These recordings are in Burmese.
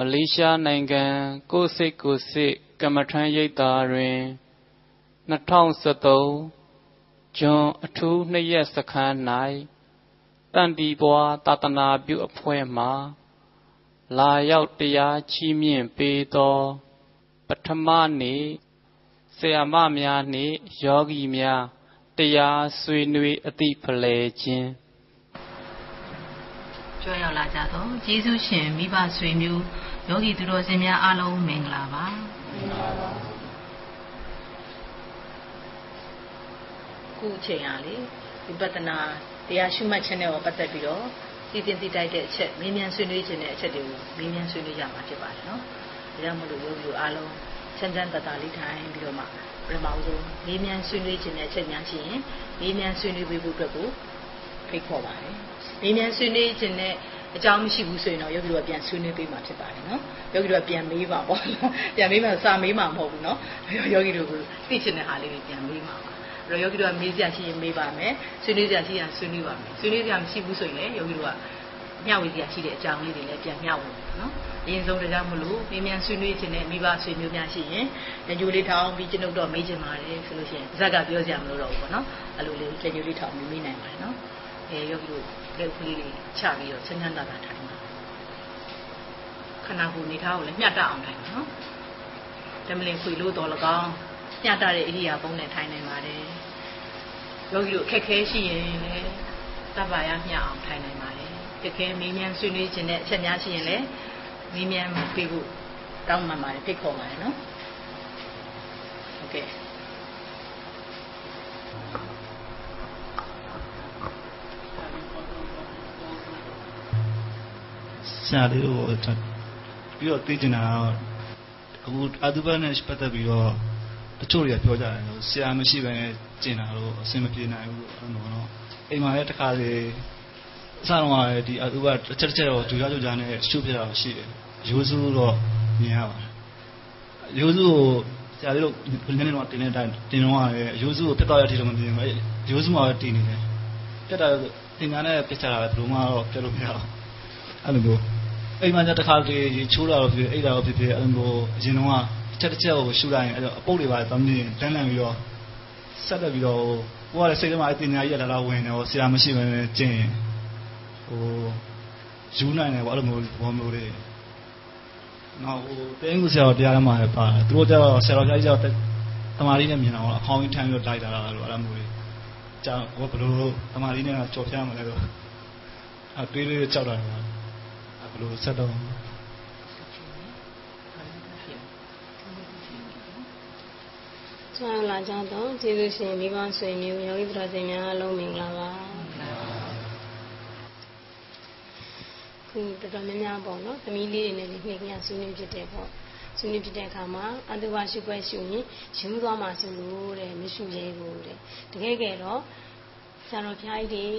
မလေးရှားနိုင်ငံကိုစိတ်ကိုစိတ်ကမ္မထမ်းရိပ်သာတွင်2013ဂျွန်အထူးနှစ်ရက်စခန်း၌တန်တီပွားသာသနာပြုအဖွဲ့မှလာရောက်တရားချီးမြှင့်ပေးသော ပထမနေ့ဆရာမများနှင့်ယောဂီများတရားဆွေးနွေးအသည့်ဖလှယ်ခြင်း ကြွရောက်လာကြသောယေရှုရှင်မိဘဆွေမျိုးယောဂီသူတော်စင်များအားလုံးမင်္ဂလာပါခုချိန်အားလေဝိပဿနာတရားရှုမှတ်ခြင်းနဲ့ပတ်သက်ပြီးတော့သိသိသိတိုက်တဲ့အချက်မင်းမြန်ဆွေးနွေးခြင်းတဲ့အချက်တွေကိုမင်းမြန်ဆွေးနွေးကြမှာဖြစ်ပါတယ်နော်ဒါကြောင့်မလို့ယောဂီအားလုံးချမ်းချမ်းသာသာလေးထိုင်ပြီးတော့မှပထမဆုံးမင်းမြန်ဆွေးနွေးခြင်းတဲ့အချက်များရှိရင်မင်းမြန်ဆွေးနွေးပေးဖို့အတွက်ကိုဖိတ်ခေါ်ပါတယ် မင်းမြန်ဆွေးနွေးခြင်းနဲ့အကြောင်းမရှိဘူးဆိုရင်တော့ယောဂီတို့ကပြန်ဆွေးနွေးပေးမှာဖြစ်ပါတယ်နော်ယောဂီတို့ကပြန်မေးပါပေါ့ပြန်မေးမှစာမေးမှာမဟုတ်ဘူးနော်ယောဂီတို့ကသိချင်တဲ့ဟာလေးတွေပြန်မေးမှာပါအဲ့တော့ယောဂီတို့ကမေးစရာရှိရင်မေးပါမယ်ဆွေးနွေးစရာရှိရင်ဆွေးနွေးပါမယ်ဆွေးနွေးစရာမရှိဘူးဆိုရင်လည်းယောဂီတို့ကမျှဝေစရာရှိတဲ့အကြောင်းလေးတွေလည်းပြန်မျှဝေနော်အရင်ဆုံးတရားမလို့မြင်မြန်ဆွေးနွေးခြင်းနဲ့မိဘဆွေမျိုးများရှိရင်ညိုလေးထောင်ပြီးကျွန်ုပ်တော့မေးချင်ပါတယ်ဆိုလို့ရှိရင်ဇက်ကပြောစရာမလိုတော့ဘူးပေါ့နော်အဲ့လိုလေးညိုလေးထောင်မေးနိုင်ပါတယ်နော်အဲယောဂီတို့ လက်ကလေးတွေချပြီးတော့ချမ်းချမ်းသာသာထိုင်ပါခန္ဓာကိုယ်နေထားကိုလည်းမျှတအောင်ထိုင်ပါနော်ဓမ္မလင်ခွေလို့တော်လကောင်းမျှတတဲ့ဣရိယာပုနဲ့ထိုင်နိုင်ပါတယ်ယောဂီတို့အခက်ခဲရှိရင်လည်းတပ္ပါရမျှအောင်ထိုင်နိုင်ပါတယ်တကယ်မင်းမြန်ဆွေးနွေးခြင်းတဲ့အချက်များရှိရင်လည်းမင်းမြန်ပြေဖို့တောင်းပန်ပါတယ်ဖိတ်ခေါ်ပါတယ်နော်ဟုတ်ကဲ့ ဆရာလေးကိုပြီးတော့သိချင်တာတော့အခုအတုပနဲ့ပတ်သက်ပြီးတော့တချို့တွေကပြောကြတယ်ဆရာမရှိဘဲနဲ့ကျင်တာလို့အဆင်မပြေနိုင်ဘူးအဲ့လိုတော့အိမ်မှာလည်းတခါလေအစတော့ကဒီအတုပတစ်ချက်တစ်ချက်တော့ဂျူကြဂျူကြနဲ့ရှုပြတာရှိတယ်ရိုးစုတော့မြင်ရပါတယ်ရိုးစုကိုဆရာလေးတို့နည်းနည်းတော့တင်နေတိုင်းတင်တော့ရတယ်ရိုးစုကိုပြတ်တော့ရတဲ့အထိတော့မမြင်ဘူးရိုးစုမှာပဲတင်နေတယ်ပြတ်တာသင်္ကန်းနဲ့ပြတ်ချတာပဲဘယ်လိုမှတော့ပြတ်လို့မရဘူး အဲ့လိုမျိုးအိမ်မှာတခါတည်းချိုးတာတော့ဖြစ်အိတ်တာတော့ဖြစ်ဖြစ်အဲ့လိုမျိုးအရင်တော့တစ်ချက်တစ်ချက်ကိုရှူလိုက်ရင်အဲ့တော့အပုတ်တွေပါတမ်းမြင်တန်းလန့်ပြီးတော့ဆက်တက်ပြီးတော့ကိုကလည်းစိတ်ထဲမှာအတင်ညာကြီးရလာလာဝင်နေတော့ဆရာမရှိဘဲနဲ့ကျင့်ဟိုယူနိုင်တယ်ပေါ့အဲ့လိုမျိုးဘောမျိုးတွေနောက်ဟိုတင်းကူဆရာတော်တရားထဲမှာလည်းပါတယ်သူတို့ကျတော့ဆရာတော်ကြီးကျတော့တမာရီနဲ့မြင်တော့အခေါင်းကြီးထမ်းပြီးတော့လိုက်တာလို့အဲ့လိုမျိုးတွေကြာဟိုဘယ်လိုတမာရီနဲ့ကြော်ပြမလဲတော့အတွေးလေးကြောက်တာ ဘယ်လိုဆက်တော့ဆွမ်းလာကြတော့ကျေးဇူးရှင်မိဘဆွေမျိုးယောဂီပရောဇင်များအလုံးမင်္ဂလာပါခုတော်တော်များများပေါ့နော်သမီးလေးတွေနဲ့နှိမ့်ကြဆွေးနွေးဖြစ်တယ်ပေါ့ဆွေးနွေးဖြစ်တဲ့အခါမှာအတုဝရှိခွဲရှုရင်ယူသွားမှဆိုလို့တဲ့မရှိရဲဘူးတဲ့တကယ်ကဲတော့ဆရာတော်ဖျားကြီး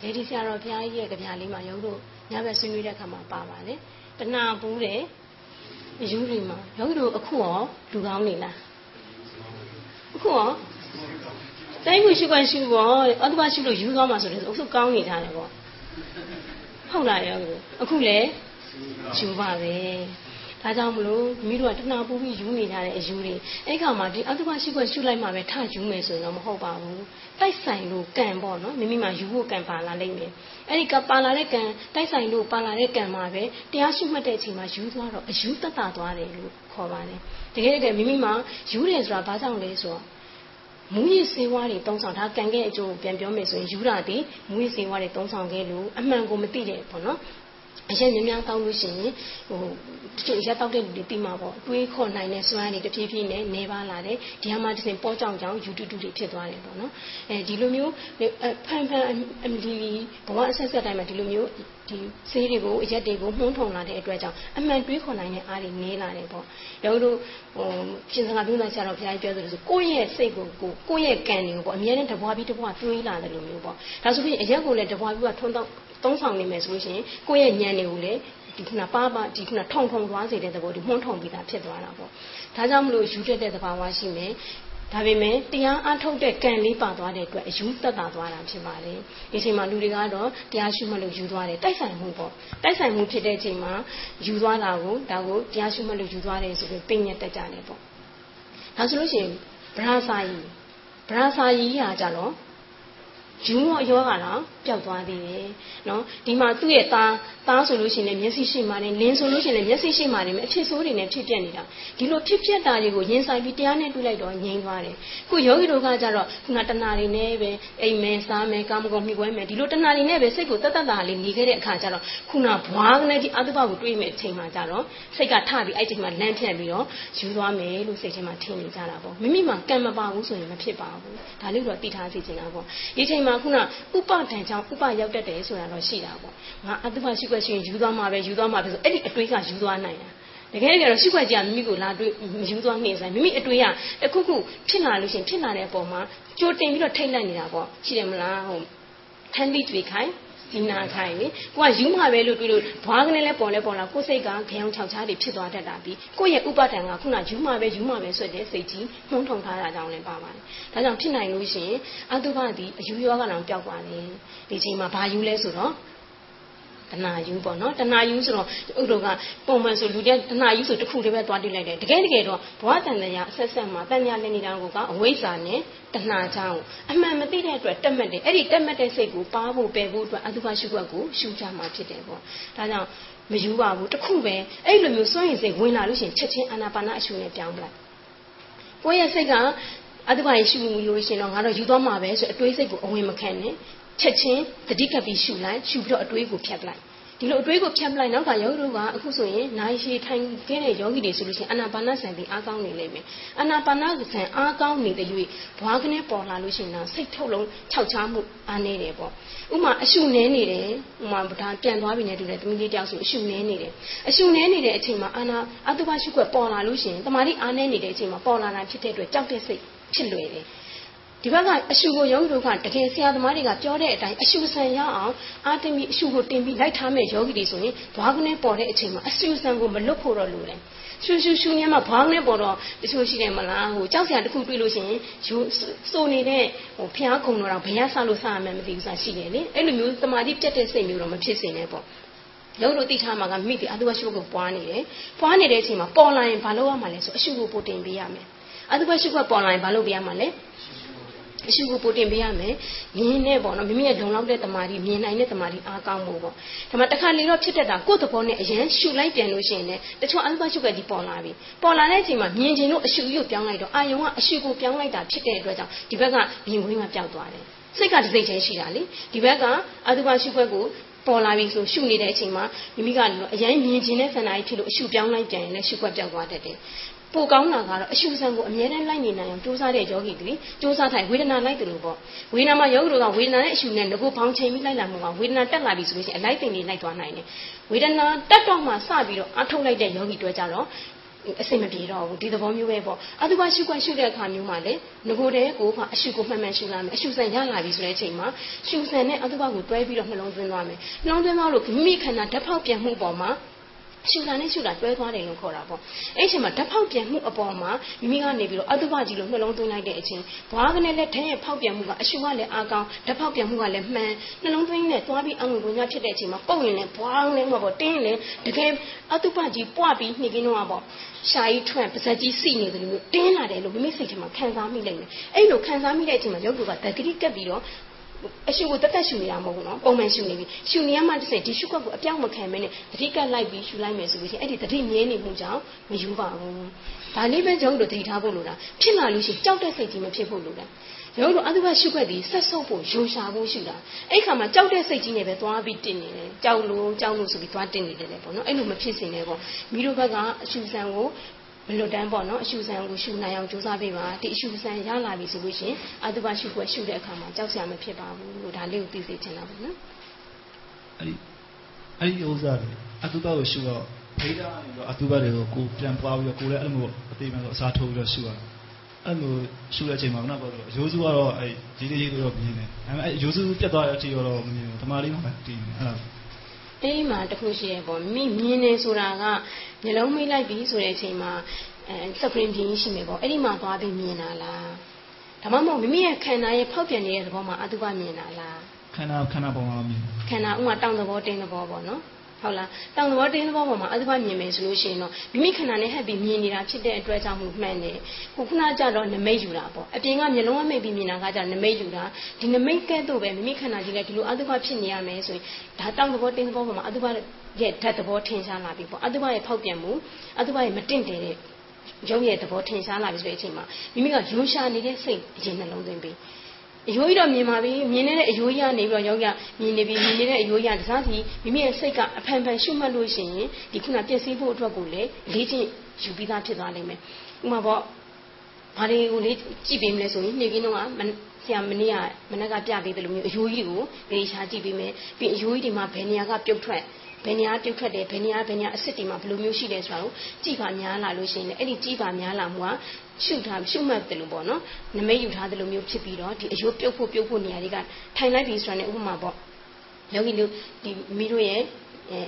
တွေလေဒီဆရာတော်ဖျားကြီးရဲ့ကြပြလေးမှာရုပ်တို့ ညဘက်ဆွေးနွေးတဲ့အခါမှာပါပါလေတဏှာပူးတယ်ယူတွေမှာရုပ်တို့အခုရောလူကောင်းနေလားအခုရောတိုင်းမှုရှိခွင့်ရှိပေါ့အတ္တမရှိလို့ယူသွားမှာဆိုတော့အခုကောင်းနေကြတယ်ပေါ့ဟုတ်လားရောအခုလေယူပါပဲ ဒါကြောင့်မလို့မိတို့ကတဏှာပူပြီးယူနေကြတဲ့အယူတွေအဲ့ခါမှာဒီအတ္တမရှိခွင့်ရှုလိုက်မှပဲထယူမယ်ဆိုရင်တော့မဟုတ်ပါဘူးတိုက်ဆိုင်လို့ကံပေါ့နော်မိမိမှာယူဖို့ကံပါလာလိမ့်မယ်အဲ့ဒီကပါလာတဲ့ကံတိုက်ဆိုင်လို့ပါလာတဲ့ကံမှာပဲတရားရှုမှတ်တဲ့အချိန်မှာယူသွားတော့အယူတတ်တာသွားတယ်လို့ခေါ်ပါတယ်တကယ်တကယ်မိမိမှာယူတယ်ဆိုတာဘာကြောင့်လဲဆိုတော့မူရည်စေဝါတွေတုံးဆောင်ဒါကံခဲ့အကျိုးကိုပြန်ပြောမယ်ဆိုရင်ယူတာဒီမူရည်စေဝါတွေတုံးဆောင်ခဲ့လို့အမှန်ကိုမသိတဲ့ပေါ့နော်အရင်များများတောင်းလို့ရှိရင်ဟိုတချို့ရက်တောက်တဲ့လူတွေပြီးမှာပေါ့တွေးခေါ်နိုင်တဲ့စွမ်းတွေတဖြည်းဖြည်းနဲ့နေပါလာတယ်ဒီဟာမှတစ်စင်ပေါ်ကြောင်ကြောင်ယူတူတူတွေဖြစ်သွားတယ်ပေါ့နော်အဲဒီလိုမျိုးဖန်ဖန်အမလီဘဝအဆက်ဆက်တိုင်းမှာဒီလိုမျိုးဒီဆေးတွေကိုအရက်တွေကိုမှုန်းထုံလာတဲ့အတွက်ကြောင့်အမှန်တွေးခေါ်နိုင်တဲ့အားတွေနေလာတယ်ပေါ့ရောတို့ဟိုရှင်စကားပြောလိုက်ဆရာတော်ဘုရားကြီးပြောသလိုဆိုကိုယ့်ရဲ့စိတ်ကိုကိုကိုယ့်ရဲ့ကံတွေကိုပေါ့အမြဲတမ်းတဘွားပြီးတဘွားတွေးလာတယ်လို့မျိုးပေါ့ဒါဆိုရင်အရက်ကိုလည်းတဘွားပြီးကထွန်းတော့သုံးဆောင်နေမယ်ဆိုလို့ရှိရင်ကိုယ့်ရဲ့ဉာဏ်တွေကိုလည်း ဒီခုနပါပါဒီခုနထုံထုံသွားစေတဲ့သဘောဒီမှုန်းထုံပြီးသားဖြစ်သွားတာပေါ့ဒါကြောင့်မလို့ယူတတ်တဲ့သဘာဝရှိမယ်ဒါပေမဲ့တရားအထုတ်တဲ့ကံလေးပါသွားတဲ့အတွက်အယူသက်သာသွားတာဖြစ်ပါတယ်ဒီချိန်မှာလူတွေကတော့တရားရှုမှတ်လို့ယူသွားတယ်တိုက်ဆိုင်မှုပေါ့တိုက်ဆိုင်မှုဖြစ်တဲ့အချိန်မှာယူသွားတာကိုဒါကိုတရားရှုမှတ်လို့ယူသွားတယ်ဆိုပြီးပြင်ရတက်ကြတယ်ပေါ့ဒါဆိုလို့ရှိရင်ဗရာစာယီဗရာစာယီဟာကြတော့ယူရောယောကတော့ပျောက်သွားသေးတယ်နော်ဒီမှာသူ့ရဲ့သားသားဆိုလို့ရှိရင်လည်းမျက်စိရှိမှလည်းလင်းဆိုလို့ရှိရင်လည်းမျက်စိရှိမှလည်းအဖြစ်ဆိုးတွေနဲ့ဖြစ်ပြနေတာဒီလိုဖြစ်ပြတာတွေကိုရင်ဆိုင်ပြီးတရားနဲ့တွေ့လိုက်တော့ငြိမ်းသွားတယ်ခုယောဂီတို့ကကြတော့ခုနတဏှာတွေနဲ့ပဲအိမ်မယ်စားမယ်ကာမဂုဏ်မြှွဲမယ်ဒီလိုတဏှာတွေနဲ့ပဲစိတ်ကိုတတ်တတ်တာလေးနေခဲ့တဲ့အခါကျတော့ခုနဘွားကနေဒီအတုပကိုတွေးမဲ့အချိန်မှာကြတော့စိတ်ကထပြီးအဲ့ချိန်မှာလမ်းဖြတ်ပြီးတော့ယူသွားမယ်လို့စိတ်ထဲမှာထင်နေကြတာပေါ့မိမိမှာကံမပါဘူးဆိုရင်မဖြစ်ပါဘူးဒါလေးတော့သိထားစီချင်တာပေါ့ဒီချိန်မှာခုနဥပဒံကြောင့်ဥပရောက်တတ်တယ်ဆိုတာတော့ရှိတာပေါ့ငါအတုပရှိခွက်ရှိရင်ယူသွားမှာပဲယူသွားမှာပဲဆိုအဲ့ဒီအတွေးကယူသွားနိုင်တာတကယ်တကယ်တော့ရှိခွက်ကြီးကမိမိကိုလာတွေးမယူသွားနေဆိုင်မိမိအတွေးကတခုခုဖြစ်လာလို့ရှိရင်ဖြစ်လာတဲ့အပေါ်မှာကြိုတင်ပြီးတော့ထိတ်လိုက်နေတာပေါ့ရှိတယ်မလားဟုတ်ထန်းပြီးတွေခိုင်း ဒီနာခိုင်းလေကိုကယူမှာပဲလို့တွေးလို့ဘွားကနေလဲပေါ်လဲပေါ်လာကိုစိတ်ကခေါင်းချောက်ချားတွေဖြစ်သွားတတ်တာပြီးကိုရဲ့ဥပဒံကခုနယူမှာပဲယူမှာပဲဆိုတဲ့စိတ်ကြီးမှုံထုံထားတာကြောင့်လည်းပါပါတယ်ဒါကြောင့်ဖြစ်နိုင်လို့ရှိရင်အတုပသည်အယူရောကတောင်ပျောက်သွားတယ်ဒီချိန်မှာဘာယူလဲဆိုတော့ တဏှာယူပေါ့နော်တဏှာယူဆိုတော့ဥဒ္ဓကပုံမှန်ဆိုလူတွေတဏှာယူဆိုတစ်ခုတည်းပဲသွားတိလိုက်တယ်တကယ်တကယ်တော့ဘဝတန်တရားအဆက်ဆက်မှာတဏှာလည်းနေတာကိုကအဝိဇ္ဇာနဲ့တဏှာကြောင့်အမှန်မသိတဲ့အတွက်တက်မှတ်တယ်အဲ့ဒီတက်မှတ်တဲ့စိတ်ကိုပါဖို့ပယ်ဖို့အတွက်အတုပရှုွက်ကိုရှုကြမှာဖြစ်တယ်ပေါ့ဒါကြောင့်မယူပါဘူးတခုပဲအဲ့လိုမျိုးစွန့်ရင်စိတ်ဝင်လာလို့ရှိရင်ချက်ချင်းအာနာပါနအရှုနဲ့ပြောင်းပလိုက်ကိုယ့်ရဲ့စိတ်ကအတုပရရှုမှုလို့ရှိရင်တော့ငါတော့ယူသွားမှာပဲဆိုအတွေးစိတ်ကိုအဝင်မခံနဲ့ ချက်ချင်းတတိကပ်ပြီးရှုလိုက်ရှုပြီးတော့အတွေးကိုဖြတ်လိုက်ဒီလိုအတွေးကိုဖြတ်ပလိုက်နောက်ကယောဂီတို့ကအခုဆိုရင်နိုင်ရှိထိုင်ခဲ့တဲ့ယောဂီတွေဆိုလို့ရှိရင်အာနာပါနဆံပြီးအားကောင်းနေလိမ့်မယ်အာနာပါနဆံအားကောင်းနေတဲ့၍ဘွားကနေပေါ်လာလို့ရှိရင်တော့စိတ်ထုတ်လုံးခြောက်ချားမှုအားနေတယ်ပေါ့ဥမာအရှုနေနေတယ်ဥမာဒါပြန်သွားပြီနဲ့တူတယ်သမီးလေးတယောက်ဆိုအရှုနေနေတယ်အရှုနေနေတဲ့အချိန်မှာအာနာအတုပရှုွက်ပေါ်လာလို့ရှိရင်တမာတိအားနေနေတဲ့အချိန်မှာပေါ်လာတာဖြစ်တဲ့အတွက်ကြောက်တဲ့စိတ်ဖြစ်လွယ်တယ် ဒီဘက်ကအရှုကိုယောဂီတို့ကတကယ်ဆရာသမားတွေကပြောတဲ့အတိုင်းအရှုဆန်ရအောင်အာတမီအရှုကိုတင်ပြီးလိုက်ထားမဲ့ယောဂီတွေဆိုရင်ဘွားကနေပေါ်တဲ့အချိန်မှာအရှုဆန်ကိုမလွတ်ဖို့တော့လိုတယ်ရှူရှူရှူညမှာဘွားနဲ့ပေါ်တော့တချို့ရှိတယ်မလားဟိုကြောက်စရာတစ်ခုတွေ့လို့ရှိရင်ယူစိုးနေတဲ့ဟိုဖျားခုံတော့ဘယ်ရဆလို့စရမှန်းမသိဘူးဆိုတာရှိတယ်လေအဲ့လိုမျိုးတမာတိပြတ်တဲ့စိတ်မျိုးတော့မဖြစ်စေနဲ့ပေါ့လုံးလို့တိထားမှာကမိတိအတုဝရှုကိုပွားနေတယ်ပွားနေတဲ့အချိန်မှာပေါ်လာရင်ဘာလုပ်ရမှာလဲဆိုအရှုကိုပို့တင်ပေးရမယ်အတုဝရှုကပေါ်လာရင်ဘာလုပ်ပေးရမှာလဲ အရှုကိုပို့တင်ပေးရမယ်မြင်နေပေါ့နော်မိမိရဲ့လုံလောက်တဲ့တမာတိမြင်နိုင်တဲ့တမာတိအားကောင်းဖို့ပေါ့ဒါမှတခါလေတော့ဖြစ်တတ်တာကိုယ့်သဘောနဲ့အရင်ရှုလိုက်ပြန်လို့ရှိရင်လည်းတချို့အသုဘရှုကဒီပေါ်လာပြီပေါ်လာတဲ့အချိန်မှာမြင်ချင်လို့အရှုရုပ်ပြောင်းလိုက်တော့အာယုံကအရှုကိုပြောင်းလိုက်တာဖြစ်တဲ့အတွက်ကြောင့်ဒီဘက်ကမြင်ဝင်းကပျောက်သွားတယ်စိတ်ကတစ်စိတ်ချင်းရှိတာလေဒီဘက်ကအသုဘရှုခွက်ကိုပေါ်လာပြီဆိုရှုနေတဲ့အချိန်မှာမိမိကအရင်မြင်ချင်တဲ့ဆန္ဒကြီးဖြစ်လို့အရှုပြောင်းလိုက်ပြန်ရင်လည်းရှုခွက်ပြောက်သွားတတ်တယ် ပိုကောင်းတာကတော့အရှုစံကိုအမြဲတမ်းလိုက်နေနိုင်အောင်ကြိုးစားတဲ့ယောဂီတွေကြိုးစားထိုင်ဝေဒနာလိုက်တယ်လို့ပေါ့ဝေဒနာမှာယောဂီတို့ကဝေဒနာနဲ့အရှုနဲ့ငကိုပေါင်းချိန်ပြီးလိုက်လာမှုကဝေဒနာတက်လာပြီဆိုလို့ရှိရင်အလိုက်တင်လေးလိုက်သွားနိုင်တယ်ဝေဒနာတက်တော့မှစပြီးတော့အထုတ်လိုက်တဲ့ယောဂီတွေကြတော့အစင်မပြေတော့ဘူးဒီသဘောမျိုးပဲပေါ့အတုပရှုခွင့်ရှုတဲ့အခါမျိုးမှာလေငကိုတဲ့ကိုကအရှုကိုမှန်မှန်ရှုလာမယ်အရှုဆန်ရလာပြီဆိုတဲ့အချိန်မှာရှုဆန်နဲ့အတုပကိုတွဲပြီးတော့နှလုံးသွင်းသွားမယ်နှလုံးသွင်းသွားလို့မိမိခန္ဓာဓာတ်ဖောက်ပြန်မှုပေါ်မှာ ရှူတာနဲ့ရှူတာတွဲသွားတယ်လို့ခေါ်တာပေါ့အဲ့အချိန်မှာဓာတ်ဖောက်ပြန်မှုအပေါ်မှာမိမိကနေပြီးတော့အတုပကြီးလို့နှလုံးသွင်းလိုက်တဲ့အချိန်ဘွားကနေလည်းထဲရဲ့ဖောက်ပြန်မှုကအရှူကလည်းအားကောင်းဓာတ်ဖောက်ပြန်မှုကလည်းမှန်နှလုံးသွင်းနဲ့သွားပြီးအငွေကိုညဖြစ်တဲ့အချိန်မှာပုတ်ရင်လည်းဘွားလည်းမှာပေါ့တင်းလည်းတကယ်အတုပကြီးပွားပြီးနှိကင်းတော့ပေါ့ရှာကြီးထွန့်ပါဇက်ကြီးစီနေတယ်လို့တင်းလာတယ်လို့မိမိစိတ်ထဲမှာခံစားမိလိုက်တယ်အဲ့လိုခံစားမိတဲ့အချိန်မှာရုပ်ကတတိကပ်ပြီးတော့ အရှုကိုတက်တက်ရှုနေတာမဟုတ်ဘူးနော်ပုံမှန်ရှုနေပြီရှုနေရမှတစ်စိဒီရှုခွက်ကိုအပြောင်းမခံမနဲ့တတိကလိုက်ပြီးရှုလိုက်မယ်ဆိုလို့ရှိရင်အဲ့ဒီတတိမြဲနေမှုကြောင့်မယူပါဘူးဒါလေးပဲကျွန်တော်တို့တတိထားဖို့လိုတာဖြစ်လာလို့ရှိရင်ကြောက်တဲ့စိတ်ကြီးမဖြစ်ဖို့လိုတာရုပ်တို့အတုပရှုခွက်ဒီဆက်ဆုပ်ဖို့ရိုရှာဖို့ရှုတာအဲ့ခါမှာကြောက်တဲ့စိတ်ကြီးနဲ့ပဲသွားပြီးတင်နေတယ်ကြောက်လို့ကြောက်လို့ဆိုပြီးသွားတင်နေတယ်လေပေါ့နော်အဲ့လိုမဖြစ်စင်နဲ့ပေါ့မိတို့ဘက်ကအရှုဆံကို ဘလွတ်တန်းပေါ့နော်အရှုဆန်ကိုရှုနိုင်အောင်ကြိုးစားပေးပါဒီအရှုဆန်ရလာပြီဆိုလို့ရှိရင်အတုပရှုခွက်ရှုတဲ့အခါမှာကြောက်စရာမဖြစ်ပါဘူးလို့ဒါလေးကိုသိစေချင်တာပေါ့နော်အဲ့ဒီအဲ့ဒီဥစ္စာတွေအတုပကိုရှုတော့ဖိဒါကနေတော့အတုပတွေကိုကိုပြန်ပွားပြီးတော့ကိုလည်းအဲ့လိုမျိုးအသေးမှန်ဆိုအစားထိုးပြီးတော့ရှုရတာအဲ့လိုရှုတဲ့အချိန်မှာခုနကပြောလို့ရိုးစုကတော့အဲ့ရေးလေးရေးတော့မြင်တယ်ဒါပေမဲ့အဲ့ရိုးစုပြတ်သွားတဲ့အချိန်တော့မမြင်ဘူးတမာလေးမှတည်နေအဲ့ဒါ အဲ့ဒီမှာတခုရှိရပေါ့မိမြင်နေဆိုတာကမျိုးလုံးမိလိုက်ပြီဆိုတဲ့အချိန်မှာအဲစကရင်ပြင်းရှိမယ်ပေါ့အဲ့ဒီမှာသွားပြီးမြင်တာလားဒါမှမဟုတ်မိမိရဲ့ခန္ဓာရဲ့ဖောက်ပြန်နေတဲ့သဘောမှာအတုပမြင်တာလားခန္ဓာခန္ဓာပုံမှာမြင်ခန္ဓာဥမာတောင်သဘောတင်းသဘောပေါ့နော် ဟုတ်လားတောင်သဘောတင်းသဘောပေါ်မှာအတုပမြင်မယ်ဆိုလို့ရှိရင်တော့မိမိခန္ဓာနဲ့ဟပ်ပြီးမြင်နေတာဖြစ်တဲ့အတွက်ကြောင့်မှုမှန်တယ်ခုခုနကကြတော့နမိတ်ယူတာပေါ့အပြင်ကမျက်လုံးဝမိတ်ပြီးမြင်တာကကြတော့နမိတ်ယူတာဒီနမိတ်ကဲ့သို့ပဲမိမိခန္ဓာကြီးလည်းဒီလိုအတုပဖြစ်နေရမယ်ဆိုရင်ဒါတောင်သဘောတင်းသဘောပေါ်မှာအတုပရဲ့ဓာတ်သဘောထင်ရှားလာပြီပေါ့အတုပရဲ့ဖောက်ပြန်မှုအတုပရဲ့မတင့်တယ်တဲ့ရုပ်ရဲ့သဘောထင်ရှားလာပြီဆိုတဲ့အချိန်မှာမိမိကရုံရှာနေတဲ့စိတ်အရင်နှလုံးသွင်းပြီး အယိုးကြီးတော့မြင်ပါပြီမြင်နေတဲ့အယိုးကြီးကနေပြီးတော့ယောက်ျားမြင်နေပြီမြင်နေတဲ့အယိုးကြီးကတစားစီမိမိရဲ့စိတ်ကအဖန်ဖန်ရှုမှတ်လို့ရှိရင်ဒီခုနပြည့်စည်ဖို့အတွက်ကိုလေလေ့ကျင့်ယူပြီးသားဖြစ်သွားနိုင်မယ်ဥပမာပေါ့ဘာတွေကိုလေ့ကြည့်ပေးမလဲဆိုရင်နေ့ကင်းတော့ကဆရာမနေ့ကမနေ့ကပြပေးတယ်လို့မျိုးအယိုးကြီးကိုလေရှာကြည့်ပေးမယ်ပြီးအယိုးကြီးဒီမှာဘယ်နေရာကပြုတ်ထွက် ဘယ်နေရာပြုတ်ထွက်တယ်ဘယ်နေရာဘယ်နေရာအစ်စ်တွေမှာဘယ်လိုမျိုးရှိတယ်ဆိုတာကိုကြည့်ပါများလာလို့ရှိရင်လည်းအဲ့ဒီကြည့်ပါများလာမှုကရှုထားရှုမှတ်တယ်လို့ပေါ့နော်နမိတ်ယူထားတယ်လို့မျိုးဖြစ်ပြီးတော့ဒီအယိုးပြုတ်ဖို့ပြုတ်ဖို့နေရာတွေကထိုင်လိုက်ပြီဆိုတာ ਨੇ ဥပမာပေါ့ယောဂီတို့ဒီမိတို့ရဲ့အဲ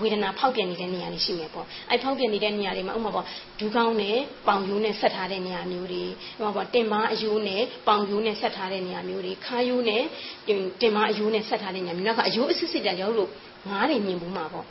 ဝေဒနာဖောက်ပြန်နေတဲ့နေရာတွေရှိမယ်ပေါ့အဲဖောက်ပြန်နေတဲ့နေရာတွေမှာဥပမာပေါ့ဒူးကောင်းနဲ့ပေါင်ယိုးနဲ့ဆက်ထားတဲ့နေရာမျိုးတွေဥပမာပေါ့တင်မအယိုးနဲ့ပေါင်ယိုးနဲ့ဆက်ထားတဲ့နေရာမျိုးတွေခါယိုးနဲ့တင်မအယိုးနဲ့ဆက်ထားတဲ့နေရာမျိုးနောက်ကအယိုးအစစ်စစ်တရောက်လို့ငားတွေမြင်ဘူးမှာပေါ့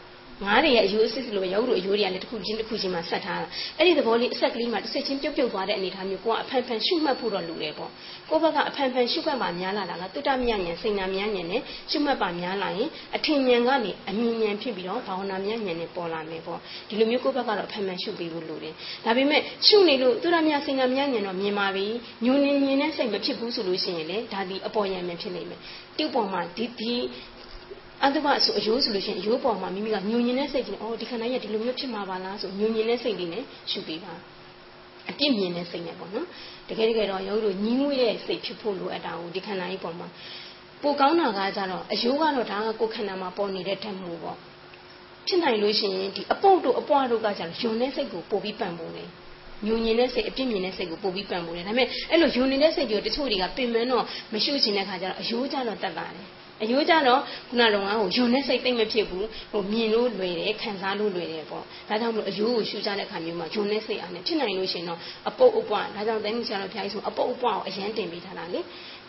ငားတွေရဲ့အယိုးအစစ်စစ်လိုပဲရောက်လို့အယိုးတွေကလည်းတစ်ခုချင်းတစ်ခုချင်းမှဆက်ထားတာအဲ့ဒီသဘောလေးအဆက်ကလေးမှတစ်ဆက်ချင်းပြုတ်ပြုတ်သွားတဲ့အနေအထားမျိုးကိုကအဖန်ဖန်ရှုမှတ်ဖို့တော့လိုတယ်ပေါ့ကိုယ့်ဘက်ကအဖန်ဖန်ရှုမှတ်မှများလာတာကတုတ္တမြဉဏ်စိန်နာမြဉဏ်နဲ့ရှုမှတ်ပါများလာရင်အထင်ဉဏ်ကနေအမြင်ဉဏ်ဖြစ်ပြီးတော့ဘာဝနာမြဉဏ်နဲ့ပေါ်လာမယ်ပေါ့ဒီလိုမျိုးကိုယ့်ဘက်ကတော့အဖန်ဖန်ရှုပေးဖို့လိုတယ်ဒါပေမဲ့ရှုနေလို့တုတ္တမြစိန်နာမြဉဏ်တော့မြင်ပါပြီညုံနေမြင်တဲ့စိတ်မဖြစ်ဘူးဆိုလို့ရှိရင်လေဒါဒီအပေါ်ယံပဲဖြစ်နေမယ်တိတ်ပေါ်မှာဒီဒီ အတုပဆိုအယိုးဆိုလို့ရှိရင်အယိုးပေါ်မှာမိမိကညဉ့်ညင်တဲ့စိတ်ကြီးနဲ့အော်ဒီခန္ဓာကြီးကဒီလိုမျိုးဖြစ်မှာပါလားဆိုညဉ့်ညင်တဲ့စိတ်လေးနဲ့ရှုပေးပါအပြစ်မြင်တဲ့စိတ်နဲ့ပေါ့နော်တကယ်တကယ်တော့ယောဂီတို့ညီးငွေတဲ့စိတ်ဖြစ်ဖို့လိုအပ်တာကိုဒီခန္ဓာကြီးပေါ်မှာပိုကောင်းတာကကြတော့အယိုးကတော့ဒါကကိုယ်ခန္ဓာမှာပေါ်နေတဲ့ဓာတ်မှုပေါ့ဖြစ်နိုင်လို့ရှိရင်ဒီအပုတ်တို့အပွားတို့ကကြတော့ယုံတဲ့စိတ်ကိုပို့ပြီးပံ့ပိုးတယ်ညုံညင်တဲ့စိတ်အပြစ်မြင်တဲ့စိတ်ကိုပို့ပြီးပံ့ပိုးတယ်ဒါပေမဲ့အဲ့လိုယုံနေတဲ့စိတ်တွေကိုတချို့တွေကပင်မတော့မရှုချင်တဲ့ခါကျတော့အယိုးကြတော့တက်ပါတယ် အယိုးကြတော့ခုနကတော့ဟိုယွန်တဲ့စိတ်သိမ့်မဖြစ်ဘူးဟိုမြင်လို့လွယ်တယ်ခံစားလို့လွယ်တယ်ပေါ့ဒါကြောင့်မလို့အယိုးကိုရှူကြတဲ့ခါမျိုးမှာယွန်တဲ့စိတ်အားနဲ့ဖြစ်နိုင်လို့ရှိရင်တော့အပုတ်အပွားဒါကြောင့်တိုင်းဆရာတော်ဖျားကြီးဆိုအပုတ်အပွားကိုအရန်တင်ပေးထားတာလေ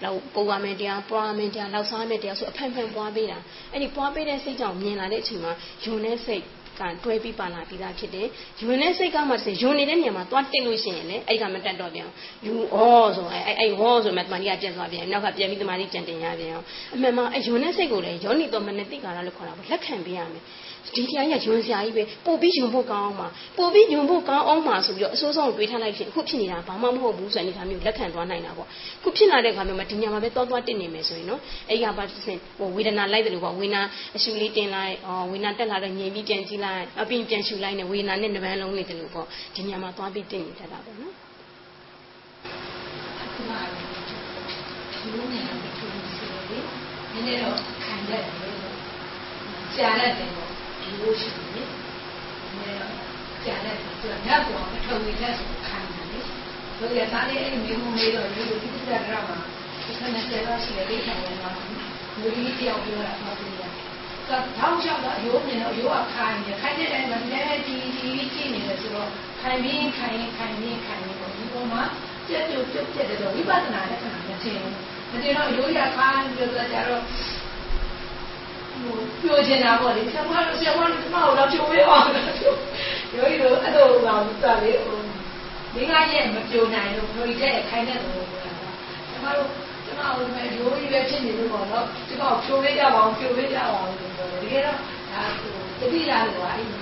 လောက်ပုံပါမယ်တရားပွားမယ်တရားလောက်စားမယ်တရားဆိုအဖန်ဖန်ပွားပေးတာအဲ့ဒီပွားပေးတဲ့စိတ်ကြောင့်မြင်လာတဲ့အချိန်မှာယွန်တဲ့စိတ် ကတွဲပြီးပါလာပြီးသားဖြစ်တယ်။ယွန်းတဲ့စိတ်ကမှဆိုယွန်းနေတဲ့နေရာမှာသွားတက်လို့ရှိရင်လေအဲ့ကမတက်တော့ပြန်။ယူဩဆိုအဲ့အဲ့ဟောဆိုမှတမန်ကြီးကပြန်သွားပြန်။နောက်ကပြန်ပြီးတမန်ကြီးကြံတင်ရပြန်အောင်။အမှန်မှအဲ့ယွန်းတဲ့စိတ်ကိုလေယောနိတော်မနတိကာရလို့ခေါ်တာပေါ့လက်ခံပေးရမယ်။ ဒီတရားကြီးကယွန်းစရာကြီးပဲပို့ပြီးယွန်းဖို့ကောင်းအောင်ပါပို့ပြီးယွန်းဖို့ကောင်းအောင်ပါဆိုပြီးတော့အစိုးဆုံးကိုတွေးထားလိုက်ဖြစ်အခုဖြစ်နေတာဘာမှမဟုတ်ဘူးဆိုတဲ့အနေအထားမျိုးလက်ခံသွားနိုင်တာပေါ့ခုဖြစ်လာတဲ့ခါမျိုးမှာဒီညမှာပဲတောသွားတက်နေမယ်ဆိုရင်နော်အဲ့ဒီကပါတစ်ဆင့်ဟိုဝေဒနာလိုက်တယ်လို့ပေါ့ဝေဒနာအရှူလေးတင်လိုက်အော်ဝေဒနာတက်လာတော့ငြိမ်ပြီးပြန်ကြည့်လိုက်အပြင်ပြန်ရှူလိုက်နေဝေဒနာနဲ့နှပန်းလုံးနေတယ်လို့ပေါ့ဒီညမှာသွားပြီးတင်နေတတ်တာပေါ့နော်အခုမှဒီလိုနေရာကိုထူးစီလေနည်းနည်းတော့ခံရတယ်ကြာရတယ်ပေါ့ ဒီလိုရှိတယ်နည်းတော့ကြာရတယ်ဆိုတော့ညပေါ်မထုံနေလက်ဆိုခံတယ်လေဆိုရသားလေးအဲ့မျိုးမျိုးတော့ဒီလိုတိကျကြတော့မှာဒီခဏကျတော့ရှိတယ်ခံရမှာလူကြီးတယောက်ပြောတာမှပြရတော့ထောက်လျှောက်တော့ရိုးနေတော့ရိုးကခိုင်းတယ်ခိုင်းတဲ့တိုင်းမှာနည်းနည်းကြီးကြီးကြည့်နေတယ်ဆိုတော့ခိုင်းပြီးခိုင်းခိုင်းပြီးခိုင်းပြီးပေါ့ဒီပေါ်မှာကြက်ပြုတ်ပြုတ်ပြက်တယ်တော့ဝိပဿနာနဲ့ခဏမထင်ဘူးမထင်တော့ရိုးရခိုင်းပြောကြတော့ ပြောချင်တာပေါ့လေဆရာမတို့ဆရာမတို့ကျမတို့တော့ပြောပေးအောင်ရောကြီးတို့အဲ့လိုတော့တော်လေဟိုဒီကရဲ့မပြောနိုင်လို့ခရီးတဲ့ခိုင်းတဲ့လိုပြောတာကျမတို့ကျမတို့မဲ့ရိုးကြီးပဲဖြစ်နေလို့ပေါ့နော်ကျမတို့ဖြိုးပေးကြပါအောင်ဖြိုးပေးကြပါအောင်လို့ပြောတယ်တကယ်တော့ဒါဟိုတတိလာလို့အဲ့ဒီ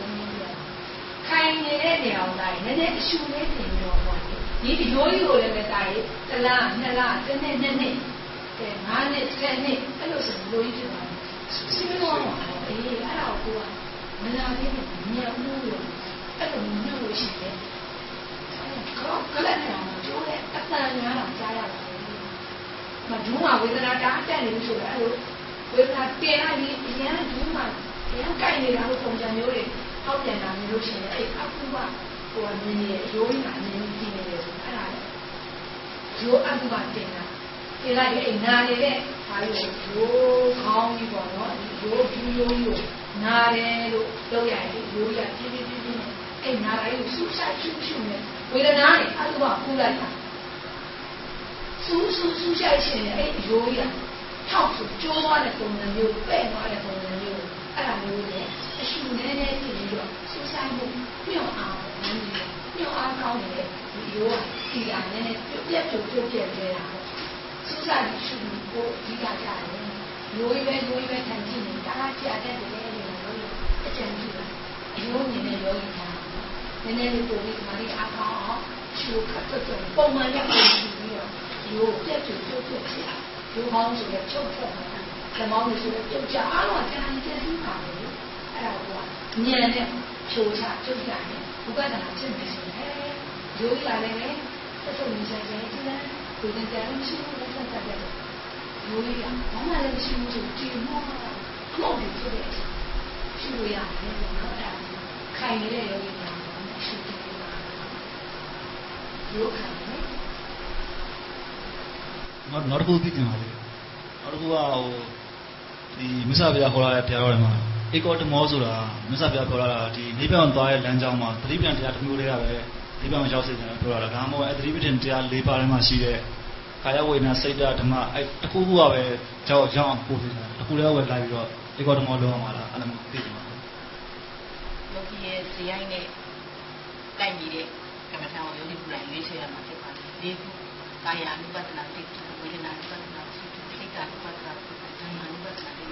ခိုင်းနေတဲ့နေရာတိုင်းနည်းနည်းအရှူလေးတင်တော့ပေါ့ဒီဒီရိုးကြီးကိုလည်းပဲတားရတလားနှစ်လားတစ်နှစ်နှစ်နှစ်အဲငါးနှစ်ဆယ်နှစ်အဲ့လိုဆိုလိုကြီးဖြစ်သွားတယ် ရှင်းတော့အေးအဲ့ဒါကိုကမနာသေးဘူးညံမှုလို့အဲ့လိုညံ့လို့ရှိတယ်ကောကလည်းနေအောင်ကျိုးတဲ့အတန်များတော့ကြားရတယ်မဒူးမှာဝေဒနာတားတက်နေလို့ဆိုတော့အဲ့လိုဝေဒနာတင်ရပြီးအရင်ဒူးမှာအရင်ကြိုက်နေတာလို့ပုံစံမျိုးတွေဟောက်ပြန်တာမျိုးရှိတယ်အဲ့အခုကဟိုမြင်နေရိုးနေတာမြင်နေနေတယ်ဆိုအဲ့ဒါလေရိုးအခုကတင်တာ တင်လိုက်ရင်အိမ်နာနေတဲ့ဟာလို့ရိုးခေါင်းကြီးပေါ့နော်ရိုးပြူးရိုးရိုးနာတယ်လို့လုပ်ရတယ်ရိုးရပြင်းပြင်းပြင်းပြင်းအဲ့နာရီကိုဆူဆိုင်ရှုရှုနဲ့ဝေဒနာနဲ့အတုကပူလိုက်တာဆူဆူဆူဆိုင်ရှင်နဲ့အဲ့ရိုးရထောက်ဆိုကျိုးသွားတဲ့ပုံစံမျိုးပဲ့သွားတဲ့ပုံစံမျိုးအဲ့ဒါမျိုးနဲ့အရှုနည်းနည်းပြင်ပြီးတော့ဆူဆိုင်မှုညှော့အောင်နည်းနည်းညှော့အားကောင်းနေတဲ့ဒီရိုးကဒီအားနည်းနည်းပြုတ်ပြတ်ပြုတ်ပြုတ်ပြတ်နေ တာပေါ့ဆူဆိုင်ရှုကိုအဓိကကြတယ်ရိုးပဲရိုးပဲထိုင်ကြည့်နေတာကြာတဲ့တယ်လေလို့အကြံပြုတာရိုးနေနဲ့ယောဂီထားနည်းနည်းလေးပို့ပြီးမာရီအားကောင်းအောင်ရှုခတ်တော့ပုံမှန်ရပြီးပြီးတော့ရိုးပြတ်ပြုတ်ပြုတ်ပြတ်ဖြစ်ရိုးကောင်းဆိုတော့ချုပ်ထွက်တာဓမ္မောင်းလို့ဆိုတော့ပြုတ်ကြအားလုံးကြာနေကြပြီးပါလေအဲ့ဒါကညံနဲ့ချိုးချကျုပ် ကြတယ်ဘုရားကနာဖြစ်နေဆိုတယ်ရိုးရလည်းပဲသက်ဆုံးနေကြတယ်ဒီလားကိုယ်ကတည်းကရှိလို့ဆက်ဆက်တယ်ရိုးရဘာမှလည်းမရှိဘူးဆိုကြည့်မောအမောက်တွေဖြစ်တယ်ရှိလို့ရတယ်နော်အဲ့ဒါခိုင်နေတဲ့ယောဂီများရှိတယ်ရိုးခိုင်နေနောက်နောက်တစ်ခုသိချင်ပါလေနောက်တစ်ခုကဟိုဒီမစ္စဗျာခေါ်လာတဲ့တရားတော်တွေမှာအေကောတမောဆိုတာမစ္စဗျာခေါ်လာတာဒီနိဗ္ဗာန်သွားတဲ့လမ်းကြောင်းမှာသတိပ္ပံတရားတစ်မျိုးတည်းကပဲ နိဗ္ဗာန်ရောက်စေတယ်ပြောတာဒါမှမဟုတ်အသတိပ္ပံတရား၄ပါးထဲမှာရှိတဲ့ကာယဝေဒနာစိတ်ဓာတ်ဓမ္မအဲတစ်ခုခုကပဲကြောက်ကြောက်ပို့နေတာတစ်ခုတည်းကပဲလိုက်ပြီးတော့အေကောတမောလုံးအောင်ပါလားအဲ့လိုသိချင်ပါဘူးယောဂီရဲ့ဇယိုင်းနဲ့တိုက်ပြီးတဲ့ကမ္မထာကိုယောဂီပူလိုက်ရွေးချယ်ရမှာဖြစ်ပါတယ်ဒီခုကာယ ानु ပတ္တနာတိဝေဒနာ ानु ပတ္တနာစိတ်စိတ် ानु ပတ္တနာဓမ္မ ानु ပတ္တနာတိ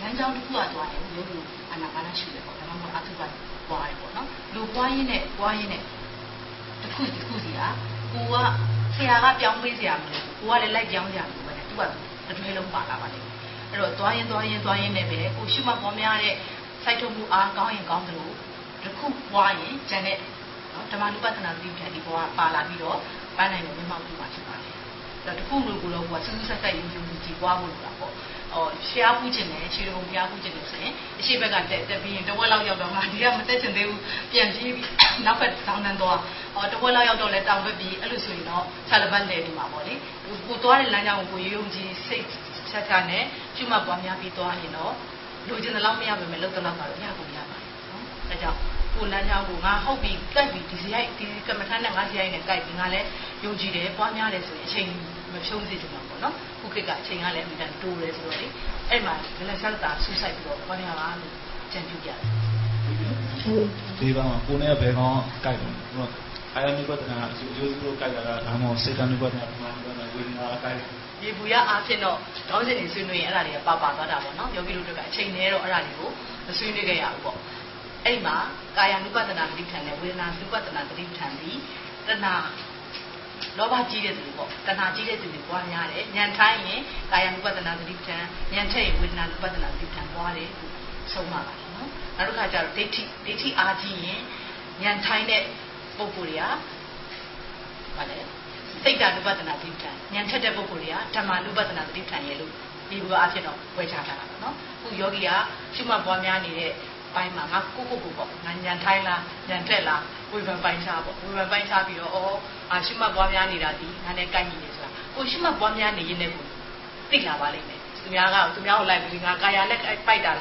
လမ်းကြောင်းတစ်ခုကသွားတယ်ယောဂီအာနာပါနရှိတယ်ပေါ့ဒါမှမဟုတ်အထုကသွားတယ်ပေါ့နော်လူပွားရင်းနဲ့ပွားရင်းနဲ့ တစ်ခုတစ်ခုစီကကိုကဆရာကပြောင်းပေးစရာမလိုကိုကလည်းလိုက်ပြောင်းကြတယ်ပဲသူကတစ်တွဲလုံးပါလာပါတယ်အဲ့တော့သွားရင်သွားရင်သွားရင်လည်းပဲကိုရှိမှပေါ်များတဲ့စိုက်ထုတ်မှုအားကောင်းရင်ကောင်းသလိုတစ်ခုပွားရင်ကျန်တဲ့နော်ဓမ္မနုပဒနာတိပြန်ဒီဘောကပါလာပြီးတော့ပန်းနိုင်လို့မျက်မှောက်ပြုမှာဖြစ်ပါတယ်ဒါတခုလိုကိုတော့ကစူးစူးဆက်ဆက်ယုံကြည်မှုကြည်ပွားဖို့လိုတာပေါ့ဟော ရှောက်ပူးခြင်းနဲ့ခြေတော်ဘုရားပူးခြင်းလို့ဆိုရင်အရှိဘက်ကတက်တက်ပြီးရင်တဝက်လောက်ရောက်တော့မှဒီကမတက်ချင်သေးဘူးပြန်ပြေးပြီးနောက်ဘက်တောင်းတန်းသွားဟောတဝက်လောက်ရောက်တော့လဲတောင်းဘက်ပြီးအဲ့လိုဆိုရင်တော့ဆာလဘတ်လဲနေမှာပေါ့လေကိုသွားတဲ့လမ်းကြောင်းကိုကိုရုံကြည်စိတ်ချက်ချနဲ့ကျွတ်မှပွားများပြီးသွားရင်တော့လူချင်းတလောက်မရပါမယ်လောက်တလောက်ကတော့ရကုန်ရပါတယ်နော်ဒါကြောင့်ကိုလမ်းကြောင်းကိုငါဟုတ်ပြီကြိုက်ပြီဒီစရိုက်ဒီကမ္မထမ်းနဲ့ငါစရိုက်နဲ့ကြိုက်ပြီငါလည်းယုံကြည်တယ်ပွားများတယ်ဆိုရင်အချိန်မဖြုံးစေချင်ပါဘူးနော် ခုခေတ်ကအချိန်ကလည်းအမြဲတမ်းတိုးတယ်ဆိုတော့လေအဲ့မှာလလက်ဆက်တာဆူဆိုင်ပြီးတော့ပွားများပါလို့ကြံပြကြတယ်ဒီပါမှာကိုနဲ့ဘယ်ကောင်ကြိုက်တယ်ဟိုအာယနိပဒနာအကျိုးစုလို့ကြိုက်တာဒါမှမဟုတ်စေတနိပဒနာဓမ္မနိပဒနာဝိညာဉ်ကြိုက်တယ်ဒီဘူရအားဖြင့်တော့ခေါင်းစဉ်တွေဆွေးနွေးရင်အဲ့ဒါတွေကပါပါသွားတာပေါ့နော်ယောဂီတို့တွေကအချိန်နဲ့တော့အဲ့ဒါတွေကိုမဆွေးနွေးခဲ့ရဘူးပေါ့အဲ့မှာကာယ ानु ပဒနာသတိထံနဲ့ဝေဒနာ ानु ပဒနာသတိထံပြီးတဏှာ လောဘကြီးတဲ့သူတွေပေါ့တဏှာကြီးတဲ့သူတွေပွားများတယ်ဉာဏ်ထိုင်းရင်ကာယ ानु ပဒနာသတိပဋ္ဌာန်ဉာဏ်ထက်ရင်ဝေဒနာ ानु ပဒနာသတိပဋ္ဌာန်ပွားတယ်ဆုံးပါပါတယ်နော်နောက်တစ်ခါကျတော့ဒိဋ္ဌိဒိဋ္ဌိအားကြီးရင်ဉာဏ်ထိုင်းတဲ့ပုဂ္ဂိုလ်တွေကဗါလဲစိတ်ဓာတ်ပဒနာသတိပဋ္ဌာန်ဉာဏ်ထက်တဲ့ပုဂ္ဂိုလ်တွေကဓမ္မာနုပဒနာသတိပဋ္ဌာန်ရဲ့လို့ဒီလိုအဖြစ်တော့ဝေချထားတာပါနော်အခုယောဂီကရှုမှတ်ပွားများနေတဲ့ိုင်းမှာငါကိုကိုကိုပေါ့ငါညံထိုင်းလားညံတက်လားဝေဖန်ပိုင်းချပေါ့ဝေဖန်ပိုင်းချပြီးတော့ဩ အာရှုမှတ်ပွားများနေတာဒီငါနဲ့ကိုက်ညီနေဆိုတာကိုရှုမှတ်ပွားများနေရင်လည်းကိုသိလာပါလိမ့်မယ်သူများကသူများကိုလိုက်ပြီးငါကာယနဲ့ပိုက်တာ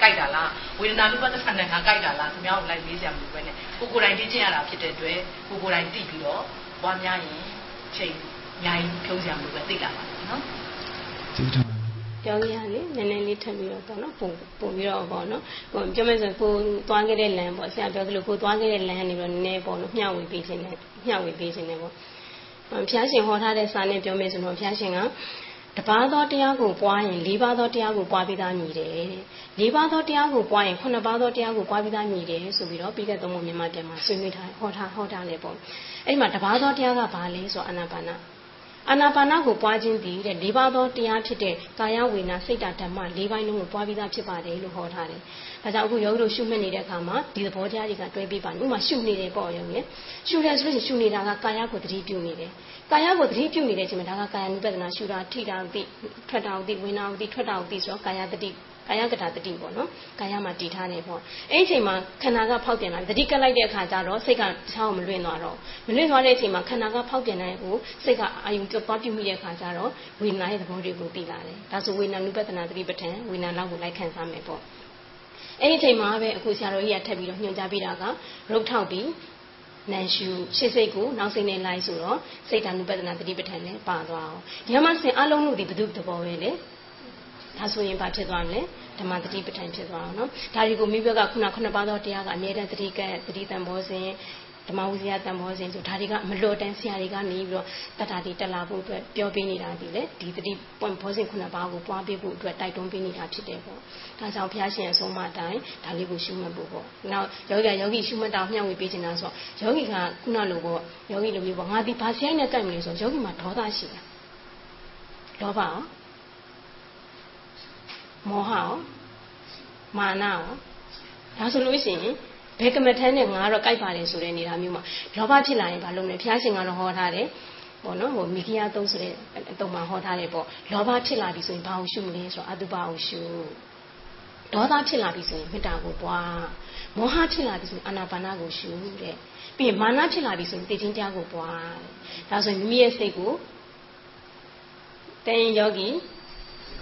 ကြိုက်တာလားဝေဒနာနုပသဖန်နဲ့ငါကြိုက်တာလားသူများကိုလိုက်မေးစရာမလိုပဲနဲ့ကိုကိုယ်တိုင်သိချင်းရတာဖြစ်တဲ့အတွက်ကိုကိုယ်တိုင်သိပြီးတော့ပွားများရင်ချိန်အများကြီးဖြုံးစရာမလိုပဲသိလာပါမယ်နော် ကျေးဇူးပြောရလေနည်းနည်းလေးထပ်ပြီးတော့ပေါ့နော်ပုံပုံပြီးတော့ပေါ့နော်ဟိုပြောမယ်ဆိုကိုသွားခဲ့တဲ့လမ်းပေါ့ဆရာပြောသလိုကိုသွားခဲ့တဲ့လမ်းနေတော့နည်းနည်းပေါ့နော်မျှဝေပေးခြင်းနဲ့မျှဝေပေးခြင်းနဲ့ပေါ့ဘုရားရှင်ဟောထားတဲ့စာနဲ့ပြောမယ်ဆိုတော့ဘုရားရှင်ကတပါးသောတရားကိုပွားရင်၄ပါးသောတရားကိုပွားပြီးသားမြည်တယ်တဲ့၄ပါးသောတရားကိုပွားရင်9ပါးသောတရားကိုပွားပြီးသားမြည်တယ်ဆိုပြီးတော့ပြီးခဲ့သုံးပုံမြန်မာပြန်မှာဆွေးနွေးထားဟောထားဟောထားလေပေါ့အဲ့ဒီမှာတပါးသောတရားကဘာလဲဆိုအာနာပါနာ အာနာပါနကိုပွားခြင်းသည်တဲ့၄ပါးသောတရားဖြစ်တဲ့ကာယဝေနာစိတ်ဓာတ်ဓမ္မ၄ပိုင်းလုံးကိုပွားပြီးသားဖြစ်ပါတယ်လို့ဟောထားတယ်။ဒါကြောင့်အခုယောဂီတို့ရှုမှတ်နေတဲ့အခါမှာဒီသဘောတရားတွေကတွဲပြီးပါဥမာရှုနေတယ်ပေါ့ယောဂီ။ရှုတယ်ဆိုလို့ရှုနေတာကကာယကိုသတိပြုနေတယ်။ကာယကိုသတိပြုနေတဲ့အချိန်မှာဒါကကာယ ानु ပဒနာရှုတာထိတာသိထွက်တာသိဝင်တာသိထွက်တာသိဆိုတော့ကာယတတိ ကာယကတာတတိပေါ့နော်ကာယမှာတည်ထားနေပေါ့အဲ့ဒီအချိန်မှာခန္ဓာကဖောက်ပြန်လာတတိကလိုက်တဲ့အခါကျတော့စိတ်ကတခြားမလွင့်သွားတော့မလွင့်သွားတဲ့အချိန်မှာခန္ဓာကဖောက်ပြန်တဲ့ကိုစိတ်ကအာယုံကြောသွားပြုမိတဲ့အခါကျတော့ဝေဒနာရဲ့သဘောတွေကိုသိလာတယ်ဒါဆိုဝေဒနာနုပဒနာတတိပဋ္ဌာန်ဝေဒနာလောက်ကိုလိုက်ခံစားမယ်ပေါ့အဲ့ဒီအချိန်မှာပဲအခုဆရာတော်ကြီးကထပ်ပြီးတော့ညွှန်ကြားပေးတာကရုပ်ထောက်ပြီးနန်ရှုရှေ့စိတ်ကိုနောက်စိတ်နဲ့လိုက်ဆိုတော့စိတ်ဓာတ်နုပဒနာတတိပဋ္ဌာန်နဲ့ပါသွားအောင်ဒီမှာဆင်အလုံးလို့ဒီဘု து သဘောပဲလေ ဒါဆိုရင်ဘာဖြစ်သွားမလဲဓမ္မတတိပဋ္ဌာန်ဖြစ်သွားအောင်နော်ဒါတွေကိုမိဘကခုနခုနပါသောတရားကအမြဲတမ်းတတိကတတိတံဘောစဉ်ဓမ္မဝိဇ္ဇာတန်ဘောစဉ်ဆိုဒါတွေကမလွတ်တန်းဆရာတွေကနေပြီးတော့တတ္တာတွေတက်လာဖို့အတွက်ပြောပေးနေတာဒီလေဒီတတိပွင့်ဘောစဉ်ခုနပါးကိုပွားပေးဖို့အတွက်တိုက်တွန်းပေးနေတာဖြစ်တယ်ပေါ့ဒါကြောင့်ဘုရားရှင်အဆုံးအမတိုင်းဒါလေးကိုရှုမှတ်ဖို့ပေါ့နောက်ယောဂီကယောဂီရှုမှတ်တာမျှဝေပေးနေတာဆိုတော့ယောဂီကခုနလိုပေါ့ယောဂီလိုမျိုးပေါ့ငါဒီဘာဆိုင်နဲ့ကြိုက်မလဲဆိုတော့ယောဂီမှာဒေါသရှိတာလောဘရော မောဟရောမာနရောဒါဆိုလို့ရှိရင်ဘယ်ကမထမ်းနဲ့ငါတော့ကြိုက်ပါတယ်ဆိုတဲ့နေရာမျိုးမှာလောဘဖြစ်လာရင်ဘာလုပ်မလဲဘုရားရှင်ကတော့ဟောထားတယ်ပေါ့နော်ဟိုမိဂိယသုံးဆိုတဲ့အတုံးမှာဟောထားတယ်ပေါ့လောဘဖြစ်လာပြီဆိုရင်ဘာကိုရှုမလဲဆိုတော့အတုပကိုရှုဒေါသဖြစ်လာပြီဆိုရင်မေတ္တာကိုပွားမောဟဖြစ်လာပြီဆိုရင်အာနာပါနကိုရှုတဲ့ပြီးရင်မာနဖြစ်လာပြီဆိုရင်သိချင်းတရားကိုပွားဒါဆိုရင်မိမိရဲ့စိတ်ကိုတန်ယောဂီ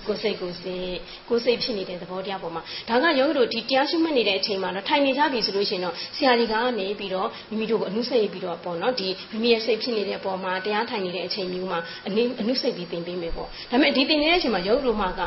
ကိုယ်စိတ်ကိုယ်စိတ်ကိုယ်စိတ်ဖြစ်နေတဲ့သဘောတရားပေါ်မှာဒါကယောဂီတို့ဒီတရားရှုမှတ်နေတဲ့အချိန်မှာတော့ထိုင်နေကြပြီဆိုလို့ရှိရင်တော့ဆရာကြီးကနေပြီးတော့မိမိတို့ကိုအနုစိတ်ပြီးတော့ပေါ့နော်ဒီမိမိရဲ့စိတ်ဖြစ်နေတဲ့ပုံမှာတရားထိုင်နေတဲ့အချိန်မျိုးမှာအနည်းအနုစိတ်ပြီးသင်ပေးမယ်ပေါ့ဒါပေမဲ့ဒီသင်နေတဲ့အချိန်မှာယောဂီတို့မှာက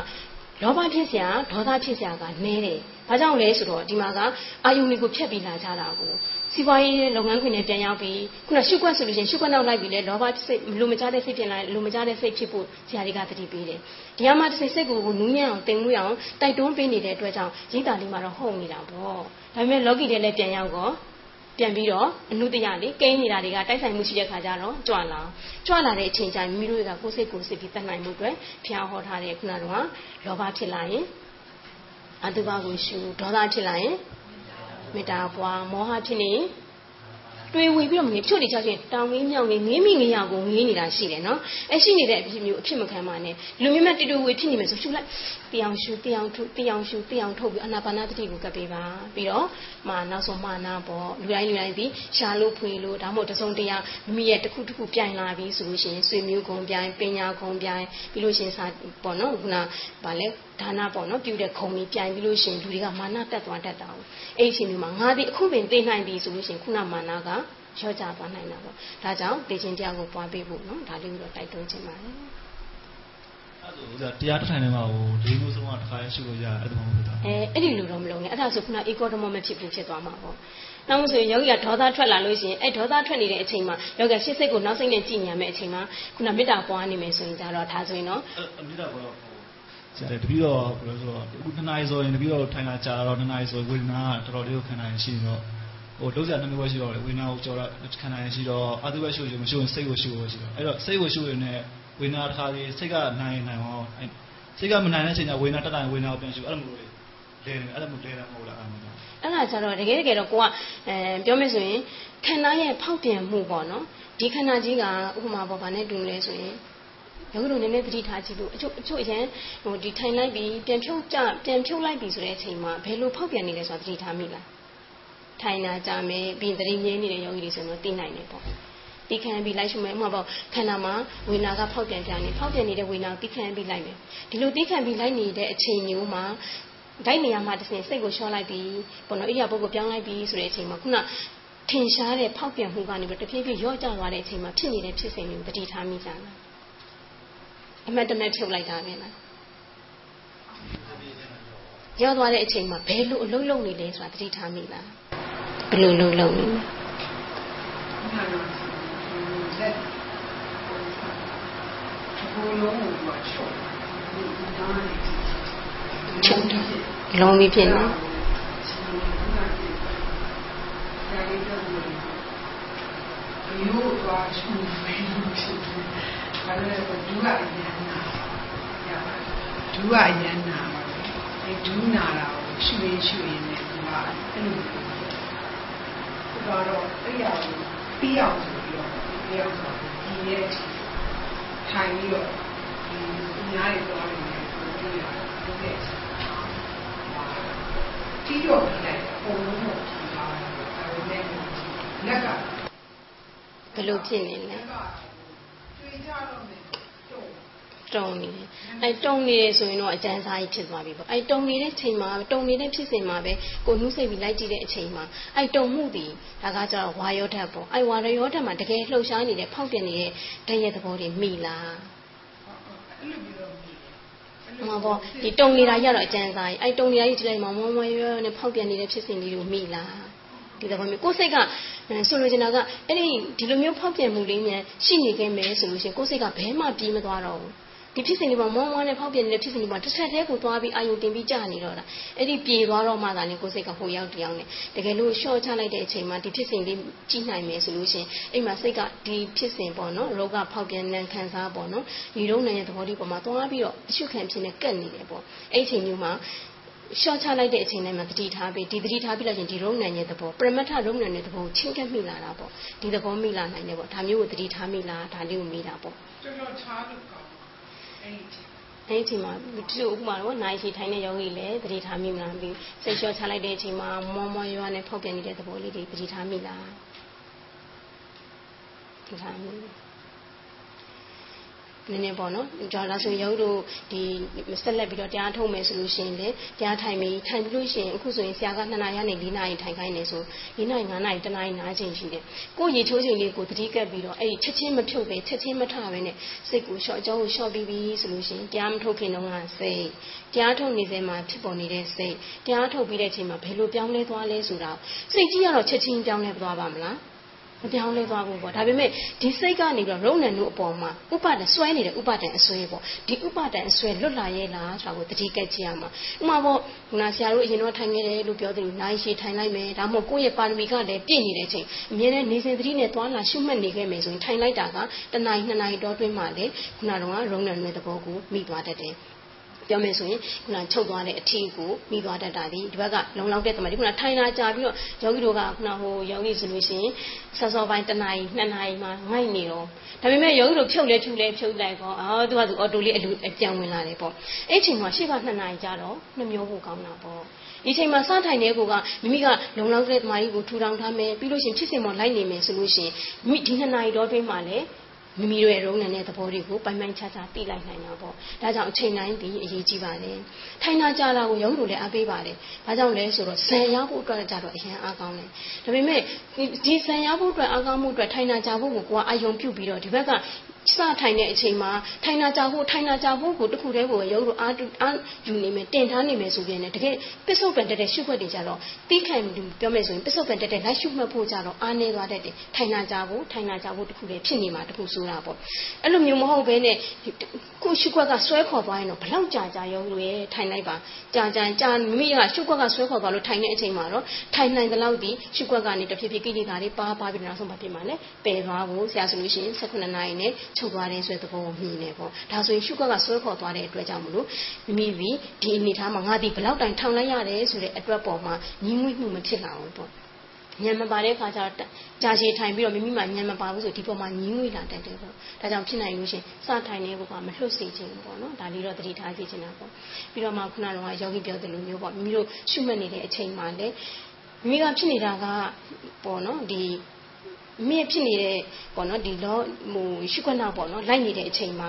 လောဘဖြစ်စရာဒေါသဖြစ်စရာကနည်းတယ်။ဘာကြောင့်လဲဆိုတော့ဒီမှာကအာယုန်တွေကိုဖျက်ပြီးလာကြတာကိုစီးပွားရေးလုပ်ငန်းခွင်နဲ့ပြန်ရောက်ပြီးခုနရှုခွက်ဆိုလို့ရှိရင်ရှုခွက်နောက်လိုက်ပြီးလဲလောဘစိတ်လူမကြတဲ့စိတ်ဖြစ်လာလူမကြတဲ့စိတ်ဖြစ်ဖို့ဆရာတွေကတတိပေးတယ်။ဒီမှာတစ်စိတ်စိတ်ကိုနူးညံ့အောင်တင်မှုရအောင်တိုက်တွန်းပေးနေတဲ့အတွက်ကြောင့်ရိတာလေးမှာတော့ဟုတ်နေတာပေါ့။ဒါပေမဲ့လောကီတွေလည်းပြန်ရောက်တော့ ပြန်ပြီးတော့အနုတရလေးကိန်းနေတာတွေကတိုက်ဆိုင်မှုရှိတဲ့ခါကျတော့ကြွလာကြွလာတဲ့အချိန်ကျရင်မိမိတို့ကကိုယ်စိတ်ကိုယ်စိတ်ပြီးတတ်နိုင်မှုအတွက်ဖျားဟောထားတဲ့ခုနကလောဘဖြစ်လာရင်အတုပကိုရှုဒေါသဖြစ်လာရင်မေတ္တာပွားမောဟဖြစ်နေရင် တွေးဝေပြီးတော့ငေဖြုတ်နေချချင်းတောင်ငေးမြောက်ငေးငေးမိငေးရကိုငေးနေတာရှိတယ်နော်အဲရှိနေတဲ့အဖြစ်မျိုးအဖြစ်မခံပါနဲ့လူမျိုးမတူတူဝေဖြစ်နေမယ်ဆိုရှုလိုက်တရားရှုတရားထုတ်တရားရှုတရားထုတ်ပြီးအနာပါနာတတိကိုကပ်ပေးပါပြီးတော့မာနောက်ဆုံးမာနာပေါ့လူတိုင်းလူတိုင်းဒီရှာလို့ဖွေလို့ဒါမှမဟုတ်တစုံတရာမိမိရဲ့တစ်ခုတစ်ခုပြိုင်လာပြီဆိုလို့ရှိရင်ဆွေမျိုးကုံပြိုင်ပညာကုံပြိုင်ပြီးလို့ရှိရင်စာပေါ့နော်ခုနဗာလဲဒါနပေါ့နော်ပြုတဲ့ခုံကြီးပြိုင်ပြီးလို့ရှိရင်လူတွေကမာနတက်သွားတတ်တာ။အဲ့ဒီအချိန်မျိုးမှာငါဒီအခုပင်သိနိုင်ပြီဆိုလို့ရှိရင်ခုနမာနက ရော့ကျသွားနိုင်တာပေါ့ဒါကြောင့်သိချင်းတရားကိုပွားပေးဖို့နော်ဒါလေးကိုတော့တိုက်တွန်းချင်ပါတယ်အဲ့ဒါဆိုတရားတစ်ထိုင်ထဲမှာဟိုလေးမျိုးဆုံးကတစ်ခါရရှိလို့ရအဲ့ဒါမှမဟုတ်တာအဲအဲ့ဒီလိုတော့မလုပ်နဲ့အဲ့ဒါဆိုခုန economy မဖြစ်ဘူးဖြစ်သွားမှာပေါ့နောက်မှဆိုရင်ယောဂီကဒေါသထွက်လာလို့ရှိရင်အဲ့ဒေါသထွက်နေတဲ့အချိန်မှာယောဂီရှစ်စိတ်ကိုနောက်စိတ်နဲ့ကြည်ညံမဲ့အချိန်မှာခုနမေတ္တာပွားနေမယ်ဆိုရင်ဒါတော့ဒါဆိုရင်တော့မေတ္တာပွားဆရာတပည့်တော်ဘယ်လိုဆိုတော့အခုနှစ်နာရီဆိုရင်တပည့်တော်ထိုင်လာကြာတော့နှစ်နာရီဆိုဝေဒနာကတော်တော်လေးကိုခံနိုင်ရှိနေတော့ ဟိုလုံးစရာနှမျိုးပဲရှိတော့လေဝိညာဉ်ကိုကြော်တာခံနိုင်ရှိတော့အတုပဲရှိလို့မရှိရင်စိတ်ကိုရှိလို့ရှိတော့အဲ့တော့စိတ်ကိုရှိရင်လည်းဝိညာဉ်တစ်ခါလေးစိတ်ကနိုင်နိုင်အောင်အဲ့စိတ်ကမနိုင်တဲ့အချိန်ကျဝိညာဉ်တက်တိုင်းဝိညာဉ်ကိုပြန်ရှိအဲ့လိုမျိုးလေလဲနေအဲ့လိုမျိုးလဲတာမဟုတ်လားအဲ့လိုအဲ့ဒါကြတော့တကယ်တကယ်တော့ကိုကအဲပြောမယ်ဆိုရင်ခန္ဓာရဲ့ဖောက်ပြန်မှုပေါ့နော်ဒီခန္ဓာကြီးကဥပမာပေါ့ဗာနဲ့တူလဲဆိုရင်ယောဂီတို့နည်းနည်းသတိထားကြည့်လို့အချို့အချို့အရင်ဟိုဒီထိုင်လိုက်ပြီးပြန်ဖြုတ်ကြပြန်ဖြုတ်လိုက်ပြီးဆိုတဲ့အချိန်မှာဘယ်လိုဖောက်ပြန်နေလဲဆိုတာသတိထားမိလား ထိုင်တာကြမယ်ပြီးသတိငြိမ်းနေတဲ့ယောဂီတွေဆိုတော့သိနိုင်တယ်ပေါ့တိခံပြီးလိုက်ရှုမယ်ဥပမာပေါ့ခန္ဓာမှာဝေနာကဖောက်ပြန်ပြန်နေဖောက်ပြန်နေတဲ့ဝေနာကိုတိခံပြီးလိုက်မယ်ဒီလိုတိခံပြီးလိုက်နေတဲ့အချိန်မျိုးမှာဒိုက်နေရာမှာတစ်စင်စိတ်ကိုလျှော့လိုက်ပြီးပေါ့နော်ဣရိယာပုတ်ကိုပြောင်းလိုက်ပြီးဆိုတဲ့အချိန်မှာခုနထင်ရှားတဲ့ဖောက်ပြန်မှုကနေပြီးတဖြည်းဖြည်းရော့ကျသွားတဲ့အချိန်မှာဖြစ်နေတဲ့ဖြစ်စဉ်မျိုးတတိထားမိကြလားအမှတ်တမဲ့ဖြုတ်လိုက်တာပဲလားရော့သွားတဲ့အချိန်မှာဘယ်လိုအလုံးလုံးနေလဲဆိုတာတတိထားမိလား ဘယ်လိုလုံးလုံးနေလဲချုပ်လုံးပြီးဖြစ်နေရိုးသွားချူပြီးဖြစ်တယ်။ဒါလည်းဒုကအရန်နာ။ရပါဒုကအရန်နာပါ။အဲဒုနာတာကိုရှုရင်းရှုရင်းနဲ့ဒီမှာအဲ့လို တော့အဲ့ရကိုပြီးအောင်ဆိုပြီးတော့ပြီးအောင်ဆိုဒီရဲ့ထိုင်ပြီးတော့ဒီအများကြီးသွားနေတယ်ဒီရဒီကတီးတော့ပြလိုက်ပုံလုံးတော့ဖြီးထားတယ်အဲ့ဒါနဲ့လက်ကဘယ်လိုဖြစ်နေလဲတွေးကြတော့မယ် တုံနေတယ်အဲတုံနေတယ်ဆိုရင်တော့အကျန်းစားကြီးဖြစ်သွားပြီပေါ့အဲတုံနေတဲ့ချိန်မှာတုံနေတဲ့ဖြစ်စဉ်မှာပဲကိုနှုတ်စိတ်ပြီးလိုက်ကြည့်တဲ့အချိန်မှာအဲတုံမှုဒီဒါကကျတော့ဝါယောဓာတ်ပေါ့အဲဝါယောဓာတ်မှာတကယ်လှုပ်ရှားနေတဲ့ဖောက်ပြန်နေတဲ့ဓာတ်ရဲ့သဘောတွေမိလားဟောပေါ့ဒီတုံနေတာရတော့အကျန်းစားကြီးအဲတုံနေတာကြီးဒီလိုက်မှာမောမောရွရွနဲ့ဖောက်ပြန်နေတဲ့ဖြစ်စဉ်လေးကိုမိလားဒီသဘောမျိုးကိုယ်စိတ်ကဆိုလိုချင်တာကအဲ့ဒီဒီလိုမျိုးဖောက်ပြန်မှုလေးများရှိနေခဲ့မယ်ဆိုလို့ရှိရင်ကိုယ်စိတ်ကဘဲမှပြေးမသွားတော့ဘူး ဒီဖြစ်စဉ်တွေမှာမောမောနဲ့ဖောက်ပြန်နေတဲ့ဖြစ်စဉ်တွေမှာတစ်ဆက်တည်းကိုသွားပြီးအာယုံတင်ပြီးကြာနေတော့တာအဲ့ဒီပြေသွားတော့မှသာလေကိုယ်စိတ်ကဟိုရောက်တယောက်နဲ့တကယ်လို့ရှော့ချလိုက်တဲ့အချိန်မှာဒီဖြစ်စဉ်လေးကြည့်နိုင်မယ်ဆိုလို့ရှိရင်အိမ်မှာစိတ်ကဒီဖြစ်စဉ်ပေါ့နော်ရောဂဖောက်ပြန်တဲ့ခံစားပေါ့နော်ဒီရုံနဲ့သဘောလေးပေါ်မှာသွားပြီးတော့အရှုခံဖြစ်နေကတ်နေတယ်ပေါ့အဲ့ဒီအချိန်မျိုးမှာရှော့ချလိုက်တဲ့အချိန်တိုင်းမှာတတိထားပြီးဒီတတိထားပြီးလိုက်ရင်ဒီရုံနံရဲ့သဘောပရမတ္ထရုံနံရဲ့သဘောကိုချင်းကပ်မိလာတာပေါ့ဒီသဘောမိလာနိုင်တယ်ပေါ့ဒါမျိုးကိုတတိထားမိလားဒါလေးကိုမိတာပေါ့တော်တော်ချားလို့ကောင်း အဲ့ဒီအဲ့ဒီအချိန်မှာဒီလိုဥပမာတော့နိုင်ရှိထိုင်တဲ့ယောဂီလည်းတတိထားမိမလားပြီးစိတ်လျှော့ချလိုက်တဲ့အချိန်မှာမောမောရွာနဲ့ဖောက်ပြန်နေတဲ့သဘောလေးတွေတတိထားမိလားဒီထားမိ နည်းနည်းပေါ့နော်ဒါလားဆိုရုပ်တို့ဒီဆက်လက်ပြီးတော့တရားထုတ်မယ်ဆိုလို့ရှိရင်လေတရားထိုင်ပြီးထိုင်ပြီးလို့ရှိရင်အခုဆိုရင်ဆရာက2နာရီနဲ့4နာရီထိုင်ခိုင်းနေဆို4နာရီ5နာရီ1နာရီနားချိန်ရှိတယ်ကိုရေချိုးချိန်လေးကိုတတိကပ်ပြီးတော့အဲ့ဒီချက်ချင်းမဖြုတ်ပဲချက်ချင်းမထပဲနဲ့စိတ်ကိုရှော့ကြောကိုရှော့ပြီးပြီဆိုလို့ရှိရင်တရားမထုတ်ခင်တော့ကစိတ်တရားထုတ်နေစေမှာဖြစ်ပေါ်နေတဲ့စိတ်တရားထုတ်ပြီးတဲ့အချိန်မှာဘယ်လိုပြောင်းလဲသွားလဲဆိုတာစိတ်ကြီးကတော့ချက်ချင်းပြောင်းလဲသွားပါမလား မပြောင်းလဲသွားဘူးပေါ့ဒါပေမဲ့ဒီစိတ်ကနေပြီးတော့ရုံဏန်တို့အပေါ်မှာဥပါဒဆွဲနေတဲ့ဥပါဒံအဆွဲပေါ့ဒီဥပါဒံအဆွဲလွတ်လာရဲ့လားဆိုတာကိုတတိကက်ကြည့်ရမှာဥမာပေါ့ခုနဆရာတို့အရင်တော့ထိုင်ခဲ့တယ်လို့ပြောတယ်နိုင်ရှိထိုင်လိုက်မယ်ဒါမှမဟုတ်ကိုယ့်ရဲ့ပါရမီကလည်းပြည့်နေတဲ့အချိန်အမြဲတမ်းနေစဉ်သတိနဲ့သွားလာရှုမှတ်နေခဲ့မယ်ဆိုရင်ထိုင်လိုက်တာကတနားရီနှစ်နာရီတော့တွင်းမှလည်းခုနကတော့ရုံဏန်ရဲ့သဘောကိုမိသွားတတ်တယ် ပြောမယ်ဆိုရင်ခုနချုပ်သွားတဲ့အထီးကိုမိသွားတတ်တာဒီဒီဘက်ကလုံလောက်တဲ့တမန်ဒီခုနထိုင်လာကြပြီးတော့ယောဂီတို့ကခုနဟိုယောဂီဆိုလို့ရှိရင်ဆောစောပိုင်းတနာရီနှစ်နာရီမှငိုက်နေတော့ဒါပေမဲ့ယောဂီတို့ဖြုတ်လဲဖြုတ်လဲဖြုတ်လိုက်ကောအော်သူကသူအော်တိုလေးအလူအပြန်ဝင်လာတယ်ပေါ့အဲ့ချိန်မှာရှေ့ကနှစ်နာရီကြတော့နှမျိုးဖို့ကောင်းတာပေါ့ဒီချိန်မှာစထိုင်တဲ့ကိုကမိမိကလုံလောက်တဲ့တမားကြီးကိုထူထောင်ထားမယ်ပြီးလို့ရှိရင်ဖြစ်စဉ်ပေါ်လိုက်နေမယ်ဆိုလို့ရှိရင်မိဒီနှစ်နာရီတော့တွင်းမှာလည်း မိမိတို့ရဲ့ရုံးနေတဲ့သဘောတွေကိုပိုင်ပိုင်ခြားခြားသိလိုက်နိုင်တာပေါ့ဒါကြောင့်အချိန်တိုင်းဒီအရေးကြီးပါတယ်ထိုင်နာကြတာကိုရုံးလို့လည်းအားပေးပါတယ်ဘာကြောင့်လဲဆိုတော့ဇံရဖို့အတွက်ကြတော့အရင်အားကောင်းတယ်ဒါပေမဲ့ဒီဇံရဖို့အတွက်အားကောင်းမှုအတွက်ထိုင်နာကြဖို့ကိုကိုကအာယုံပြုတ်ပြီးတော့ဒီဘက်က စထိုင်တဲ့အချိန်မှာထိုင်နာကြဖို့ထိုင်နာကြဖို့ကိုတခုတည်းကိုရုပ်လို့အားအားယူနေမယ်တင်ထားနေမယ်ဆိုပြန်တယ်တကယ်ပစ္စုပန်တက်တဲ့ရှုခွက်တွေကြတော့တီးခံပြောမယ်ဆိုရင်ပစ္စုပန်တက်တဲ့လိုက်ရှုမှတ်ဖို့ကြတော့အားနေသွားတတ်တယ်ထိုင်နာကြဖို့ထိုင်နာကြဖို့တခုတည်းဖြစ်နေမှာတခုဆိုတာပေါ့အဲ့လိုမျိုးမဟုတ်ဘဲနဲ့ကိုရှုခွက်ကဆွဲခေါ်သွားရင်တော့ဘလောက်ကြာကြာရုံလို့ရထိုင်လိုက်ပါကြာကြာကြာမိမိကရှုခွက်ကဆွဲခေါ်သွားလို့ထိုင်တဲ့အချိန်မှာတော့ထိုင်နိုင်တဲ့လောက်ဒီရှုခွက်ကနေတဖြည်းဖြည်းကိလေသာတွေပါပါပြီးနောက်ဆုံးမဖြစ်မှာလဲပယ်သွားဖို့ဆရာဆိုလို့ရှိရင်18နာရီနဲ့ချုပ်သွားတယ်ဆိုတဲ့သဘောကိုမြင်နေပေါ့ဒါဆိုရင်ရှုခွက်ကဆွဲခေါ်သွားတဲ့အတွက်ကြောင့်မလို့မိမိဒီအနေထားမှာငါဒီဘလောက်တိုင်ထောင်လိုက်ရတယ်ဆိုတဲ့အတွက်ပေါ်မှာညီးငွေ့မှုမဖြစ်လာဘူးပေါ့ညံမပါတဲ့အခါကျတော့ကြာရှည်ထိုင်ပြီးတော့မိမိမှညံမပါဘူးဆိုဒီပေါ်မှာညင်းငွေလာတတ်တယ်ပေါ့ဒါကြောင့်ဖြစ်နိုင်လို့ရှင်စထိုင်နေဖို့ကမလွတ်စေခြင်းပေါ့နော်ဒါလေးတော့သတိထားစေချင်တာပေါ့ပြီးတော့မှခုနကယောဂီပြောတယ်လို့မျိုးပေါ့မိမိတို့ရှုမှတ်နေတဲ့အချိန်မှာလေမိမိကဖြစ်နေတာကပေါ့နော်ဒီ မြင့်ဖြစ်နေတဲ့ပေါ့နော်ဒီလောဟိုရှုခွက်နောက်ပေါ့နော်လိုက်နေတဲ့အချိန်မှာ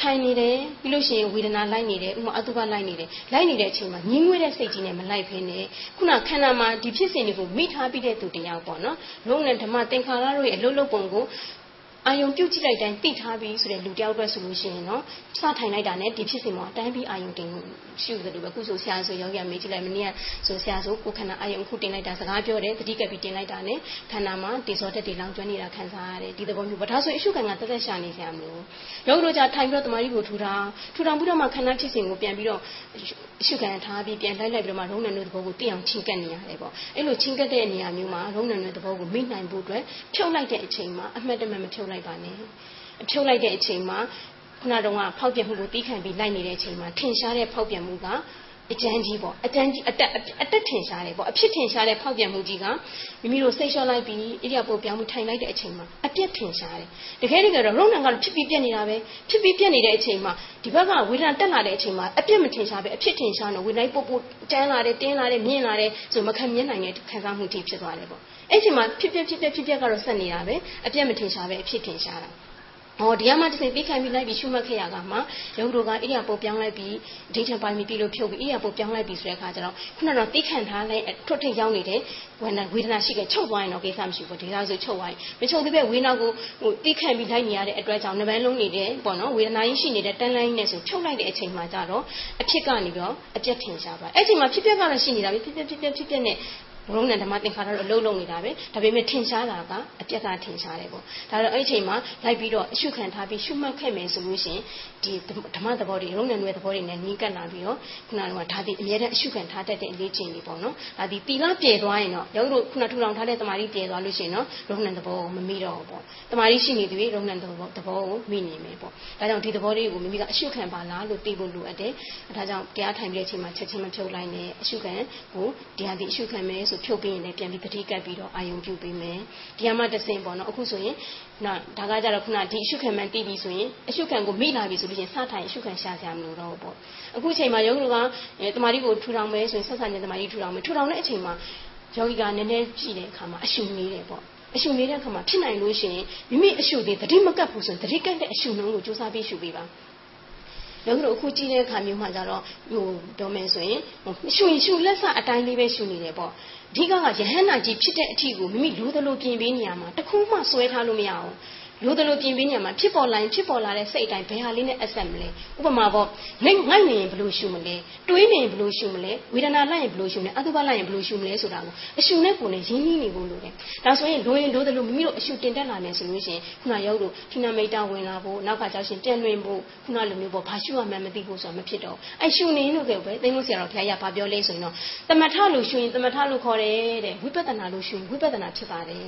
ထိုင်နေတယ်ပြီးလို့ရှိရင်ဝေဒနာလိုက်နေတယ်ဥမာအတုပလိုက်နေတယ်လိုက်နေတဲ့အချိန်မှာညင်းငွေတဲ့စိတ်ကြီးနဲ့မလိုက်ဖ ೇನೆ ခုနခန္ဓာမှာဒီဖြစ်စဉ်တွေကိုမိထားပြီးတဲ့သူတယောက်ပေါ့နော်လုံးနဲ့ဓမ္မသင်္ခါရတို့ရဲ့အလုံးလုံးပုံကို အာယုံပြုတ်ကြည့်လိုက်တိုင်းသိထားပြီဆိုတဲ့လူတယောက်အတွက်ဆိုလို့ရှိရင်နော်စထိုင်လိုက်တာနဲ့ဒီဖြစ်စဉ်မှာတိုင်းပြီးအာယုံတင်ရှုတယ်လို့ပဲခုဆိုဆရာဆိုယောဂီမေးကြည့်လိုက်မနေ့ကဆိုဆရာဆိုကိုခန္ဓာအာယုံခုတင်လိုက်တာစကားပြောတယ်တတိကပ်ပြီးတင်လိုက်တာနဲ့ခန္ဓာမှာတေဇောတက်တွေလောင်ကျွမ်းနေတာခံစားရတယ်ဒီသဘောမျိုးပဲဒါဆိုအရှုခံကတက်တက်ရှာနေဆရာမျိုးယောဂီတို့じゃထိုင်ပြီးတော့တမာရီကိုထူထောင်ထူထောင်ပြီးတော့မှခန္ဓာဖြစ်စဉ်ကိုပြန်ပြီးတော့အရှုခံထားပြီးပြန်လိုက်လိုက်ပြီးတော့မှရုံးနံတို့သဘောကိုသိအောင်ချင်းကပ်နေရတယ်ပေါ့အဲ့လိုချင်းကပ်တဲ့နေရာမျိုးမှာရုံးနံတို့သဘောကိုမိနိုင်ဖို့အတွက်ဖြုတ်လိုက်တဲ့အချိန်မှာအမှတ်တမဲ့မဖြုတ်လိုက်ပါနဲ့အဖြုတ်လိုက်တဲ့အချိန်မှာခုနတုန်းကဖောက်ပြန်မှုကိုတီးခံပြီးလိုက်နေတဲ့အချိန်မှာထင်ရှားတဲ့ဖောက်ပြန်မှုကအကျန်းကြီးပေါ့အကျန်းကြီးအတက်အတက်ထင်ရှားတယ်ပေါ့အဖြစ်ထင်ရှားတဲ့ဖောက်ပြန်မှုကြီးကမိမိတို့စိတ်လျှော့လိုက်ပြီးဣရိယာပုတ်ပြောင်းမှုထိုင်လိုက်တဲ့အချိန်မှာအပြက်ထင်ရှားတယ်တကယ်တကယ်တော့ရုံဏကတော့ဖြစ်ပြီးပြက်နေတာပဲဖြစ်ပြီးပြက်နေတဲ့အချိန်မှာဒီဘက်ကဝေဒနာတက်လာတဲ့အချိန်မှာအပြက်မထင်ရှားပဲအဖြစ်ထင်ရှားတော့ဝေဒနာပုတ်ပုတ်ကျန်းလာတယ်တင်းလာတယ်မြင့်လာတယ်ဆိုမခံမြင်နိုင်တဲ့ခံစားမှုကြီးဖြစ်သွားတယ်ပေါ့ အဲ့ဒီမှာဖြစ်ပြက်ဖြစ်ပြက်ဖြစ်ပြက်ကတော့ဆက်နေတာပဲအပြက်မထင်ရှားပဲအဖြစ်ထင်ရှားတာဟောဒီကမှတစ်စိပြီးခံပြီးလိုက်ပြီးရှုမှတ်ခဲ့ရကမှရုပ်တို့ကအိယာပုတ်ပြောင်းလိုက်ပြီးဒိဋ္ဌပိုင်းပြီးပြီးလို့ဖြုတ်ပြီးအိယာပုတ်ပြောင်းလိုက်ပြီးဆိုတဲ့အခါကျတော့ခုနကတော့သိခံထားလိုက်ထွတ်ထိပ်ရောက်နေတဲ့ဝေဒနာဝေဒနာရှိခဲ့ချုပ်သွားရင်တော့ကိစ္စမရှိဘူးဒီလားဆိုချုပ်သွားရင်မချုပ်သေးပဲဝေဒနာကိုဟိုသိခံပြီးလိုက်နေရတဲ့အတွက်ကြောင့်နှပန်းလုံးနေတဲ့ပေါ့နော်ဝေဒနာကြီးရှိနေတဲ့တန်လိုင်းနဲ့ဆိုဖြုတ်လိုက်တဲ့အချိန်မှာကျတော့အဖြစ်ကနေပြီးတော့အပြတ်ထင်ရှားပါအဲ့အချိန်မှာဖြစ်ပျက်ကလည်းရှိနေတာပဲဖြစ်ပျက်ဖြစ်ပျက်ဖြစ်ပျက်နဲ့ ဘုံနဲ့ဓမ္မသင်္ခါရတော့အလုံးလုံးနေတာပဲဒါပေမဲ့ထင်ရှားတာကအပြက်ကထင်ရှားတယ်ပေါ့ဒါတော့အဲ့ဒီအချိန်မှာလိုက်ပြီးတော့အရှုခံထားပြီးရှုမှတ်ခဲ့မယ်ဆိုလို့ရှိရင်ဒီဓမ္မသဘောတွေရုံးနယ်တွေသဘောတွေနဲ့နီးကပ်လာပြီးတော့ခုနကဒါဒီအမြဲတမ်းအရှုခံထားတတ်တဲ့အလေးချိန်တွေပေါ့နော်ဒါဒီတီလာပြေသွားရင်တော့ရုံးတို့ခုနထူထောင်ထားတဲ့တမာရီပြေသွားလို့ရှိရင်တော့ရုံးနယ်သဘောကိုမမိတော့ဘူးပေါ့တမာရီရှိနေသည်ရုံးနယ်သဘောသဘောကိုမိနေမယ်ပေါ့ဒါကြောင့်ဒီသဘောလေးကိုမိမိကအရှုခံပါလားလို့သိဖို့လိုအပ်တယ်ဒါကြောင့်တရားထိုင်ပြီးတဲ့အချိန်မှာချက်ချင်းမဖြုတ်လိုက်နဲ့အရှုခံကိုတရားဒီအရှုခံမယ်ဆိုဖြုတ်ပြီးရင်လည်းပြန်ပြီးတတိကပ်ပြီးတော့အာယုံပြုပေးမယ်ဒီမှာတစ်ဆင့်ပေါ့နော်အခုဆိုရင်နော်ဒါကကြတော့ခုနဒီအရှုခံမှန်တည်ပြီဆိုရင်အရှုခံကိုမိလာပြီဆိုလို့ရှိရင်စထိုင်အရှုခံရှာစရာမလိုတော့ဘူးပေါ့အခုချိန်မှာယောဂီကတမာတိကိုထူထောင်မယ်ဆိုရင်ဆက်ဆံတဲ့တမာတိထူထောင်မယ်ထူထောင်တဲ့အချိန်မှာယောဂီကနည်းနည်းကြည့်တဲ့အခါမှာအရှုနေတယ်ပေါ့အရှုနေတဲ့အခါမှာဖြစ်နိုင်လို့ရှိရင်မိမိအရှုတွေတတိမကပ်ဘူးဆိုရင်တတိကပ်တဲ့အရှုနှုံးကိုစူးစမ်းပြီးရှုပေးပါ ယောဂီတို့အခုကြည့်တဲ့အခါမျိုးမှာကြတော့ဟိုပြောမယ်ဆိုရင်ရှုရင်ရှုလက်စအတိုင်းလေးပဲရှုနေတယ်ပေါ့အဓိကကယဟန္တာကြီးဖြစ်တဲ့အထီကိုမိမိလိုသလိုပြင်ပေးနေရမှာတခုမှဆွဲထားလို့မရအောင် လိုသလိုပြင်ပေးနေမှာဖြစ်ပေါ်လာရင်ဖြစ်ပေါ်လာတဲ့စိတ်အတိုင်းဘယ်ဟာလေးနဲ့အဆက်မလဲဥပမာပေါ့ငိုက်ငိုက်နေရင်ဘယ်လိုရှုမလဲတွေးနေရင်ဘယ်လိုရှုမလဲဝေဒနာလိုက်ရင်ဘယ်လိုရှုမလဲအတုပလိုက်ရင်ဘယ်လိုရှုမလဲဆိုတာကိုအရှုနဲ့ကိုယ်နဲ့ရင်းနှီးနေဖို့လိုတယ်ဒါဆိုရင်လိုရင်လိုသလိုမိမိတို့အရှုတင်တက်လာမယ်ဆိုလို့ရှိရင်ခုနရောက်လို့ထိနာမိတ်တာဝင်လာဖို့နောက်ကကြောက်ရှင်တန်လွင်ဖို့ခုနလိုမျိုးပေါ့ဘာရှုရမှန်းမသိဖို့ဆိုတာမဖြစ်တော့အဲ့ရှုနေလို့ပဲသိလို့ဆရာတော်ဘုရားရဘာပြောလဲဆိုရင်တော့တမထလို့ရှုရင်တမထလို့ခေါ်တယ်တဲ့ဝိပဿနာလို့ရှုရင်ဝိပဿနာဖြစ်ပါတယ်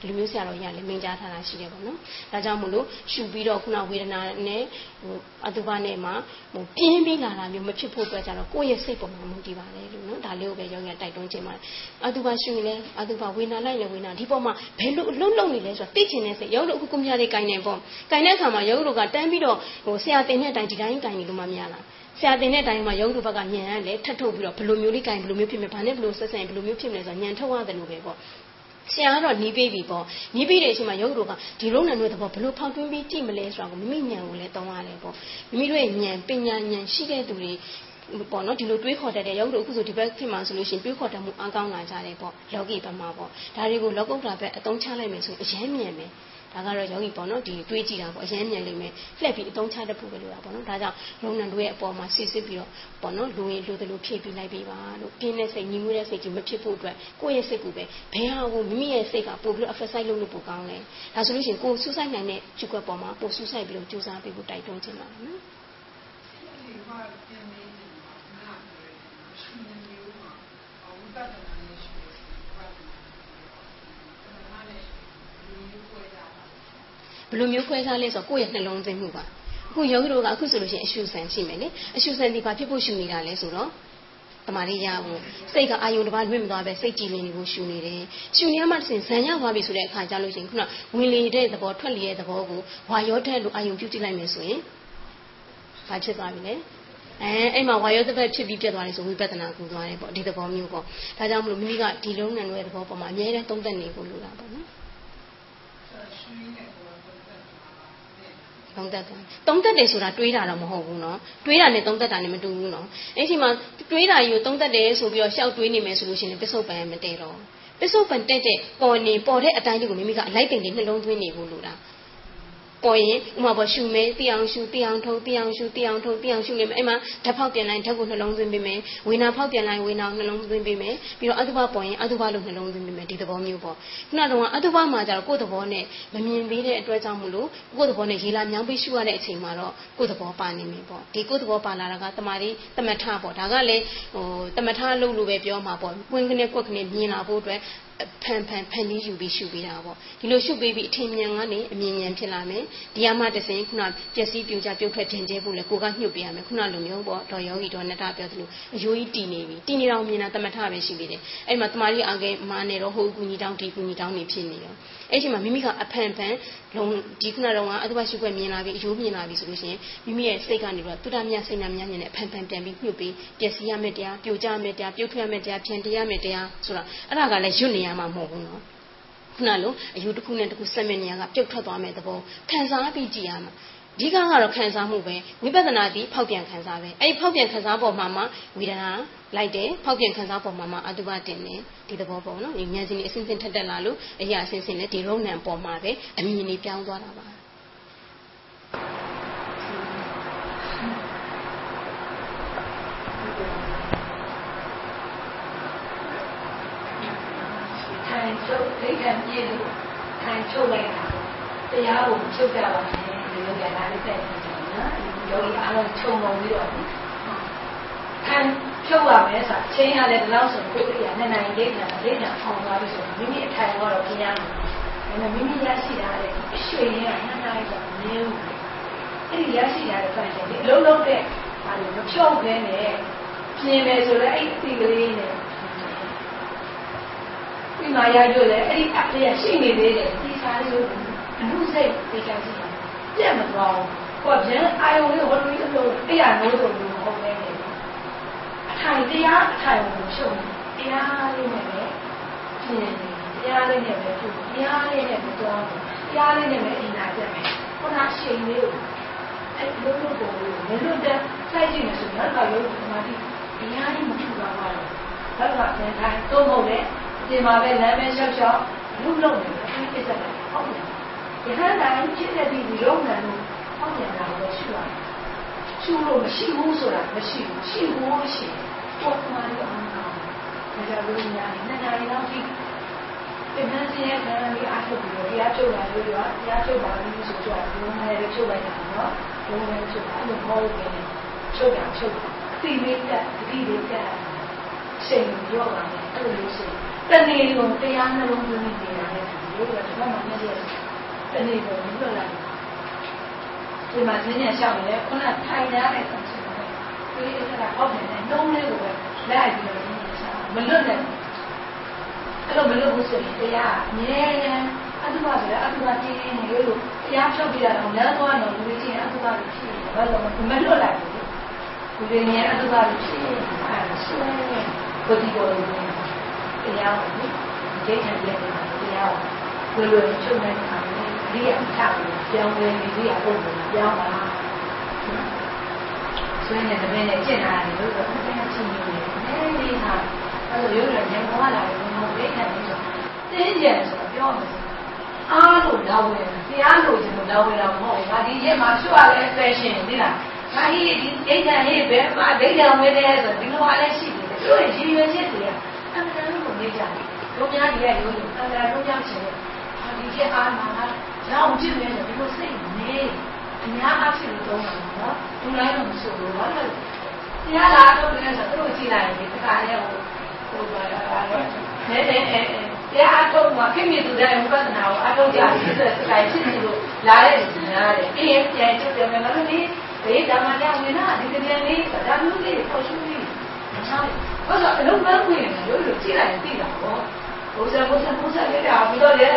ဒီလိုမျိုးဆရာတော်ရလည်းမိန့်ကြားထားတာရှိတယ်ပေါ့နော်ဒါကြောင့်မို့လို့ရှုပြီးတော့ခုနဝေဒနာနဲ့ဟိုအတုပနဲ့မှဟိုပြင်းပြီးလာတာမျိုးမဖြစ်ဖို့အတွက်ကြတော့ကိုယ့်ရဲ့စိတ်ပေါ်မှာမူတည်ပါတယ်လို့နော်ဒါလေးကိုပဲရောရတိုက်တွန်းခြင်းပါတယ်အတုပရှုရင်လည်းအတုပဝေဒနာလိုက်လည်းဝေဒနာဒီပေါ်မှာဘယ်လိုအလုံးလုံးနေလဲဆိုတော့သိချင်တဲ့စိတ်ရုပ်လို့အခုကွန်ပျူတာလေးကင်နေပေါ့ကင်တဲ့အခါမှာရုပ်လို့ကတန်းပြီးတော့ဟိုဆရာတင်တဲ့အတိုင်းဒီတိုင်းကင်နေလို့မမရလားဆရာတင်တဲ့အတိုင်းမှာရုပ်တို့ဘက်ကညံရလဲထပ်ထုတ်ပြီးတော့ဘယ်လိုမျိုးလေးကင်ဘယ်လိုမျိုးဖြစ်မယ်ဘာနဲ့ဘယ်လိုဆက်ဆံဘယ်လိုမျိုးဖြစ်မလဲဆိုတော့ညံထုတ်ရတယ်လို့ပဲပေါ့ ဆရာကတော့နီးပေးပြီပေါ့နီးပေးတဲ့အချိန်မှာရုပ်တို့ကဒီရုံနဲ့တို့သဘောဘလို့ဖောက်ထွင်းပြီးကြည့်မလဲဆိုတာကိုမိမိဉာဏ်ကိုလည်းတောင်းရတယ်ပေါ့မိမိတို့ရဲ့ဉာဏ်ပညာဉာဏ်ရှိတဲ့သူတွေပေါ့နော်ဒီလိုတွေးခေါ်တတ်တဲ့ရုပ်တို့အခုဆိုဒီဘက်ဖြစ်မှာဆိုလို့ရှိရင်တွေးခေါ်တတ်မှုအားကောင်းလာကြတယ်ပေါ့လောကီဘက်မှာပေါ့ဒါတွေကိုလောကုတ္တရာဘက်အသုံးချလိုက်မယ်ဆိုအရင်မြန်မယ် ဒါကတော့ယောဂီပေါ့နော်ဒီတွေးကြည့်တာပေါ့အရင်မြန်လိမ့်မယ်လှည့်ပြီးအသုံးချတတ်ဖို့ပဲလိုတာပေါ့နော်ဒါကြောင့်ရုံနံတို့ရဲ့အပေါ်မှာစစ်စစ်ပြီးတော့ပေါ့နော်လူရင်လူတလူဖြည့်ပြီးလိုက်ပြီးပါလို့ပြင်းတဲ့စိတ်ညီငွေတဲ့စိတ်ကြီးမဖြစ်ဖို့အတွက်ကိုယ့်ရဲ့စိတ်ကိုပဲဘယ်ဟာကိုမိမိရဲ့စိတ်ကပို့ပြီးတော့ exercise လုပ်လို့ပိုကောင်းလဲဒါဆိုလို့ရှိရင်ကိုယ်စူးစိုက်နိုင်တဲ့ကျုပ်ကွက်ပေါ်မှာပို့စူးစိုက်ပြီးတော့ကြိုးစားပေးဖို့တိုက်တွန်းချင်ပါတယ်နော် ဘယ်လိုမျိုးခွဲခြားလဲဆိုတော့ကိုယ့်ရဲ့နှလုံးသွင်းမှုပါအခုယောဂီတို့ကအခုဆိုလို့ရှိရင်အရှုဆန်ရှိမယ်လေအရှုဆန်ဒီဘာဖြစ်ဖို့ရှုနေတာလဲဆိုတော့တမာရီရဖို့စိတ်ကအာယုံတစ်ပါးလွင့်မသွားပဲစိတ်ကြည်လင်နေဖို့ရှုနေတယ်ရှုနေမှတစ်စင်ဇံရောက်သွားပြီဆိုတဲ့အခါကျလို့ရှိရင်ခုနဝင်လေတဲ့သဘောထွက်လေတဲ့သဘောကိုဝါရောတဲ့လို့အာယုံပြုတ်ကြည့်လိုက်မယ်ဆိုရင်ဘာဖြစ်သွားပြီလဲအဲအဲ့မှာဝါယောတစ်ဖက်ဖြစ်ပြီးပြတ်သွားတယ်ဆိုဝိပဿနာကူသွားတယ်ပေါ့ဒီသဘောမျိုးပေါ့ဒါကြောင့်မလို့မိမိကဒီလုံးနံရဲ့သဘောပေါ်မှာအများနဲ့သုံးသက်နေဖို့လိုတာပေါ့နော် သုံးသက်တယ်သုံးသက်တယ်ဆိုတာတွေးတာတော့မဟုတ်ဘူးเนาะတွေးတာနဲ့သုံးသက်တာနဲ့မတူဘူးเนาะအဲ့ဒီမှာတွေးတာယူသုံးသက်တယ်ဆိုပြီးတော့ရှောက်တွေးနေမယ်ဆိုလို့ရှိရင်ပစ္စုပန်မတည့်တော့ပစ္စုပန်တက်တဲ့ပေါ်နေပေါ်တဲ့အတိုင်းလေးကိုမိမိကအလိုက်တင်လေးနှလုံးသွင်းနေဖို့လိုတာ ပေါ်ရင်ဥမာပေါ်ရှူမယ်တီအောင်ရှူတီအောင်ထုတ်တီအောင်ရှူတီအောင်ထုတ်တီအောင်ရှူနေမယ်အဲ့မှာဓာတ်ဖောက်ပြန်လိုက်ဓာတ်ကိုနှလုံးသွင်းပေးမယ်ဝေနာဖောက်ပြန်လိုက်ဝေနာနှလုံးသွင်းပေးမယ်ပြီးတော့အတုပပေါ်ရင်အတုပလို့နှလုံးသွင်းပေးမယ်ဒီသဘောမျိုးပေါ့ခုနကတော့အတုပမှာကျတော့ကိုယ့်သဘောနဲ့မမြင်သေးတဲ့အတွက်ကြောင့်မလို့ကိုယ့်သဘောနဲ့ရေလာမြောင်းပြီးရှူရတဲ့အချိန်မှာတော့ကိုယ့်သဘောပါနေမယ်ပေါ့ဒီကိုယ့်သဘောပါလာတာကတမာရီတမထပေါ့ဒါကလည်းဟိုတမထလို့လို့ပဲပြောမှာပေါ့ဝင်ကနေကွက်ကနေမြင်လာဖို့အတွက် ဖန်ဖန်ဖန်လေးယူပြီးရှုပေးတာပေါ့ဒီလိုရှုပေးပြီးအထင်မြင်ကနေအမြင်ဉာဏ်ဖြစ်လာမယ်ဒီအမှတစင်ခုနပျက်စီးပြိုကျပြုတ်ထွက်တင်ကျဲဖို့လေကိုကညှုပ်ပေးရမယ်ခုနလိုမျိုးပေါ့တော်ယောဂီတော်နတပြောသလိုအယိုးကြီးတည်နေပြီတည်နေတော့မြင်တာတမထပဲရှိသေးတယ်အဲ့မှာတမာရီအငယ်မာနေတော့ဟိုကူညီတောင်းဒီကူညီတောင်းနေဖြစ်နေရော အဲ့ဒီမှာမိမိကအဖန်ဖန်လုံးဒီခုနတော့ကအတုပရှုွက်မြင်လာပြီအယိုးမြင်လာပြီဆိုလို့ရှိရင်မိမိရဲ့စိတ်ကနေတော့တုဒ္ဒမြစိတ်နာမြမြင်နဲ့အဖန်ဖန်ပြန်ပြီးညှုပ်ပြီးပျက်စီးရမယ့်တရားပြိုကျရမယ့်တရားပြုတ်ထွက်ရမယ့်တရားဖြန်တရားရမယ့်တရားဆိုတာအဲ့ဒါကလည်းရွတ်နေရမှာမဟုတ်ဘူးနော်ခုနလိုအယူတစ်ခုနဲ့တစ်ခုဆက်မဲ့နေရကပြုတ်ထွက်သွားမဲ့သဘောခံစားပြီးကြည်ရမှာ ဒီကကတော့ခံစားမှုပဲဝိပဿနာဒီဖောက်ပြန်ခံစားပဲအဲ့ဒီဖောက်ပြန်ခံစားပေါ်မှာမှဝေဒနာလိုက်တယ်ဖောက်ပြန်ခံစားပေါ်မှာမှအတုပတင်တယ်ဒီသဘောပေါ့နော်ဉာဏ်စဉ်တွေအစဉ်စဉ်ထက်တက်လာလို့အရာအစဉ်စဉ်နဲ့ဒီရုံဏံပေါ်မှာပဲအမြင်တွေပြောင်းသွားတာပါထိုင်ချုပ်ဒိဋ္ဌံပြည့်လို့ထိုင်ချုပ်လိုက်တာတရားကိုချုပ်ကြပါမယ် ဒီလိုကြတာလေးတက်နေတယ်နော်ယောဂီအားလုံးခြုံငုံပြီးတော့ထိုင်ချုပ်ရမယ်ဆိုတာချင်းရတဲ့လောက်ဆိုကိုယ်ကနှစ်နိုင်ဒိဋ္ဌံဒိဋ္ဌံအောင်သွားပြီဆိုမိမိအထိုင်တော့ပြင်းရတယ်ဒါပေမဲ့မိမိရရှိတာလေရွှေရင်းကနှစ်နိုင်ဆိုမင်းဘူးအဲ့ဒီရရှိရတဲ့ဖန်ရှင်ဒီအလုံးလုံးတဲ့ဟာလေမဖြုတ်ဘဲနဲ့ပြင်းမယ်ဆိုတော့အဲ့ဒီအတိကလေးနဲ့ဒီမှာရရွလေအဲ့ဒီအပလေးရှိနေသေးတယ်ဒီစားလေးကိုအမှုစိတ်သိချင်စီ ပြတ်မသွားဘူး။ကိုပြန်အာယုံလေးဝတ်ပြီးလို့အဲ့ရနိုးတော့ဘူးဟုတ်နေတယ်။အထိုင်တရားအထိုင်ကိုရှုံတရားလေးနဲ့ပဲပြင်နေတရားလေးနဲ့ပဲပြုတရားလေးနဲ့ပဲသွားတယ်တရားလေးနဲ့ပဲအိမ်လာကြမယ်။ခုနရှိန်လေးကိုအဲ့လုံးလုံးကိုမလွတ်တဲ့စိုက်ကြည့်နေဆိုတော့တော့ရုပ်ဒီမှာဒီတရားလေးမထူပါဘူး။ဘာလို့လဲခိုင်းတော့မဟုတ်လေဒီမှာပဲလမ်းပဲရှောက်ရှောက်လူလုံးနေတယ်အဲ့ဒီကိစ္စကဟုတ်တယ်။ ဒီဟန်တိုင်းဖြစ်တဲ့ဒီရုံးနံလို့ဟောပြန်တာလည်းရှိပါတယ်။ရှိလို့မရှိဘူးဆိုတာမရှိဘူး။ရှိဘူးမရှိပေါ်မှာလည်းအောင်ကောင်းတယ်။ဒါကြောင့်လူညာနဲ့နာရီလောက်ကြည့်ဒီမင်းစရဲ့ခံပြီးအားထုတ်ပြီးတော့တရားချုပ်လာလို့ရောတရားချုပ်ပါလို့ဆိုတော့ဘုံနဲ့လည်းချုပ်လိုက်တာနော်။ဘုံနဲ့ချုပ်တာလို့ဟောလို့ပြန်ချုပ်တာချုပ်တာအတိလေးတက်အတိလေးတက်ချိန်ရောပါမယ်အဲ့လိုလို့ဆိုတနေ့လုံးတရားနှလုံးသွင်းနေတာလည်းဒီလိုကဒီမှာမမြင်ရ တနေ့လုံးလွတ်လာတယ်ဒီမှာဈဉ္ညာရှောက်နေတယ်ခုနထိုင်ရတဲ့ဆံရှင်တယ်ဒီအဲ့ဒါအောက်နေတယ်နှုံးလေးကိုပဲလိုက်ပြီးတော့ဈဉ္ညာရှောက်မလွတ်နဲ့အဲ့လိုမလွတ်ဘူးဆိုရင်တရားအမြဲတမ်းအတုပါဆိုရအတုပါတင်းနေလို့တရားဖြုတ်ပြရအောင်လည်းသွားတော့လူကြီးအတုပါဖြစ်နေတယ်ဘာလို့မလွတ်လိုက်ဘူးဒီနေ့အတုပါဖြစ်နေတယ်အဲ့ဆွဲကိုဒီကိုတရားကိုဒိဋ္ဌံပြည့်တယ်တရားကိုလွယ်လွယ်ချုပ်နေတာ ဒီအထကိုပြောင်းလဲပြီးဒီအဖို့ကိုပြောင်းပါဆွေးနေတဲ့နဲ့ကျင့်လာတယ်လို့တော့အများကြီးချင်းနေတယ်။အဲဒီဟာအဲ့လိုရုပ်ရဉာဏ်ပေါ်လာတယ်ဘုံဒိဋ္ဌံလေးဆိုတင်းကျယ်ဆိုပြောမယ်အားလို့လာဝင်တရားလို့ကျွန်တော်လာဝင်တော့မဟုတ်ဘူး။ဒါဒီရက်မှာရှုရတဲ့ fashion သိလား။ဒါကြီးဒီဒိဋ္ဌံရေးပဲမှာဒိဋ္ဌံဝင်တယ်ဆိုဒီလိုအားလည်းရှိတယ်။သူ့ရဲ့ရည်ရွယ်ချက်တွေကအမှန်တမ်းကိုနေကြတယ်။တို့များဒီရဲ့ရုပ်ကိုအမှန်တမ်းတို့များချင်တယ်။ဟာဒီချက်အားမှာ ရအောင်ကြည့်မယ်ဆိုဒီလိုစိတ်နေအများအားဖြင့်သုံးတာနော်။ဒူလိုက်တော့မဆိုဘူးဘာလို့တရားလာတော့လည်းဆိုသူ့ကြည့်လိုက်ရင်ဒီခါလေးဟိုဟိုပါလာတယ်။နဲနဲအဲတရားအထုတ်မှာခင်ဗျသူတိုင်းဝိပဿနာကိုအထုတ်ကြပြီးဆိုတဲ့ဆိုင်ဖြစ်နေလို့လာတဲ့လူများတယ်။အေးပြန်ချက်တယ်မယ်လို့ဒီဘေးဓမ္မတရားဝင်တာဒီကနေ့လေးဒါမျိုးလေးပေါ်ရှုပြီးမချောင်းဘာလို့အလုံးမဝင်လို့လို့ကြည့်လိုက်ရင်သိတာပေါ့ဘုရားဘုရားဘုရားရဲ့တာပြီးတော့လည်း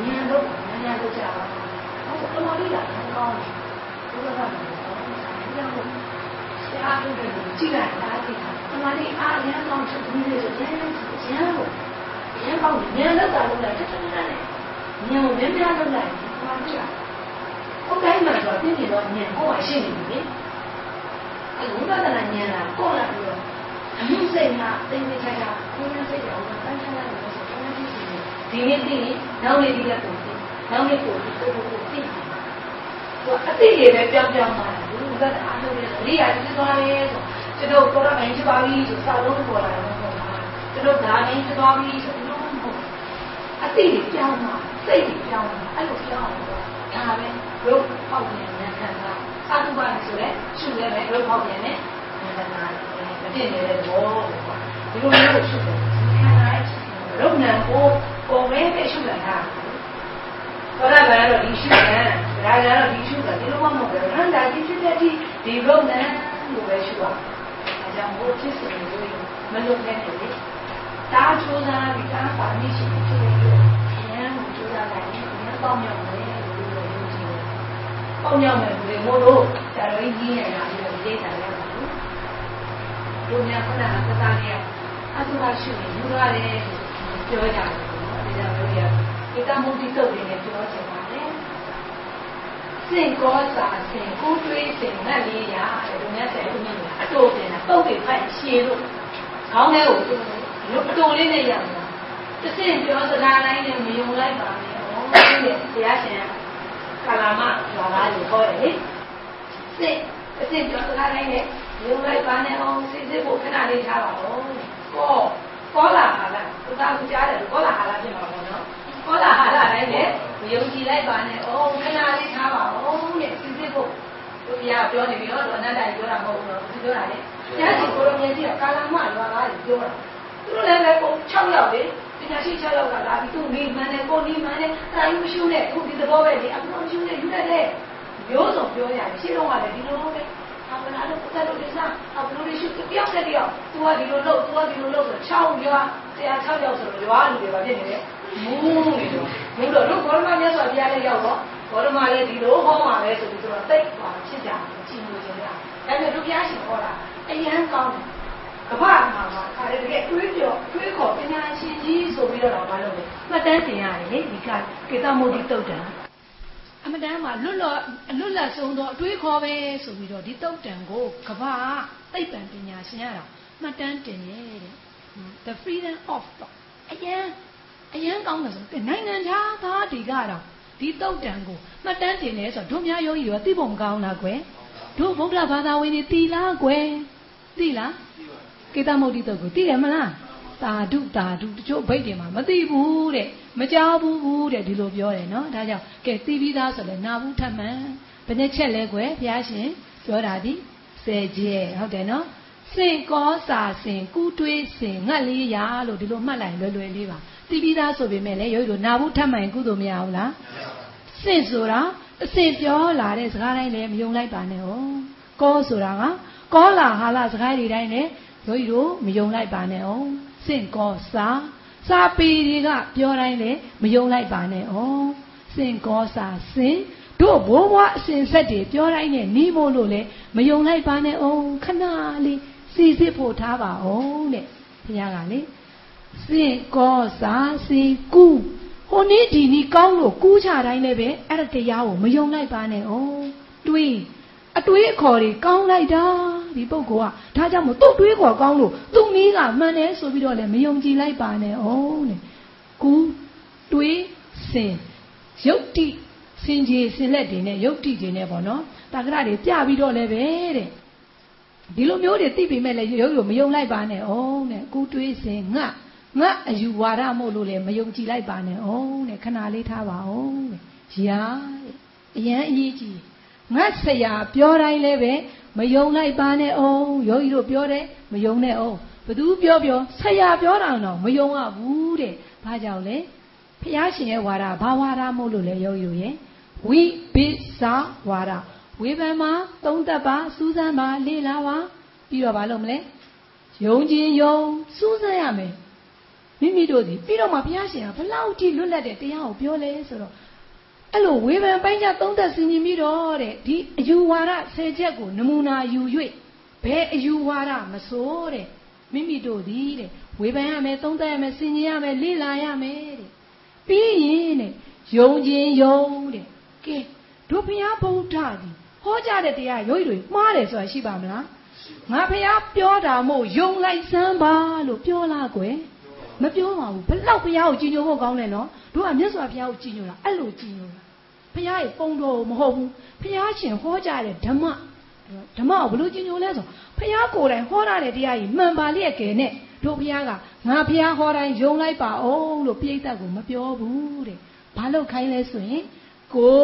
နိုင်နိုင်လေးဖြစ်သွားတယ်နိုင်ဘောလာဆိုတော့နားလေညာလို့ပြီးရှုပ်တယ်နိုင်ပေါ့နော်ဒါရဲ့ရိုးရိုးပါဘာမစမ်းအောင်ဘုရားရဲ့တဲ့တယ်ဒီနေ့နဲ့အားလုံးပြီးဆိုတမန်ပါရမီတွေဟုတ်တော့အမှန်ကျင့်နေပါတော့တော့ပါပါတော့တော့ပါပါတော့ဒီကျင့်နေဆိုတော့ဒီကျင့်နေတော့ဉာဏ်နဲ့တိုးအောင်သူကသုံးနေတိုးနေကြရမှာလေဉာဏ်နဲ့တိုးအောင်ထုတ်ပါရှင်လေးပေါ်လာပြီးသွားတယ်ဒီဟုတ်ဉာဏ်တော့ဉာဏ်ဉာဏ်တော့ကြာပါဟုတ်တော့တော်လေးလားကောင်းတယ်ဘုရားကလည်းဘုရားကဆရာတို့ကကြည့်လိုက်တာဒီအမှန်လေးအားရမ်းကောင်းချက်ပြီးလို့ဉာဏ်ဉာဏ်ကိုဉာဏ်ကောင်းဉာဏ်လောက်တာလို့လည်းတက်တက်တက်နဲ့ဉာဏ်ကိုမြင်များလောက်လိုက်ဘာကြည့်လားဟုတ်တိုင်းမှာတော့ပြင်းနေတော့ဉာဏ်ကိုယ်ရှိနေပြီအဲဝိပဿနာဉာဏ်ကကိုယ်လာပြီးတော့အမှုစိတ်ကသိနေကြတာကိုယ်နဲ့စိတ်ရောတန်းချလာတယ်ဆိုတော့အဲ့ဒီစီ ဒီနေ့သိရင်နောက်နေ့ဒီကပုံသိနောက်နေ့ပုံသိကိုယ်ကိုသိတယ်ဟိုအသိရပဲပြောင်းပြောင်းသွားတယ်ဘုရားအားလုံးရဲ့လေးရည်သွားရဲဆိုကျွန်တော်ပေါ်တော့မင်းချပါပြီဆိုစာလုံးပေါ်လာတယ်ပေါ့ကျွန်တော်ဒါမင်းချသွားပြီဆိုလို့မဟုတ်အသိပြောင်းသွားစိတ်ပြောင်းသွားအဲ့လိုပြောင်းတော့ဒါပဲရုပ်ပေါက်နေတယ်ခံစားအတုပါဆိုရဲရှုရဲပဲရုပ်ပေါက်နေတယ်ဉာဏ်နာမတင်နေတဲ့ဘောဒီလိုမျိုးရှုတယ်ခံစား ရုပ်နာကိုပုံမဲပဲရှုတာကဒီရှုတယ်ဒါကြတော့ဒီရှုတယ်ဒီလိုမှမဟုတ်ဘူးဟန်ဒါဒီဖြစ်တဲ့ဒီဒီလုံးနဲ့လို့ပဲရှုရအဲကြောင့်ဘိုးဖြစ်စင်လို့မလုပ်နဲ့လေဒါကြိုးစားပြီးဒါပါမိရှိဖြစ်တဲ့အတွက်ဉာဏ်ကိုကြိုးစားလိုက်ရင်ဉာဏ်ပေါက်မြောက်မယ်လို့ပြောလို့ရှိတယ်ပေါက်မြောက်မယ်ဆိုရင်မို့လို့ဒါရင်းကြီးနေတာပြီးတော့ဒီဒေတာလည်းပါဘူးတို့များခဏကသသားနဲ့အတူပါရှုရင်ယူရတယ် ပြောကြတယ်နော်ဒါကြောင့်တို့ရဧကမုဒ္ဒိတုတ်တွေနဲ့ပြောချင်ပါတယ်စင်ကောစာစင်ကိုတွေးစင်ငတ်လေးရတဲ့တို့များဆက်လို့မြင်တာအတိုးတင်တာပုတ်တွေဖတ်ရှည်လို့ခေါင်းထဲကိုလို့အတိုးလေးနဲ့ရမှာတစင်ပြောစကားတိုင်းနဲ့မယုံလိုက်ပါနဲ့ဟောတဲ့ဘုရားရှင်ကာလာမလာလာလို့ဟောတယ်လေစင်အစင်ပြောစကားတိုင်းနဲ့ယုံလိုက်ပါနဲ့အောင်စစ်စစ်ဖို့ခဏလေးထားပါဦးကော ကောလာဟာလာသူသားကကြားတယ်ကောလာဟာလာဖြစ်မှာပေါ့နော်ကောလာဟာလာတိုင်းနဲ့မယုံကြည်လိုက်ပါနဲ့အော်ခဏလေးထားပါဦးတဲ့စစ်စစ်ဖို့သူပြပြောနေပြီတော့အနတ္တပြောတာမဟုတ်ဘူးတော့သူပြောတာလေကြားစီကိုရမြင်ကြည့်တော့ကာလာမလွာလာပြောတာသူတို့လည်းပဲကို6ယောက်လေပညာရှိ6ယောက်ကလာပြီးသူနေမှန်းနဲ့ကိုနေမှန်းနဲ့တာယူမရှိနဲ့အခုဒီသဘောပဲလေအခုမရှိနဲ့ယူတဲ့မျိုးစုံပြောရတယ်ရှင်းတော့ကလည်းဒီလိုပဲ အမနာလို့ပတ်လို့ဒီစားအဘလို့ရှိတယောက်တည်းတယောက် तू ကဒီလိုလုပ် तू ကဒီလိုလုပ်ဆို6ရွာတရား6ယောက်ဆိုတော့ရွာလူတွေပါဖြစ်နေတယ်မူးနေတော့မူးတော့တို့ဘောရမမြတ်စွာဘုရားလည်းရောက်တော့ဘောရမလည်းဒီလိုဟောမှာပဲဆိုပြီးဆိုတော့တိတ်ပါချစ်ကြတယ်ချီးမွေးခြင်းလားဒါပေမဲ့တို့ဘုရားရှင်ဟောတာအရန်ကောင်းတယ်ကမ္ဘာမှာမှာခါရတကယ်တွေးပြောတွေးခေါ်ပညာရှင်ကြီးဆိုပြီးတော့မလုပ်ဘူးမှတ်တမ်းတင်ရတယ်လေဒီကကေတမုဒ္ဒိတုတ်တံ အမတန်းမှာလွတ်လော်လွတ်လပ်ဆုံးသောအတွေးခေါ်ပဲဆိုပြီးတော့ဒီတုတ်တံကိုကဘာသိပ္ပံပညာရှင်ရတာမှတ်တမ်းတင်ရဲ့တဲ့ the freedom of thought အရင်အရင်ကောင်းတယ်ဆိုနိုင်ငံခြားသားတွေကတော့ဒီတုတ်တံကိုမှတ်တမ်းတင်တယ်ဆိုတော့တို့များယောဂီရောသိဖို့မကောင်းလားကွယ်တို့ဗုဒ္ဓဘာသာဝင်တွေသိလားကွယ်သိလားကေတမုတ်တိတုတ်ကိုသိတယ်မလား တာဓုတာဓုတချို့ဘိတ်တွေမှာမသိဘူးတဲ့မကြောက်ဘူးဘူးတဲ့ဒီလိုပြောတယ်နော်ဒါကြောင့်ကဲသိပြီးသားဆိုလဲနာဘူးထပ်မှန်ဘယ်နှချက်လဲကွယ်ဘုရားရှင်ပြောတာဒီဆယ်ကျဲဟုတ်တယ်နော်စင်ကောစာစင်ကူးတွေးစင်ငတ်လေးရာလို့ဒီလိုမှတ်လိုက်လွယ်လွယ်လေးပါသိပြီးသားဆိုပေမဲ့လည်းယောဂီတို့နာဘူးထပ်မှန်ကုသိုလ်မရဘူးလားစင်ဆိုတာအစင်ပြောလာတဲ့စကားတိုင်းလည်းမယုံလိုက်ပါနဲ့ဟောကောဆိုတာကကောလာဟာလာစကားတွေတိုင်းလည်းယောဂီတို့မယုံလိုက်ပါနဲ့ဟော စင့်ကောစာစာပေတွေကပြောတိုင်းလေမယုံလိုက်ပါနဲ့ဩစင့်ကောစာစင်တို့ဘိုးဘွားအစဉ်ဆက်တွေပြောတိုင်းနဲ့နီးမို့လို့လေမယုံလိုက်ပါနဲ့ဩခဏလေးစီစစ်ဖို့ထားပါအောင်တဲ့ဘုရားကလေစင့်ကောစာစီကူဟိုနေ့ဒီနေ့ကောင်းလို့ကူးချတိုင်းလည်းပဲအဲ့ဒါတရားကိုမယုံလိုက်ပါနဲ့ဩတွေး အတွေးအခေါ်တွေကောင်းလိုက်တာဒီပုဂ္ဂိုလ်ကဒါကြောင့်မို့သူ့တွေးခေါ်ကောင်းလို့သူ့မိကမှန်တယ်ဆိုပြီးတော့လည်းမယုံကြည်လိုက်ပါနဲ့ဩတဲ့ကူတွေးစင်ယုတ်တိစင်ကြီးစင်လက်တွေနဲ့ယုတ်တိတွေနဲ့ပေါ့နော်တာကရတွေပြပြီးတော့လည်းပဲတဲ့ဒီလိုမျိုးတွေသိပေမဲ့လည်းရုပ်ရုပ်မယုံလိုက်ပါနဲ့ဩတဲ့ကူတွေးစင်ငါငါအယူဝါဒမို့လို့လည်းမယုံကြည်လိုက်ပါနဲ့ဩတဲ့ခဏလေးထားပါဦးတဲ့ရာတဲ့အရန်အရေးကြီး ငါဆရာပြောတိုင်းလည်းပဲမယုံလိုက်ပါနဲ့အောင်ယောဂီတို့ပြောတယ်မယုံနဲ့အောင်ဘသူပြောပြောဆရာပြောတာတော့မယုံရဘူးတဲ့ဘာကြောင့်လဲဖះရှင်ရဲ့ဝါဒဘာဝါဒမို့လို့လဲယောဂီတို့ရဲ့ဝိပိစာဝါဒဝေဖန်မှာသုံးသက်ပါစူးစမ်းပါလေ့လာပါပြီးတော့ဘာလုပ်မလဲယုံကြည်ယုံစူးစမ်းရမယ်မိမိတို့ဒီပြီးတော့မှဘုရားရှင်ကဘလောက်ထိလွတ်လပ်တဲ့တရားကိုပြောလဲဆိုတော့ အဲ့လိုဝေဖန်ပိုင်းကြသုံးသက်စီရင်ပြီးတော့တဲ့ဒီအယူဝါဒဆယ်ချက်ကိုနမူနာယူ၍ဘယ်အယူဝါဒမဆိုးတဲ့မိမိတို့ဒီတဲ့ဝေဖန်ရမယ်သုံးသက်ရမယ်စီရင်ရမယ်လေ့လာရမယ်တဲ့ပြီးရင်တဲ့ယုံခြင်းယုံတဲ့ကဲတို့ဘုရားဗုဒ္ဓဒီဟောကြားတဲ့တရားရုပ်တွေမှားတယ်ဆိုတာရှိပါမလားငါဘုရားပြောတာမို့ယုံလိုက်စမ်းပါလို့ပြောလားကွယ် မပြောပါဘူးဘလောက်ဘုရားကိုကြည်ညိုဖို့ကောင်းလဲနော်တို့ကမြတ်စွာဘုရားကိုကြည်ညိုတာအဲ့လိုကြည်ညိုတာဘုရားရဲ့ပုံတော်မဟုတ်ဘူးဘုရားရှင်ဟောကြားတဲ့ဓမ္မဓမ္မကိုဘလို့ကြည်ညိုလဲဆိုဘုရားကိုယ်တိုင်ဟောတာတဲ့တရားကြီးမှန်ပါလျက်ကဲနဲ့တို့ဘုရားကငါဘုရားဟောတိုင်းယုံလိုက်ပါအောင်လို့ပြိဿတ်ကိုမပြောဘူးတဲ့ဘာလို့ခိုင်းလဲဆိုရင်ကို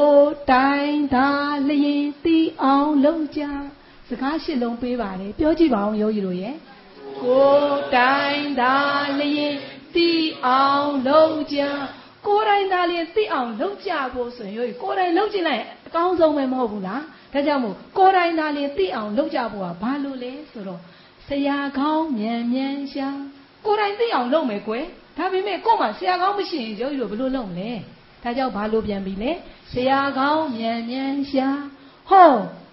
တိုင်းသာလျင်တီးအောင်လုံးကြစကားရှစ်လုံးပေးပါတယ်ပြောကြည့်ပါအောင်ယောဂီတို့ရဲ့ ကိုတိုင်းသာလျင်တီးအောင်လုံးကြကိုယ်တိုင်သာလျှင်သိအောင်လုပ်ကြဖို့ဆိုရင်ကိုယ်တိုင်လုပ်ကြည့်လိုက်အကောင်းဆုံးပဲမဟုတ်ဘူးလားဒါကြောင့်မို့ကိုယ်တိုင်သာလျှင်သိအောင်လုပ်ကြဖို့ကဘာလို့လဲဆိုတော့ဆရာကောင်းမြန်မြန်ရှာကိုယ်တိုင်သိအောင်လုပ်မယ်ကွယ်ဒါပေမဲ့ကို့မှာဆရာကောင်းမရှိရင်ယောဂီတို့ဘယ်လိုလုပ်မလဲဒါကြောင့်ဘာလို့ပြန်ပြီလဲဆရာကောင်းမြန်မြန်ရှာဟော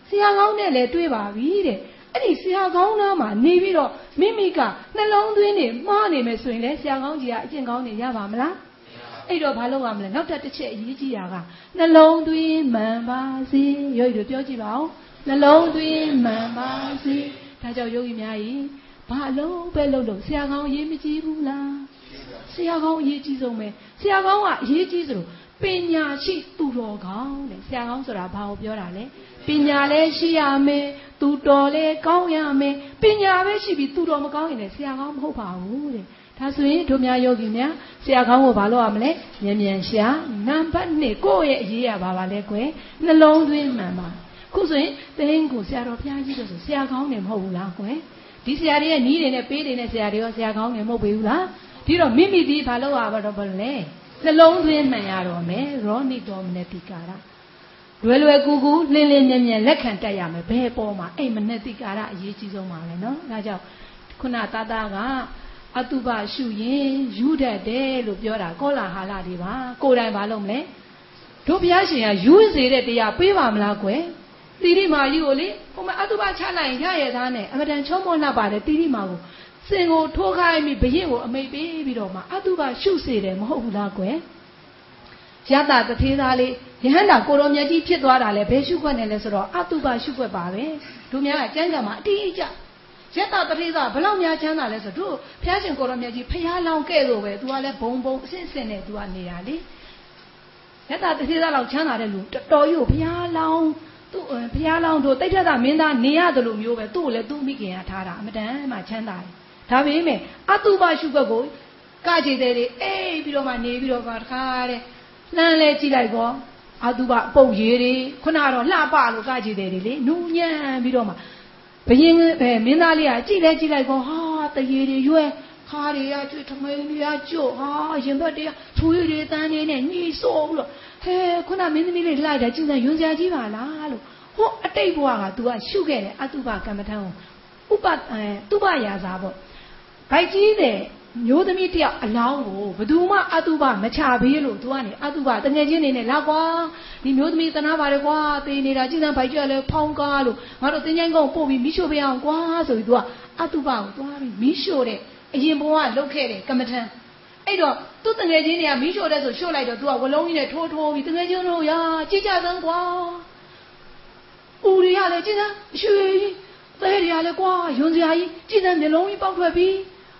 ဆရာကောင်းနဲ့လည်းတွေ့ပါပြီတဲ့ အဲ့ဒီဆရာကောင်းသားမှာနေပြီးတော့မိမိကနှလုံးသွင်းနေမှားနေမယ်ဆိုရင်လည်းဆရာကောင်းကြီးကအကျင့်ကောင်းနေရပါမလားအဲ့တော့ဘာလုပ်ရမလဲနောက်တစ်ချက်အရေးကြီးတာကနှလုံးသွင်းမှန်ပါစေယောဂီတို့ပြောကြည့်ပါဦးနှလုံးသွင်းမှန်ပါစေဒါကြောင့်ယောဂီများကြီးဘာလို့ပဲလုပ်လို့ဆရာကောင်းရေးမကြည့်ဘူးလားဆရာကောင်းအရေးကြီးဆုံးပဲဆရာကောင်းကအရေးကြီးသလိုပညာရှိသူတော်ကောင်းတဲ့ဆရာကောင်းဆိုတာဘာကိုပြောတာလဲ ပညာလည်းရှိရမယ်သူတော်လည်းကောင်းရမယ်ပညာပဲရှိပြီးသူတော်မကောင်းရင်လည်းဆရာကောင်းမဟုတ်ပါဘူးတဲ့ဒါဆိုရင်တို့များယောဂီများဆရာကောင်းကိုဘာလုပ်ရမလဲမြန်မြန်ရှာနံပါတ်1ကိုယ့်ရဲ့အရေးရပါပါလဲကွယ်နှလုံးသွင်းမှန်ပါခုဆိုရင်တင်းကိုဆရာတော်ဘုရားကြီးတို့ဆိုဆရာကောင်းနေမဟုတ်ဘူးလားကွယ်ဒီဆရာတွေရဲ့နီးတွေနဲ့ပေးတွေနဲ့ဆရာတွေရောဆရာကောင်းနေမဟုတ်ပေဘူးလားဒီတော့မိမိဒီဘာလုပ်ရပါတော့ဘလဲနှလုံးသွင်းမှန်ရတော့မယ်ရောနိတော်မနတိကာရ လွယ်လွယ်ကူကူလင်းလင်းမြဲမြဲလက်ခံတတ်ရမယ်ဘယ်ပေါ်မှာအိမ်မနတိကာရအရေးကြီးဆုံးပါပဲเนาะဒါကြောင့်ခုနသားသားကအတုပရှုရင်ယူတတ်တယ်လို့ပြောတာကောလာဟာလတွေပါကိုယ်တိုင်မလုပ်မလဲတို့ဘုရားရှင်ကယူစေတဲ့တရားပေးပါမလားကွယ်တိရိမာကြီးကိုလေဟိုမှာအတုပချလိုက်ရင်ရရသားနဲ့အမတန်ချုံးမောလှပါတယ်တိရိမာကိုစင်ကိုထိုးခိုင်းပြီးဘရင်ကိုအမိတ်ပေးပြီးတော့မှအတုပရှုစေတယ်မဟုတ်ဘူးလားကွယ် ရတာတထေးသားလေးယဟန္တာကိုရောမြတ်ကြီးဖြစ်သွားတာလဲဘယ်ရှုခွက်နဲ့လဲဆိုတော့အတုပရှုခွက်ပါပဲတို့များကကျမ်းစာမှာအတိအကျရတတတိသာဘလောက်များချမ်းသာလဲဆိုတို့ဘုရားရှင်ကိုရောမြတ်ကြီးဖျားလောင်ခဲ့လို့ပဲသူကလည်းဘုံဘုံအစစ်စစ်နဲ့သူကနေတာလေရတတတိသာလောက်ချမ်းသာတဲ့လူတော်ကြီးကိုဘုရားလောင်သူ့ဘုရားလောင်တို့တိတ်ထက်တာမင်းသားနေရတယ်လို့မျိုးပဲသူ့ကိုလည်းသူ့မိခင်ကထားတာအမတန်မှချမ်းသာတယ်ဒါပေမဲ့အတုပရှုခွက်ကိုကကြည်တဲ့တွေအေးပြီးတော့မှနေပြီးတော့မှတခါတဲ့ လှမ်းလဲကြည့်လိုက်ကောအတုပပုတ်ရည်တွေခုနကတော့လှပလို့ကကြည်တဲ့တွေလေနူးညံ့ပြီးတော့မှဘယင်းအဲမင်းသားလေးကကြည့်လဲကြည့်လိုက်ကောဟာတရေတွေရွယ်ခါးတွေကကျွတ်ထမိန်တွေကကျွတ်ဟာရင်ဘတ်တွေကထူရည်တွေတန်းနေနဲ့ညှိဆိုးပြီးတော့ဟဲခုနမင်းသမီးလေးလိုက်တာကြည့်စမ်းယွန်စရာကြီးပါလားလို့ဟိုအတိတ်ဘဝက तू ကရှုခဲ့တယ်အတုပကမ္မထံကိုဥပအဲတုပရာဇာပေါ့ဗိုက်ကြီးတဲ့ မျိုးသမီးတယောက်အလောင်းကိုဘယ်သူမှအတုပမချဘေးလို့သူကနေအတုပတငယ်ချင်းနေနဲ့လာကွာဒီမျိုးသမီးတနာပါတယ်ကွာတေးနေတာကြည်စမ်းဗိုက်ကြီးကလည်းဖောင်းကားလို့ငါတို့တင်းချိုင်းကုန်းပို့ပြီးမိရှို့ပေးအောင်ကွာဆိုပြီးသူကအတုပကိုသွားပြီးမိရှို့တဲ့အရင်ဘဝလုတ်ခဲ့တယ်ကမ္မထံအဲ့တော့သူ့တငယ်ချင်းတွေကမိရှို့တဲ့ဆိုရှို့လိုက်တော့သူကဝလုံးကြီးနဲ့ထိုးထိုးပြီးတငယ်ချင်းတို့ရာကြည်ကြစမ်းကွာဦးရီရလည်းကြည်စမ်းရွှေကြီးသဲရီရလည်းကွာယွန်စရာကြီးကြည်စမ်းမျိုးလုံးကြီးပေါက်ထွက်ပြီး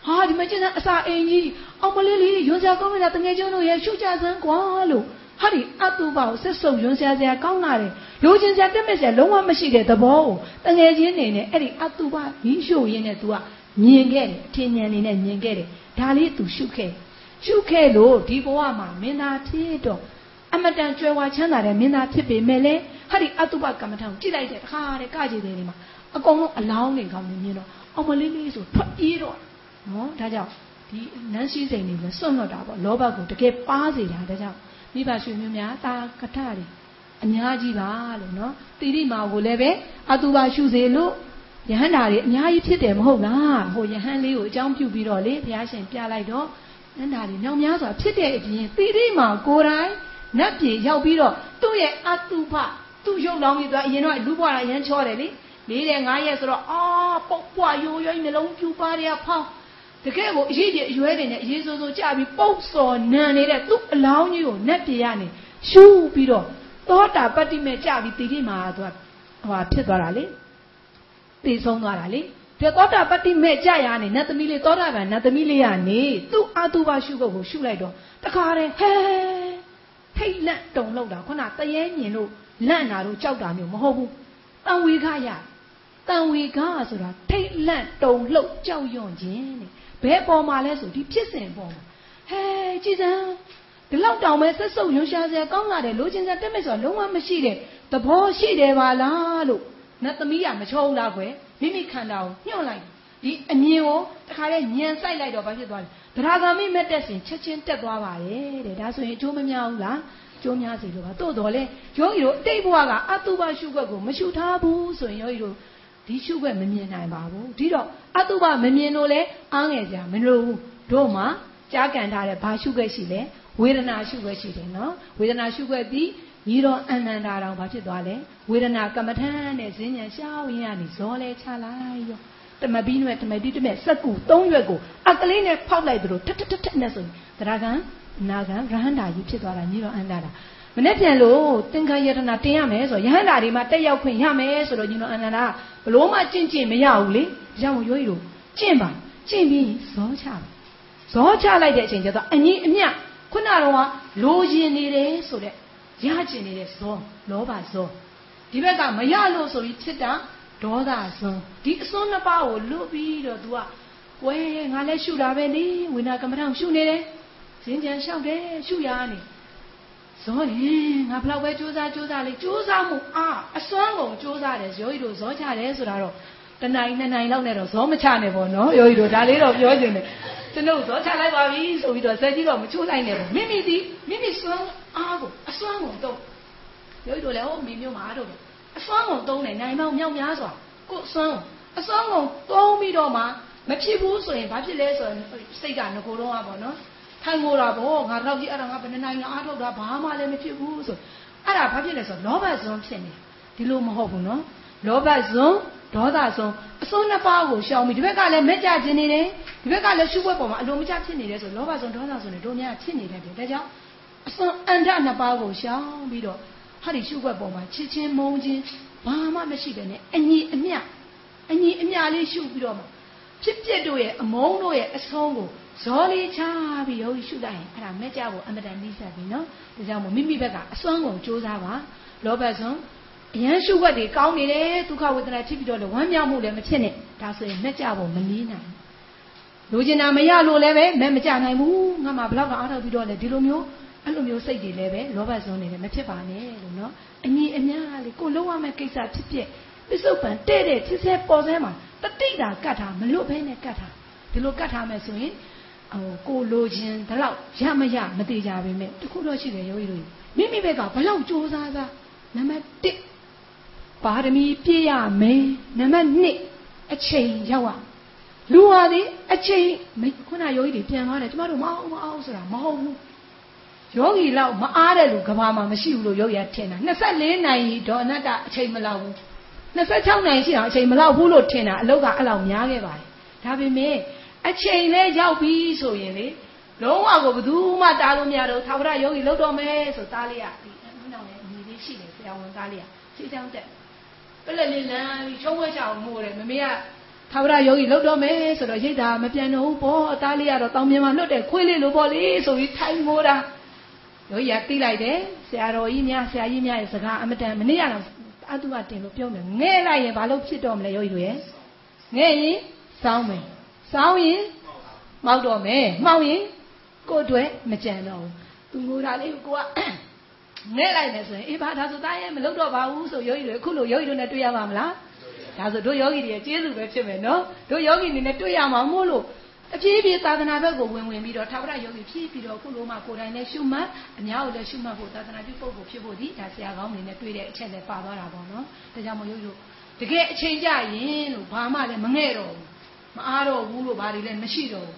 ဟာဒီမှာကျင်းအစာအိမ်ကြီးအောင်မလေးလေးရွန်စရာကောင်းနေတာတငယ်ချင်းတို့ရဲ့ရှုကြစမ်းကွာလို့ဟာဒီအတုပါကိုဆက်စုပ်ရွန်စရာစရာကောင်းလာတယ်လိုချင်စရာတက်မဲ့စရာလုံးဝမရှိတဲ့သဘောကိုတငယ်ချင်းနေနဲ့အဲ့ဒီအတုပါကြီးရှုရင်းနဲ့ तू ကမြင်ခဲ့တယ်အထင်ဉာဏ်နေနဲ့မြင်ခဲ့တယ်ဒါလေး तू ရှုခဲ့ရှုခဲ့လို့ဒီဘဝမှာမင်းသားဖြစ်တော့အမတန်ကြွယ်ဝချမ်းသာတဲ့မင်းသားဖြစ်ပေမဲ့လေဟာဒီအတုပကမ္မထံကိုကြည့်လိုက်တဲ့တခါတဲ့ကကြည်တယ်ဒီမှာအကုန်လုံးအလောင်းနေကောင်းနေမြင်တော့အောင်မလေးလေးဆိုထွက်ပြေးတော့ နော်ဒါကြောင့်ဒီနန်းစည်းစိမ်တွေလည်းစွန့်လွတ်တာပေါ့လောဘကိုတကယ်ပါစေတာဒါကြောင့်မိဘရွှေမျိုးများတာကထတွေအများကြီးပါလို့နော်တိရိမာကိုလည်းပဲအတူပါရှုစေလို့ယဟန္တာတွေအများကြီးဖြစ်တယ်မဟုတ်လားဟိုယဟန်လေးကိုအကြောင်းပြုပြီးတော့လေဘုရားရှင်ပြလိုက်တော့ယဟန္တာတွေမြောင်များစွာဖြစ်တဲ့အပြင်တိရိမာကိုယ်တိုင်နတ်ပြည်ရောက်ပြီးတော့သူ့ရဲ့အတုပသူ့ရုပ်လောင်းကြီးသွားအရင်တော့လူဘွားရရမ်းချောတယ်လေလေးတဲ့ငါးရက်ဆိုတော့အာပုတ်ပွားရိုးရိုးနှလုံးပြူပါရဖောင်း တကယ်ကိုအရေးကြီးအရွယ်တွေနဲ့အရေးစိုးစိုးကြပြီးပုတ်စော်နံနေတဲ့သူ့အလောင်းကြီးကိုနတ်ပြေရနေရှူးပြီးတော့သောတာပတ္တိမဲ့ကြပြီးတိတိမာသူကဟိုဖြစ်သွားတာလေသိဆုံးသွားတာလေဒီသောတာပတ္တိမဲ့ကြရနေနတ်သမီးလေးသောတာပန်နတ်သမီးလေးကနေသူ့အာတုဘရှုကုတ်ကိုရှုလိုက်တော့တခါတည်းဟဲထိတ်လက်တုံလောက်တာခုနတရေမြင်လို့လန့်တာတို့ကြောက်တာမျိုးမဟုတ်ဘူးတန်ဝေခရတန်ဝေခဆိုတာထိတ်လက်တုံလှုပ်ကြောက်ရွံ့ခြင်းတဲ့ ဘယ်ပေါ်မှာလဲဆိုဒီဖြစ်စဉ်ပေါ်မှာဟဲကြည်စမ်းဒီလောက်တောင်ပဲဆက်စုပ်ရွှရှာစရာကောင်းလာတယ်လိုချင်စရာတက်မဲ့ဆိုတာလုံးဝမရှိတဲ့သဘောရှိတယ်ပါလားလို့နတ်သမီးကမချောဘူးလားကွယ်မိမိခန္ဓာကိုညှို့လိုက်ဒီအမြင်ကိုတခါလဲညံဆိုင်လိုက်တော့ဘာဖြစ်သွားလဲတရားဂမိမဲ့တက်စဉ်ချက်ချင်းတက်သွားပါတယ်တဲ့ဒါဆိုရင်အကျိုးမများဘူးလားကျိုးများစီလို့ပါတို့တော်လဲယောဂီတို့အတိတ်ဘဝကအတုပရှုွက်ကိုမရှုထားဘူးဆိုရင်ယောဂီတို့ ဒီရှုွက်မမြင်နိုင်ပါဘူးဒီတော့အတုပမမြင်လို့လဲအားငယ်ကြမလို့ဘူးတို့မှာကြားကန်ထားတဲ့ဘာရှုွက်ရှိလဲဝေဒနာရှုွက်ရှိတယ်နော်ဝေဒနာရှုွက်ပြီးညီတော်အနန္တာတော်ဘာဖြစ်သွားလဲဝေဒနာကမ္မထန်နဲ့ဈဉ္ဉံရှောင်းရင်းကနေဇောလဲချလိုက်ရောတမပီးနဲ့တမပီးတမဲ့စက်ကူ၃ရွက်ကိုအကလေးနဲ့ဖောက်လိုက်သလိုထထထထနဲ့ဆိုတရားကံနာကံရဟန္တာကြီးဖြစ်သွားတာညီတော်အန္တာတာ မနေ့ပြန်လို့သင်္ခါယတနာတင်ရမယ်ဆိုရဟန္တာတွေမှာတက်ရောက်ခွင့်ရမယ်ဆိုတော့ညီတော်အန္တာတာဘလို့မှကျင့်ကျင့်မရဘူးလေဒါကြောင့်ရိုးရီတို့ကျင့်ပါကျင့်ပြီးဇောချပါဇောချလိုက်တဲ့အချိန်ကျတော့အညီအမျှခုနကတော့လိုချင်နေတယ်ဆိုတဲ့ရကျင်နေတဲ့ဇောလောဘဇောဒီဘက်ကမရလို့ဆိုပြီးဖြစ်တာဒေါသဇွန်းဒီအစွန်းနှစ်ပါးကိုလွတ်ပြီးတော့ तू ကဝဲငါလည်းရှုတာပဲလေဝိနာကမ္မထောင်ရှုနေတယ်ဇင်းကြံလျှောက်တယ်ရှုရနေ ဇောရင်ငါဘလောက်ပဲကြိုးစားကြိုးစားလေကြိုးစားမှုအာအစွမ်းကုန်ကြိုးစားတယ်ယောဂီတို့ဇောချတယ်ဆိုတာတော့တနိုင်နှစ်နိုင်လောက်နဲ့တော့ဇောမချနဲ့ပေါ့နော်ယောဂီတို့ဒါလေးတော့ပြောချင်တယ်ကျွန်တော်ဇောချလိုက်ပါပြီဆိုပြီးတော့ဇက်ကြီးတော့မချိုးလိုက်နဲ့ပေါ့မိမိဒီမိမိစွမ်းအားကိုအစွမ်းကုန်တော့ယောဂီတို့လည်းဟိုမိမျိုးမှာတော့အစွမ်းကုန်သုံးတယ်နိုင်မောင်မြောက်များစွာကိုအစွမ်းအစွမ်းကုန်သုံးပြီးတော့မှမဖြစ်ဘူးဆိုရင်ဘာဖြစ်လဲဆိုရင်စိတ်ကငကိုတော့อ่ะပေါ့နော် ထိုင်ငိုတာပေါ့ငါတော့ဒီအဲ့ဒါငါဘယ်နှနိုင်အားထုတ်တာဘာမှလည်းမဖြစ်ဘူးဆိုအဲ့ဒါဘာဖြစ်လဲဆိုတော့လောဘဇွန်းဖြစ်နေဒီလိုမဟုတ်ဘူးနော်လောဘဇွန်းဒေါသဇွန်းအစွန်းနှစ်ပါးကိုရှောင်ပြီးဒီဘက်ကလည်းမက်ကြခြင်းနေတယ်ဒီဘက်ကလည်းရှုွက်ပေါ်မှာအလိုမကျဖြစ်နေတယ်ဆိုလောဘဇွန်းဒေါသဇွန်းတွေတို့များဖြစ်နေတယ်ဒါကြောင့်အစွန်းအန္တနှစ်ပါးကိုရှောင်ပြီးတော့ဟာဒီရှုွက်ပေါ်မှာချစ်ချင်းမုန်းချင်းဘာမှမရှိပဲနဲ့အညီအမျှအညီအမျှလေးရှုပြီးတော့မှဖြစ်ဖြစ်တို့ရဲ့အမုန်းတို့ရဲ့အဆုံးကို ဇောလေးချပြီးယောဂီရှုလိုက်ရင်အဲ့ဒါမဲ့ကြဖို့အမတန်နှိစက်ပြီနော်ဒါကြောင့်မို့မိမိဘက်ကအစွမ်းကုန်စူးစမ်းပါလောဘဆုံးအရန်ရှုွက်တွေကောင်းနေတယ်ဒုက္ခဝေဒနာဖြစ်ပြီးတော့လည်းဝမ်းမြောက်မှုလည်းမဖြစ်နဲ့ဒါဆိုရင်မဲ့ကြဖို့မနည်းနိုင်လူကျင်တာမရလို့လည်းပဲမဲ့မကြနိုင်ဘူးငါမှဘလောက်တော့အားထုတ်ပြီးတော့လည်းဒီလိုမျိုးအဲ့လိုမျိုးစိတ်တွေလည်းပဲလောဘဆုံးနေတယ်မဖြစ်ပါနဲ့လို့နော်အညီအများလေးကိုလုံးဝမဲ့ကိစ္စဖြစ်ဖြစ်ပစ္စုပန်တဲ့တဲ့ချစ်စဲပေါ်စဲမှာတတိတာကတ်တာမလွတ်ဘဲနဲ့ကတ်တာဒီလိုကတ်ထားမယ်ဆိုရင် ဟိုကိုလိုခြင်းဒါတော့ရမရမသေးကြပါပဲတခုတော့ရှိတယ်ယောဂီတို့မိမိဘက်ကဘလောက်ကြိုးစားစားနံပါတ်1ပါရမီပြည့်ရမယ်နံပါတ်2အချိန်ရောက်ရလူဟာဒီအချိန်ခုနယောဂီတွေပြန်သွားတယ်ကျမတို့မအောင်မအောင်ဆိုတာမဟုတ်ဘူးယောဂီလောက်မအားတဲ့လူကဘာမှမရှိဘူးလို့ယောဂီကထင်တာ24နိုင်ဒေါ်အနတ္တအချိန်မလောက်ဘူး26နိုင်ရှိအောင်အချိန်မလောက်ဘူးလို့ထင်တာအလုတ်ကအဲ့လောက်များခဲ့ပါတယ်ဒါပေမဲ့ အချိန်လဲရောက်ပြီဆိုရင်လေလုံးဝကိုဘယ်သူမှတားလို့မရတော့သာဝရယောဂီလောက်တော့မယ်ဆိုသားလေးကဒီအနောက်နဲ့အညီလေးရှိတယ်ဆရာဝန်သားလေးကစီချောင်းတက်ပလက်လေးလမ်းပြီးချုံးဝဲချအောင်မို့တယ်မမေကသာဝရယောဂီလောက်တော့မယ်ဆိုတော့ရိတ်တာမပြန်တော့ဘူးပေါ့အသားလေးကတော့တောင်မြင်မှာလွတ်တယ်ခွေးလေးလိုပေါ့လေဆိုပြီးထိုင်မိုးတာယောဂီကတီးလိုက်တယ်ဆရာတော်ကြီးများဆရာကြီးများရဲ့စကားအမတန်မနေ့ကတော့အတုကတင်လို့ပြောမယ်ငဲ့လိုက်ရင်ဘာလို့ဖြစ်တော့မလဲယောဂီတို့ရဲ့ငဲ့ရင်စောင်းမယ် စောင်းရင်မောက်တော့မယ်မှောက်ရင်ကိုယ်တွေ့မကြံတော့ဘူးသူငိုတာလေးကိုကငဲ့လိုက်မယ်ဆိုရင်အေးဘာဒါဆိုသားရဲ့မလုပ်တော့ပါဘူးဆိုယောဂီတွေအခုလိုယောဂီတို့နဲ့တွေ့ရမှာမလားဒါဆိုတို့ယောဂီတွေကျေးဇူးပဲဖြစ်မယ်နော်တို့ယောဂီတွေနဲ့တွေ့ရမှာမို့လို့အပြည့်အပြည့်သာသနာဘက်ကိုဝင်ဝင်ပြီးတော့ထာဝရယောဂီဖြည့်ပြီးတော့ခုလိုမှကိုယ်တိုင်နဲ့ရှုမှတ်အများကိုလည်းရှုမှတ်ဖို့သာသနာပြုပုဂ္ဂိုလ်ဖြစ်ဖို့ဒီဒါဆရာကောင်းတွေနဲ့တွေ့တဲ့အချက်လည်းပါသွားတာပေါ့နော်ဒါကြောင့်မို့ယောဂီတို့တကယ်အချိန်ကြရင်လို့ဘာမှလည်းမငဲ့တော့ဘူး မအားတော့ဘူးလို့ဘာတွေလည်းမရှိတော့ဘူး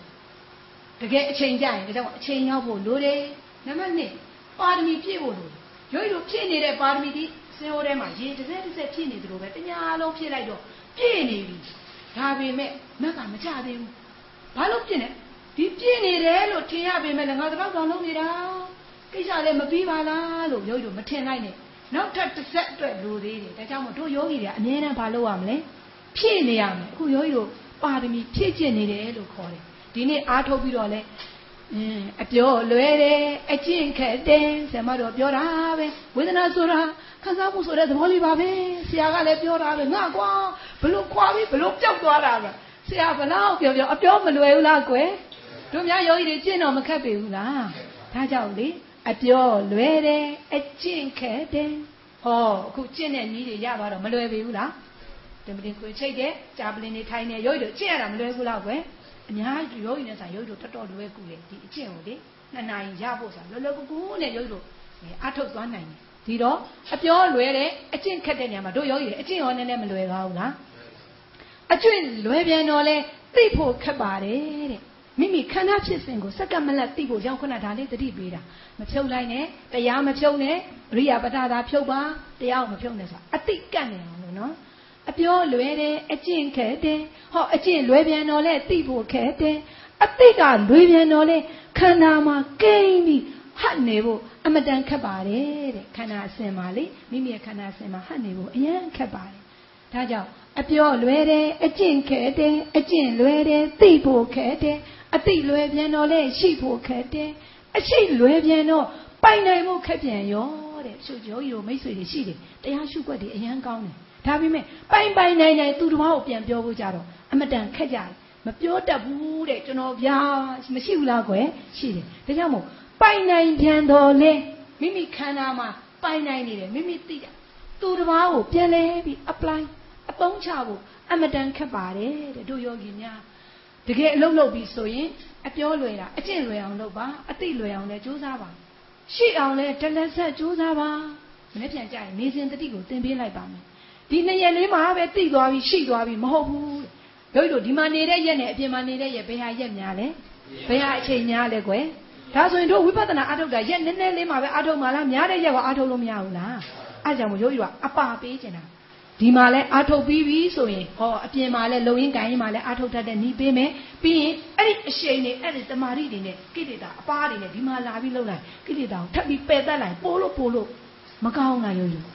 တကယ်အချိန်ကြရင်ဒါကြောင့်အချိန်ရောက်ဖို့လိုတယ်နံပါတ်1ပါရမီပြည့်ဖို့လိုတယ်ယောဂီတို့ဖြည့်နေတဲ့ပါရမီဒီစင်ဟိုထဲမှာရေတစ်စက်တစ်စက်ဖြည့်နေသလိုပဲတညာလုံးဖြည့်လိုက်တော့ပြည့်နေပြီဒါပေမဲ့မက်ကမကြသေးဘူးဘာလို့ပြည့်နေဒီပြည့်နေတယ်လို့ထင်ရပေမဲ့လည်းငါတော့တောင်လုံးနေတာကိစ္စလည်းမပြီးပါလားလို့ယောဂီတို့မထင်လိုက်နဲ့နောက်ထပ်တစ်ဆက်အတွက်လိုသေးတယ်ဒါကြောင့်မို့တို့ယောဂီတွေကအမြဲတမ်းဘာလုပ်ရမလဲဖြည့်နေရမယ်အခုယောဂီတို့ ပါရမီဖြည့်ကျင့်နေတယ်လို့ခေါ်တယ်ဒီနေ့အားထုတ်ပြီးတော့လဲအင်းအပြောလွယ်တယ်အကျင့်ခက်တယ်ဆရာမတော်ပြောတာပဲဝေဒနာဆိုတာခံစားမှုဆိုတဲ့သဘောလေးပါပဲဆရာကလည်းပြောတာပဲငါကွာဘလို့ခွာပြီးဘလို့ပျောက်သွားတာပဲဆရာဘလောက်ပြောပြောအပြောမလွယ်ဘူးလားကွယ်တို့များယောဂီတွေကျင့်တော့မခက်ပေဘူးလားဒါကြောင့်လေအပြောလွယ်တယ်အကျင့်ခက်တယ်ဟောအခုကျင့်တဲ့နည်းတွေရသွားတော့မလွယ်ပေဘူးလား တမတင်ကိုချိတ်တဲ့ကြာပလင်နေထိုင်နေရုပ်တို့ကျင့်ရတာမလွယ်ဘူးလားကွယ်အများကြီးယောဂီနဲ့ဆိုင်ယောဂီတို့တော်တော်လွယ်ကူတယ်ဒီအကျင့်ကိုလေနှစ်နာရီရဖို့ဆိုတာလွယ်လွယ်ကူကူနဲ့ယောဂီတို့အထုတ်သွားနိုင်တယ်ဒီတော့အပြောလွယ်တဲ့အကျင့်ခက်တဲ့နေရာမှာတို့ယောဂီတွေအကျင့်ရောနည်းနည်းမလွယ်ပါဘူးလားအကျင့်လွယ်ပြန်တော့လဲသိဖို့ခက်ပါတယ်တဲ့မိမိခန္ဓာဖြစ်စဉ်ကိုစက္ကမလက်သိဖို့ရောက်ခဏဒါလေးတတိပေးတာမဖြုတ်လိုက်နဲ့တရားမဖြုတ်နဲ့အရိယာပတ္တာသာဖြုတ်ပါတရားကိုမဖြုတ်နဲ့ဆိုတာအတိကတ်နေအောင်လို့နော် အပြောလွယ်တယ်အကျင့်ခဲတယ်ဟောအကျင့်လွယ်ပြန်တော့လဲသိဖို့ခဲတယ်အတိကလွယ်ပြန်တော့လဲခန္ဓာမှာကိန်းပြီးဟတ်နေဖို့အမတန်ခက်ပါတယ်တဲ့ခန္ဓာအစဉ်မှာလေမိမိရဲ့ခန္ဓာအစဉ်မှာဟတ်နေဖို့အရင်ခက်ပါတယ်ဒါကြောင့်အပြောလွယ်တယ်အကျင့်ခဲတယ်အကျင့်လွယ်တယ်သိဖို့ခဲတယ်အသိလွယ်ပြန်တော့လဲရှိဖို့ခဲတယ်အရှိလွယ်ပြန်တော့ပိုင်နိုင်ဖို့ခက်ပြန်ရောတဲ့ရှုပ်ယောဂီတို့မိတ်ဆွေတွေရှိတယ်တရားရှုွက်တွေအရင်ကောင်းတယ် ဒါပေမဲ့ပိုင်ပိုင်နိုင်နိုင်သူတစ်ပါးကိုပြန်ပြောဖို့ကြတော့အမတန်ခက်ကြတယ်မပြောတတ်ဘူးတဲ့ကျွန်တော်ဗျာမရှိဘူးလားကွယ်ရှိတယ်ဒါကြောင့်မို့ပိုင်နိုင်ပြန်တော်လဲမိမိခန္ဓာမှာပိုင်နိုင်နေတယ်မိမိသိတာသူတစ်ပါးကိုပြန်လဲပြီး apply အသုံးချဖို့အမတန်ခက်ပါတယ်တဲ့တို့ယောဂီများတကယ်အလုပ်လုပ်ပြီးဆိုရင်အပြောလွယ်တာအကျင့်လွယ်အောင်လုပ်ပါအသိလွယ်အောင်လည်းကြိုးစားပါရှိအောင်လည်းတလက်ဆက်ကြိုးစားပါမနေ့ပြန်ကြရင်နေစဉ်တတိကိုသင်ပေးလိုက်ပါမယ် ဒီနှစ်ရက်လေးမှာပဲသိသွားပြီရှိသွားပြီမဟုတ်ဘူးတို့တို့ဒီမှာနေတဲ့ရက်နဲ့အပြင်မှာနေတဲ့ရက်ဘယ်ဟာရက်များလဲဘယ်ဟာအချိန်များလဲကွယ်ဒါဆိုရင်တို့ဝိပဿနာအထုတ်တာရက်နည်းနည်းလေးမှာပဲအထုတ်မှလားများတဲ့ရက်ကအထုတ်လို့မရဘူးလားအဲ့ကြောင့်မို့ရိုးရိုးကအပါပေးချင်တာဒီမှာလဲအာထုတ်ပြီးပြီဆိုရင်ဟောအပြင်မှာလဲလုံရင်းကိုင်းရင်မှာလဲအာထုတ်တတ်တဲ့နီးပေးမယ်ပြီးရင်အဲ့ဒီအရှိန်တွေအဲ့ဒီတမာရီတွေနဲ့ကိလေသာအပါတွေနဲ့ဒီမှာလာပြီးလုံလိုက်ကိလေသာကိုထပ်ပြီးပယ်တတ်လိုက်ပို့လို့ပို့လို့မကောင်းလားရိုးရိုး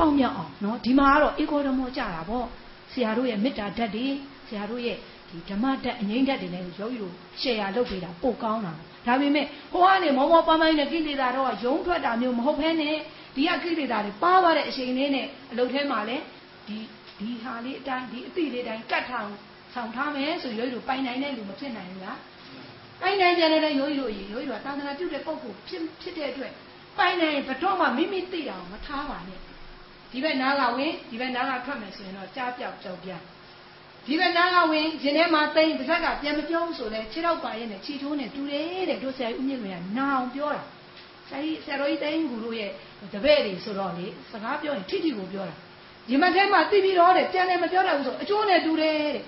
ပေါက်မြောက်အောင်နော်ဒီမှာကတော့ဧကောဓမောကြတာပေါ့ဆရာတို့ရဲ့မေတ္တာဓာတ်တွေဆရာတို့ရဲ့ဒီဓမ္မဓာတ်အငိမ့်ဓာတ်တွေနဲ့ယောဂီတို့ရှယ်ယာလုပ်ပေးတာပို့ကောင်းတာဒါပေမဲ့ဟိုကနေမောမောပန်းပန်းနဲ့ကိလေသာတော့ယုံထွက်တာမျိုးမဟုတ်ဘဲနဲ့ဒီကကိလေသာတွေပါသွားတဲ့အချိန်လေးနဲ့အလုပ်ထဲမှာလဲဒီဒီဟာလေးအတိုင်းဒီအတိလေးတိုင်းကတ်ထားဆောင်ထားမယ်ဆိုယောဂီတို့ပိုင်နိုင်တဲ့လူမဖြစ်နိုင်ဘူးလားပိုင်နိုင်ကြတဲ့ယောဂီတို့ရေယောဂီတို့သာသနာပြုတဲ့ပုံကိုဖြစ်ဖြစ်တဲ့အတွက်ပိုင်နိုင်ဘတော့မှမိမိသိတာမထားပါနဲ့ ဒီဘက်နားကဝင်ဒီဘက်နားကထွက်မယ်ဆိုရင်တော့ကြားပြောက်ကြောက်ပြဒီဘက်နားကဝင်ရင်ထဲမှာတိန်တစ်ခါကပြန်မပြောဘူးဆိုလဲခြေတော့ပါရဲ့နဲ့ခြေထိုးနဲ့တူတယ်တဲ့တို့ဆရာကြီးဦးမြင့်လွင်ကနာအောင်ပြောတာဆရာကြီးဆရာတော်ကြီးတိန်ကူတို့ရဲ့တပည့်တွေဆိုတော့လေစကားပြောရင်ထိထိကိုပြောတာဒီမထဲမှာသိပြီးတော့တဲ့ပြန်လည်းမပြောတတ်ဘူးဆိုအကျိုးနဲ့တူတယ်တဲ့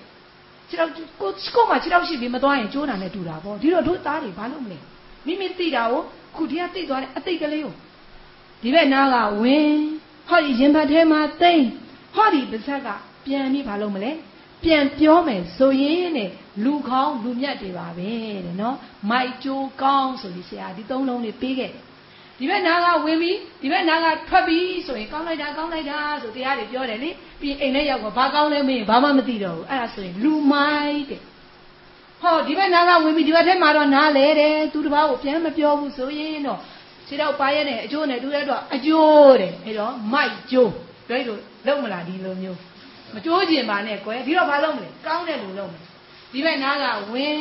ခြေတော့ကိုကိုမှခြေတော့ရှိပြီးမသွားရင်ကျိုးတာနဲ့တူတာပေါ့ဒီတော့တို့သားတွေဘာလုပ်မလဲမိမိသိတာကိုခုတည်းကသိသွားတဲ့အသိကလေးကိုဒီဘက်နားကဝင် ဟောဒီရင်ဘတ်ထဲမှာသိမ့်ဟောဒီပါဇက်ကပြန်ပြီးဘာလုပ်မလဲပြန်ပြောမယ်ဆိုရင်တဲ့လူကောင်းလူမြတ်တွေပါပဲတဲ့နော်မိုက်ကျိုးကောင်းဆိုပြီးဆရာဒီသုံးလုံးလေးပေးခဲ့တယ်ဒီဘက်နားကဝင်ပြီးဒီဘက်နားကထွက်ပြီးဆိုရင်ကောင်းလိုက်တာကောင်းလိုက်တာဆိုတရားတွေပြောတယ်လေပြီးအိမ်ထဲရောက်တော့ဘာကောင်းလဲမင်းဘာမှမသိတော့ဘူးအဲ့ဒါဆိုရင်လူမိုက်တဲ့ဟောဒီဘက်နားကဝင်ပြီးဒီဘက်ထဲမှာတော့နားလဲတယ်သူတစ်ပါးကိုပြန်မပြောဘူးဆိုရင်တော့ ခြေတော့ပါရဲနဲ့အကျိုးနဲ့တူတဲ့တော့အကျိုးတဲ့အဲ့တော့မိုက်ကျိုးပြောလို့လုံးမလားဒီလိုမျိုးမကြိုးကျင်ပါနဲ့ကွယ်ဒီတော့ဘာလုပ်မလဲကောင်းတဲ့လူလုပ်မယ်ဒီဘက်နားကဝင်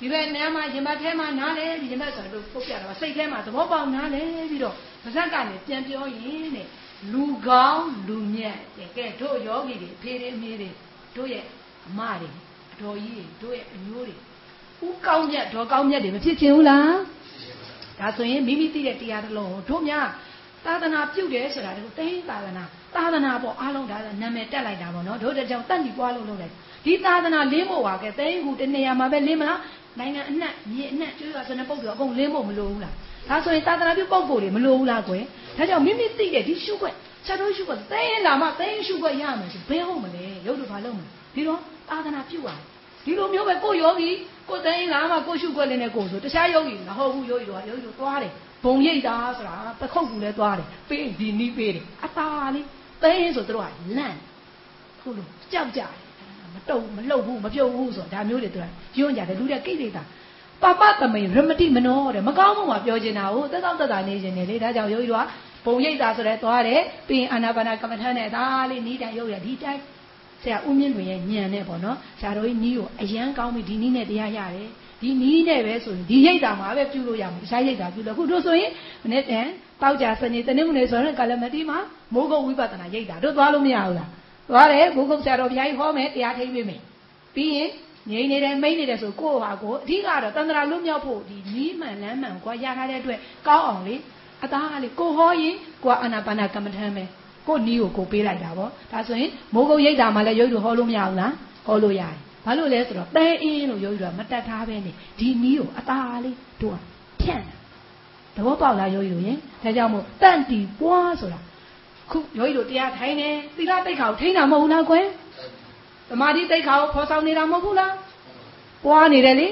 ဒီဘက်နားမှာရင်ဘတ်ထဲမှာနားလဲဒီရင်ဘတ်ဆိုတော့ပုတ်ပြတာစိတ်ထဲမှာသဘောပေါက်နားလဲပြီးတော့ပါဇက်ကနေပြန်ပြောရင်တဲ့လူကောင်းလူမြတ်တဲ့ကဲတို့ယောဂီတွေဖေးတွေမေးတွေတို့ရဲ့အမတွေအတော်ကြီးတွေတို့ရဲ့အမျိုးတွေဦးကောင်းမြတ်ဒေါ်ကောင်းမြတ်တွေမဖြစ်ချင်ဘူးလား ဒါဆိုရင်မိမိသိတဲ့တရားတစ်လုံးတို့များသာသနာပြုတ်တယ်ဆိုတာတို့သိသာသနာသာသနာပေါ့အားလုံးဒါနာမည်တက်လိုက်တာပေါ့နော်တို့တကြောင်တတ်ပြီးပွားလို့လုပ်လိုက်ဒီသာသနာလင်းဖို့ပါကဲသိန်းခုတနေရာမှာပဲလင်းမလားနိုင်ငံအနှံ့မြေအနှံ့ကျွေးရဆိုတဲ့ပုံတွေအကုန်လင်းဖို့မလိုဘူးလားဒါဆိုရင်သာသနာပြုပုံကိုယ်တွေမလိုဘူးလားကွယ်ဒါကြောင့်မိမိသိတဲ့ဒီရှုွက်ချက်တို့ရှုွက်သိရင်လာမှသိရင်ရှုွက်ရမယ်ဆိုဘယ်ဟုတ်မလဲရုပ်တို့ဘာလုပ်မလဲဒီတော့သာသနာပြုရတယ်ဒီလိုမျိုးပဲကိုယောဂီ ကိုသိရင်လာမှကိုရှုွက်လေးနဲ့ကိုဆိုတခြားယောဂီမဟုတ်ဘူးယောဂီတို့ကယောဂီတို့သွားတယ်ဘုံရိတ်တာဆိုတာပခုတ်ကူလဲသွားတယ်ပေးဒီနီးပေးတယ်အသာလေးသိရင်ဆိုတို့ကလန့်ဟုတ်လို့ကြောက်ကြတယ်မတုံမလှုပ်ဘူးမပြုတ်ဘူးဆိုဒါမျိုးတွေသူကယွန်းကြတယ်လူတွေကိလေသာပပသမိရမတိမနောတဲ့မကောင်းမှုမှာပြောချင်တာကိုသက်သောသက်သာနေခြင်းနဲ့လေဒါကြောင့်ယောဂီတို့ကဘုံရိတ်တာဆိုတဲ့သွားတယ်ပြီးရင်အာနာပါနာကမ္မထမ်းနဲ့ဒါလေးနီးတိုင်ရုပ်ရဒီတိုင်း ဆရာဦးမြင့်တွင်ရဲ့ညံနဲ့ပေါ့နော်ဆရာတော်ကြီးနီးကိုအရန်ကောင်းပြီဒီနီးနဲ့တရားရတယ်ဒီနီးနဲ့ပဲဆိုရင်ဒီရိတ်တာမှာပဲပြုလို့ရမှာတခြားရိတ်တာပြုလို့ခုတို့ဆိုရင်မနေ့တန်တောက်ကြစနေတနေ့မနေ့ဆိုရင်ကာလမတိမှာမိုးကုတ်ဝိပဿနာရိတ်တာတို့သွားလို့မရဘူးလားသွားတယ်ဘုခုတ်ဆရာတော်ဘုရားကြီးဟောမယ်တရားထိပေးမယ်ပြီးရင်ငြိမ်နေတယ်မိမ့်နေတယ်ဆိုကိုယ့်ဟာကိုအဓိကတော့တန္တရာလွတ်မြောက်ဖို့ဒီနီးမှန်လမ်းမှန်ကိုရထားတဲ့အတွက်ကောင်းအောင်လေအသားကလေကိုဟောရင်ကိုကအာနာပါနာကမ္မထမ်းပဲ ကိုနီးကိုကိုပေးလိုက်တာပေါ့ဒါဆိုရင်မိုးကုတ်ရိတ်တာမှလည်းရုပ်တို့ဟောလို့မရဘူးလားဟောလို့ရတယ်ဘာလို့လဲဆိုတော့တဲအင်းလို့ရုပ်တို့ကမတက်ထားပဲနေဒီနီးကိုအသားလေးတို့ကဖြန့်သဘောပေါက်လားရုပ်တို့ရင်ဒါကြောင့်မို့တန့်တီပွားဆိုတာခုရုပ်တို့တရားထိုင်နေသီလတိတ်ခါကိုထိန်းတာမဟုတ်ဘူးလားကွယ်သမာဓိတိတ်ခါကိုဖော်ဆောင်နေတာမဟုတ်ဘူးလားပွားနေတယ်လေ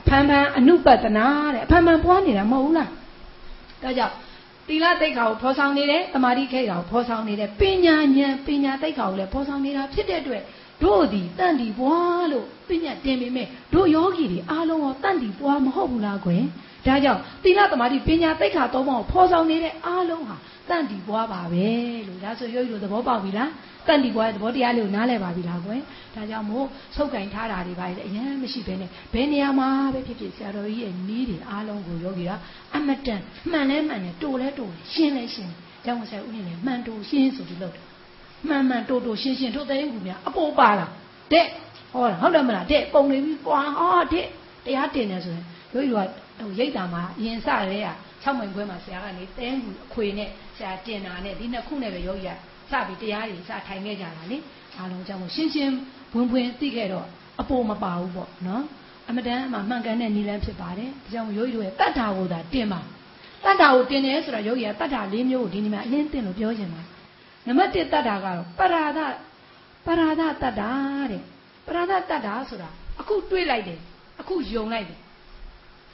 အဖန်ဖန်အနုပတနာတဲ့အဖန်ဖန်ပွားနေတာမဟုတ်ဘူးလားဒါကြောင့် သီလတိတ်ခါကိုဖော်ဆောင်နေတယ်တမာတိခိတ်ခါကိုဖော်ဆောင်နေတယ်ပညာဉာဏ်ပညာတိတ်ခါကိုလည်းဖော်ဆောင်နေတာဖြစ်တဲ့အတွက်တို့ဒီတန်တီပွားလို့ပညာတင်ပေမဲ့တို့ယောဂီတွေအားလုံးရောတန်တီပွားမဟုတ်ဘူးလားကွယ်ဒါကြောင့်သီလတမာတိပညာတိတ်ခါသုံးပါးကိုဖော်ဆောင်နေတဲ့အားလုံးဟာ တန်တီပွားပါပဲလို့ဒါဆိုယောဂီတို့သဘောပေါက်ပြီလားတန်တီပွားရဲ့သဘောတရားလေးကိုနားလည်ပါပြီလားကွယ်ဒါကြောင့်မို့ဆုပ်ကင်ထားတာတွေပါလေအရင်မရှိဘဲနဲ့ဘယ်နေရာမှာပဲဖြစ်ဖြစ်ဆရာတော်ကြီးရဲ့နီးတွေအားလုံးကိုယောဂီကအမတန်မှန်လဲမှန်တယ်တိုလဲတိုတယ်ရှင်းလဲရှင်းတယ်ကျောင်းဆရာဦးနေလဲမှန်တိုရှင်းဆိုပြီးလုပ်တယ်မှန်မှန်တိုတိုရှင်းရှင်းထုတ်တဲ့ကူများအပေါ်ပါလာတဲ့ဟောဟုတ်တယ်မလားတဲ့ပုံနေပြီးကွာဟောတဲ့တရားတင်တယ်ဆိုရင်ယောဂီကဟိုရိတ်တာမှာအရင်စရဲက6မိုင်ခွဲမှာဆရာကနေတဲကူအခွေနဲ့ ဆရာတင်တာနဲ့ဒီနှစ်ခုနဲ့ပဲယောဂီကစပြီးတရားတွေစထိုင်ခဲ့ကြတာလေအားလုံးကြောင့်ရှင်းရှင်းဘွင်ဘွင်သိခဲ့တော့အပေါ်မပါဘူးပေါ့နော်အမတန်အမှမှန်ကန်တဲ့နီလန်းဖြစ်ပါတယ်ဒါကြောင့်ယောဂီတို့ရဲ့တတ္ထာကိုသာတင်ပါတတ္ထာကိုတင်တယ်ဆိုတော့ယောဂီကတတ္ထာ၄မျိုးကိုဒီနေ့မှာအရင်တင်လို့ပြောချင်တာနံပါတ်1တတ္ထာကတော့ပရာဒပရာဒတတ္ထာတဲ့ပရာဒတတ္ထာဆိုတာအခုတွေးလိုက်တယ်အခုယုံလိုက်တယ်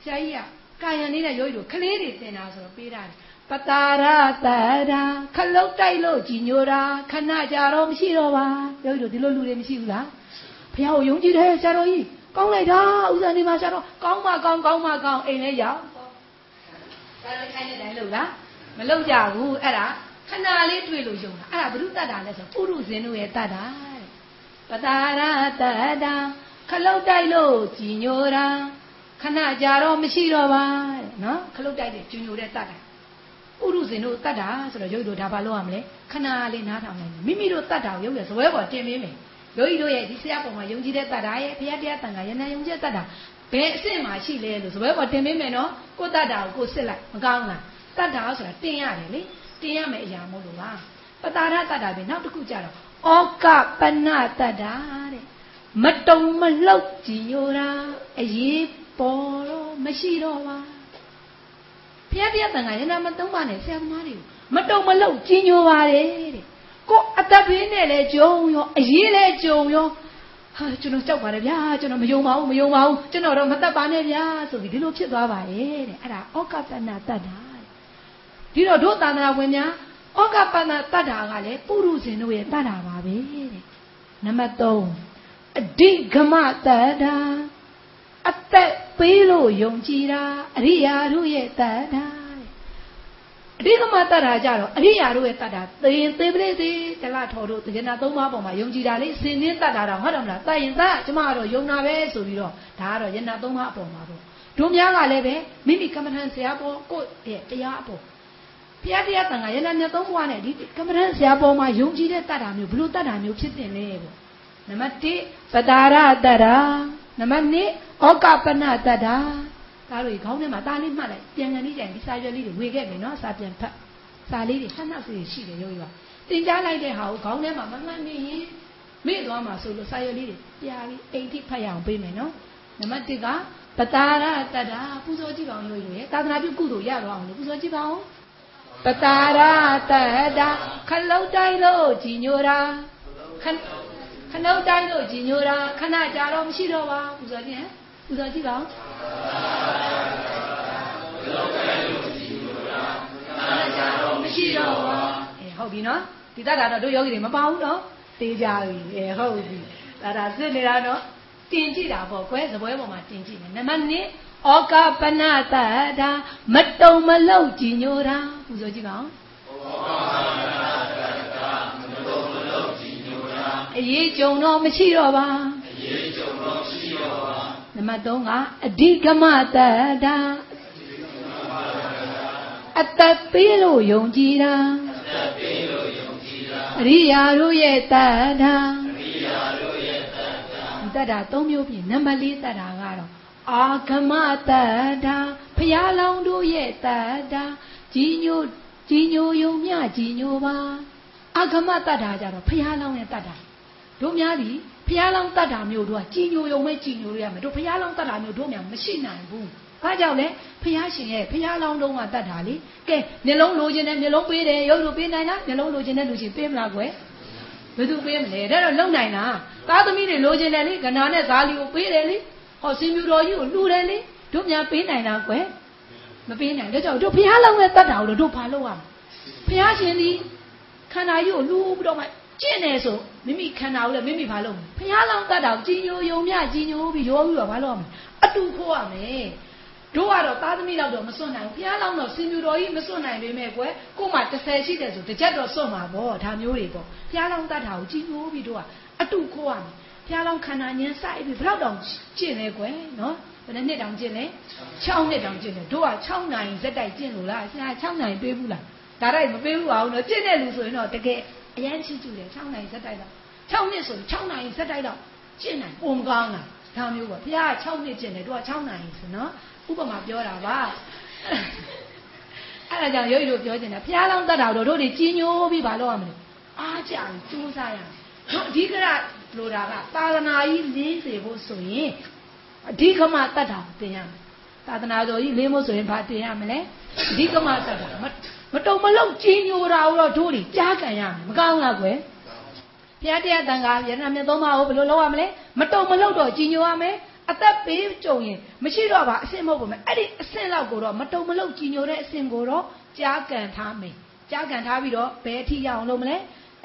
ဆရာကြီးကကာယံနေတဲ့ယောဂီတို့ကလေးတွေတင်တာဆိုတော့ပေးတာ ပတာရတရာခလုတ်တိုက်လို့ကြည်ညိုတာခဏကြတော့မရှိတော့ပါယောဂီတို့ဒီလိုလူတွေမရှိဘူးလားဘုရားကိုယုံကြည်တယ်ဆရာတော်ကြီးကောင်းလိုက်တာဥစ္စာနေမှာဆရာတော်ကောင်းမှကောင်းကောင်းမှကောင်းအိမ်လေးရောက်ဆရာတော်ခိုင်းတဲ့တိုင်းလို့လားမလုပ်ကြဘူးအဲ့ဒါခဏလေးတွေ့လို့ယုံတာအဲ့ဒါဘုရုတတ်တာလဲဆိုပုရုဇဉ်တို့ရဲ့တတ်တာတဲ့ပတာရတတာခလုတ်တိုက်လို့ကြည်ညိုတာခဏကြာတော့မရှိတော့ပါတဲ့နော်ခလုတ်တိုက်တဲ့ကြည်ညိုတဲ့တတ်တာ ဥရုဇဉ်တို့တတ်တာဆိုတော့ရုပ်တို့ဒါဘာလုပ်ရမလဲခဏလေးနားထောင်နိုင်တယ်မိမိတို့တတ်တာကိုရုပ်ရဇပွဲပေါ်တင်ပေးမယ်ယောဂီတို့ရဲ့ဒီဆရာပေါ်မှာယုံကြည်တဲ့တတ်တာရဲ့ဘုရားတရားတန်ခါယန္နာယုံကြည်တတ်တာဘယ်အဆင့်မှာရှိလဲလို့ဇပွဲပေါ်တင်ပေးမယ်နော်ကိုတတ်တာကိုကိုစစ်လိုက်မကောင်းလားတတ်တာဆိုတာတင်ရတယ်လေတင်ရမယ်အရာမို့လို့ပါပတာရတတ်တာပဲနောက်တစ်ခုကြတော့ဩကပနတတ်တာတဲ့မတုံမလှုပ်ကြည်ညိုတာအရေးပေါ်တော့မရှိတော့ပါ ဘုရားတရားတန်ခါယန္နာမသုံးပါနဲ့ဆရာသမားတွေကိုမတုံမလှုပ်ကြည်ညိုပါတယ်တဲ့ကိုအသက်ဘေးနဲ့လည်းကြုံရောအရေးလည်းကြုံရောဟာကျွန်တော်ကြောက်ပါတယ်ဗျာကျွန်တော်မယုံပါဘူးမယုံပါဘူးကျွန်တော်တော့မတတ်ပါနဲ့ဗျာဆိုပြီးဒီလိုဖြစ်သွားပါရဲ့တဲ့အဲ့ဒါဩကပနတတ်တာဒီတော့တို့သာသနာဝင်များဩကပနတတ်တာကလည်းပုရုဇဉ်တို့ရဲ့တတ်တာပါပဲတဲ့နံပါတ်3အဓိကမတတ်တာ အသက်ပေးလို့ယုံကြည်တာအရိယာတို့ရဲ့တတ်တာအဓိကမတတ်တာကြတော့အရိယာတို့ရဲ့တတ်တာသေသေးပလေးသေးတလထော်တို့တကယ်နာသုံးပါးပေါ်မှာယုံကြည်တာလေးစင်င်းတတ်တာတော့ဟုတ်တယ်မလားတတ်ရင်တတ်ကျမကတော့ယုံတာပဲဆိုပြီးတော့ဒါကတော့ယနာသုံးပါးအပေါ်မှာပေါ့တို့များကလည်းပဲမိမိကမ္မထန်ဆရာပေါ်ကိုယ့်ရဲ့တရားအပေါ်ဘုရားတရားတန်ခါယနာမြတ်သုံးပါးနဲ့ဒီကမ္မထန်ဆရာပေါ်မှာယုံကြည်တဲ့တတ်တာမျိုးဘလို့တတ်တာမျိုးဖြစ်တင်လဲပေါ့နံပါတ်1ပတာရတတ်တာ နံပါတ်2ဩကပနတတ်တာသားတို့ခေါင်းထဲမှာသားလေးမှတ်လိုက်ပြန်ကန်လေးကြိုင်ဒီစာရွက်လေးတွေဝေခဲ့ပြီနော်စာပြန်ဖတ်စာလေးတွေဆက်နှောက်စီရှိတယ်ရုပ်ရွာတင်ကြားလိုက်တဲ့ဟာကိုခေါင်းထဲမှာမမှတ်နေရင်မေ့သွားမှာဆိုလို့စာရွက်လေးတွေပြာပြီးအိမ်ထိဖတ်ရအောင်ပေးမယ်နော်နံပါတ်1ကပတာရတတ္တာပူဇော်ကြည့်ပါအောင်ရုပ်ရွာသာသနာပြုကုသိုလ်ရတော့အောင်လို့ပူဇော်ကြည့်ပါအောင်ပတာရတတ္တာခလုတ်တိုင်းလို့ကြည်ညိုတာခ ခလုတ်တိုင်းလို့ကြည်ညိုတာခဏကြာတော့မရှိတော့ပါပူဇော်ခြင်းပူဇော်ကြည့်ပါဦးမရှိတော့ပါအဲဟုတ်ပြီနော်ဒီတတ်တာတော့တို့ယောဂီတွေမပါဘူးနော်သိကြပြီအဲဟုတ်ပြီဒါဒါစစ်နေတာနော်တင်ကြည့်တာပေါ့ကွယ်စပွဲပေါ်မှာတင်ကြည့်မယ်နံပါတ်1ဩကပနတတာမတုံမလောက်ကြည်ညိုတာပူဇော်ကြည့်ပါဦး အရေးကြုံတော့မရှိတော့ပါအရေးကြုံတော့မရှိတော့ပါနံပါတ်3ကအဓိကမတတာအသက်ပေးလို့ယုံကြည်တာအသက်ပေးလို့ယုံကြည်တာအရိယာတို့ရဲ့တတ်တာအရိယာတို့ရဲ့တတ်တာတတ်တာ၃မျိုးပြင်နံပါတ်၄တတ်တာကတော့အာဂမတတ်တာဖျားလောင်းတို့ရဲ့တတ်တာကြီးညိုကြီးညိုယုံမြကြီးညိုပါအာဂမတတ်တာကြတော့ဖျားလောင်းရဲ့တတ်တာ တို့များဒီဖျားလောင်းတတ်တာမျိုးတို့ကကြီးညိုယုံမဲ့ကြီးညိုရရမယ်တို့ဖျားလောင်းတတ်တာမျိုးတို့များမရှိနိုင်ဘူးဘာကြောင့်လဲဖျားရှင်ရဲ့ဖျားလောင်းတုံးကတတ်တာလေကဲမျက်လုံးလိုချင်တယ်မျက်လုံးပေးတယ်ရုပ်လိုပေးနိုင်လားမျက်လုံးလိုချင်တဲ့လူချင်းပေးမလားကွယ်ဘယ်သူပေးမလဲဒါတော့လုံနိုင်လားသားသမီးတွေလိုချင်တယ်လေကနာနဲ့ဇာလီကိုပေးတယ်လေဟောစင်ပြူတော်ကြီးကိုလှူတယ်လေတို့များပေးနိုင်လားကွယ်မပေးနိုင်ဒါကြောင့်တို့ဖျားလောင်းရဲ့တတ်တာကိုတို့ဘာလုပ်ရမလဲဖျားရှင်ဒီခန္ဓာကြီးကိုလှူပြီးတော့မှ ကျင့်တယ်ဆိုမိမိခန္ဓာကိုလည်းမိမိဘာလုပ်မလဲဖျားလောင်းတတ်တာကိုကြီးညိုယုံမြကြီးညိုပြီးရောပြီးတော့ဘာလုပ်ရမလဲအတူခိုးရမယ်တို့ကတော့သားသမီးတော့တော့မစွန့်နိုင်ဘူးဘုရားလောင်းတော့စင်ပြူတော်ကြီးမစွန့်နိုင်ပေမဲ့ကွယ်ကို့မှာ30ရှိတယ်ဆိုတစ်ချက်တော့စွန့်မှာပေါ့ဒါမျိုးတွေပေါ့ဘုရားလောင်းတတ်တာကိုကြီးညိုပြီးတို့ကအတူခိုးရမယ်ဘုရားလောင်းခန္ဓာဉာဏ်စိုက်ပြီးဘယ်တော့တောင်ကျင့်လဲကွယ်နော်ဘယ်နှစ်တောင်ကျင့်လဲ6နှစ်တောင်ကျင့်တယ်တို့က6နိုင်ဇက်တိုက်ကျင့်လို့လားဆရာ6နိုင်ပေးဘူးလားဒါတိုက်မပေးဘူးအောင်တော့ကျင့်တဲ့လူဆိုရင်တော့တကယ် အရင်ရှိကြည့်တယ်6နိုင်ဇက်တိုက်တော့6နှစ်ဆို6နိုင်ဇက်တိုက်တော့ကျင့်နိုင်ပုံကောင်းလားဒါမျိုးပေါ့ဘုရားက6နှစ်ကျင့်တယ်တို့က6နိုင်ဆိုနော်ဥပမာပြောတာပါအဲ့ဒါကြောင့်ရုပ်ရုပ်ပြောချင်တာဘုရားလောင်းတတ်တာတော့တို့တွေကြီးညိုပြီးဘာလုပ်ရမလဲအားကြပြီးစူးစားရမယ်တို့အဓိကရလိုတာကသာသနာကြီးလေးစေဖို့ဆိုရင်အဓိကမှတတ်တာတင်ရမယ်သာသနာတော်ကြီးလေးမို့ဆိုရင်ဘာတင်ရမလဲအဓိကမှတတ်တာ မတုံမလုံးကြီးညိုတာတော့တို့တွေကြားကန်ရမယ်မကောင်းလားကွယ်ဘုရားတရားတန်ခါရဟနာမြတ်သုံးပါးကိုဘယ်လိုလုပ်ရမလဲမတုံမလုံးတော့ကြီးညိုရမယ်အသက်ပေးကြုံရင်မရှိတော့ပါအစင်မဟုတ်ဘူးမယ်အဲ့ဒီအစင်လောက်ကိုတော့မတုံမလုံးကြည်ညိုတဲ့အစင်ကိုတော့ကြားကန်ထားမယ်ကြားကန်ထားပြီးတော့ဘယ်အထိရအောင်လုပ်မလဲ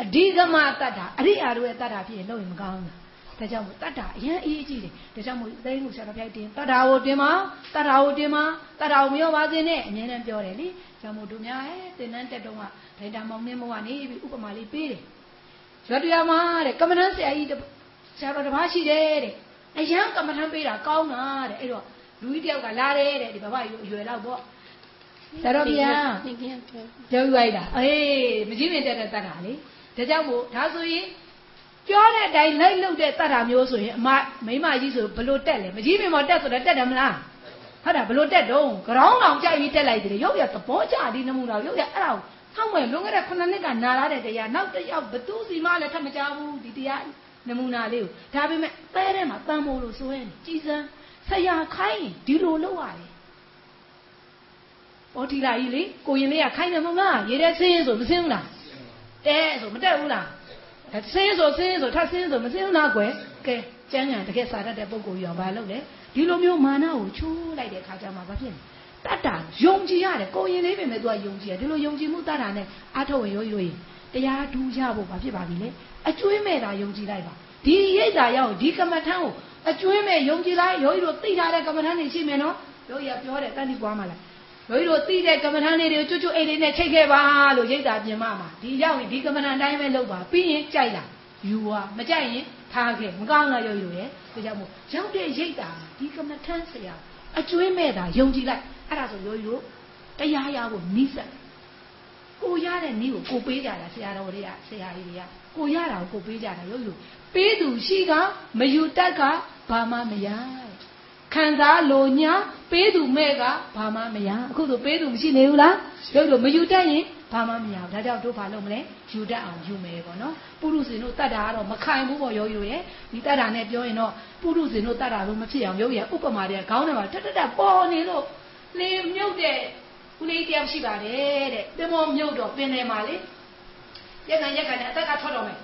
အဓိကမတတ်တာအရိယာတို့ရဲ့တတ်တာဖြစ်ရင်လုပ်ရင်မကောင်းဘူးဒါကြောင့်မို့တတ်တာအရင်အေးကြီးတယ်ဒါကြောင့်မို့သိန်းကိုဆရာတော်ဖျိုက်တင်တတ်တာကိုတင်ပါတတ်တာကိုတင်ပါတတ်တာကိုမရောပါစေနဲ့အမြဲတမ်းပြောတယ်လေ ကြောင့်မို့တို့များအဲတင်တန်းတက်တော့ကဒိုင်တာမောင်နှင်းမောကနေပြီးဥပမာလေးပေးတယ်ရွတ်တရားမှာတဲ့ကမ္မဋ္ဌာန်းဆရာကြီးဆရာတော်တစ်ပါးရှိတယ်တဲ့အရန်ကမ္မထမ်းပေးတာကောင်းတာတဲ့အဲ့တော့လူကြီးတယောက်ကလာတယ်တဲ့ဒီဘဘကြီးအရွယ်လောက်ပေါ့ဆရာတော်ဗျာနေကင်းပြောပြောပြလိုက်တာအေးမကြီးမင်တက်တဲ့တတ်တာလေဒါကြောင့်မို့ဒါဆိုရင်ပြောတဲ့အတိုင်းလိုက်လုပ်တဲ့တတ်တာမျိုးဆိုရင်အမမိမကြီးဆိုဘလို့တက်လဲမကြီးမင်မော်တက်ဆိုတော့တက်တယ်မလား ဟုတ်တာဘလို့တက်တော့ကြောင်းအောင်ကြိုက်ပြီးတက်လိုက်တယ်ရုပ်ရသဘောကျဒီနမူနာရုပ်ရအဲ့ဒါကိုဆောင်းမယ်လွန်ခဲ့တဲ့9နှစ်ကနာလာတဲ့တရားနောက်တစ်ယောက်ဘသူစီမလည်းထပ်မကြဘူးဒီတရားနမူနာလေးကိုဒါပေမဲ့သဲထဲမှာတန်ဖို့လို့ဆိုရင်ကြည်စမ်းဆရာခိုင်းရင်ဒီလိုလုပ်ရတယ်ပေါ်တီလာကြီးလေကိုရင်လေးကခိုင်းတယ်မမရေထဲဆင်းရင်ဆိုမဆင်းဘူးလားတဲဆိုမတက်ဘူးလားဒါဆင်းဆိုဆင်းဆိုထပ်ဆင်းဆိုမဆင်းဘူးလားကွယ်ကဲကျန်းကန်တကယ်စာတတ်တဲ့ပုံကိုရောဘာလုပ်လဲ ဒီလိုမျိုးမာနကိုချိုးလိုက်တဲ့ခါကျမှဘာဖြစ်လဲတတ်တာယုံကြည်ရတယ်ကိုရင်လေးပဲမဲ့သူကယုံကြည်ရဒီလိုယုံကြည်မှုတတ်တာနဲ့အထောက်ဝင်ရိုးရိုးရင်တရားထူးရဖို့ဘာဖြစ်ပါပြီလဲအကျွေးမဲ့တာယုံကြည်လိုက်ပါဒီရိတ်တာရောက်ဒီကမ္မထမ်းကိုအကျွေးမဲ့ယုံကြည်လိုက်ယောဂီတို့သိထားတဲ့ကမ္မထမ်းတွေရှိမယ်နော်ယောဂီကပြောတယ်တန်တိပွားမှလားယောဂီတို့သိတဲ့ကမ္မထမ်းလေးတွေကိုကျွတ်ကျွတ်အိတ်လေးနဲ့ချိတ်ခဲ့ပါလို့ရိတ်တာပြင်မမှာဒီရောက်ရင်ဒီကမ္မထမ်းတိုင်းပဲလုပ်ပါပြီးရင်ကြိုက်လားယူပါမကြိုက်ရင် ထားခဲ့မကောင်းလားယောဂီတို့ရဲ့ဒါကြောင့်မို့ရောက်တဲ့ရိတ်တာဒီကမ္မထမ်းဆရာအကျွေးမဲ့တာယုံကြည်လိုက်အဲ့ဒါဆိုယောဂီတို့တရားရဖို့နိစ္စကိုရတဲ့နည်းကိုကိုပေးကြတာဆရာတော်တွေကဆရာကြီးတွေကကိုရတာကိုကိုပေးကြတာရုပ်ရုပ်ပေးသူရှိကမယူတတ်ကဘာမှမရ ခံစားလို့ညာပေးသူမဲ့ကဘာမှမရအခုဆိုပေးသူမရှိနေဘူးလားရုပ်ရုပ်မယူတတ်ရင်ဘာမှမရဘူးဒါကြောင့်တို့ဘာလုပ်မလဲယူတတ်အောင်ယူမယ်ပေါ့နော်ပုရုဇဉ်တို့တတ်တာကတော့မခိုင်ဘူးပေါ့ရုပ်ရုပ်ရဲ့ဒီတတ်တာနဲ့ပြောရင်တော့ပုရုဇဉ်တို့တတ်တာလို့မဖြစ်အောင်ရုပ်ရဲ့ဥပမာတွေကခေါင်းထဲမှာတက်တက်တက်ပေါ်နေလို့လေမြုပ်တဲ့ဦးလေးတယောက်ရှိပါတယ်တဲ့ပင်မောမြုပ်တော့ပင်တယ်မှာလေရက်ကန်ရက်ကန်နဲ့အသက်ကထွက်တော့မယ်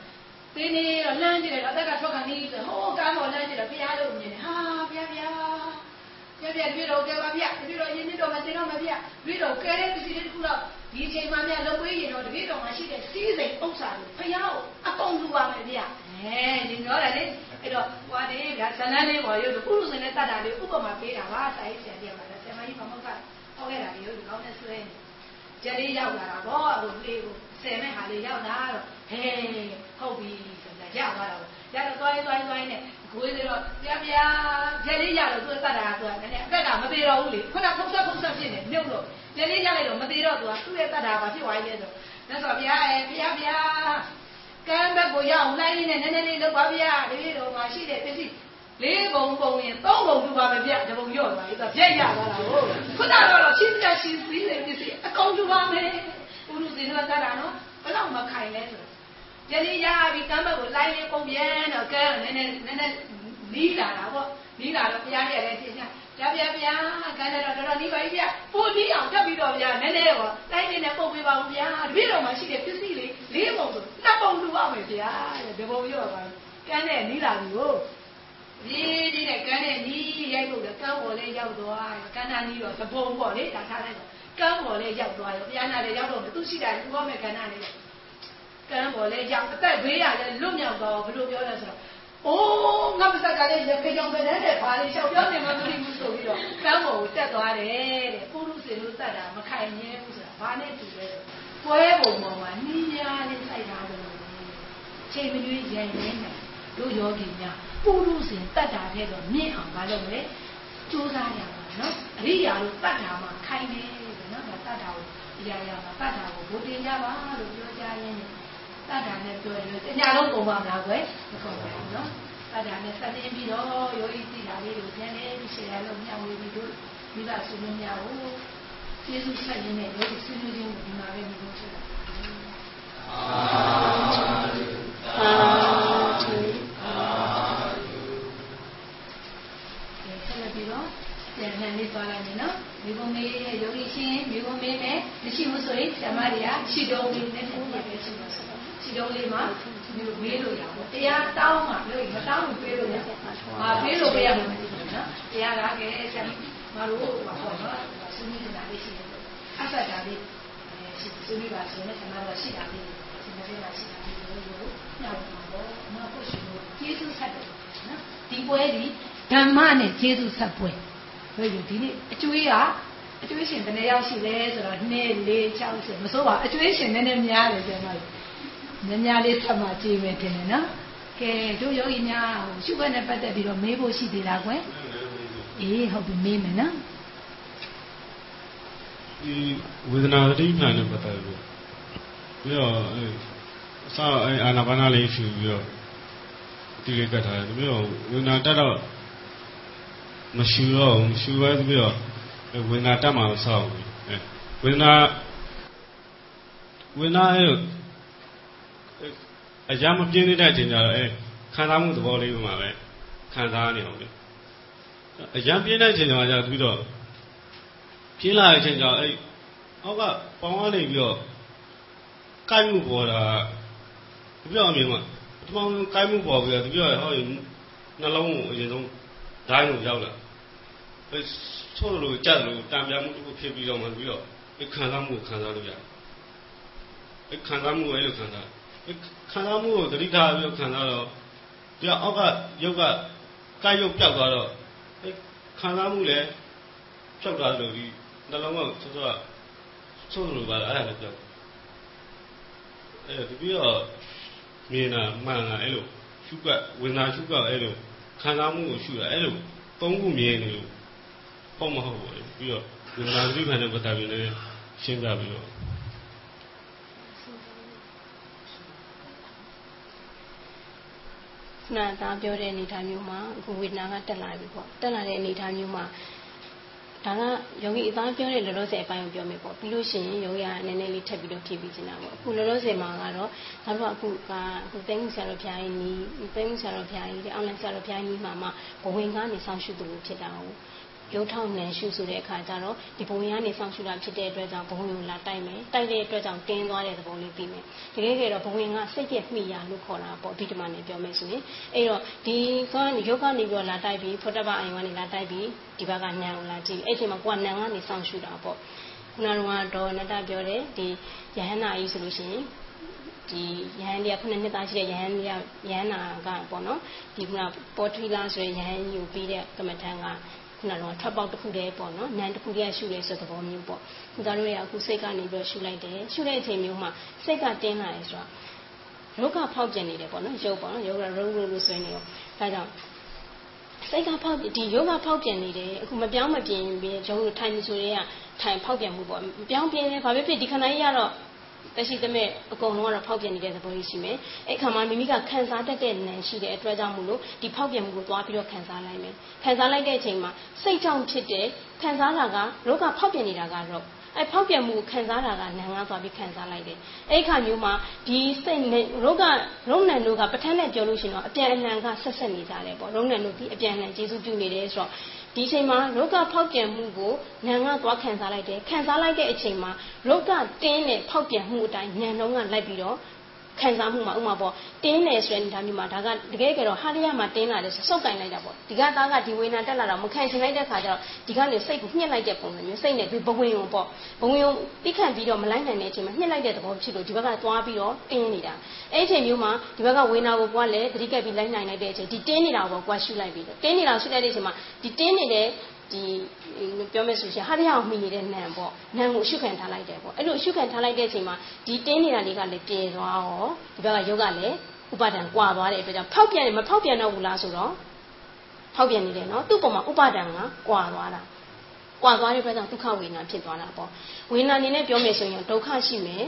ပင်းနေတော့လမ်းကြည့်တယ်တော့အသက်ကထွက်ကန်နေဆိုဟိုးကားပေါ်လမ်းကြည့်တော့ဘုရားလို့မြင်တယ်ဟာဘုရားဘုရားပြပြပြတော့ကြပါဗျတပြတော့ရင်းနေတော့မတင်တော့မဗျပြတော့ကဲတဲ့ပစ္စည်းလေးတစ်ခုတော့ဒီအချိန်မှမြလုံပေးရင်တော့တပြတော့မှရှိတဲ့စီးစိမ်ဥစ္စာကိုဘုရားကိုအကုန်လူပါမယ်ဗျအဲဒီပြောတယ်လေအဲ့တော့ဟွာနေဗျဇလန်းလေးပေါ်ရုပ်လို့ပုရုဇဉ်နဲ့တတ်တာလေးဥပမာပေးတာပါစာရေးဆရာတရားပါဆရာမကြီးမဟုတ်ကဟောခဲ့တာလေရုပ်ကောင်းနဲ့ဆွဲနေကြလေးရောက်လာတာဗောဟိုလေးကို ဆယ်မဲ့ဟာလေးရောက်လာတော့ဟဲဟုတ်ပြီဆိုတာရသွားတာရတော့သွားရင်သွားရင်သွားရင်နဲ့ကိုယ်လေးတော့ပြပြကြလေးရတော့သူတတ်တာသူကလည်းအကက်ကမသေးတော့ဘူးလေခုနဖုံးဆက်ဖုံးဆက်ဖြစ်နေမြုပ်လို့ကြလေးရလိုက်တော့မသေးတော့သူကသူ့ရဲ့တတ်တာဘာဖြစ်သွားလဲဆိုလက်ဆိုဘုရားအဲဘုရားဘုရားကမ်းဘက်ကိုရောက်လိုက်ရင်းနဲ့နည်းနည်းလေးလောက်ပါဗျာဒီလိုမှရှိတဲ့ပစ္စည်းလေးပုံပုံရင်သုံးပုံသူပါပဲပြတပုံရော့သွားပြီသူပြက်ရသွားတာဟုတ်ခုနကတော့ရှင်းပြရှင်းစည်းနေပစ္စည်းအကုန်သူပါမယ် ပုရုဇဉ်ကတတ်တာနော်ဘယ်တော့မှခိုင်လဲဆိုတော့ယနေ့ရပြီကမ်းဘက်ကိုလိုက်လေးပုံပြန်တော့ကဲနည်းနည်းနည်းနည်းနီးလာတာပေါ့နီးလာတော့ဘုရားရဲ့လည်းသိချာဗျာဗျာဗျာကဲတော့တော်တော်နီးပါပြီဗျာပိုနီးအောင်တက်ပြီးတော့ဗျာနည်းနည်းတော့တိုင်းနေနဲ့ပုတ်ပေးပါဦးဗျာတပည့်တော်မှာရှိတဲ့ပစ္စည်းလေးလေးပုံဆိုနှစ်ပုံလူအောင်မယ်ဗျာတဲ့ဒီပုံရောပါကမ်းနဲ့နီးလာပြီဟုတ်ဒီဒီနဲ့ကမ်းနဲ့နီးရိုက်ဖို့ကမ်းပေါ်လေးရောက်သွားတယ်ကမ်းနာနီးတော့သဘုံပေါ့လေဒါထားလိုက်တော့ ကမ်းပေါ်လေးရောက်သွားရောဘုရားနာလေးရောက်တော့သူရှိတာသူဟောမယ်ကမ်းနာလေးကမ်းပေါ်လေးရောက်အသက်ဘေးရလဲလွတ်မြောက်တော့ဘယ်လိုပြောလဲဆိုတော့အိုးငါပစကလည်းရခေကြောင်ပဲနဲ့ဘာလေးလျှောက်ပြောနေမှမသိဘူးဆိုပြီးတော့ကမ်းပေါ်ကိုတက်သွားတယ်တဲ့ပုရုစေလို့တတ်တာမခိုင်မြဲဘူးဆိုတာဘာနဲ့တူလဲပွဲပုံပေါ်မှာနှီးများလေးစိုက်ထားတယ်ချိန်မရွေးရန်ရင်းနဲ့တို့ယောဂီများပုရုစေတတ်တာတဲ့တော့မြင့်အောင်မလုပ်လဲကြိုးစားရမှာနော်အရိယာလို့တတ်တာမှခိုင်တယ်နော်ဒါတတ်တာကိုအရာရာမှာတတ်တာကို ဘုတင်ကြပါလို့ပြောကြရင်းနဲ့တတ်တာနဲ့ပြောရင်တညာလုံးပုံပါမလားကွယ်မကုန်ပါဘူးနော်တတ်တာနဲ့ဆက်တင်ပြီးတော့ယောဂီသိတာလေးကိုပြန်လဲပြီးရှေ့ရလို့မျှဝေပြီးတို့မိဘဆွေမျိုးများကိုကျေးဇူးဆက်ရင်းနဲ့ယောဂီဆွေမျိုးချင်းကိုဒီမှာပဲမြင်လို့ဖြစ်တာသာဓုဆက်လက်ပြီးတော့ပြန်လှန်လေးသွားလိုက်မယ်နော် မိဘမေးရဲ့ယောဂီရှင်မိဘမေးမယ်မရှိဘူးဆိုရင်ဓမ္မတွေကခြေတော်လေးနဲ့ပုံရပဲရှိမှာဆိုတော့ခြေတော်လေးမှာမျိုးမေးလို့ရအောင်တရားတောင်းမှလို့မတောင်းဘူးပေးလို့ရအာပေးလို့ပေးရမှာမသိဘူးနော်တရားကကဲဆရာမတို့ဟောပေါ့နော်ဆွေးနွေးနေတာလေးရှိတယ်အဆက်တာလေးရှိဆွေးနွေးပါဆိုရင်ဆရာတော်ရှိတာလေးဒီနေ့ကရှိတာလေးကိုညောင်းပါတော့မဟုတ်ရှိဘူးကျေးဇူးဆက်တယ်နော်ဒီပွဲဒီဓမ္မနဲ့ကျေးဇူးဆက်ပွဲ တို့ယူဒီနေ့အကျွေးကအကျွေးရှင်ဘယ်နှယောက်ရှိလဲဆိုတော့2 4 6 10မစိုးပါအကျွေးရှင်နည်းနည်းများတယ်ကျမတို့များများလေးဆက်မှကြည့်မယ်တင်တယ်နော်ကဲတို့ယောဂီများဟိုရှုခွက်နဲ့ပတ်သက်ပြီးတော့မေးဖို့ရှိသေးလားကွယ်အေးဟုတ်ပြီမေးမယ်နော်ဒီဝေဒနာသတိမှန်နဲ့ပတ်သက်ပြီးပြီးတော့အဲအစအဲအာနာပါနာလေးဖြူပြီးတော့ဒီလေးကတ်ထားတယ်ပြီးတော့ဝေဒနာတက်တော့ မရှူတော့ဘူးရှူပဲပြီးတော့အဲဝေဒနာတက်မှမဆောက်ဘူးအဲဝေဒနာဝေဒနာအဲအရာမပြင်းနေတဲ့အချိန်ကျတော့အဲခံစားမှုသဘောလေးမှာပဲခံစားနေအောင်လေအရာပြင်းတဲ့အချိန်ကျတော့ပြီးတော့ပြင်းလာတဲ့အချိန်ကျတော့အဲ့အောက်ကပေါင်းကနေပြီးတော့ကိုက်မှုပေါ်တာတပြောအမြင်မှာပထမဆုံးကိုက်မှုပေါ်ပြီးတော့တပြောဟောရင်နှလုံးကိုအရင်ဆုံးဓာတ်ကိုရောက်လာ အဲဆိုးလို့ကြက်လို့တံပြားမှုတစ်ခုဖြစ်ပြီးတော့မှပြီးတော့အဲခံစားမှုကိုခံစားလို့ရတယ်အဲခံစားမှုကိုအဲ့လိုခံစားအဲခံစားမှုကိုသတိထားပြီးတော့ခံစားတော့ဒီအောက်ကရုပ်ကကိုက်ရုပ်ပျောက်သွားတော့အဲခံစားမှုလည်းပျောက်သွားတယ်လို့ဒီနှလုံးကဆိုတော့ဆိုးလို့ပါလားအဲ့ဒါလည်းပြောအဲဒီပြီးတော့မြင်တာမှန်တာအဲ့လိုရှုကဝေဒနာရှုကအဲ့လိုခံစားမှုကိုရှုတာအဲ့လိုသုံးခုမြင်နေလို့ ပေါ့မဟုတ်ဘူးပြီးတော့ဝေဒနာသတိမှန်တဲ့ပတာပြင်လည်းရှင်းပြပြီးတော့ခုနကသားပြောတဲ့အနေအထားမျိုးမှာအခုဝေဒနာကတက်လာပြီပေါ့တက်လာတဲ့အနေအထားမျိုးမှာဒါကယောဂီအသားပြောတဲ့လောလောဆယ်အပိုင်းကိုပြောမယ်ပေါ့ပြီးလို့ရှိရင်ယောဂီကနည်းနည်းလေးထပ်ပြီးတော့ဖြည့်ပြီးချင်တာပေါ့အခုလောလောဆယ်မှာကတော့ငါတို့ကအခုကအခုသိမှုဆရာတော်ဖျားကြီးနီးသိမှုဆရာတော်ဖျားကြီးတဲ့အောင်းလိုင်းဆရာတော်ဖျားကြီးမှာမှဘဝင်ကနေဆောင်းရှုသူဖြစ်တာကို ရုပ်ထောက်နယ်ရှုဆိုတဲ့အခါကျတော့ဒီဘဝင်ကနေဆောင်းရှုတာဖြစ်တဲ့အတွက်ကြောင့်ဘဝင်ကိုလာတိုက်မယ်တိုက်တဲ့အတွက်ကြောင့်တင်းသွားတဲ့သဘောလေးပြီးမယ်တကယ်ကြတော့ဘဝင်ကစိတ်ပြည့်မိရလို့ခေါ်တာပေါ့ဒီတမန်နဲ့ပြောမယ်ဆိုရင်အဲ့တော့ဒီကရုပ်ကနေပြီးတော့လာတိုက်ပြီးဖောတဘအိမ်ကနေလာတိုက်ပြီးဒီဘက်ကညံကိုလာကြည့်အဲ့ဒီမှာကိုကညံကနေဆောင်းရှုတာပေါ့ခုနကတော့နတပြောတဲ့ဒီယဟန္တာကြီးဆိုလို့ရှိရင်ဒီယဟန်လေးကခုနှစ်နှစ်သားရှိတဲ့ယဟန်လေးကယဟန်နာကပေါ့နော်ဒီခုနပေါ်ထရီလာဆိုတဲ့ယဟန်ကြီးကိုပြီးတဲ့ကမ္မထံက ခုနကတော့ထွက်ပေါက်တစ်ခုတည်းပေါ့နော်နန်တစ်ခုတည်းရှုရဲဆိုတဲ့သဘောမျိုးပေါ့ခုသားတို့ရအခုစိတ်ကနေပြီးတော့ရှုလိုက်တယ်ရှုတဲ့အချိန်မျိုးမှာစိတ်ကတင်းလာတယ်ဆိုတော့ရုပ်ကဖောက်ပြန်နေတယ်ပေါ့နော်ရုပ်ပေါ့နော်ရုပ်ကရုပ်ရုပ်လို့ဆိုနေတော့ဒါကြောင့်စိတ်ကဖောက်ဒီရုပ်ကဖောက်ပြန်နေတယ်အခုမပြောင်းမပြင်းပြီးရုပ်ထိုင်ဆိုရဲကထိုင်ဖောက်ပြန်မှုပေါ့မပြောင်းပြင်းလဲဘာဖြစ်ဖြစ်ဒီခဏကြီးကတော့ တက်ရှိသမဲ့အကုန်လုံးကတော့ဖောက်ပြန်နေတဲ့သဘောကြီးရှိမယ်အဲ့ခါမှာမိမိကခံစားတတ်တဲ့နံရှိတဲ့အတွက်ကြောင့်မို့လို့ဒီဖောက်ပြန်မှုကိုသွားပြီးတော့ခံစားလိုက်မယ်ခံစားလိုက်တဲ့အချိန်မှာစိတ်ကြောင့်ဖြစ်တဲ့ခံစားတာကလောကဖောက်ပြန်နေတာကတော့အဲဖောက်ပြန်မှုခံစားတာကနံငါသွားပြီးခံစားလိုက်တယ်အဲ့ခါမျိုးမှာဒီစိတ်နဲ့ရောဂရုံနံတို့ကပဋ္ဌာန်းနဲ့ပြောလို့ရှိရင်တော့အပြန်အလှန်ကဆက်ဆက်နေကြတယ်ပေါ့ရုံနံတို့ဒီအပြန်အလှန်ကျေစုပြုနေတယ်ဆိုတော့ ဒီအချိန်မှာလောကဖောက်ပြန်မှုကိုဉာဏ်ကသွားခံစားလိုက်တယ်ခံစားလိုက်တဲ့အချိန်မှာလောကတင်းတဲ့ဖောက်ပြန်မှုအတိုင်းဉာဏ်လုံးကလိုက်ပြီးတော့ ခံစားမှုမှာဥမာပေါ့တင်းတယ်ဆိုတဲ့အနေအထားမျိုးမှာဒါကတကယ်ကြတော့ဟာရရမှာတင်းလာတယ်ဆိုစုပ်ကင်လိုက်တာပေါ့ဒီကသားကဒီဝေနာတက်လာတာမခံချင်လိုက်တဲ့ခါကျတော့ဒီကနေစိတ်ကိုညှစ်လိုက်တဲ့ပုံစံမျိုးစိတ်နဲ့ဒီဘဝင်ုံပေါ့ဘဝင်ုံတိခန့်ပြီးတော့မလိုက်နိုင်တဲ့အချိန်မှာညှစ်လိုက်တဲ့သဘောဖြစ်လို့ဒီဘက်ကသွားပြီးတော့တင်းနေတာအဲ့ဒီအချိန်မျိုးမှာဒီဘက်ကဝေနာကိုကွာလဲသတိကပ်ပြီးလိုက်နိုင်လိုက်တဲ့အချိန်ဒီတင်းနေတာကိုကွာရှုလိုက်ပြီးတော့တင်းနေတာရှုလိုက်တဲ့အချိန်မှာဒီတင်းနေတဲ့ ဒီပြောမယ်ဆိုရှင်ဟာရအောင်မိနေတဲ့နံပေါ့နံကိုအရှုခံထားလိုက်တယ်ပေါ့အဲ့လိုအရှုခံထားလိုက်တဲ့အချိန်မှာဒီတင်းနေတာလေးကလည်းပြေသွားရောဒီဘက်ကယောဂလည်းဥပါဒံကွာသွားတဲ့အတွက်ကြောင့်ဖောက်ပြန်မဖောက်ပြန်တော့ဘူးလားဆိုတော့ဖောက်ပြန်နေတယ်နော်သူ့ပုံမှာဥပါဒံကကွာသွားတာကွာသွားတဲ့အတွက်ကြောင့်ဒုက္ခဝေဒနာဖြစ်သွားတာပေါ့ဝေဒနာအနေနဲ့ပြောမယ်ဆိုရင်ဒုက္ခရှိမယ်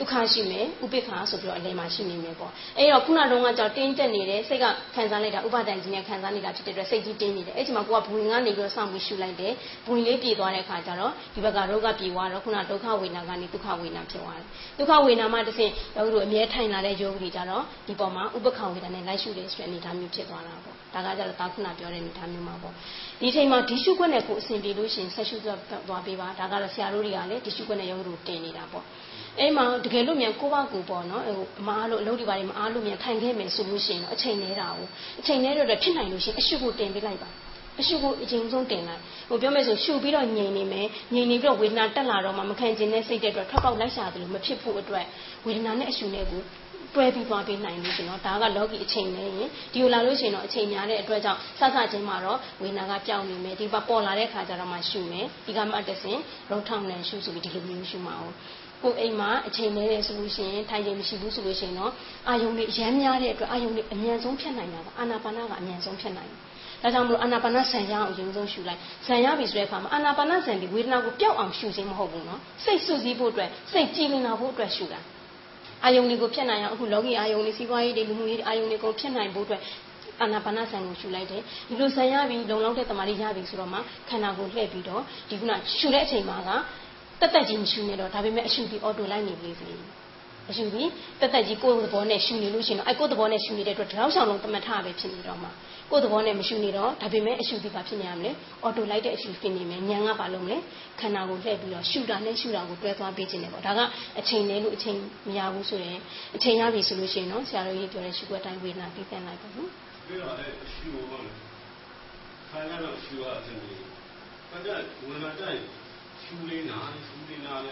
ဒုက္ခရှိမယ်ဥပိ္ပခာဆိုပြီးတော့အလယ်မှာရှိနေမယ်ပေါ့အဲ့တော့ခုနတုန်းကကြောင့်တင်းတက်နေတယ်စိတ်ကခံစားလိုက်တာဥပါဒဏ်ကြီးနဲ့ခံစားနေတာဖြစ်တဲ့အတွက်စိတ်ကြီးတင်းနေတယ်အဲ့ဒီမှာကိုကဘဝင်ကနေပြီးတော့စောင့်ပြီးရှုလိုက်တယ်ဘဝင်လေးပြေသွားတဲ့အခါကျတော့ဒီဘက်ကရောဂပြေသွားတော့ခုနဒုက္ခဝေဒနာကနေဒုက္ခဝေဒနာဖြစ်သွားတယ်ဒုက္ခဝေဒနာမှတစ်ဆင့်ယောဂီတို့အမြဲထိုင်လာတဲ့ယောဂီကြတော့ဒီပေါ်မှာဥပ္ပခာဝေဒနာနဲ့လိုက်ရှုတယ်ဆိုတဲ့အနေအထားမျိုးဖြစ်သွားတာပေါ့ဒါကကြတော့တာခုနပြောတဲ့အနေအထားမျိုးမှာပေါ့ဒီချိန်မှာဒီရှုခွက်နဲ့ကိုအစဉ်ပြေလို့ရှိရင်ဆက်ရှုသွားပေးပါဒါကတော့ဆရာတို့တွေကလည်းဒီရှုခွက်နဲ့ယောဂီတို့တင်နေတာပေါ့ အဲ့မှာတကယ်လို့မြန်ကိုယ့်ဘကူပေါ့နော်ဟိုအမားလို့အလုပ်တွေပါမအားလို့မြန်ထိုင်ခဲ့မယ်ဆိုလို့ရှိရင်တော့အချိန်နေတာကိုအချိန်နေတဲ့အတွက်ဖြစ်နိုင်လို့ရှိရင်အရှုကိုတင်ပေးလိုက်ပါအရှုကိုအချိန်ဆုံးတင်လိုက်ဟိုပြောမယ်ဆိုရှုပြီးတော့ငြိမ်နေမယ်ငြိမ်နေပြီးတော့ဝေဒနာတက်လာတော့မှမခံကျင်တဲ့စိတ်တဲ့အတွက်ထွက်ပေါက်လိုက်ရှာတယ်လို့မဖြစ်ဖို့အတွက်ဝေဒနာနဲ့အရှုနဲ့ကိုတွဲပြီးသွားပေးနိုင်လို့ရှင်တော့ဒါကလောကီအချိန်နဲ့ရင်ဒီလိုလာလို့ရှင်တော့အချိန်များတဲ့အတွက်ကြောင့်စစချင်းမှာတော့ဝေနာကပြောင်းနေမယ်ဒီပါပေါ်လာတဲ့ခါကျတော့မှရှုမယ်ဒီကမှတဆင်ရောထောင်းနဲ့ရှုဆိုပြီးဒီလိုမျိုးရှုမှာအော င်ကိုအိမ်မှာအချိန်နေတယ်ဆိုလို့ရှိရင်ထိုင်ချိန်မရှိဘူးဆိုလို့ရှိရင်တော့အာယုံတွေရမ်းများတဲ့အတွက်အာယုံတွေအမြန်ဆုံးဖြတ်နိုင်တာပါအာနာပါနကအမြန်ဆုံးဖြတ်နိုင်တယ်ဒါကြောင့်မလို့အာနာပါနဆံရအောင်အရင်ဆုံးရှုလိုက်ဆံရပြီဆိုတဲ့အခါမှာအာနာပါနဆံပြီးဝေဒနာကိုပျောက်အောင်ရှုခြင်းမဟုတ်ဘူးနော်စိတ်စုစည်းဖို့အတွက်စိတ်ကြည်လင်လာဖို့အတွက်ရှုတာအာယုံတွေကိုဖြတ်နိုင်အောင်အခုလောကီအာယုံတွေစီးပွားရေးတွေလူမှုရေးအာယုံတွေကိုဖြတ်နိုင်ဖို့အတွက်အာနာပါနဆံကိုရှုလိုက်တယ်ဒီလိုဆံရပြီးလုံလောက်တဲ့တမာရီရပြီဆိုတော့မှခန္ဓာကိုလှည့်ပြီးတော့ဒီခုနရှုတဲ့အချိန်မှာက တက်တက်ကြီးမရှူနေတော့ဒါပေမဲ့အရှူပြီးအော်တိုလိုက်နေပြီစီအရှူပြီးတက်တက်ကြီးကိုယ်သဘောနဲ့ရှူနေလို့ရှိရင်တော့အဲကိုယ်သဘောနဲ့ရှူနေတဲ့အတွက်တောက်ဆောင်လုံးတမထပဲဖြစ်နေတော့မှာကိုယ်သဘောနဲ့မရှူနေတော့ဒါပေမဲ့အရှူပြီးပါဖြစ်နေရမလဲအော်တိုလိုက်တဲ့အရှူဖြစ်နေမယ်ညံကပါလို့မလဲခန္ဓာကိုလှည့်ပြီးတော့ရှူတာနဲ့ရှူတာကိုတွဲသွားပေးခြင်းတယ်ပေါ့ဒါကအချိန်နဲ့လို့အချိန်မရဘူးဆိုရင်အချိန်ရပြီဆိုလို့ရှိရင်တော့ဆရာတော်ကြီးပြောတဲ့ရှူွက်တိုင်းဝေဒနာပြီးပြန်လိုက်ပါနော်ပြီးတော့အဲရှူပါမယ်ခန္ဓာတော့ရှူရအစဉ်ကြီးဘာကြောင့်ဝေဒနာတိုင်း ရှူလေးနာရှူလေးနာလေ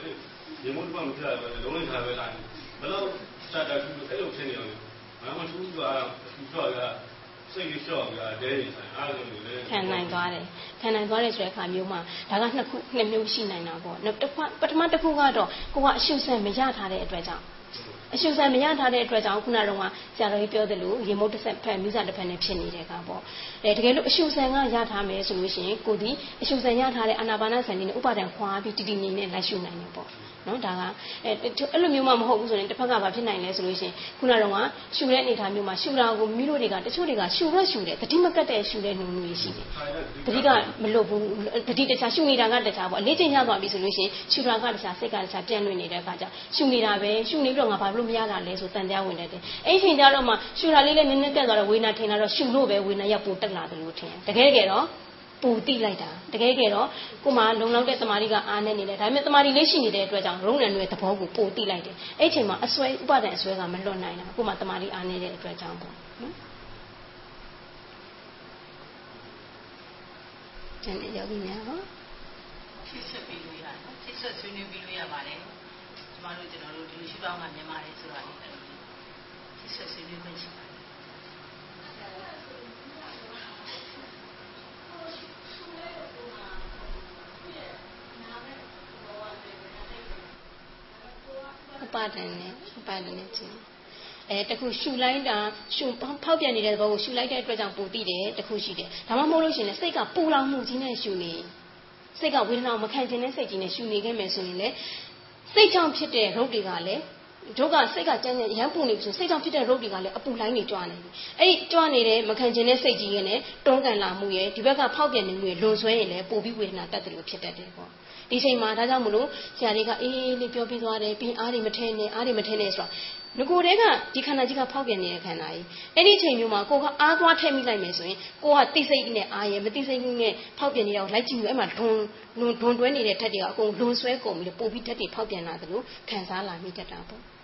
ရေမုတ်ပမပြရပဲလုံးလိုက်ထားပဲလားဘယ်တော့စတာရှူလို့အဲ့လိုဖြစ်နေအောင်ဘာမှရှူကြအားရှူတော့ကစိတ်လေးလျှော့ပြီးအဲဒဲနေဆိုင်အားလုံးလေခံနိုင်သွားတယ်ခံနိုင်သွားတယ်ဆိုတဲ့အခါမျိုးမှာဒါကနှစ်ခုနှစ်မျိုးရှိနိုင်တာပေါ့နောက်တစ်ခါပထမတစ်ခုကတော့ကိုကအရှုဆန်မရထားတဲ့အတွက်ကြောင့် အရှုဆန်မရထားတဲ့အတွက်ကြောင့်ခုနကတော့ဆရာတော်ကြီးပြောသလိုရေမုတ်တစ်ဆက်ဖက်မိစားတစ်ဖက်နဲ့ဖြစ်နေတဲ့ကပေါ့အဲတကယ်လို့အရှုဆန်ကရထားမယ်ဆိုလို့ရှိရင်ကိုဒီအရှုဆန်ရထားတဲ့အာနာပါနဆန်လေးနဲ့ဥပါဒံခွာပြီးတည်တည်ငြိမ်နဲ့လိုက်ရှုနိုင်တယ်ပေါ့ နော်ဒါကအဲအဲ့လိုမျိုးမှမဟုတ်ဘူးဆိုရင်တစ်ဖက်ကဘာဖြစ်နိုင်လဲဆိုလို့ရှိရင်ခုနကတော့ရှူတဲ့အနေထားမျိုးမှာရှူတာကိုမိတို့တွေကတချို့တွေကရှူတော့ရှူတယ်တတိမကတ်တဲ့ရှူတဲ့နှုံနှုံရှိတယ်တတိကမလွတ်ဘူးတတိတခြားရှူနေတာကတခြားပေါ့အလေးချိန်ရသွားပြီဆိုလို့ရှိရင်ရှူတာကတခြားစိတ်ကတခြားပြန့်လွင့်နေတဲ့အခါကျရှူနေတာပဲရှူနေပြီးတော့ငါဘာလို့မရတာလဲဆိုတန်ကြားဝင်နေတယ်အဲ့ချိန်ကျတော့မှရှူတာလေးလည်းနည်းနည်းတက်သွားတော့ဝေနာထင်လာတော့ရှူလို့ပဲဝေနာရက်ပိုတက်လာတယ်လို့ထင်တယ်တကယ်ကြတော့ ပူတိလိုက်တာတကယ်ကြတော့ကိုမလုံလောက်တဲ့တမာရီကအားနေနေတယ်ဒါပေမဲ့တမာရီလေးရှိနေတဲ့အတွက်ကြောင့်ရုံးနယ်တွေသဘောကိုပူတိလိုက်တယ်အဲ့ချိန်မှာအစွဲဥပဒေအစွဲကမလွတ်နိုင်တာကိုမတမာရီအားနေတဲ့အတွက်ကြောင့်ပေါ့နော်ကျန်တဲ့ယောဂီများဟောဖြစ်ဆက်ပြီးလို့ရတယ်ဖြစ်ဆက်ဆွေးနွေးပြီးလို့ရပါတယ်ကျမတို့ကျွန်တော်တို့ဒီလိုရှိပေါင်းကမြန်မာလေဆိုတာလေဖြစ်ဆက်ဆွေးနွေးခွင့်ရှိပါတယ်ဥပါ ဒဏ်နဲ့ဥပါဒဏ်နဲ့ခြင်းအဲတခုရှူလိုက်တာရှူဖောက်ပြန်နေတဲ့ဘောကိုရှူလိုက်တဲ့အတွက်ကြောင့်ပူတိတယ်တခုရှိတယ်ဒါမှမဟုတ်လို့ရှိရင်စိတ်ကပူလောင်မှုကြီးနဲ့ရှူနေစိတ်ကဝေဒနာကိုမခံကျင်တဲ့စိတ်ကြီးနဲ့ရှူနေခဲ့မယ်ဆိုရင်လေစစိတ်ကြောင့်ဖြစ်တဲ့ရုပ်တွေကလည်းတို့ကစိတ်ကကြမ်းကြမ်းရမ်းပူနေပြီဆိုစိတ်ကြောင့်ဖြစ်တဲ့ရုပ်တွေကလည်းအပူလိုင်းနေကြွနေပြီအဲ့ဒီကြွနေတဲ့မခံခြင်းတဲ့စိတ်ကြီးရဲ့နဲ့တွန်းကန်လာမှုရဲ့ဒီဘက်ကဖောက်ပြန်နေမှုရဲ့လွန်ဆွဲရင်လည်းပိုပြီးဝေဒနာတက်တယ်လို့ဖြစ်တတ်တယ်ပေါ့ ဒီချိန်မှာဒါကြောင့်မလို့ဆရာတွေကအေးအေးလေးပြောပြီးသွားတယ်ပြီးအားတွေမထဲနဲ့အားတွေမထဲနဲ့ဆိုတော့ငကိုတဲကဒီခန္ဓာကြီးကဖောက်ပြန်နေတဲ့ခန္ဓာကြီးအဲ့ဒီချိန်မျိုးမှာကိုကအားသွားထည့်မိလိုက်မယ်ဆိုရင်ကိုကတိစိတ်နဲ့အားရဲ့မတိစိတ်နဲ့ဖောက်ပြန်နေတာကိုလိုက်ကြည့်လို့အဲ့မှာဒွန်ဒွန်ဒွန်တွဲနေတဲ့ဓာတ်တွေကအကုန်လွန်ဆွဲကုန်ပြီးပို့ပြီးဓာတ်တွေဖောက်ပြန်လာတယ်လို့ခံစားလာမိတတ်တာပေါ့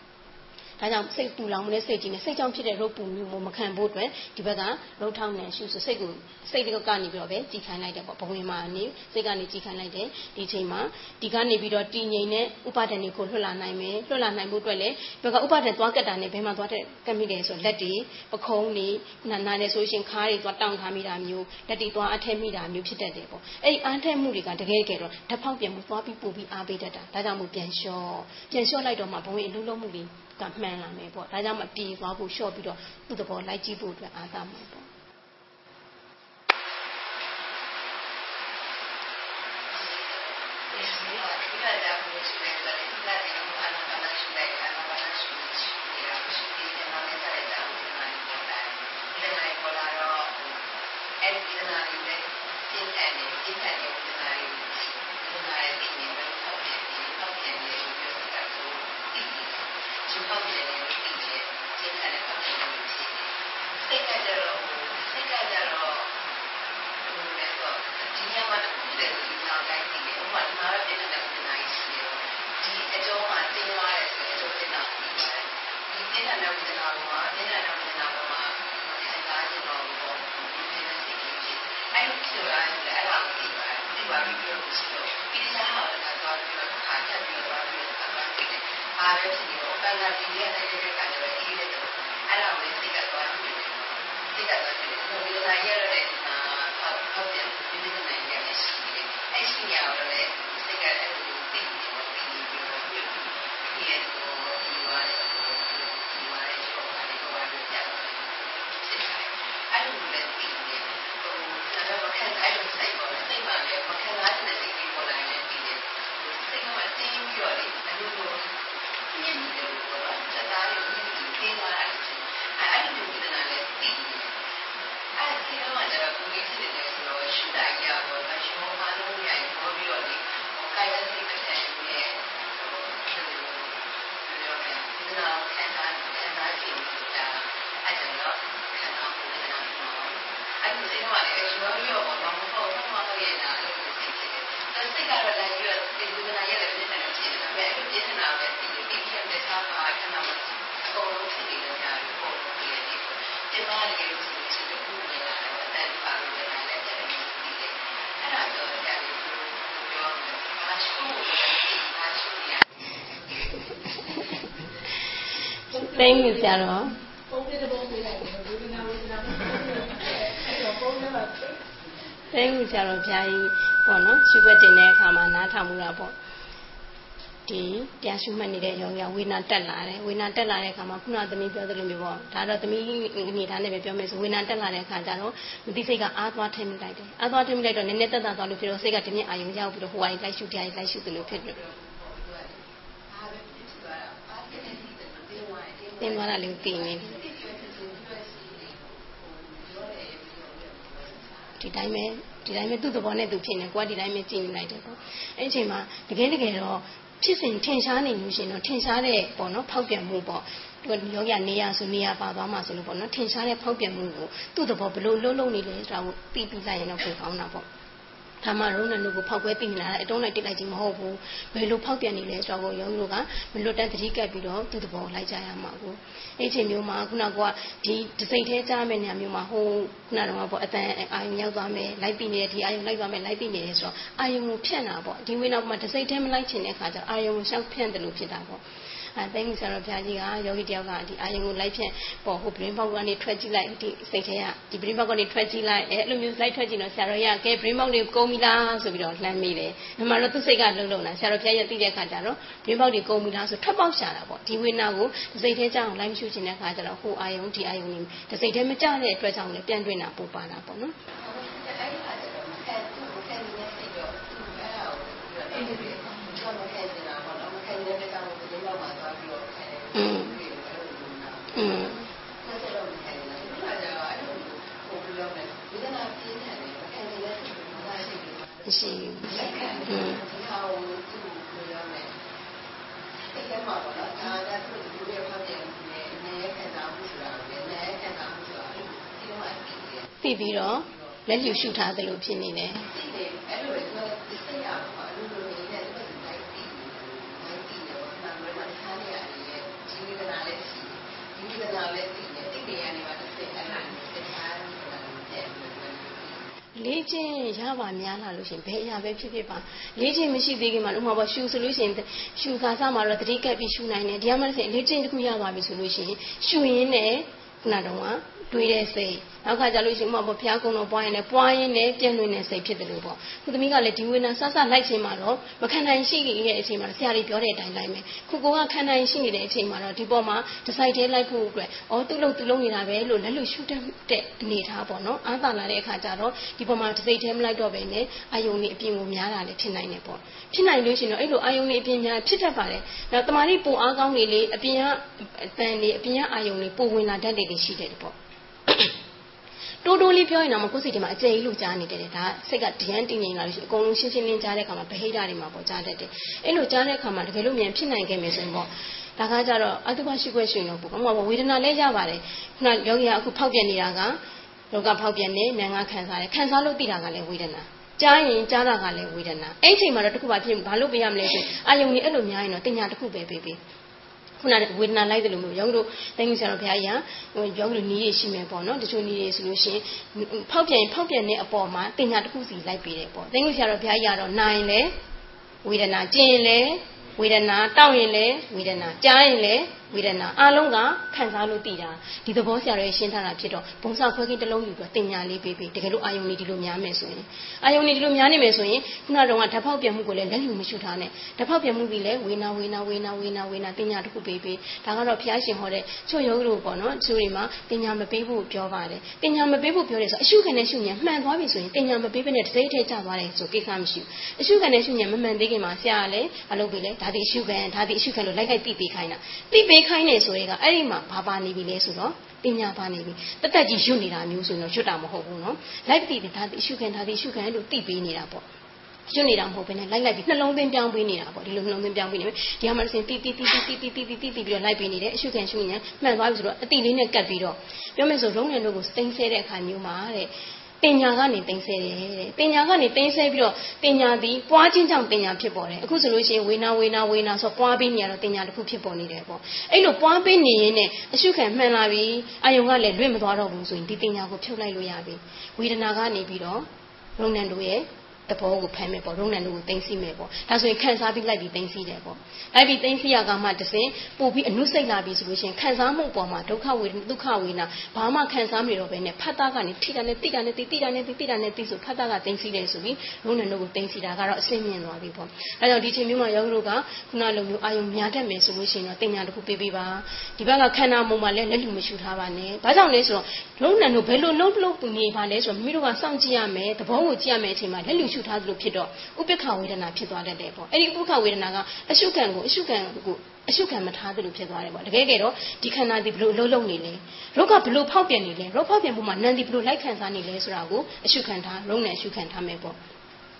ဒါကြောင့်စိတ်ပူလောင်တဲ့စိတ်ကြီးနဲ့စိတ်ကြောင့်ဖြစ်တဲ့ရုပ်ပူမျိုးမခံဖို့အတွက်ဒီဘက်ကရုပ်ထောင်းနေရှုဆိုစိတ်ကိုစိတ်ကနေပြီးတော့ပဲကြည်ခိုင်းလိုက်တယ်ပေါ့ဘဝင်မှာနေစိတ်ကနေကြည်ခိုင်းလိုက်တယ်ဒီချိန်မှာဒီကနေပြီးတော့တည်ငြိမ်တဲ့ဥပါဒဏ်တွေကိုလွှတ်လာနိုင်မယ်လွှတ်လာနိုင်ဖို့အတွက်လည်းဘက်ကဥပါဒဏ်သွားကတ်တာနဲ့ဘယ်မှာသွားတဲ့ကတ်မိတယ်ဆိုလက်တွေပခုံးတွေနာနာနဲ့ဆိုရှင်ခါးတွေသွားတောင့်ထားမိတာမျိုးလက်တွေသွားအထက်မိတာမျိုးဖြစ်တတ်တယ်ပေါ့အဲ့ဒီအားထက်မှုတွေကတကယ်ကြတော့ဓာတ်ဖောက်ပြန်မှုသွားပြီးပို့ပြီးအားပေးတတ်တာဒါကြောင့်မို့ပြန်လျှော့ပြန်လျှော့လိုက်တော့မှဘဝင်အလုံးလုံးမှုတွေ ကမှန်လာမယ်ပေါ့ဒါကြောင့်မပြေသွားဖို့လျှော့ပြီးတော့သူ့သဘောလိုက်ကြည့်ဖို့အတွက်အားသာမှာပေါ့ သိမ့်ပြီဆရာတော်ပုံပြတဲ့ပုံပြလိုက်တယ်ဝေဒနာဝေဒနာအဲ့တော့ပုံနဲ့ပါသိမ့်ပြီဆရာတော်ဘုရားကြီးပေါ့နော်ရှုွက်တင်တဲ့အခါမှာနားထောင်မှုတာပေါ့ဒီတရားရှုမှတ်နေတဲ့ယောဂီဝေနာတက်လာတယ်ဝေနာတက်လာတဲ့အခါမှာခုနသမီးပြောသလိုမျိုးပေါ့ဒါတော့သမီးအနေထားနဲ့ပဲပြောမယ်ဆိုဝေနာတက်လာတဲ့အခါကျတော့မသိစိတ်ကအားသွားထည့်မိလိုက်တယ်အားသွားထည့်မိလိုက်တော့နည်းနည်းတက်တာသွားလို့ဖြစ်တော့စိတ်ကတမြင့်အာယုံရောက်ပြီးတော့ဟိုဝိုင်းလိုက်ရှုတရားလိုက်ရှုသလိုဖြစ်တယ်သ င်သွားတာလေးသိနေဒီတိုင်းပဲဒီတိုင်းပဲသူ့သဘောနဲ့သူဖြစ်နေကိုကဒီတိုင်းပဲကြည့်နေလိုက်တယ်ပေါ့အဲ့ဒီအချိန်မှာတကယ်တကယ်တော့ဖြစ်စဉ်ထင်ရှားနေလို့ရှိရင်တော့ထင်ရှားတဲ့ပေါ့နော်ဖောက်ပြန်မှုပေါ့သူယောဂနေရဆိုနေရပါသွားမှာဆိုလို့ပေါ့နော်ထင်ရှားတဲ့ဖောက်ပြန်မှုကိုသူ့သဘောဘလို့လုံးလုံးနေလဲဆိုတာကိုသိပြီးလိုက်ရင်တော့ပိုကောင်းတာပေါ့ ဒါမှရုံးနဲ့တို့ကိုဖောက်ခွဲသိနေတာအတုံးလိုက်တိတ်လိုက်ခြင်းမဟုတ်ဘူးဘယ်လိုဖောက်ပြန်နေလဲဆိုတော့ရုံးတို့ကမလွတ်တမ်းသတိကပ်ပြီးတော့သူ့သဘောလိုက်ကြရမှာကိုအဲ့ချိန်မျိုးမှာခုနကဒီဒစိတ်သေးကြားမယ့်နေရာမျိုးမှာဟိုခုနကတော့ပေါ့အတန်အာယုံရောက်သွားမယ်လိုက်ပြီးနေတဲ့ဒီအာယုံလိုက်သွားမယ်လိုက်ပြီးနေတယ်ဆိုတော့အာယုံကိုဖြန့်တာပေါ့ဒီဝိနောက်မှာဒစိတ်သေးမလိုက်ချင်တဲ့အခါကျအာယုံကိုရှောက်ဖြန့်တယ်လို့ဖြစ်တာပေါ့အဲသိင္ဆရာတော်ဘုရားကြီးကယောဂီတယောက်ကဒီအာယုံကိုလိုက်ဖြင့်ပေါ်ဟိုပရင်းပေါက်ကနေထွက်ကြည့်လိုက်ဒီစိတ်ထဲကဒီပရင်းပေါက်ကနေထွက်ကြည့်လိုက်အဲအဲ့လိုမျိုးလိုက်ထွက်ကြည့်တော့ဆရာတော်ရကဲပရင်းပေါက်တွေကုန်ပြီလားဆိုပြီးတော့လှမ်းမိတယ်။ဒီမှာတော့သူ့စိတ်ကလုံလုံလာဆရာတော်ဘုရားရသိတဲ့အခါကျတော့ပရင်းပေါက်တွေကုန်ပြီလားဆိုထွက်ပေါက်ရှာတာပေါ့ဒီဝိနာကိုစိတ်ထဲကြောင်းလိုက်မရှုချင်တဲ့အခါကျတော့ဟိုအာယုံဒီအာယုံနေဒီစိတ်ထဲမကြတဲ့အတွက်ကြောင့်လည်းပြန်တွင်တာပို့ပါတာပေါ့နော်။အဲ့ဒီ မရှိဘူးလက်ခံပြီးဒီဟာကိုသူ့ကိုပြောရမယ်စိတ်ထဲမှာပေါ့နော်ဒါကသူ့ကိုပြောရမှာတယ်နည်းခံစားမှုဆိုတာလေနည်းခံစားမှုဆိုတာဒီလိုမှသိပြီးတော့လက်ယူရှုထားသလိုဖြစ်နေတယ်သိတယ်အဲ့လိုလေသူစိတ်ရပါလို့လို့နေတဲ့သူကလိုက်ပြီးလိုက်ပြီးတော့မှမလို့ထားရရဲ့ဒီကနာလေးဒီကနာလေး ရှရင်ဘယ်အရာပဲဖြစ်ဖြစ်ပါလေးချင်းမရှိသေးခင်မှာဥမာပေါ့ရှူဆိုလို့ရှရင်ရှူခါစားမှာတော့တတိကပ်ပြီးရှူနိုင်တယ်ဒီကမှလည်းလေးချင်းတစ်ခုရပါပြီဆိုလို့ရှရင်ရှူရင်းနဲ့ ခုနတော့ကတွေးတဲ့စိတ်နောက်ခါကျလို့ရှိရင်ဥမာပေါ့ဘုရားကုံတော်ပွားရင်လည်းပွားရင်လည်းပြည့်လွင်တဲ့စိတ်ဖြစ်တယ်လို့ပေါ့ခုသမီးကလည်းဒီဝေနာဆဆလိုက်ခြင်းမှာတော့မခံနိုင်ရှိနေတဲ့အချိန်မှာဆရာကြီးပြောတဲ့အတိုင်းလိုက်မယ်ခုကိုကခံနိုင်ရှိနေတဲ့အချိန်မှာတော့ဒီပေါ်မှာဒီစိုက်သေးလိုက်ဖို့အတွက်ဩသူ့လို့သူ့လုံးနေတာပဲလို့လက်လို့ရှုတတ်တဲ့အနေထားပေါ့နော်အားသာလာတဲ့အခါကျတော့ဒီပေါ်မှာဒီစိတ်သေးမလိုက်တော့ပဲနဲ့အာယုန်ကြီးအပြင်ကိုများတာလည်းဖြစ်နိုင်တယ်ပေါ့ဖြစ်နိုင်လို့ရှိရင်တော့အဲ့လိုအာယုန်ကြီးအပြင်များဖြစ်တတ်ပါတယ်နောက်တမာတိပုံအားကောင်းတွေလေအပြင်ကအတန်တွေအပြင်ကအာယုန်တွေပုံဝင်လာတတ်တယ်ရှိတယ်ပေါ့တိုးတိုးလေးပြောရင်တော့မကိုယ်စိတ်ထဲမှာအကျယ်ကြီးလို့ကြားနေတယ်ဒါစိတ်ကဒရန်တင်နေလာလို့ရှိရင်အကုန်လုံးရှင်းရှင်းလင်းကြားတဲ့အခါမှာဗဟိတတွေမှာပေါ့ကြားတတ်တယ်အဲ့လိုကြားတဲ့အခါမှာတကယ်လို့မြန်ဖြစ်နိုင်ခဲ့မယ်ဆိုရင်ပေါ့ဒါကကြတော့အတုပရှိခွဲရှင်လို့ပေါ့ဘာမှဝေဒနာလဲရပါတယ်ခုနယောဂီကအခုဖောက်ပြန်နေတာကလောကဖောက်ပြန်နေနာငါခံစားတယ်ခံစားလို့သိတာကလည်းဝေဒနာကြားရင်ကြားတာကလည်းဝေဒနာအဲ့ချိန်မှာတော့တခုပါဖြစ်ဘာလို့ပြရမလဲဆိုအာယုံကြီးအဲ့လိုများရင်တော့တင်ညာတစ်ခုပဲပေးပေး ခုနကဝေဒနာလိုက်တယ်လို့မျိုးယောဂီတို့တိုင်းကြီးဆရာတော်ဘုရားကြီးကယောဂီတို့နီးရရှိမယ်ပေါ့နော်တချို့နီးရဆိုလို့ရှိရင်ဖောက်ပြန်ဖောက်ပြန်တဲ့အပေါ်မှာတင်ညာတစ်ခုစီလိုက်ပေးတယ်ပေါ့တိုင်းကြီးဆရာတော်ဘုရားကြီးကတော့နိုင်လေဝေဒနာကျင်လေဝေဒနာတောက်ရင်လေဝေဒနာကြားရင်လေ ဝေဒနာအလုံးကခံစားလို့တည်တာဒီသဘောဆရာတော်ရှင်းထားတာဖြစ်တော့ဘုံစာခွဲကင်းတစ်လုံးယူပြီးတင်ညာလေးပေးပေးတကယ်လို့အာယုန်လေးဒီလိုများမယ်ဆိုရင်အာယုန်လေးဒီလိုများနေမယ်ဆိုရင်ခုနကတော့ဓာတ်ဖောက်ပြန်မှုကိုလည်းလက်ယူမရှိထားနဲ့ဓာတ်ဖောက်ပြန်မှုပြီးလဲဝေနာဝေနာဝေနာဝေနာဝေနာတင်ညာတစ်ခုပေးပေးဒါကတော့ဘုရားရှင်ဟောတဲ့ချွတ်ရုပ်လို့ပေါ့နော်သူတွေမှာတင်ညာမပေးဖို့ပြောပါတယ်တင်ညာမပေးဖို့ပြောတယ်ဆိုအရှုခံနဲ့ရှုညာမှန်သွားပြီဆိုရင်တင်ညာမပေးဘဲနဲ့တစ်စိတ်ထဲကျသွားတယ်ဆိုကိစ္စမရှိဘူးအရှုခံနဲ့ရှုညာမမှန်သေးခင်မှာဆရာကလည်းအလုပ်ပြီးလဲဒါဒီအရှုခံဒါဒီအရှုခံလို့လိုက်လိုက်တိပေးခိုင်းတာတိပေးခိုင်းနေဆိုရင်ကအဲ့ဒီမှာဘာပါနေပြီလဲဆိုတော့ပညာပါနေပြီတသက်ကြီးရွတ်နေတာမျိုးဆိုရင်တော့ရွတ်တာမဟုတ်ဘူးနော်လိုက်တိဒါဒီအရှုခံဒါဒီအရှုခံလို့တိပေးနေတာပေါ့ရွတ်နေတာမဟုတ်ဘဲနဲ့လိုက်လိုက်ပြီးနှလုံးသွင်းပြောင်းပေးနေတာပေါ့ဒီလိုနှလုံးသွင်းပြောင်းပေးနေပြီဒီမှာတစ်စင်တီးတီးတီးတီးတီးတီးတီးတီးတီးပြီးတော့လိုက်ပေးနေတယ်အရှုခံရှုညာမှန်သွားပြီဆိုတော့အတိလေးနဲ့ကတ်ပြီးတော့ပြောမယ်ဆိုရုံးနယ်တို့ကိုစတိန်ဆဲတဲ့အခါမျိုးမှာတဲ့ တင်ညာကနေတင်ဆဲတယ်တဲ့တင်ညာကနေတင်ဆဲပြီးတော့တင်ညာသည်ပွားခြင်းကြောင့်တင်ညာဖြစ်ပေါ်တယ်အခုဆိုလို့ရှိရင်ဝေနာဝေနာဝေနာဆိုပွားပြီးနေရတော့တင်ညာတစ်ခုဖြစ်ပေါ်နေတယ်ပေါ့အဲ့လိုပွားပြီးနေရင်နဲ့အရှုခံမှန်လာပြီအာယုံကလည်းလွင့်မသွားတော့ဘူးဆိုရင်ဒီတင်ညာကိုဖြုတ်လိုက်လို့ရပြီဝေဒနာကနေပြီးတော့ရုံနံတို့ရဲ့ သဘောကိုဖမ်းမယ်ပေါ့ရုံနံတို့ကိုသိသိမယ်ပေါ့ဒါဆိုရင်ခံစားပြီးလိုက်ပြီးသိသိတယ်ပေါ့လိုက်ပြီးသိသိရကမှတစင်ပို့ပြီးအနုစိတ်လာပြီဆိုလို့ရှိရင်ခံစားမှုပေါ်မှာဒုက္ခဝေဒုက္ခဝေနာဘာမှခံစားမရတော့ဘဲနဲ့ဖတ်တာကနေထိတာနဲ့တိတာနဲ့တိတိတာနဲ့တိတိတာနဲ့တိဆိုဖတ်တာကသိသိတယ်ဆိုပြီးရုံနံတို့ကိုသိသိတာကတော့အစင်းမြင်သွားပြီပေါ့အဲကြောင့်ဒီချိန်မျိုးမှာယောဂတို့ကခုနလိုမျိုးအာယုံများတတ်မယ်ဆိုလို့ရှိရင်တော့တင်ညာတစ်ခုပေးပေးပါဒီဘက်ကခန္ဓာမုံမှာလည်းလက်လူမရှူထားပါနဲ့ဘာကြောင့်လဲဆိုတော့ရုံနံတို့ဘယ်လိုလုံးလုံးပူနေပါလဲဆိုတော့မိမိတို့ကစောင့်ကြည့်ရမယ်သဘောကိုကြည့်ရမယ်အချိန်မှာလက်လူရှူထားသလိုဖြစ်တော့ဥပိ္ပခဝေဒနာဖြစ်သွားတတ်တယ်ပေါ့အဲ့ဒီဥပိ္ပခဝေဒနာကအရှုခံကိုအရှုခံကိုအရှုခံမထားသလိုဖြစ်သွားတယ်ပေါ့တကယ်ကြတော့ဒီခန္ဓာဒီဘလို့အလုံးလုံးနေလဲရုပ်ကဘလို့ဖောက်ပြန်နေလဲရုပ်ဖောက်ပြန်မှုမှာနန္ဒီဘလို့လိုက်ခံစားနေလဲဆိုတာကိုအရှုခံထားရုံနဲ့အရှုခံထားမယ်ပေါ့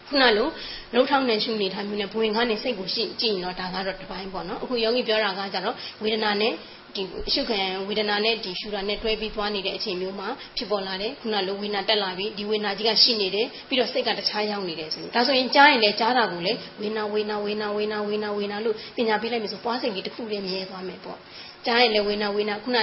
ခုနလိုနှုတ်ထောင်းနဲ့ရှုနေထားမျိုးနဲ့ဘဝင်ကနေစိတ်ကိုရှိကြည့်ရင်တော့ဒါကတော့တစ်ပိုင်းပေါ့နော်အခုယောဂီပြောတာကကြတော့ဝေဒနာနဲ့ ဒီအရှုခံဝေဒနာနဲ့ဒီရှုတာနဲ့တွဲပြီးသွားနေတဲ့အချိန်မျိုးမှာဖြစ်ပေါ်လာတယ်ခုနလိုဝေဒနာတက်လာပြီးဒီဝေဒနာကြီးကရှိနေတယ်ပြီးတော့စိတ်ကတခြားရောက်နေတယ်ဆိုရင်ဒါဆိုရင်ကြားရင်လည်းကြားတာကိုလည်းဝေဒနာဝေဒနာဝေဒနာဝေဒနာဝေဒနာဝေဒနာလို့ပညာပေးလိုက်မယ်ဆိုပွားစိတ်ကြီးတစ်ခုလေးမြဲသွားမယ်ပေါ့ကြားရင်လည်းဝေဒနာဝေဒနာခုန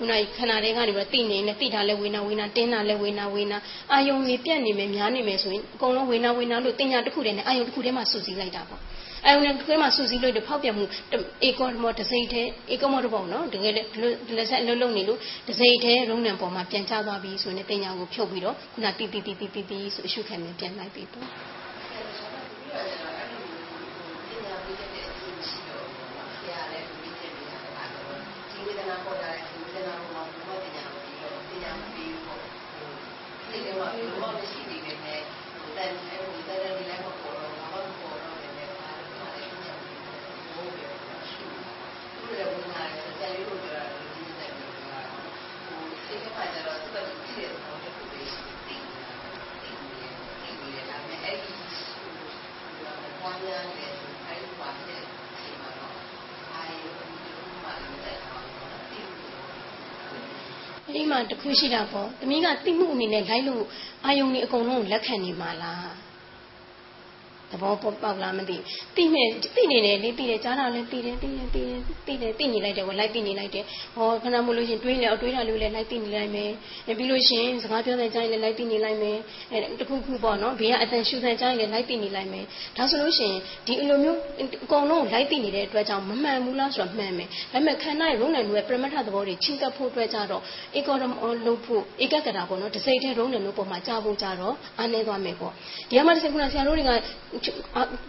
ခုနခန္ဓာတွေကနေပြီးတိနေနဲ့တိတာလဲဝေနာဝေနာတင်းတာလဲဝေနာဝေနာအာယုံတွေပြတ်နေမယ်များနေမယ်ဆိုရင်အကုန်လုံးဝေနာဝေနာလို့တင်ညာတစ်ခုတည်းနဲ့အာယုံတစ်ခုတည်းမှစုစည်းလိုက်တာပေါ့ အာယုံတစ်ခုတည်းမှစုစည်းလို့ဖောက်ပြမှုအေကောမောတစ်စိမ့်ထဲအေကောမောတော့ပေါ့နော်တကယ်လေဒီလက်ဆက်အလုံးလုံးနေလို့တစ်စိမ့်ထဲရုံးနံပေါ်မှာပြန်ချသွားပြီးဆိုရင်တင်ညာကိုဖြုတ်ပြီးတော့ခုနတိတိတိတိတိတိဆိုအရှုခံမယ်ပြန်လိုက်ပြီပေါ့ဝေဒနာပေါ်လာတယ်ဝေဒနာပေါ်မှာဘောပညာကိုပြီးတော့ပညာမပြီးဘူးပေါ့ဒီလိုမှဘယ်လိုမှမရှိသေးပဲနဲ့ဟိုတန်အဲဟိုတန်တယ်လည်းမပေါ်တော့ဘာမှမပေါ်တော့လည်းပါတော့လည်းပညာကိုဘိုးပဲရှုသူလည်းဝင်လာတယ် ဒီမှာတ ခုရှိတာပေါ့သမီးကတိမှုအနေနဲ့လိုက်လို့အာယုံကြီးအကုန်လုံးလက်ခံနေမှာလား သဘောပေါက်လားမသိတိမဲ့တိနေတယ်လေတိတယ်ကြားတာလည်းတိတယ်တိတယ်တိတယ်တိတယ်တိနေလိုက်တယ်ကိုလိုက်တိနေလိုက်တယ်ဟောခဏမလို့ရှင်တွေးလေတွေးတာလို့လည်းလိုက်တိနေလိုက်မယ်ပြီးလို့ရှင်စကားပြောတဲ့ကြားရင်လည်းလိုက်တိနေလိုက်မယ်အဲတခုခုပေါ့နော်ဘေးကအတန်ရှူတဲ့ကြားရင်လည်းလိုက်တိနေလိုက်မယ်ဒါဆိုလို့ရှင်ဒီအလိုမျိုးအကုန်လုံးလိုက်တိနေတဲ့အတွက်ကြောင့်မမှန်ဘူးလားဆိုတော့မှန်မယ်ဒါပေမဲ့ခန္ဓာရဲ့ရုံးနယ်ရဲ့ပရမတ္ထသဘောတွေချင်းကပ်ဖို့အတွက်ကြတော့ဧကောရမလို့ဖို့ဧကကတာပေါ့နော်တစိမ့်တဲ့ရုံးနယ်လို့ပုံမှာကြားဖို့ကြတော့အားနေသွားမယ်ပေါ့ဒီမှာတစ်စက်ခုနဆရာတို့တွေက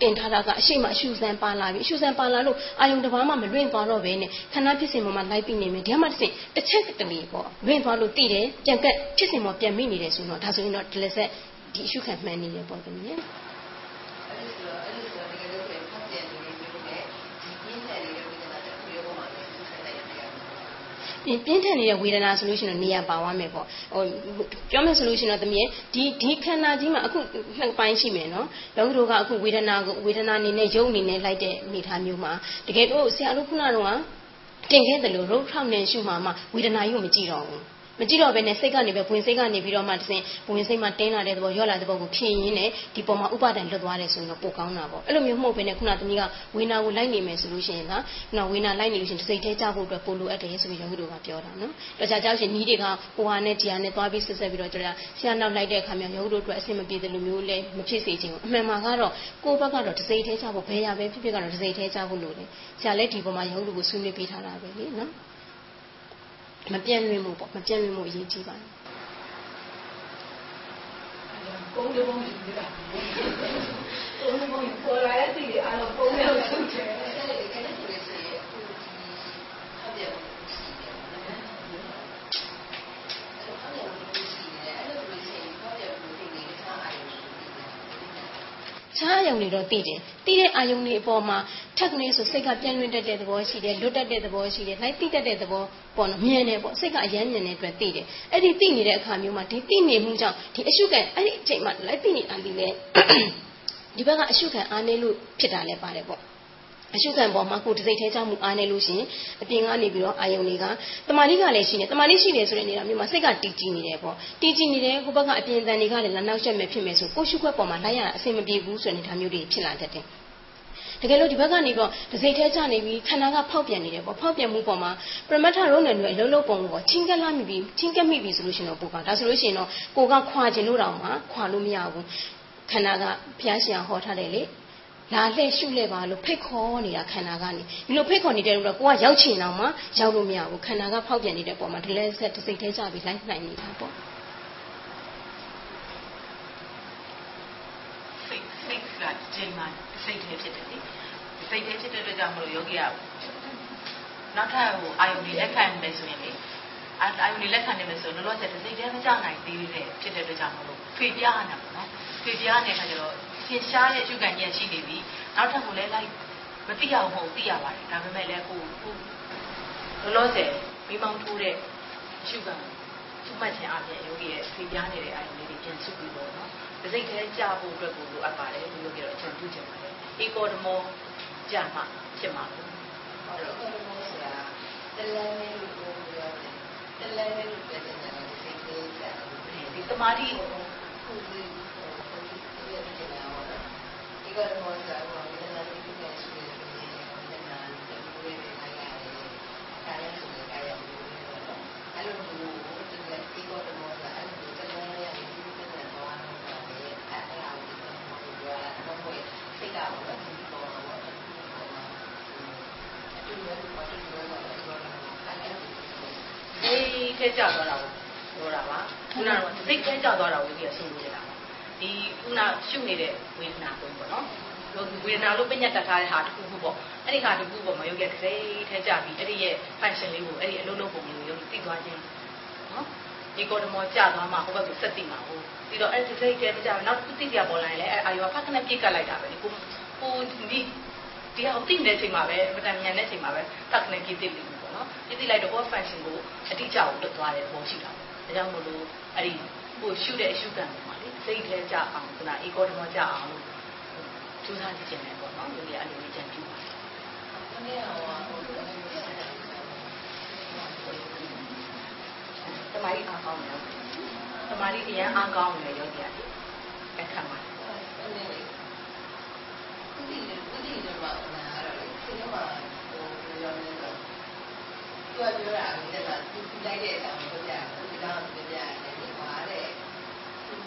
တင်ထားတာကအရှိမအရှုစံပါလာပြီအရှုစံပါလာလို့အာယုံတစ်ပါးမှမလွင့်သွားတော့ဘဲနဲ့ခန္ဓာဖြစ်စဉ်ပေါ်မှာလိုက်ပြီးနေမယ်ဒီမှာတစ်စက်တစ်ချက်တလေပေါ့လွင့်သွားလို့သိတယ်ပြန်ကက်ဖြစ်စဉ်ပေါ်ပြန်မိနေတယ်ဆိုတော့ဒါဆိုရင်တော့ဒီလက်ဆက်ဒီအရှုခံမှန်နေတယ်ပေါ့သမီး ပြင်းထန်နေတဲ့ဝေဒနာဆိုလို့ရှိရင်တော့နေရာပါသွားမယ်ပေါ့ဟိုပြောမယ်ဆိုလို့ရှိရင်တော့တမီးဒီဒီခန္ဓာကြီးမှာအခုနှစ်ပိုင်းရှိမယ်နော်လောကတို့ကအခုဝေဒနာကိုဝေဒနာအနေနဲ့ယုံအနေနဲ့လိုက်တဲ့အနေထားမျိုးမှာတကယ်တော့ဆရာတို့ခုနကတော့တင်ခဲ့တယ်လို့ရုပ်ထောက်နေရှုမှာမှဝေဒနာကြီးကိုမကြည့်တော့ဘူး မကြည့်တော့ဘဲနဲ့စိတ်ကနေပဲဝင်စိတ်ကနေပြီးတော့မှတစ်စင်ဝင်စိတ်မှတင်းလာတဲ့သဘောရော့လာတဲ့သဘောကိုဖြည့်ရင်းနဲ့ဒီပေါ်မှာဥပါဒံလွတ်သွားတယ်ဆိုရင်တော့ပိုကောင်းတာပေါ့အဲ့လိုမျိုးမဟုတ်ဘဲနဲ့ခုနသမီးကဝေနာကိုလိုက်နေမယ်ဆိုလို့ရှိရင်ကခုနဝေနာလိုက်နေလို့ရှိရင်စိတ်ထဲကြဖို့အတွက်ပိုလိုအပ်တယ်ဆိုပြီးယောဂီတို့ကပြောတာနော်တခြားကြောက်ရှင်နီးတွေကဟိုဟာနဲ့ဒီဟာနဲ့သွားပြီးဆက်ဆက်ပြီးတော့ကျွန်တော်ဆရာနောက်လိုက်တဲ့အခါမှာယောဂီတို့အတွက်အဆင်မပြေတဲ့လူမျိုးလည်းမဖြစ်စေချင်ဘူးအမှန်မှာကတော့ကိုယ့်ဘက်ကတော့တစိတ်ထဲကြဖို့ဘယ်ရပဲဖြစ်ဖြစ်ကတော့တစိတ်ထဲကြဖို့လိုတယ်ဆရာလည်းဒီပေါ်မှာယောဂီတို့ကိုဆွေးနွေးပေးထားတာပဲလေနော် မပြန့်လွင့်မှုပေါ့မပြန့်လွင့်မှုအရေးကြီးပါတယ်ကုန်းလေးပုံယူနေတာကုန်းလေးပုံယူပေါ်လာတဲ့စီတွေအားလုံးကုန်းလေးကိုထုတ်ချင် ချားယုံတွေတော့တည်တယ်တည်တဲ့အာယုံတွေအပေါ်မှာထက်ကနေဆိုစိတ်ကပြန့်လွင့်တတ်တဲ့သဘောရှိတယ်လွတ်တတ်တဲ့သဘောရှိတယ်လိုက်တိတတ်တဲ့သဘောပေါ့နော်မြင်တယ်ပေါ့စိတ်ကအယမ်းမြင်တဲ့အတွက်တည်တယ်အဲ့ဒီတည်နေတဲ့အခါမျိုးမှာဒီတည်နေမှုကြောင့်ဒီအရှုခံအဲ့ဒီအချိန်မှာလိုက်တည်နေအန်ဒီလေဒီဘက်ကအရှုခံအားနေလို့ဖြစ်တာလည်းပါတယ်ပေါ့ အရှုခံပေါ်မှာကိုယ်တစိတ်ထဲကြောင့်မူအားနေလို့ရှိရင်အပြင်ကနေပြီးတော့အာယုံတွေကတမာတိကလည်းရှိနေတမာတိရှိတယ်ဆိုတဲ့နေတာမျိုးမှာစိတ်ကတည်ကြည်နေတယ်ပေါ့တည်ကြည်နေတယ်ကိုယ့်ဘက်ကအပြင်တန်တွေကလည်းနောက်ဆက်မဲ့ဖြစ်မယ်ဆိုကိုယ်ရှုခွက်ပေါ်မှာလိုက်ရတာအဆင်မပြေဘူးဆိုတဲ့နေတာမျိုးတွေဖြစ်လာတတ်တယ်တကယ်လို့ဒီဘက်ကနေတော့ဒစိတ်ထဲကျနေပြီးခန္ဓာကဖောက်ပြန်နေတယ်ပေါ့ဖောက်ပြန်မှုပေါ်မှာပရမတ္ထရုံးနယ်တွေအလုံးလုံးပုံပေါ့ချင်းကက်လာမိပြီးချင်းကက်မိပြီးဆိုလို့ရှိရင်တော့ပို့ပါဒါဆိုလို့ရှိရင်တော့ကိုကခွာခြင်းလို့တောင်မှခွာလို့မရဘူးခန္ဓာကဘုရားရှင်ဟောထားတယ်လေ လာလှည့်ရှုလဲပါလို့ဖိတ်ခေါ်နေတာခန္ဓာကနေဒီလိုဖိတ်ခေါ်နေတဲ့လို့ကိုကရောက်ချင်တော့မှရောက်လို့မရဘူးခန္ဓာကဖောက်ပြန်နေတဲ့ပုံမှာဒီလဲဆက်တစ်စိတ်ထဲကြပြီးလိုက်နိုင်နေတာပေါ့စိတ်စိတ်ကချိန်မှစိတ်ထဲဖြစ်တယ်လေစိတ်ထဲဖြစ်တဲ့အတွက်ကြောင့်မလို့ယောဂီကနောက်ထပ်ဟိုအာယုန်တွေလက်ခံမယ်ဆိုရင်လေအာယုန်တွေလက်ခံနေမယ်ဆိုတော့လောလောဆယ်စိတ်ထဲမကြနိုင်သေးတဲ့ဖြစ်တဲ့အတွက်ကြောင့်မလို့ဖေပြားနေတာပေါ့နော်ဖေပြားနေတဲ့အခါကျတော့ ရှင်းရှားရဲ့ရှုခံဉာဏ်ရှိနေပြီနောက်ထပ်ကိုလည်းလိုက်မသိရဘူးမဟုတ်သိရပါတယ်ဒါပေမဲ့လည်းကိုကိုလောလောဆယ်မိမောင်းထိုးတဲ့ရှုခံရှုမှတ်ခြင်းအပြင်ယောဂီရဲ့ဖေပြားနေတဲ့အာယုန်လေးတွေပြန်ရှုပြီးတော့နော်ပစိတ်ထဲကြဖို့အတွက်ကိုလိုအပ်ပါတယ်ဒီလိုကြတော့အချန်ပြုချင်ပါတယ်ဧကောဓမောကြမှာဖြစ်မှာပေါ့ဟုတ်တော့ဘယ်လိုလဲဆိုတာတလဲလေးလို့ပြောတယ်တလဲလေးလို့ပြောတယ်နော်စိတ်လေးကြတယ်ဒီသမာဓိကိုခုဒီဟိုဒီရတဲ့နေရာဟောတော့ ဒီကတော့ဆိုတာဟိုဒီနာတိကျရှိတယ်ဆိုရင်ဒီနာတိကျပြီးနိုင်ရတယ်ကာယဆိုရင်ကာယကိုအဲ့လိုမျိုးဒီကဒီကတော့ဆိုတာအဲ့လိုတလဲလေးရဒီဒီတဲ့တော့အဲ့ဒါကိုဒီကတော့ပြောရတာတော့စိတ်ကတော့အေးထဲကျသွားတာကိုပြောတာပါခုနကတော့စိတ်ထဲကျသွားတာကိုပြီးတော့ရှင်းပြတာပါ ဒီခုနရှုနေတဲ့ဝေဒနာကိုပေါ့နော်ဝေဒနာလို့ပညာတတ်ထားတဲ့ဟာတစ်ခုခုပေါ့အဲ့ဒီဟာတစ်ခုပေါ့မယောဂီစိတ်ထဲကျပြီးအဲ့ဒီရဲ့ function လေးကိုအဲ့ဒီအလုံးလုံးပုံလေးကိုယောဂီသိသွားခြင်းနော်ဒီကောဒမောကြာသွားမှဟိုဘက်ကိုဆက်သိမှာဟုတ်ပြီးတော့အဲ့ဒီစိတ်ထဲမကြဘူးနောက်တစ်ခုသိကြပေါ်လာရင်လည်းအဲ့အာယောဖတ်ခနဲ့ပြစ်ကတ်လိုက်တာပဲကိုကိုဒီဒီဟာသိနေတဲ့အချိန်မှာပဲမတန်မြန်တဲ့အချိန်မှာပဲတက်နေကြည့်သိလိမ့်မယ်ပေါ့နော်ကြည့်သိလိုက်တော့ off function ကိုအတိအကျကိုလွတ်သွားတဲ့ပုံရှိတာပေါ့ဒါကြောင့်မို့လို့အဲ့ဒီကိုရှုတဲ့အရှုခံပေါ်မှာလေ စိတ်ထဲကြအောင်ခုန eco တမောကြအောင်လို့ကြိုးစားကြည့်ခြင်းပဲပေါ့နော်လူတွေအဲ့လိုမျိုးကြံပြပါတနေ့ဟောဟိုတဓိအားကောင်းတယ်သမာဓိအရင်အားကောင်းတယ်ယောဂီရတယ်အခါမှာအဲ့ဒီကုသီကုသီတော့ဘာလဲအဲ့ဒါလေဒီမှာဟိုပြောရမယ်ဆိုတော့သူကပြောတာကလည်းသူလိုက်တဲ့အကြောင်းကိုပြောပြတယ်ဒီကောင်ပြောပြတ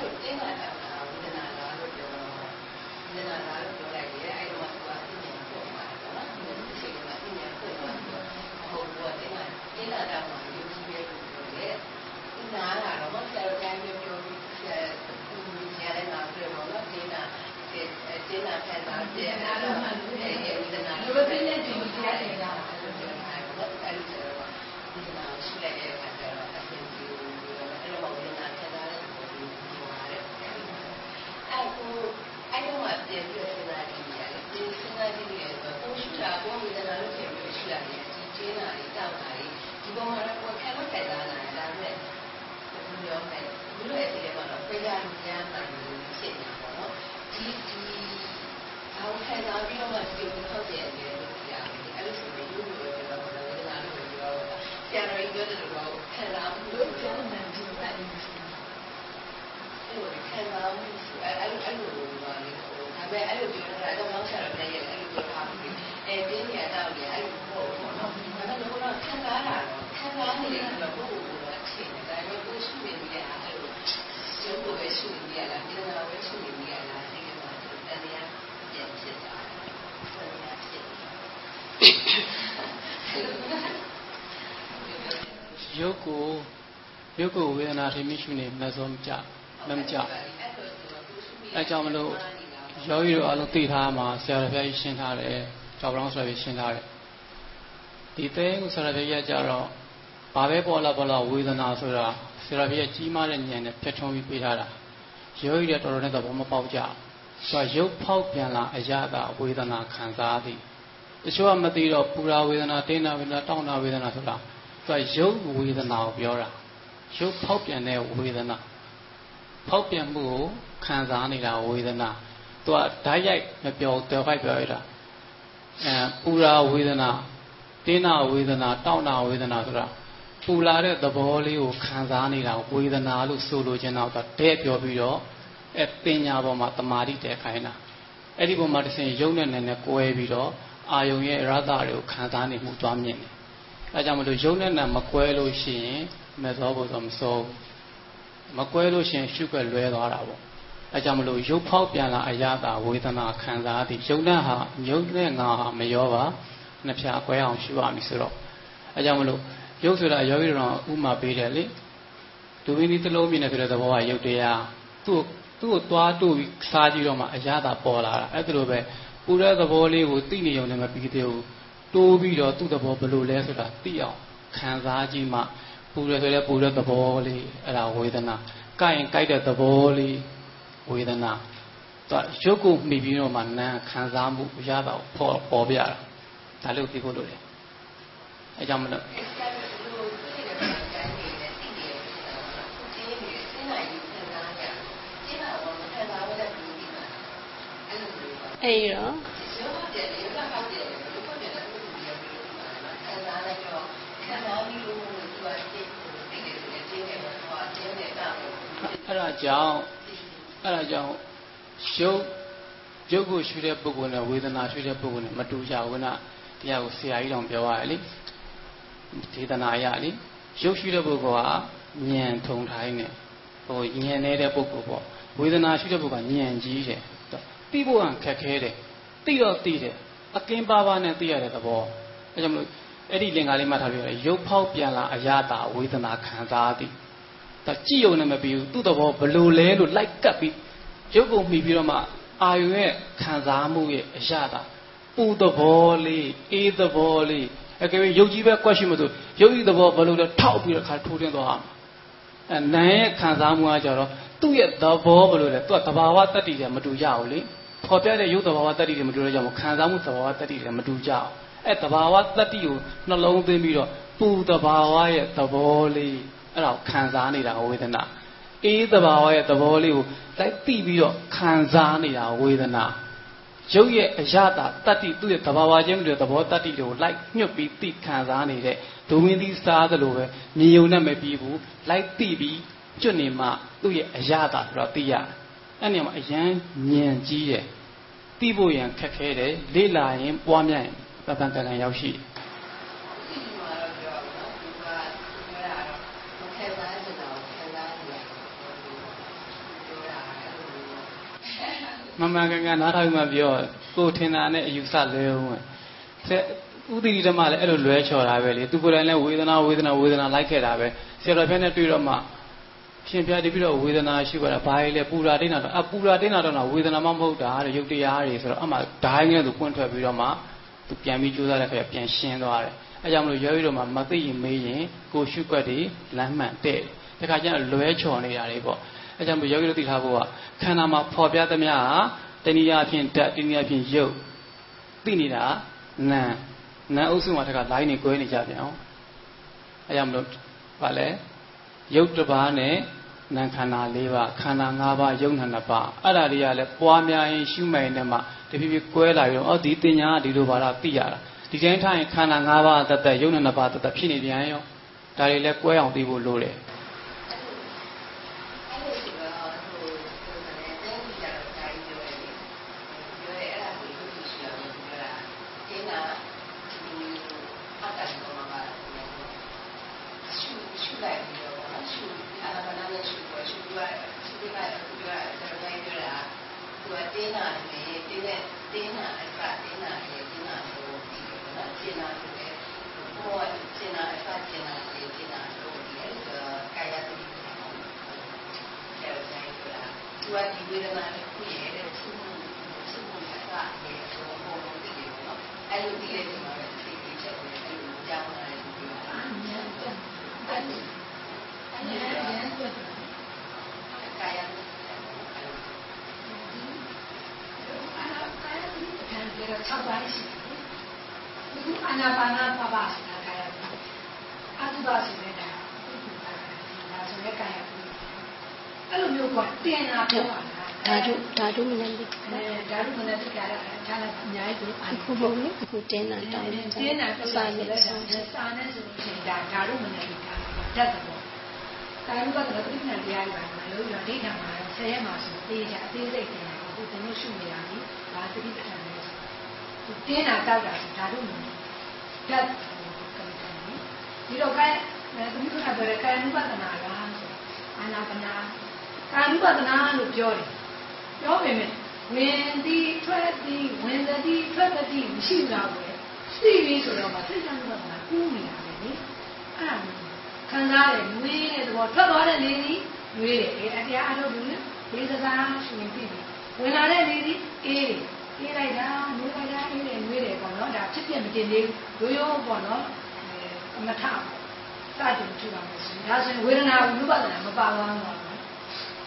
လေဒီကြတော့တိုင်းနေကြတော့ရဲ့မြို့မှာလည်းရှိတယ်လို့ပြောတော့အားလည်းရှိတယ်လို့ပြောတယ်လည်းဒီတိုင်းဒီနာရှိတယ်ပေါ့ဒီနာရှိတယ်လို့ပြောတာရှိတယ်လို့ပြောဒီကြတော့တိုင်းရဲ့ပြောတာပေါ့နော်အဲ့ဒါကျင်းတာကလည်းရှိကျင်းတာကလည်းရှိတယ်ပေါ့အဲ့ဒီလိုပြောတယ်ကျင်းတာကလည်းအဲ့လိုပြောတာအဲ့လိုအဲ့လိုကျင်းတာကဝိဒနာလားလို့ပြောတော့ဝိဒနာလားလို့ပြောလိုက်ရင်အဲ့တော့ကသူကသိဉာဏ်ပေါ်မှာပေါ့နော်ဒီစိတ်ကသိဉာဏ်ပေါ်မှာဟုတ်တော့ကျင်းတာကျင်းတာကမှယုံကြည်ရဲ့လို့ပြောတယ်ဒီနာလာတော့ဆရာတော်တိုင်းပြောပြောပြီးဆရာသူဆရာလည်းနာပြောတော့နော်ကျင်းတာကျင်းတာဖန်တာကျင်းတာတော့အဲ့ဝိဒနာလို့ပြောတယ်ဒီဆရာလည်းနာအဲ့လိုပြောတာအဲ့လိုဆိုတော့ဒီနာရှိလိုက်တဲ့အခါကျတော့အရှင်ကြီးအဲ့လိုဝိဒနာဖန်တာလည်းဒီလိုပါတယ်အဲ့ကိုအဲ့တော့မှပြန်ပြီးစဉ်းစားကြည့်ရတယ်ဒီစဉ်းစားကြည့်ရတော့ကိုရှိတာကိုဝိဒနာလို့ပြန်ပြီးရှိရတယ်ဒီကျင်းတာတွေတောက်တာတွေဒီပုံမှာတော့ခံလို့ခိုင်လာတာဒါပေမဲ့ဘယ်လိုပြောမလဲဘယ်လိုအဲ့ဒီမှာတော့ပြေးရ မှုများတယ်လို့ဖြစ်နေတာပေါ့နော်ဒီဒီအောက်ခံစားပြီးတော့မှဒီကိုထောက်ပြန်တယ်လို့ပြောရတယ်အဲ့လိုဆိုရင်ယူလို့ပြောတော့ဝိဒနာလို့ပြောတော့ဆရာတော်ကြီးပြောတယ်လို့ခံစားမှုလို့ပြောနေတယ်ဒီလိုအဲ့လိုခံစားမှုအဲ့အဲ့လိုအဲ့လိုပါလေဒါပေမဲ့အဲ့လိုပြောတာတော့နောက်ဆက်တော့လည်းအဲ့လိုပြောတာဘူးအဲပြင်းရတော့လေအဲ့လိုပေါ့နော်ဒါပေမဲ့တော့ခံစားတာ ခံစားနေတယ်ဆိုတော့ဘုရားကချိန်တယ်ဒါပေမဲ့ကိုရှိနေပြီအဲ့လိုကျုပ်ကိုပဲရှိနေရလားပြည်တော်ပဲရှိနေရလားဒီကမှာတရားပြန်ဖြစ်တာတရားဖြစ်ရုပ်ကိုရုပ်ကိုဝေဒနာထိမိရှုနေမစောမကြမမကြအဲကြောင့်မလို့ယောဂီတို့အလုံးသိထားမှာဆရာတော်ဘုရားကြီးရှင်းထားတယ်ကြောက်ပေါင်းဆိုပြီးရှင်းထားတယ်ဒီသဲကိုဆရာတော်ဘုရားကြတော့ ဘာပဲပေါ်လာပေါ်လာဝေဒနာဆိုတာဆရာတော်ဘုရားကြီးမားတဲ့ဉာဏ်နဲ့ဖြတ်ထုံးပြီးပေးထားတာယောဂီတွေတော်တော်နဲ့သဘောမပေါက်ကြဆိုတော့ရုပ်ဖောက်ပြန်လာအရသာဝေဒနာခံစားသည်တချို့ကမသိတော့ပူရာဝေဒနာတင်းနာဝေဒနာတောင်းနာဝေဒနာဆိုတာသူကရုပ်ဝေဒနာကိုပြောတာရုပ်ဖောက်ပြန်တဲ့ဝေဒနာဖောက်ပြန်မှုကိုခံစားနေတာဝေဒနာသူကဓာတ်ရိုက်မပြောတယ်ဖိုက်ပြောရတာအဲပူရာဝေဒနာတင်းနာဝေဒနာတောင်းနာဝေဒနာဆိုတာ ပူလာတဲ့သဘောလေးကိုခံစားနေတာဝေဒနာလို့ဆိုလိုချင်တော့တဲ့ပြောပြီးတော့အဲပညာပေါ်မှာတမာတိတဲခိုင်းတာအဲ့ဒီပုံမှာတစ်ဆင့်ရုပ်နဲ့နည်းနည်းကွဲပြီးတော့အာယုံရဲ့ရသတွေကိုခံစားနေမှုသွားမြင်တယ်အဲကြောင့်မလို့ရုပ်နဲ့နာမကွဲလို့ရှိရင်မသောဖို့တော့မစိုးမကွဲလို့ရှိရင်ရှုပ်ွက်လွဲသွားတာပေါ့အဲကြောင့်မလို့ရုပ်ဖောက်ပြန်လာအရသာဝေဒနာခံစားသည်ရုပ်နဲ့ဟာရုပ်နဲ့ငါဟာမရောပါနှစ်ဖြာကွဲအောင်ရှုရမည်ဆိုတော့အဲကြောင့်မလို့ ရုပ်ဆိုတာယောဂီတော်ဥမာပေးတယ်လေဒုဝိနည်းသလုံးမြင်တဲ့ဆိုတဲ့သဘောကရုပ်တရားသူ့သူ့ကိုသွားတို့ပြီးစားကြည့်တော့မှအရသာပေါ်လာတာအဲ့ဒါလိုပဲပူတဲ့သဘောလေးကိုသိနေုံနဲ့မပြီးသေးဘူးတိုးပြီးတော့သူ့သဘောဘယ်လိုလဲဆိုတာသိအောင်ခံစားကြည့်မှပူရဆိုလဲပူတဲ့သဘောလေးအဲ့ဒါဝေဒနာကြိုက်ရင်ကြိုက်တဲ့သဘောလေးဝေဒနာသူရုပ်ကိုမှီပြီးတော့မှနာခံစားမှုရတာပေါ်ပေါ်ပြတာဒါလို့သိဖို့လိုတယ်အဲကြောင့်မလို့ အဲ့ဒီတော့အဲ့ဒါကြောင့်အဲ့ဒါကြောင့်ရုပ်ရုပ်ကိုရှုတဲ့ပုဂ္ဂိုလ်နဲ့ဝေဒနာရှုတဲ့ပုဂ္ဂိုလ်နဲ့မတူကြဘူးနာတရားကိုဆရာကြီးတောင်ပြောရတယ်လေဒေသနာရလေ ရုပ်ရှုတဲ့ပုဂ္ဂိုလ်ကဉာဏ်ထုံထိုင်းနေဟိုဉာဏ်နေတဲ့ပုဂ္ဂိုလ်ပေါ့ဝေဒနာရှုတဲ့ပုဂ္ဂိုလ်ကဉာဏ်ကြီးတယ်သိဖို့ကခက်ခဲတယ်သိတော့သိတယ်အကင်းပါပါနဲ့သိရတဲ့သဘောအဲကြောင့်မလို့အဲ့ဒီလင်္ကာလေးမှတ်ထားပြရတယ်ရုပ်ဖောက်ပြန်လာအရတာဝေဒနာခံစားသည်ဒါကြည့်ုံနဲ့မပြီးဘူးသူ့သဘောဘလို့လဲလို့လိုက်ကပ်ပြီးရုပ်ကိုမှီပြီးတော့မှအာယုရဲ့ခံစားမှုရဲ့အရတာပူသဘောလေးအေးသဘောလေးအကယ်၍ရုပ်ကြီးပဲကွက်ရှိမလို့ ရုပ်ဤသဘောဘယ်လိုလဲထောက်ပြီးတော့ခါထိုးတင်သွားမှာအဲနာမ်ရဲ့ခံစားမှုကကြတော့သူ့ရဲ့သဘောဘယ်လိုလဲသူကသဘာဝတတ္တိတွေမတူကြဘူးလေဖော်ပြတဲ့ရုပ်သဘာဝတတ္တိတွေမတူတဲ့ကြောင့်ခံစားမှုသဘာဝတတ္တိတွေမတူကြအောင်အဲသဘာဝတတ္တိကိုနှလုံးသွင်းပြီးတော့ပူသဘာဝရဲ့သဘောလေးအဲ့ဒါကိုခံစားနေတာဝေဒနာအေးသဘာဝရဲ့သဘောလေးကိုလိုက်သိပြီးတော့ခံစားနေတာဝေဒနာ ရုပ်ရဲ့အရတာတတ္တိသူ့ရဲ့သဘာဝချင်းတွေသဘောတတ္တိတွေကိုလိုက်ညှွတ်ပြီးသိခံစားနေတဲ့ဒုမင်းသီးစားသလိုပဲမြင်ုံနဲ့မပြီးဘူးလိုက်သိပြီးကျွတ်နေမှသူ့ရဲ့အရတာဆိုတော့သိရတယ်အဲ့ဒီမှာအရန်ဉာဏ်ကြီးတယ်သိဖို့ရန်ခက်ခဲတယ်လေ့လာရင်ပွားများရင်ပပန်ကန်ကန်ရောက်ရှိတယ် ဒီမှာတော့ပြောတော့နော်ဒီကပြောတာတော့မခဲစားချင်တော့ခဲစားနေတယ်ပြောတာအဲ့ လိုမမှန်ကန်ကန်နားထောင်မှပြောကိုယ်ထင်တာနဲ့အယူဆလွဲအောင်ပဲဆက်ဥဒိရိဓမ္မလည်းအဲ့လိုလွဲချော်တာပဲလေသူကိုယ်တိုင်လည်းဝေဒနာဝေဒနာဝေဒနာလိုက်ခဲ့တာပဲဆရာတော်ဖျက်နဲ့တွေ့တော့မှရှင်ပြတပြီးတော့ဝေဒနာရှိပါတာဘာလဲပူရာတင်းတာတော့အပူရာတင်းတာတော့ဝေဒနာမှမဟုတ်တာတဲ့ရုပ်တရားတွေဆိုတော့အမှဓာတ်ငယ်သူပွင့်ထွက်ပြီးတော့မှသူပြန်ပြီးကြိုးစားတဲ့ခါပြန်ရှင်းသွားတယ်အဲကြောင့်မလို့ရောရီတော့မှမသိရင်မေးရင်ကိုရှုွက်တွေလမ်းမှန်တဲ့တခါကျတော့လွဲချော်နေတာတွေပေါ့ အဲကြောင့်မလို့ယောဂီတို့သိထားဖို့ကခန္ဓာမှာဖော်ပြသမျှဟာတဏှာအဖြစ်ဓာတ်တဏှာအဖြစ်ရုပ်သိနေတာနာနာအုပ်စုမှာတခါ line နေကွဲနေကြပြန်အောင်အဲကြောင့်မလို့ဗာလဲရုပ်တစ်ပါးနဲ့နာခန္ဓာ၄ပါးခန္ဓာ၅ပါးယုံနာနှစ်ပါးအဲ့ဒါတွေကလည်းပွားများရင်ရှုမှန်နေမှာတဖြည်းဖြည်းကွဲလာပြီးတော့အော်ဒီတင်ညာကဒီလိုပါလားသိရတာဒီတိုင်းထားရင်ခန္ဓာ၅ပါးတသက်ယုံနာနှစ်ပါးတသက်ဖြစ်နေပြန်ရောဒါတွေလည်းကွဲအောင်သိဖို့လိုတယ် အဲ့လိုဆိုတော့ဟိုဟိုလည်းတင်းကြတော့ဒါကြီးပြောတယ်ပြောရဲအဲ့ဒါကိုသူကြည့်ရှိအောင်ပြောတာတင်းနာဒီအတ္တကောမှာပါရှုရှုလိုက်ပြီးတော့ရှုအာနာပါနာနဲ့ရှုတော့ရှုရရှုရတာပြောတာတော်တော်ပြောတာသူကတင်းနာတယ်တင်းတဲ့တင်းနာအစတင်းနာရဲ့တင်းနာဆိုဒီကတင်းနာဆိုတဲ့ဘောတင်းနာအစတင်းနာရဲ့တင်းနာဆိုဒီအဲ့ဒါကာယတိ တယ်ဆိုင်ကသူကဒီဝေဒနာနဲ့ခုရဲ့တဲ့သူ့သူ့ကိုဆက်တာရဲ့ဆိုတော့ဘုံဒီလိုနော်အဲ့လိုဒီလေဒီမှာပဲသိသိချက်ကိုအဲ့လိုကြောင်းလာတယ်ပြောတာအဲ့ဒီအဲ့ဒီအဲ့ဒီကာယ 6ပါးရှိတယ်။ဒီအာ နာပါနာပပါဆိုတာကာယပုအတုပါဆိုတဲ့ဒါဒါဆိုတဲ့ကာယပုအဲ့လိုမျိုးကတင်လာပြောတာဓာတုဓာတုမနတိအဲဒါတို့မနဲ့တိကြတာဒါလည်းအများကြီးကိုအခုမဟုတ်လေအခုတင်းတာတောင်းတင်းနာပြစာစာနဲ့နဲ့စာစာနဲ့ဆိုရင်ဒါဒါတို့မနဲ့တိကြတာတတ်တယ်ပေါ့ကာယပုကတော့ပြိဋ္ဌာန်တရားတွေပါလို့ပြောဒိဋ္ဌာန်မှာဆယ်ရက်မှာဆိုတေးကြအသေးစိတ်တင်တယ်အခုကျွန်တော်ရှုနေရပြီဒါသတိပဋ္ဌာန်နဲ့တင်းတာတောက်တာဒါတို့မနဲ့တ club ဒီတော့ကဲသမီးတို့ကပြောတဲ့ကာယ ानु ပသနာကအာနာပနာကာယ ानु ပသနာလို့ပြောတယ်ပြောပေမဲ့ဝင်သည်ထွက်သည်ဝင်သည်ထွက်သည်မရှိဘူးလားကိုသိပြီဆိုတော့မှစိတ်ကံကကကူးနေတာပဲလေအဲ့ဒါခံစားရတယ်ငွေတဲ့သဘောထွက်သွားတဲ့နေသည်ငွေတဲ့အဲ့တရားအထုတ်ဘူးလေဒီစကားရှင်ပြီဝင်လာတဲ့နေသည်အေးတယ် အေးလိုက်တာငွေးလိုက်တာအေးတယ်ငွေးတယ်ပေါ့နော်ဒါဖြစ်ပြမတင်သေးဘူးရိုးရိုးပေါ့နော်အဲမထစတင်ထူပါမယ်ဆိုရင်ဒါဆိုရင်ဝေဒနာဝိပဿနာမပါသွားဘူးပေါ့နော်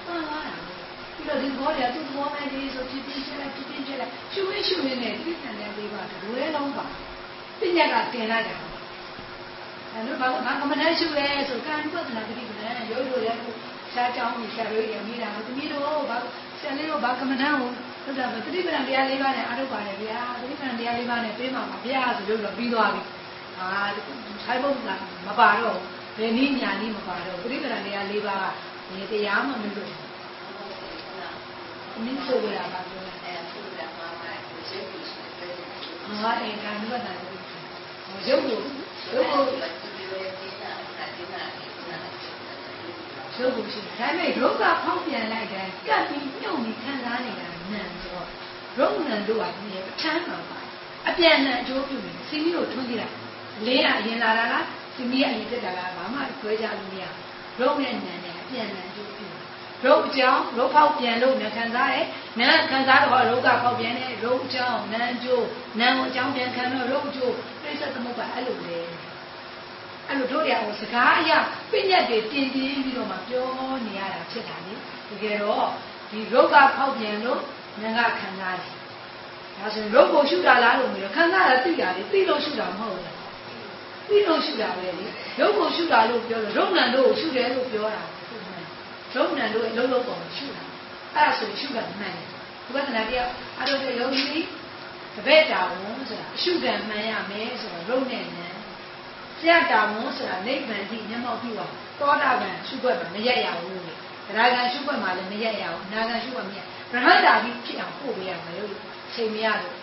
ပါသွားတာပြီးတော့ဒီဘောတွေကသူ့ဘောမဲ့ဒီဆိုဖြစ်ဖြစ်ချက်လိုက်ဖြစ်ဖြစ်ချက်လိုက်ရှုဝဲရှုဝဲနဲ့ဒီပြန်တဲ့လေးပါဒွဲလုံးပါပညာကတင်လိုက်တာအဲလိုဘာဘာကမနဲ့ရှုလဲဆိုကံဝိပဿနာတတိပဒံရိုးရိုးရဲ့ရှားကြောင်းကြီးရှားရိုးရမိတာသမီးတို့ဘာ ဆရာလေးတို့ဘာကမ္မဋ္ဌာန်းကိုဟုတ်တာပဲတတိပဒံတရားလေးပါးနဲ့အားထုတ်ပါတယ်ဗျာတတိပဒံတရားလေးပါးနဲ့ပေးမှာပါဗျာဆိုလို့တော့ပြီးသွားပြီဟာဆိုင်ဘုတ်ကမပါတော့ဘယ်နည်းညာနည်းမပါတော့တတိပဒံတရားလေးပါးကဒီတရားမှမလို့နည်းဆိုရတာပါပြောတယ်အဲ့ဒါသူကမှမှကိုရှင်းပြီးရှိတယ်ဟာအဲကံဝိပဿနာရုပ်ကိုရုပ်ကိုဒီလိုတင်းနာအတင်းနာတင်းနာ ရုပ်ကိုရှိတယ်ဒါပေမဲ့ရုပ်ကဖောက်ပြန်လိုက်တယ်ကပ်ပြီးညှုံပြီးခံစားနေတာနံဆိုတော့ရုပ်နံတို့ကဒီပဋ္ဌာန်းမှာပါအပြန်အလှန်အကျိုးပြုနေစီမီကိုထွန်းကြည့်လိုက်လေးကအရင်လာတာလားစီမီကအရင်တက်တာလားဘာမှခွဲခြားလို့မရရုပ်နဲ့နံနဲ့အပြန်အလှန်အကျိုးပြုရုပ်အကြောင်းရုပ်ဖောက်ပြန်လို့နံခံစားတယ်နံခံစားတော့ရုပ်ကဖောက်ပြန်တယ်ရုပ်အကြောင်းနံအကျိုးနံကိုအကြောင်းပြန်ခံတော့ရုပ်အကျိုးပြိဿသမုပ္ပါအဲ့လိုလေ အဲ့လိုတို့ရအောင်စကားအရပြည့်ညက်တွေတင်ပြင်းပြီးတော့မှပြောနေရတာဖြစ်တာလေတကယ်တော့ဒီရုပ်ကဖောက်ပြန်လို့ဉာဏ်ကခံစားတယ်ဒါဆိုရင်ရုပ်ကိုရှုတာလားလို့မျိုးခံစားရသိတာလေသိလို့ရှုတာမဟုတ်ဘူးလားသိလို့ရှုတာပဲလေရုပ်ကိုရှုတာလို့ပြောလို့ရုပ်နံတို့ကိုရှုတယ်လို့ပြောတာရုပ်နံတို့အလုံးလုံးပေါ်ရှုတာအဲ့ဒါဆိုရှုတာမှန်တယ်ဒီဝဒနာတရားအရုပ်ရဲ့ယုံကြည်တပည့်တာဝန်ဆိုတာအရှုခံမှန်ရမယ်ဆိုတော့ရုပ်နဲ့နံ ဆရာတာဝန်ဆိုတာနိဗ္ဗာန်ကြီးမျက်မှောက်ပြုအောင်သောတာပန်ရှုွက်မှာမရက်ရဘူးလေတရားကံရှုွက်မှာလည်းမရက်ရဘူးအနာကံရှုွက်မရက်ရဟန္တာကြီးဖြစ်အောင်ပို့ပေးရမယ်လို့ချိန်မရလို့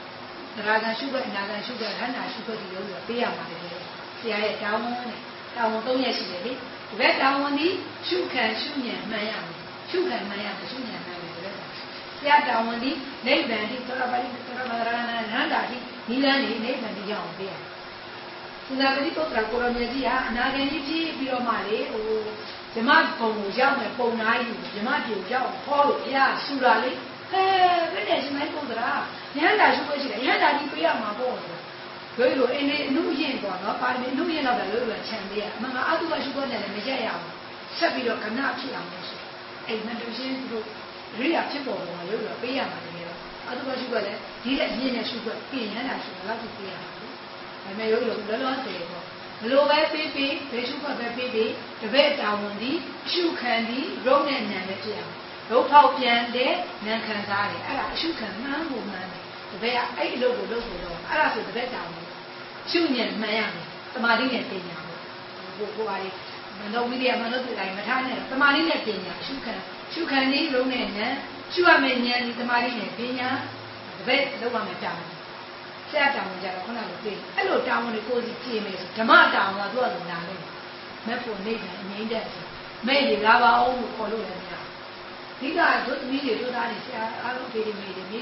တရားကံရှုွက်အနာကံရှုွက်ရဟန္တာရှုွက်ဒီလိုလိုပေးရမှာလေဆရာရဲ့တာဝန်နဲ့တာဝန်၃ရက်ရှိတယ်လေဒီဘက်တာဝန်ဒီရှုခံရှုဉဏ်မှန်ရမယ်ရှုခံမှန်ရမယ်ရှုဉဏ်မှန်ရမယ်ဒီဘက်ဆရာတာဝန်ဒီနိဗ္ဗာန်ဒီသောတာပတိသောတာပတ္တရဏရဟန္တာဒီနိလန်းဒီနိဗ္ဗာန်ဒီရောက်အောင်ပေးရမယ် သနာပတိပုတ္တရာကိုရမေကြီးဟာအနာဂံကြီးဖြစ်ပြီးတော့မှလေဟိုဇမကုံကိုရောက်မယ်ပုံနာယူဇမပြေကိုရောက်ဟောလို့ဘုရားဆူတာလေဟဲဘယ်နဲ့ရှင်မိုင်းပုတ္တရာရဟန္တာရှိခွင့်ရှိတယ်ရဟန္တာဒီပေးရမှာပေါ့ဆိုတို့လိုအင်းလေးအနုရင်ပေါ့နော်ပါမီအနုရင်တော့လည်းလို့ချန်သေးရအမှန်ကအတုကရှိခွင့်နဲ့လည်းမရက်ရဘူးဆက်ပြီးတော့ခဏဖြစ်အောင်လို့ဆိုအဲ့မတူရှင်းတို့ရိယာဖြစ်ပေါ်ပေါ်လို့လို့ပေးရမှာတကယ်တော့အတုကရှိခွင့်လည်းဒီတဲ့အမြင့်နဲ့ရှိခွင့်ပြင်ရဟန္တာရှိခွင့်လောက်ပေးရမှာ ဒါပေမဲ့ရုပ်လို့လောလောဆယ်ပေါ့ဘလို့ပဲပေးပေးဘယ်ရှုခွက်ပဲပေးပေးတပည့်တာဝန်ဒီရှုခံဒီရုပ်နဲ့ဉာဏ်နဲ့ပြရအောင်ရုပ်ဖောက်ပြန်တဲ့ဉာဏ်ခံစားတယ်အဲ့ဒါအရှုခံမှန်းဖို့မှန်းတယ်တပည့်ကအဲ့အလုပ်ကိုလုပ်ဖို့တော့အဲ့ဒါဆိုတပည့်တာဝန်ရှုဉဏ်မှန်ရမယ်တမာတိနဲ့ပညာကိုကိုပါလေမနောဝိရိယမနောတုတိုင်းမထားနဲ့တမာတိနဲ့ပညာရှုခံရှုခံနည်းလုံးနဲ့ဉာဏ်ရှုရမယ်ဉာဏ်ဒီတမာတိနဲ့ပညာတပည့်လောက်ရမယ်တာဝန် ဆရာတာဝန်ကြတော့ခုနကပြောအဲ့လိုတာဝန်တွေကိုစီကြည့်မယ်ဆိုဓမ္မတာဝန်ကသူ့အလိုနာလို့မက်ဖို့နေတယ်အငိမ့်တဲ့မဲ့လေလာပါအောင်လို့ခေါ်လို့လည်းမရဒီကတို့သမီးတွေတို့သားတွေဆရာအားလုံးဖေးတွေမေးတယ်မိ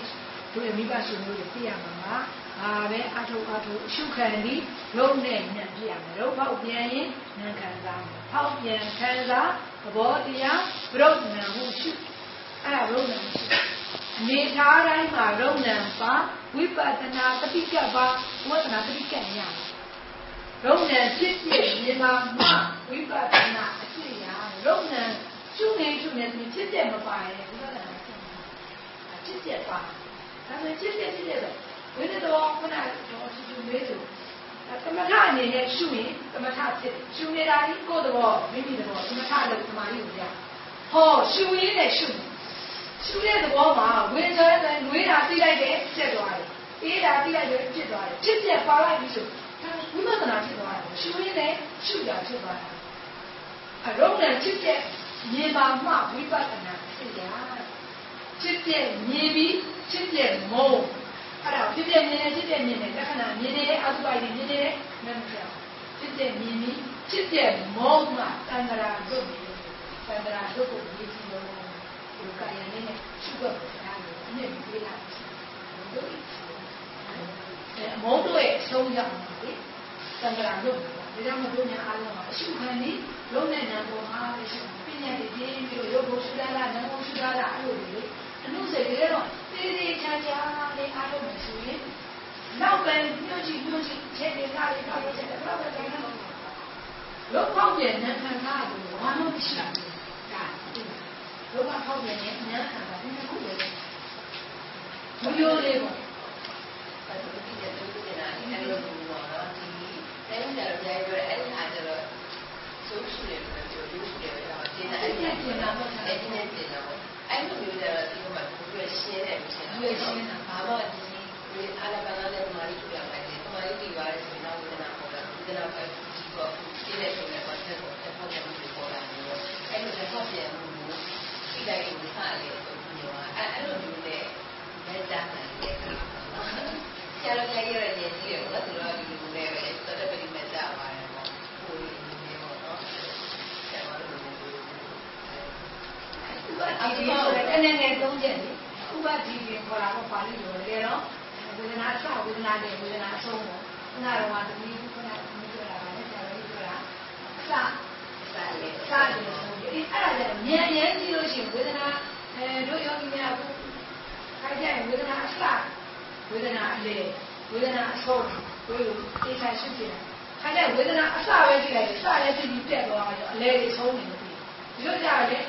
တို့ရဲ့မိဘရှင်တို့တွေသိရမှာပါအာပဲအထုအထုရှုခံပြီးရုပ်နဲ့ညံ့ပြရမယ်ရုပ်ဖောက်ပြန်ရင်နံခံစားမယ်ဖောက်ပြန်ခံစားသဘောတရားဗရုပ်နံဟုရှုအဲ့ဒါရုပ်နံရှုအ နေထားတိုင်းမှာရုပ်နံပါဝိပဿနာပฏิကပ္ပဝိပဿနာပฏิကံရရုပ်နံဖြစ်ဖြစ်မြင်မှာမှဝိပဿနာအဖြစ်ရရုပ်နံရှုနေရှုနေဖြစ်တဲ့မပါရဲ့ဝိပဿနာဖြစ်တဲ့ပါဒါပေမဲ့ဖြစ်တဲ့ဖြစ်တဲ့ဝိသတော်ခုနကတော့သူသူလေးဆိုသမထအနေနဲ့ရှုရင်သမထဖြစ်ရှုနေတာဒီကိုယ်တော်မိမိတော်သမထလို့သမာဓိကိုရဟောရှုရင်းနဲ့ရှု ရှုတဲ့သဘောမှာဝင်ကြတဲ့ငွေးတာသိလိုက်တယ်ဖြစ်သွားတယ်အေးတာသိလိုက်တယ်ဖြစ်သွားတယ်ဖြစ်ပြပါလိုက်ပြီဆိုဝိပဿနာဖြစ်သွားတယ်ရှုရင်းနဲ့ရှုတာဖြစ်သွားတယ်အရုံးနဲ့ဖြစ်တဲ့မြင်ပါမှဝိပဿနာဖြစ်ရဖြစ်တဲ့မြင်ပြီးဖြစ်တဲ့မုံအဲ့ဒါဖြစ်တဲ့မြင်နေဖြစ်တဲ့မြင်နေလက္ခဏာမြင်နေတဲ့အတုပိုက်တွေမြင်နေတယ်မမပြောဖြစ်တဲ့မြင်ပြီးဖြစ်တဲ့မောမှတန်ត្រာရုပ်နေတန်ត្រာရုပ်ကိုမြင်ကြည့်လို့ဒီကာယနဲ့ရှုပ်ဖို့တရားကိုအမြင့် ပေးလိုက်တို့အဲမောတို့ရဲ့အဆုံးရောက်တယ်တန်ត្រာရုပ်ဒါကြောင့်မတို့ညာအားလုံးကအရှုခံနေလုံးနဲ့နာပေါ်မှာရှုပညာတွေပြင်းပြီးရုပ်ကိုရှုရတာနာကိုရှုရတာအဲ့လိုလေအမှုစေတွေတော့တေးသေးချာချာလေးအားလုံးမယ်ဆိုရင်နောက်ပဲညှို့ကြည့်ညှို့ကြည့်ချက်တွေကားတွေကားတွေချက်တွေတော့ပဲတိုင်းတော့လောကောက်ရဲ့နံခံကားကိုဘာ လို့မရှိဘူးဒါလောကကောက်ရဲ့နံခံကားဒီခုပဲမပြောလေးပေါ့အဲ့ဒါဒီတဲ့သူကလည်းအဲ့လိုမျိုးပေါ့နော်ဒီတိုင်းကြတော့ကြားပြောအဲ့ဒါကြတော့ဆိုရှုတယ်ပြောလို့ရှုတယ်တော့ကျင်းတယ်အဲ့ဒီကျင်းတာပေါ့အဲ့ဒီနဲ့ကျင်းတာပေါ့အဲ့လိုမျိုးကြတော့ဒီမှာသူကရှင်းတယ်ရှင်းတယ်ရှင်းတာဘာလို့ဒီဒီအားလည်းပါလာတဲ့မာရီထူရမယ်ဒီမာရီတီပါရဆိုတော့ဝေဒနာပေါ်တာဝေဒနာပဲဒီပေါ့ရှင်းတဲ့ဆိုတဲ့ပတ်သက်ကိုတစ်ဖက်ကနေပေါ်လာတယ်အဲ့လိုတစ်ဖက်ပြန်လို့ဒီ တိုင်းကိုစားလေဆိုပြီးတော့အဲ့အဲ့လိုမျိုးနဲ့လက်တာတယ်ဆရာတော်ကြီးရတဲ့ညီကြီးတွေကသူတို့ဒီလိုနဲ့ပဲတော်တော်ပြိမဲ့ကြပါတယ်ပေါ့ဟိုဒီလိုပေါ့နော်ဆရာတော်တို့ဥပဒီဒီဆိုတဲ့အနေနဲ့သုံးချက်လေဥပဒီဒီခေါ်တာတော့ပါဠိလိုလေတော့ဝေဒနာအစဝေဒနာနဲ့ဝေဒနာအဆုံးပေါ့ခုနကတော့သမီးခုနကသမီးပြောတာပါလေဆရာတော်ကြီးပြောတာအစစားလေစားတယ်ဆိုပြီး အဲ့ဒါကြတော့မြန်မြန်ကြည့်လို့ရှိရင်ဝေဒနာအဲတို့ယောဂီများအခုခိုင်းကြရင်ဝေဒနာအစဝေဒနာအလေဝေဒနာအဆုံးတို့လိုသိချာရှိတယ်ခခါကျဝေဒနာအစပဲကြည့်လိုက်တယ်စလည်းကြည့်ပြီးပြက်သွားတော့အလဲလေးဆုံးနေတယ်ဒီလိုကြရတယ်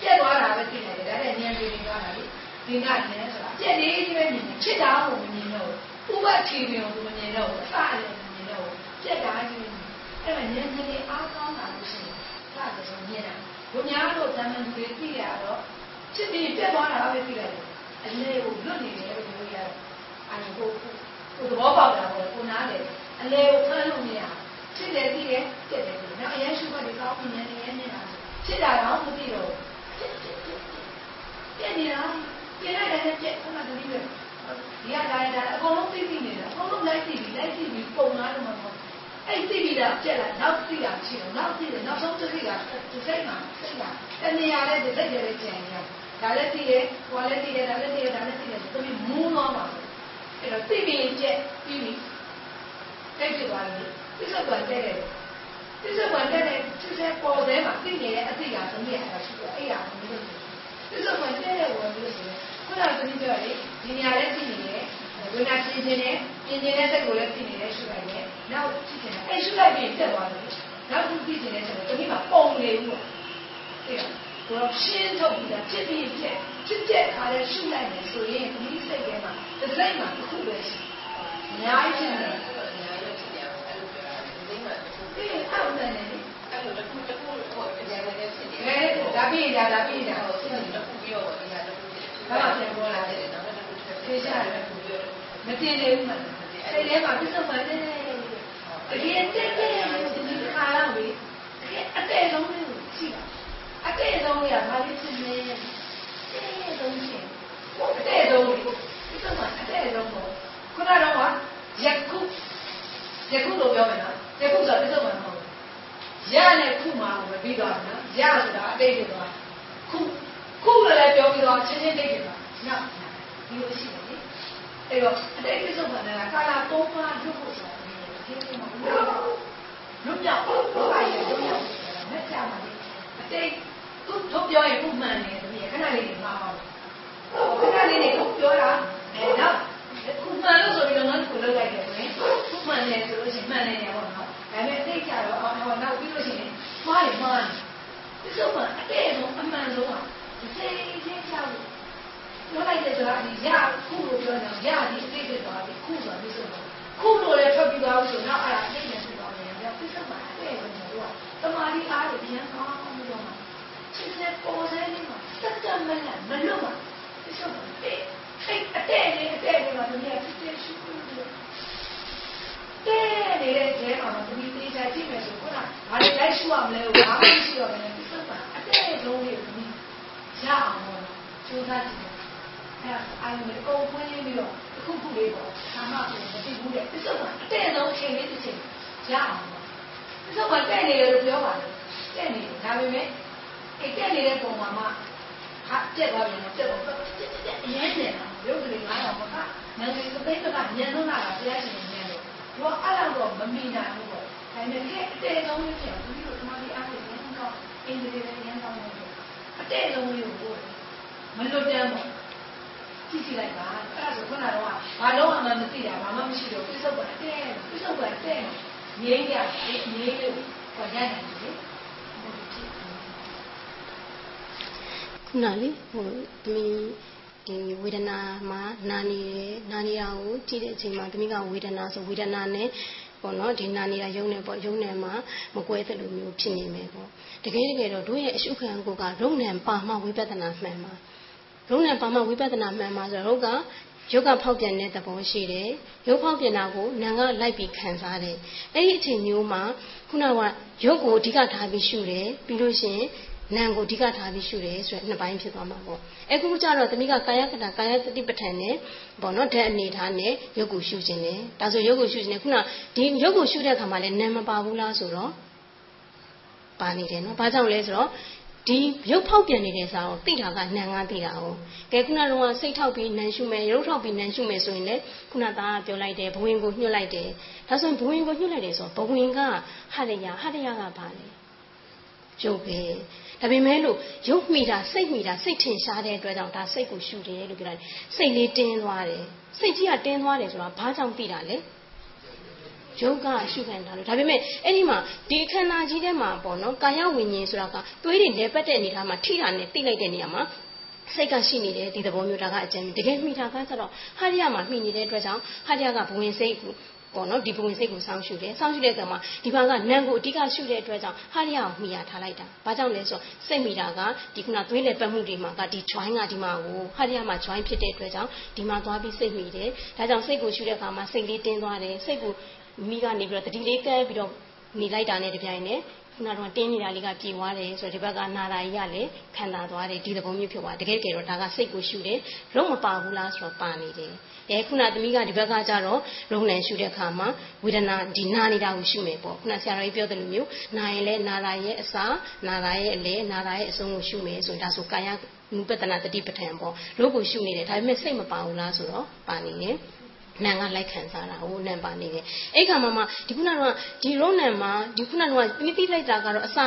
ပြက်သွားတာပဲကြည့်လိုက်တယ်ဒါနဲ့ဉာဏ်လေးတွေသွားတာလေဒီကဉာဏ်ဆိုတာပြက်လေးကြီးပဲမြင်တယ်ဖြစ်တာကိုမမြင်တော့ဘူးဥပတိမြေကိုမမြင်တော့ဘူးအစလည်းမမြင်တော့ဘူးပြက်တာကြီးအဲ့ဒါဉာဏ်ကြီးအားကောင်းတာလို့ရှိရင်စ တယ်ဆိုမြင်တာဘုညာတို့ဇာမန်တွေသိရတော့ဖြစ်ပြီးပြက်သွားတာပဲသိလိုက်တယ်အလဲကိုလွတ်နေတယ်လို့ပြောရတယ်အဲ့ဒါကိုကိုသဘောပေါက်တာပေါ့ကိုနားတယ်အလဲကိုဖမ်းလို့မရဖြစ်တယ်သိတယ်ပြက်တယ်နော်အရင်ရှုမှတ်ဒီကောင်းမြင်နေနေနေတာဖြစ်တာတော့မသိတော့ပြက်နေတာပြက်လိုက်တယ်ပြက်ခုနကတည်းကဒီကလာတာအကုန်လုံးသိသိနေတာအကုန်လုံးလိုက်သိပြီးလိုက်သိပြီးပုံလာတော့မှာပေါ့ အဲ့သိပြီးတာပြက်လာနောက်သိတာရှိတော့နောက်သိတယ်နောက်ဆုံးသိတာဒီစိတ်မှာစိတ်မှာတဏှာလည်းဒီစိတ်လည်းကျန်ရဒါလည်းသိတယ်ဟိုလည်းသိတယ်ဒါလည်းသိတယ်ဒါလည်းသိတယ်သူမူးတော့မှာအဲ့တော့သိပြီးပြက်ပြီးပြီတိတ်ပြသွားတယ်ပြစ္ဆုတ်ကတဲ့တယ်ပြစ္ဆုတ်ကတဲ့တယ်သူစပေါ်တယ်မှာသိနေတဲ့အသိကသမီးအဲ့ဒါရှိတယ်အဲ့ဒါမလို့ပြစ္ဆုတ်ကတဲ့တယ်ဝင်လို့ဆိုရင်ခုနကသမီးပြောတယ်ဒီနေရာလည်းသိနေတယ် ဝိညာဉ်ချင်းချင်းနဲ့ပြင်းနေတဲ့စိတ်ကိုလည်းသိနေတယ်ရှုလိုက်တယ်နောက်ကြည့်ချင်တယ်အဲ့ရှုလိုက်ပြီးတက်သွားတယ်နောက်သူသိချင်တယ်ဆိုတော့သမီးကပုံနေဘူးအဲ့ဒါကိုရှင်းထုတ်ပြီးတာဖြစ်ပြီးဖြစ်ဖြစ်တဲ့ခါလဲရှုလိုက်တယ်ဆိုရင်ဒီစိတ်ထဲမှာတစ်စိတ်မှာတစ်ခုပဲရှိအများကြီးဖြစ်တယ်အေးအောက်တယ်လေအဲဒါပြီးတာဒါပြီးတာဟုတ်တယ်ဘာမှပြန်ပေါ်လာတယ် သေချာတယ်မတင်နေဘူးမစိတ်ထဲမှာပြဿနာနဲ့တကယ်တက်တယ်ဒီခါလောက်ပြီအတဲ့ဆုံးလေးကိုရှိတာအတဲ့ဆုံးလေးကဘာလို့ဖြစ်နေလဲတဲ့ဆုံးရှင်အတဲ့ဆုံးလေးပြဿနာအတဲ့ဆုံးကိုခုနကတော့ယခုယခုလို့ပြောမယ်နော်ယခုဆိုပြဿနာမဟုတ်ရနဲ့ခုမှမပြီးတော့နော်ရဆိုတာအတိတ်တွေတော့ခုခုလည်းပြောပြီးတော့ချင်းချင်းတိတ်တွေတော့နော် ဒီလိုရှိတယ်လေအဲ့တော့အတိတ်ပြဿနာကကာလာသုံးပါးရုပ်ဖို့ဆိုတာဒီလိုဖြစ်နေမှာလွတ်မြောက်လို့ပါရဲ့လွတ်မြောက်မဲ့ကြမှာလေအတိတ်သူတို့ပြောရင်ခုမှန်တယ်တမီးခဏလေးနေမှာပါခဏလေးနေခုပြောတာအဲတော့ခုမှန်လို့ဆိုပြီးတော့ငါတို့လောက်လိုက်တယ်ဆိုရင်ခုမှန်တယ်ဆိုလို့ရှိရင်မှန်တယ်ပေါ့နော်ဒါပေမဲ့သိကြတော့အော်ဟောနောက်ပြီးလို့ရှိရင်မှားရင်မှားတယ်ဒီစုံမှာအတဲ့ဆုံးအမှန်ဆုံးอ่ะဒီစိတ်ချင်းချလို့ ပြောလိုက်တဲ့ဆိုတာဒီရခုလို့ပြောတယ်ရဒီအသိဖြစ်သွားပြီခုဆိုတာဒီစုံမှာခုလို့လည်းထွက်ပြီးသွားလို့ဆိုတော့အဲ့ဒါအသိနဲ့ဖြစ်သွားတယ်ဒါဒီစုံမှာအတဲ့ဆုံးတော့တမာရီအားကိုပြန်ကောင်းပြီးတော့မှချင်းနဲ့ပေါ်စဲလေးမှာစက်တမနဲ့မလွတ်မှာဒီစုံမှာအဲ့အတဲ့လေးအတဲ့လေးမှာသူကဖြစ်ဖြစ်ရှိလို့တဲ့နေတဲ့ကျဲမှာမသမီးသေးချာကြည့်မယ်ဆိုခုနဘာတွေလိုက်ရှုရမလဲဘာမှမရှိတော့ဘဲနဲ့ဒီစုံမှာအတဲ့ဆုံးလေးကိုသမီးရအောင်လို့ကြိုးစားကြည့် အဲ့ဒါအာရုံနဲ့အကုန်ဖွင့်ပြီးတော့တစ်ခုခုလေးပေါ့သာမဆိုမသိဘူးတဲ့ဒီစုံမှာအတဲ့ဆုံးအချိန်လေးတစ်ချိန်ရအောင်ပေါ့ဒီစုံမှာတဲ့နေတယ်လို့ပြောပါတယ်တဲ့နေတယ်ဒါပေမဲ့အဲ့တဲ့နေတဲ့ပုံမှာမှဟာပြက်သွားပြီနော်ပြက်တော့အရင်နေတာရုပ်ကလေး9000မကငယ်လေးသိတဲ့ကညံတော့လာတာတရားရှင်ညံတော့ဘောအဲ့လောက်တော့မမိနိုင်ဘူးပေါ့ဒါပေမဲ့ကဲအတဲ့ဆုံးလေးပြန်ပြီးတော့ဒီမှာဒီအားဖြင့်ညံတော့အင်္ဂလိပ်နဲ့ညံတော့အတဲ့ဆုံးလေးကိုမလွတ်တမ်းပေါ့ ကြည့်ကြည့်လိုက်ပါအဲ့ဒါဆိုခုနကတော့ဘာလို့မှမသိတာဘာမှမရှိတော့ပြစ္ဆုတ်ကအတဲ့ပြစ္ဆုတ်ကအတဲ့ငြိမ်းကြငြိမ်းလို့ခေါ်ကြတယ်လေခုနလေဟိုသမီးဒီဝေဒနာမှာနာနေတယ်နာနေတာကိုကြည့်တဲ့အချိန်မှာသမီးကဝေဒနာဆိုဝေဒနာနဲ့ပေါ့နော်ဒီနာနေတာယုံနေပေါ့ယုံနေမှာမကွဲသလိုမျိုးဖြစ်နေမယ်ပေါ့တကယ်တကယ်တော့တို့ရဲ့အရှုခံကိုကရုံနံပါမှဝိပဿနာမှန်ပါ ရုံနံပါမှဝိပဿနာမှန်ပါဆိုတော့ကရုပ်ကဖောက်ပြန်တဲ့သဘောရှိတယ်ရုပ်ဖောက်ပြန်တာကိုနာကလိုက်ပြီးခံစားတယ်အဲ့ဒီအချိန်မျိုးမှာခုနကရုပ်ကိုအဓိကထားပြီးရှုတယ်ပြီးလို့ရှိရင်နာမ်ကိုအဓိကထားပြီးရှုတယ်ဆိုတော့နှစ်ပိုင်းဖြစ်သွားမှာပေါ့အခုကျတော့သမီးကကာယကတာကာယတတိပဋ္ဌာန်နဲ့ပေါ့နော်ဓာတ်အနေထားနဲ့ရုပ်ကိုရှုခြင်းတယ်ဒါဆိုရုပ်ကိုရှုခြင်းတယ်ခုနဒီရုပ်ကိုရှုတဲ့အခါမှာလည်းနာမ်မပါဘူးလားဆိုတော့ပါနေတယ်နော်ဘာကြောင့်လဲဆိုတော့ ဒီရုပ်ဖောက်ပြန်နေတဲ့စာကိုသိတာကနံငါသိတာ哦ကဲခုနကတော့စိတ်ထောက်ပြီးနံရှုမယ်ရုပ်ထောက်ပြီးနံရှုမယ်ဆိုရင်လည်းခုနသားကပြောလိုက်တယ်ဘဝင်ကိုညှွတ်လိုက်တယ်ဒါဆိုရင်ဘဝင်ကိုညှွတ်လိုက်တယ်ဆိုတော့ဘဝင်ကဟရယဟရယကဘာလဲကျုပ်ပဲဒါပေမဲ့လို့ရုပ်မိတာစိတ်မိတာစိတ်ထင်ရှားတဲ့အတွက်ကြောင့်ဒါစိတ်ကိုရှုတယ်လို့ပြောတာစိတ်လေးတင်းသွားတယ်စိတ်ကြီးကတင်းသွားတယ်ဆိုတာဘာကြောင့်သိတာလဲ ယုတ်ကရှုခံတာလို့ဒါပေမဲ့အဲ့ဒီမှာဒီခန္ဓာကြီးထဲမှာပေါ့နော်ကာယဝိညာဉ်ဆိုတာကသွေးတွေလဲပတ်တဲ့အနေထားမှာထိတာနဲ့တိလိုက်တဲ့နေရာမှာစိတ်ကရှိနေတယ်ဒီသဘောမျိုးဒါကအကျဉ်းတကယ်မိတာကကျတော့ဟာရယမှာမိနေတဲ့အတွက်ကြောင့်ဟာရယကဘဝင်စိတ်ပေါ့နော်ဒီဘဝင်စိတ်ကိုစောင်းရှုတယ်စောင်းရှုတဲ့အခါမှာဒီဘက်ကနံကိုအဓိကရှုတဲ့အတွက်ကြောင့်ဟာရယကိုမိရထားလိုက်တာဘာကြောင့်လဲဆိုစိတ်မိတာကဒီခုနသွေးလေပတ်မှုတွေမှာကဒီ join ကဒီမှာကိုဟာရယမှာ join ဖြစ်တဲ့အတွက်ကြောင့်ဒီမှာသွားပြီးစိတ်မိတယ်ဒါကြောင့်စိတ်ကိုရှုတဲ့အခါမှာစိတ်လေးတင်းသွားတယ်စိတ်ကို မိကနေပြီးတော့တတိလေးကဲပြီးတော့နေလိုက်တာနဲ့တပြိုင်နက်ခုနကတော့တင်းနေတာလေးကပြေသွားတယ်ဆိုတော့ဒီဘက်ကနာတာကြီးကလည်းခံတာသွားတယ်ဒီသဘောမျိုးဖြစ်သွားတကယ်ကြတော့ဒါကစိတ်ကိုရှုတယ်ရုပ်မပါဘူးလားဆိုတော့ပါနေတယ်အဲခုနသမီးကဒီဘက်ကကြတော့ရုံနဲ့ရှုတဲ့အခါမှာဝေဒနာဒီနာနေတာကိုရှုမယ်ပေါ့ခုနဆရာတော်ကြီးပြောတဲ့လိုမျိုးနာရင်လည်းနာတာရဲ့အစာနာတာရဲ့အလဲနာတာရဲ့အဆုံးကိုရှုမယ်ဆိုရင်ဒါဆိုကာယနုပတနာတတိပဋ္ဌာန်ပေါ့ရုပ်ကိုရှုနေတယ်ဒါပေမဲ့စိတ်မပါဘူးလားဆိုတော့ပါနေတယ် နံကလိုက်ခံစားတာဟိုနံပါနေတယ်အဲ့ခါမှာမှဒီခုနကဒီရုံနံမှာဒီခုနကပြီးပြီးလိုက်တာကတော့အစ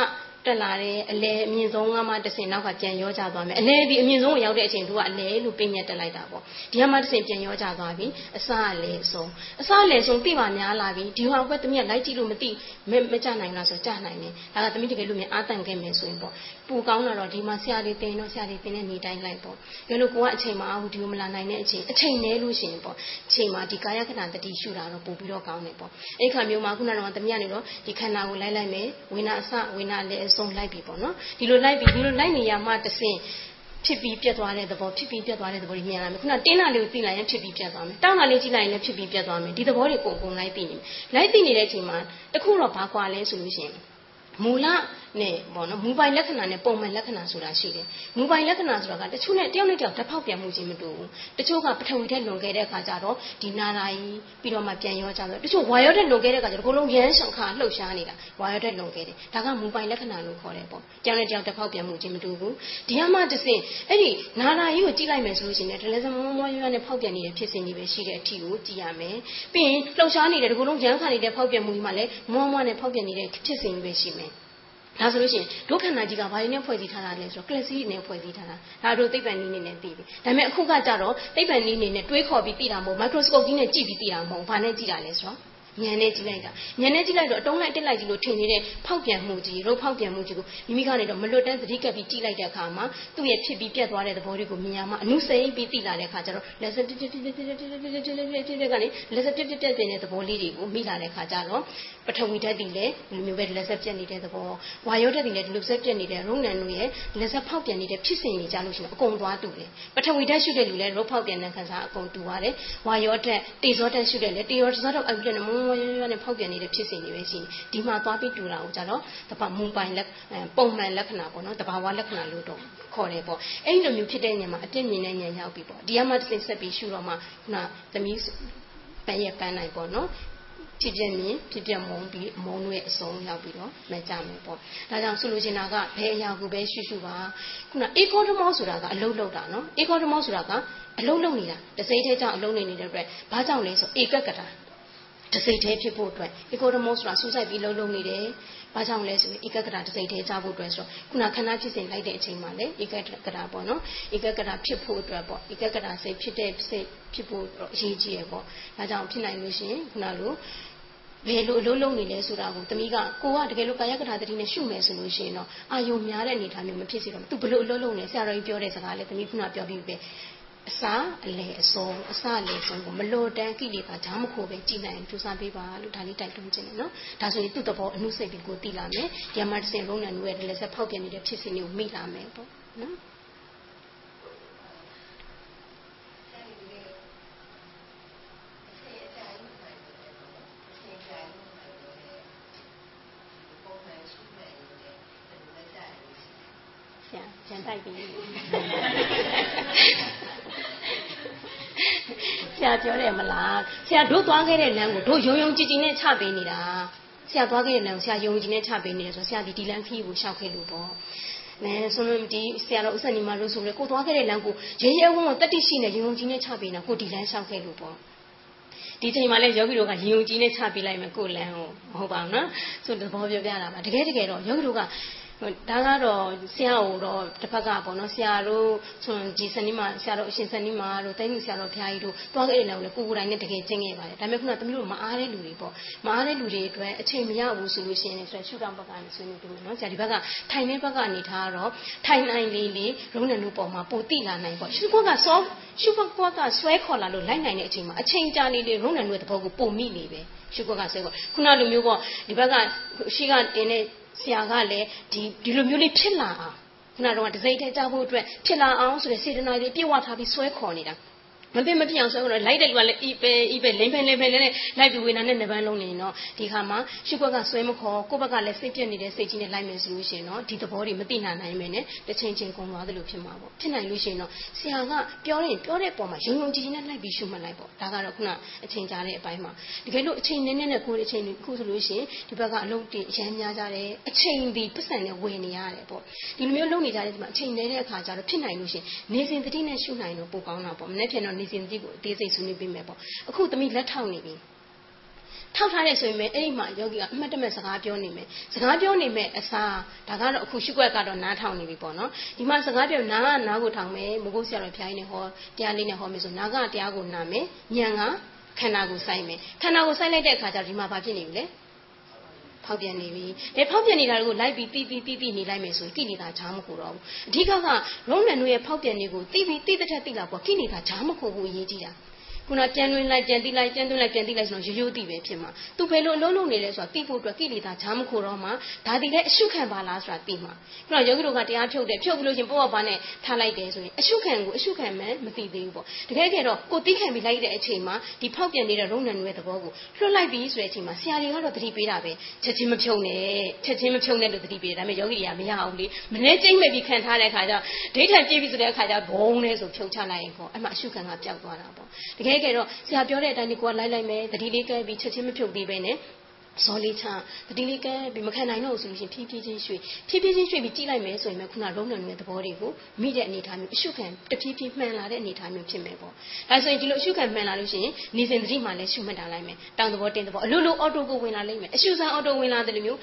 တက်လာတဲ့အလဲအမြင့်ဆုံးကမှတစ်ဆင့်နောက်ကပြန်ရောကြသွားမယ်အလဲဒီအမြင့်ဆုံးကိုရောက်တဲ့အချိန်သူကအလဲလို့ပြင်းညက်တက်လိုက်တာပေါ့ဒီကမှတစ်ဆင့်ပြန်ရောကြသွားပြီအစအလဲအဆုံးအစအလဲဆုံးသိပါများလာပြီဒီဟာဘက်သမီးကလိုက်ကြည့်လို့မသိမမကြနိုင်လားဆိုကြနိုင်တယ်ဒါကသမီးတကယ်လို့မြန်အာတန်ခဲ့မယ်ဆိုရင်ပေါ့ပူကောင်းတော့ဒီမှာဆရာလေးတင်တော့ဆရာလေးတင်တဲ့နေတိုင်းလိုက်ပေါ့ဘယ်လိုကိုကအချိန်မှအာဟုဒီကိုမလာနိုင်တဲ့အချိန်အချိန်နဲလို့ရှိရင်ပေါ့အချိန်မှာဒီကာယခဏတတိရှုတာတော့ပို့ပြီးတော့ကောင်းတယ်ပေါ့အဲ့ခါမျိုးမှာခုနကတော့သမီးကနေတော့ဒီခန္ဓာကိုလိုက်လိုက်မယ်ဝိနာအစဝိနာလည်းအဆုံးလိုက်ပြီပေါ့နော်ဒီလိုလိုက်ပြီဒီလိုလိုက်နေရမှတဆင်ဖြစ်ပြီးပြတ်သွားတဲ့သဘောဖြစ်ပြီးပြတ်သွားတဲ့သဘောတွေမြင်လာမယ်ခုနတင်းတာလေးကိုသိလိုက်ရင်ဖြစ်ပြီးပြတ်သွားမယ်တောင်းတာလေးကြည့်လိုက်ရင်လည်းဖြစ်ပြီးပြတ်သွားမယ်ဒီသဘောတွေကုန်ကုန်လိုက်သိနေမယ်လိုက်သိနေတဲ့အချိန်မှာတခုတော့ဘာကွာလဲဆိုလို့ရှိရင်မူလ နဲ့ပေါ့နော်မူပိုင်လက္ခဏာနဲ့ပုံမှန်လက္ခဏာဆိုတာရှိတယ်မူပိုင်လက္ခဏာဆိုတာကတချို့နဲ့တယောက်နဲ့တယောက်တစ်ဖောက်ပြန်မှုချင်းမတူဘူးတချို့ကပထဝီထက်လွန်ခဲ့တဲ့အခါကျတော့ဒီနာရာကြီးပြီးတော့မှပြန်ရောကြတော့တချို့ဝါရောထက်လွန်ခဲ့တဲ့အခါကျတော့ဘလုံးရမ်းဆောင်ခါလှုပ်ရှားနေတာဝါရောထက်လွန်ခဲ့တယ်ဒါကမူပိုင်လက္ခဏာလို့ခေါ်တယ်ပေါ့တယောက်နဲ့တယောက်တစ်ဖောက်ပြန်မှုချင်းမတူဘူးဒီကမှတစ်စင်အဲ့ဒီနာရာကြီးကိုကြည့်လိုက်မယ်ဆိုလို့ရှိရင်ဒလစမမွားရွားနဲ့ဖောက်ပြန်နေတဲ့ဖြစ်စဉ်ကြီးပဲရှိတဲ့အထီကိုကြည့်ရမယ်ပြီးရင်လှုပ်ရှားနေတဲ့ဒီဘလုံးရမ်းခါနေတဲ့ဖောက်ပြန်မှုကြီးမှလည်းမွားမွားနဲ့ဖောက်ပြန်နေတဲ့ဖြစ်စဉ်ကြီးပဲရှိမယ် ဒါဆိုလို့ရှိရင်ဒုက္ခနာကြီးကဘာတွေနဲ့ဖွဲ့စည်းထားတာလဲဆိုတော့ကလစီနဲ့ဖွဲ့စည်းထားတာဒါတို့သိပ္ပံနည်းနဲ့သိပြီဒါပေမဲ့အခုကကြတော့သိပ္ပံနည်းနဲ့တွေးခေါ်ပြီးသိတာမဟုတ်မိုက်ခရိုစကိုပကြီးနဲ့ကြည့်ပြီးသိတာမဟုတ်ဘာနဲ့ကြည့်တာလဲဆိုတော့ညံနဲ့ကြည့်လိုက်တာညံနဲ့ကြည့်လိုက်တော့အတုံးလိုက်တက်လိုက်ကြီးလို့ထင်နေတဲ့ဖောက်ပြန်မှုကြီးရုပ်ဖောက်ပြန်မှုကြီးကိုမိမိကနေတော့မလွတ်တမ်းသတိကပ်ပြီးကြည့်လိုက်တဲ့အခါမှာသူ့ရဲ့ဖြစ်ပြီးပြတ်သွားတဲ့သဘောတွေကိုမြင်ရမှာအနုစိတ်ပြီးသိလာတဲ့အခါကျတော့လက်စတစ်တစ်တစ်တစ်တစ်တစ်တစ်တစ်တစ်တစ်ကနေလက်စတစ်တစ်တစ်တဲ့သဘောလေးတွေကိုမိလာတဲ့အခါကျတော့ပထဝီဓာတ်တွေလည်းဒီလိုမျိုးပဲလက်ဆက်ပြတ်နေတဲ့သဘောဝါယောဓာတ်တွေလည်းဒီလိုဆက်ပြတ်နေတဲ့ရုံနံတို့ရဲ့လက်ဆက်ဖောက်ပြန်နေတဲ့ဖြစ်စဉ်တွေကြလို့ရှိရင်အကုန်သွားတူတယ်ပထဝီဓာတ်ရှုတဲ့လူလည်းရုပ်ဖောက်ပြန်တဲ့ခံစားအကုန်တူပါတယ်ဝါယောဓာတ်တေဇောဓာတ်ရှုတဲ့လည်းတေဇောဓာတ်အပြည့်နဲ့မုံမုံရွရွနဲ့ဖောက်ပြန်နေတဲ့ဖြစ်စဉ်တွေပဲရှိနေဒီမှာသွားပြီးတူတာကိုကြတော့တပမူပိုင်လက်ပုံမှန်လက္ခဏာပေါ့နော်တဘာဝလက္ခဏာလို့တော့ခေါ်တယ်ပေါ့အဲ့ဒီလိုမျိုးဖြစ်တဲ့ညမှာအတက်မြင်တဲ့ညရောက်ပြီပေါ့ဒီကမှတစ်ဆက်ပြီးရှုတော့မှခုနသမီးပန်းရဲ့ပန်းနိုင်ပေါ့နော် ဖြစ်ပြမြင်ဖြစ်ပြမုံပြီးမုံတို့ရဲ့အစုံရောက်ပြီးတော့မကြမယ်ပေါ့ဒါကြောင့်ဆိုလိုချင်တာကဘယ်အရာကိုပဲရှုရှုပါခုနအေကောဓမောဆိုတာကအလုံးလုံးတာနော်အေကောဓမောဆိုတာကအလုံးလုံးနေတာတစိမ့်သေးကြောင့်အလုံးနေနေတဲ့အတွက်ဘာကြောင့်လဲဆိုဧကကတာတစိမ့်သေးဖြစ်ဖို့အတွက်ဧကောဓမောဆိုတာစူးစိုက်ပြီးလုံးလုံးနေတယ်ဘာကြောင့်လဲဆိုရင်ဧကကတာတစိမ့်သေးကြဖို့အတွက်ဆိုခုနခဏဖြစ်စဉ်လိုက်တဲ့အချိန်မှာလေဧကကတာပေါ့နော်ဧကကတာဖြစ်ဖို့အတွက်ပေါ့ဧကကတာစိတ်ဖြစ်တဲ့စိတ်ဖြစ်ဖို့အရေးကြီးရပေါ့ဒါကြောင့်ဖြစ်နိုင်လို့ရှိရင်ခုနလို ဘယ်လိုအလုံးလုံးနေလဲဆိုတာကိုတမီးကကိုကတကယ်လို့ကာယကထာတတိနဲ့ရှုမယ်ဆိုလို့ရှိရင်တော့အာယုံများတဲ့အနေအထားမျိုးမဖြစ်စေတော့သူဘလို့အလုံးလုံးနေဆရာတော်ကြီးပြောတဲ့စကားလေတမီးခုနပြောပြီးပဲအစာအလေအစုံအစအလေအစုံကိုမလိုတန်းကိလေသာဓာမခိုပဲကြည်နိုင်ကြိုးစားပေးပါလို့ဒါလေးတိုက်တွန်းခြင်းနော်ဒါဆိုရင်သူ့တဘောအမှုစိတ်ပြီးကိုသိလာမယ်ဒီမှာတစ်စင်လုံးနဲ့နူရဲ့လည်းဆက်ဖောက်ပြန်နေတဲ့ဖြစ်စဉ်တွေကိုမိလာမယ်ပေါ့နော် ပြန်တိုက်ပြီးဆရာပြောတယ်မလားဆရာတို့သွားခဲ့တဲ့လမ်းကိုတို့ယုံယုံကြည်ကြည်နဲ့ချပေးနေတာဆရာသွားခဲ့တဲ့လမ်းကိုဆရာယုံကြည်နဲ့ချပေးနေတယ်ဆိုဆရာဒီဒီလမ်းခီးကိုရှောက်ခဲ့လို့ပေါ့နဲဆိုလို့ဒီဆရာတော်ဥစ္စာနီမလို့ဆိုလေကိုသွားခဲ့တဲ့လမ်းကိုရဲရဲဝံ့ဝံ့တတိရှိနဲ့ယုံယုံကြည်နဲ့ချပေးနေတာကိုဒီလမ်းရှောက်ခဲ့လို့ပေါ့ဒီချိန်မှာလည်းယောဂီတို့ကရင်ုံကြည်နဲ့ချပေးလိုက်မယ်ကိုလန်းကိုမဟုတ်ပါဘူးနော်ဆိုသဘောပြောပြတာပါတကယ်တကယ်တော့ယောဂီတို့က ဒါကတော့ဆရာကိုတော့တစ်ဖက်ကပေါ့နော်ဆရာတို့ဆိုဒီစနီးမှာဆရာတို့အရှင်စနီးမှာတို့တိုင်းလူဆရာတော်ဖျားကြီးတို့တွားခဲ့တဲ့နေရာကိုလည်းကိုကိုတိုင်းနဲ့တကယ်ကျင့်ခဲ့ပါတယ်ဒါပေမဲ့ခုနကသမီးတို့မအားတဲ့လူတွေပေါ့မအားတဲ့လူတွေအတွက်အချိန်မရဘူးဆိုလို့ရှိရင်ဆိုရှုထောင့်ဘက်ကနေဆွေးနွေးပြီးမယ်နော်ဆရာဒီဘက်ကထိုင်တဲ့ဘက်ကနေထားတော့ထိုင်နိုင်လေးလေးရုံးနယ်လူပေါ်မှာပိုတိလာနိုင်ပေါ့ရှုဘက်ကစောရှုဘက်ကဆွဲခေါ်လာလို့လိုက်နိုင်တဲ့အချိန်မှာအချိန်ကြာနေလေရုံးနယ်လူရဲ့သဘောကိုပုံမိနေပဲရှုဘက်ကဆွဲခေါ်ခုနလိုမျိုးပေါ့ဒီဘက်ကရှိကတင်းတဲ့ ဆရာကလည်းဒီဒီလိုမျိုးလေးဖြစ်လာအောင်ခုနကတော့ဒစိမ့်ထဲကြဖို့အတွက်ဖြစ်လာအောင်ဆိုတဲ့စေတနာတွေပြည့်ဝထားပြီးဆွဲခေါ်နေတာ မပြမပြအောင်ဆိုတော့လိုက်တဲ့လူကလည်းဤပဲဤပဲလိမ့်ဖဲလိမ့်ဖဲနဲ့လိုက်ပြီးဝေနာနဲ့နှစ်ပန်းလုံးနေတော့ဒီခါမှာရှုခွက်ကဆွဲမခေါ်ကိုယ့်ဘက်ကလည်းစိတ်ပြက်နေတဲ့စိတ်ကြီးနဲ့လိုက်မယ်ဆိုလို့ရှိရင်တော့ဒီသဘောတွေမသိနိုင်နိုင်မယ်နဲ့တစ်ချိန်ချင်းကုန်သွားသလိုဖြစ်မှာပေါ့ဖြစ်နိုင်လို့ရှိရင်တော့ဆရာကပြောရင်ပြောတဲ့ပုံမှာယုံယုံကြည်ကြည်နဲ့လိုက်ပြီးရှုမှတ်လိုက်ပေါ့ဒါကတော့ခုနအချိန်ကြာတဲ့အပိုင်းမှာတကယ်လို့အချိန်နည်းနည်းနဲ့ကိုယ်အချိန်ခုဆိုလို့ရှိရင်ဒီဘက်ကအလုပ်တွေအရန်များကြတယ်အချိန်ဒီပတ်စံနဲ့ဝင်နေရတယ်ပေါ့ဒီလိုမျိုးလုပ်နေကြတဲ့ဒီမှာအချိန်နေတဲ့အခါကျတော့ဖြစ်နိုင်လို့ရှိရင်နေစဉ်တတိနဲ့ရှုနိုင်တော့ပိုကောင်းတာပေါ့မနေ့ပြန်တော့နေစဉ်တတိကိုအသေးစိတ်ဆွေးနွေးပေးမယ်ပေါ့အခုသမီးလက်ထောက်နေပြီထောက်ထားတဲ့ဆိုရင်အဲ့ဒီမှာယောဂီကအမှတ်တမဲ့စကားပြောနေမယ်စကားပြောနေမယ်အစားဒါကတော့အခုရှုွက်ကတော့နားထောင်နေပြီပေါ့နော်ဒီမှာစကားပြောနားကနားကိုထောင်မယ်မကုတ်ဆရာတော်ဖျားကြီးနဲ့ဟောတရားလေးနဲ့ဟောမယ်ဆိုနားကတရားကိုနားမယ်ညံကခန္ဓာကိုစိုက်မယ်ခန္ဓာကိုစိုက်လိုက်တဲ့အခါကျတော့ဒီမှာဘာဖြစ်နေပြီလဲ ဖောက်ပြန်နေပြီ။အဲဖောက်ပြန်နေတာကိုလိုက်ပြီးတီးပြီးတီးပြီးနေလိုက်မယ်ဆိုရင်ကိလေသာချားမခုတော့ဘူး။အဓိကကရုံးနယ်တို့ရဲ့ဖောက်ပြန်နေကိုတီးပြီးတီးတဲ့ထက်တီးလာပေါ့ကိလေသာချားမခုဘူးအရေးကြီးတာ။ ခုနပြန်လွင်လိုက်ပြန်တိလိုက်ပြန်သွင်းလိုက်ပြန်တိလိုက်ဆိုတော့ရိုးရိုးတိပဲဖြစ်မှာသူဘယ်လိုအလုံးလုံးနေလဲဆိုတာတိဖို့အတွက်ကိလေသာချားမခိုတော့မှဒါဒီလည်းအရှုခံပါလားဆိုတာတိမှာခုနယောဂီတို့ကတရားဖြုတ်တယ်ဖြုတ်ပြီးလို့ချင်းပေါ့ပါနဲ့ထားလိုက်တယ်ဆိုရင်အရှုခံကိုအရှုခံမှမသိသေးဘူးပေါ့တကယ်ကြတော့ကိုတိခံပြီးလိုက်တဲ့အချိန်မှာဒီဖောက်ပြန်နေတဲ့ရုံနံတွေသဘောကိုလွှတ်လိုက်ပြီးဆိုတဲ့အချိန်မှာဆရာတွေကတော့သတိပေးတာပဲချက်ချင်းမဖြုတ်နဲ့ချက်ချင်းမဖြုတ်နဲ့လို့သတိပေးတယ်ဒါပေမဲ့ယောဂီတွေကမရအောင်လေမနေ့ကျိမ့်မဲ့ပြီးခံထားတဲ့အခါကျဒိဋ္ဌံပြေးပြီးဆိုတဲ့အခါကျဘုံလဲဆိုဖြုတ်ချလိုက်ရင်ပေါ့အဲ့မှာအရှုခံကပျောက်သွားတာပေါ့တကယ်ကြတော့ဆရာပြောတဲ့အတိုင်းကိုကလိုက်လိုက်မယ်တတိလေးကဲပြီးချက်ချင်းမဖြုတ်သေးပဲနဲ့ ဇော်လေးချတတိလေးကဲပြီးမခံနိုင်တော့ဆိုလို့ရှိရင်ဖြည်းဖြည်းချင်းရွှေ့ဖြည်းဖြည်းချင်းရွှေ့ပြီးကြည့်လိုက်မယ်ဆိုရင်ခုနရုံးနယ်ရဲ့သဘောတွေကိုမိတဲ့အနေအထားမျိုးအရှုခံတဖြည်းဖြည်းမှန်လာတဲ့အနေအထားမျိုးဖြစ်မယ်ပေါ့ဒါဆိုရင်ဒီလိုအရှုခံမှန်လာလို့ရှိရင်နေစဉ်တတိမှလည်းရှုမှတ်တာလိုက်မယ်တောင်သဘောတင်းသဘောအလိုလိုအော်တိုကိုဝင်လာလိမ့်မယ်အရှုစမ်းအော်တိုဝင်လာတယ်လို့မျိုး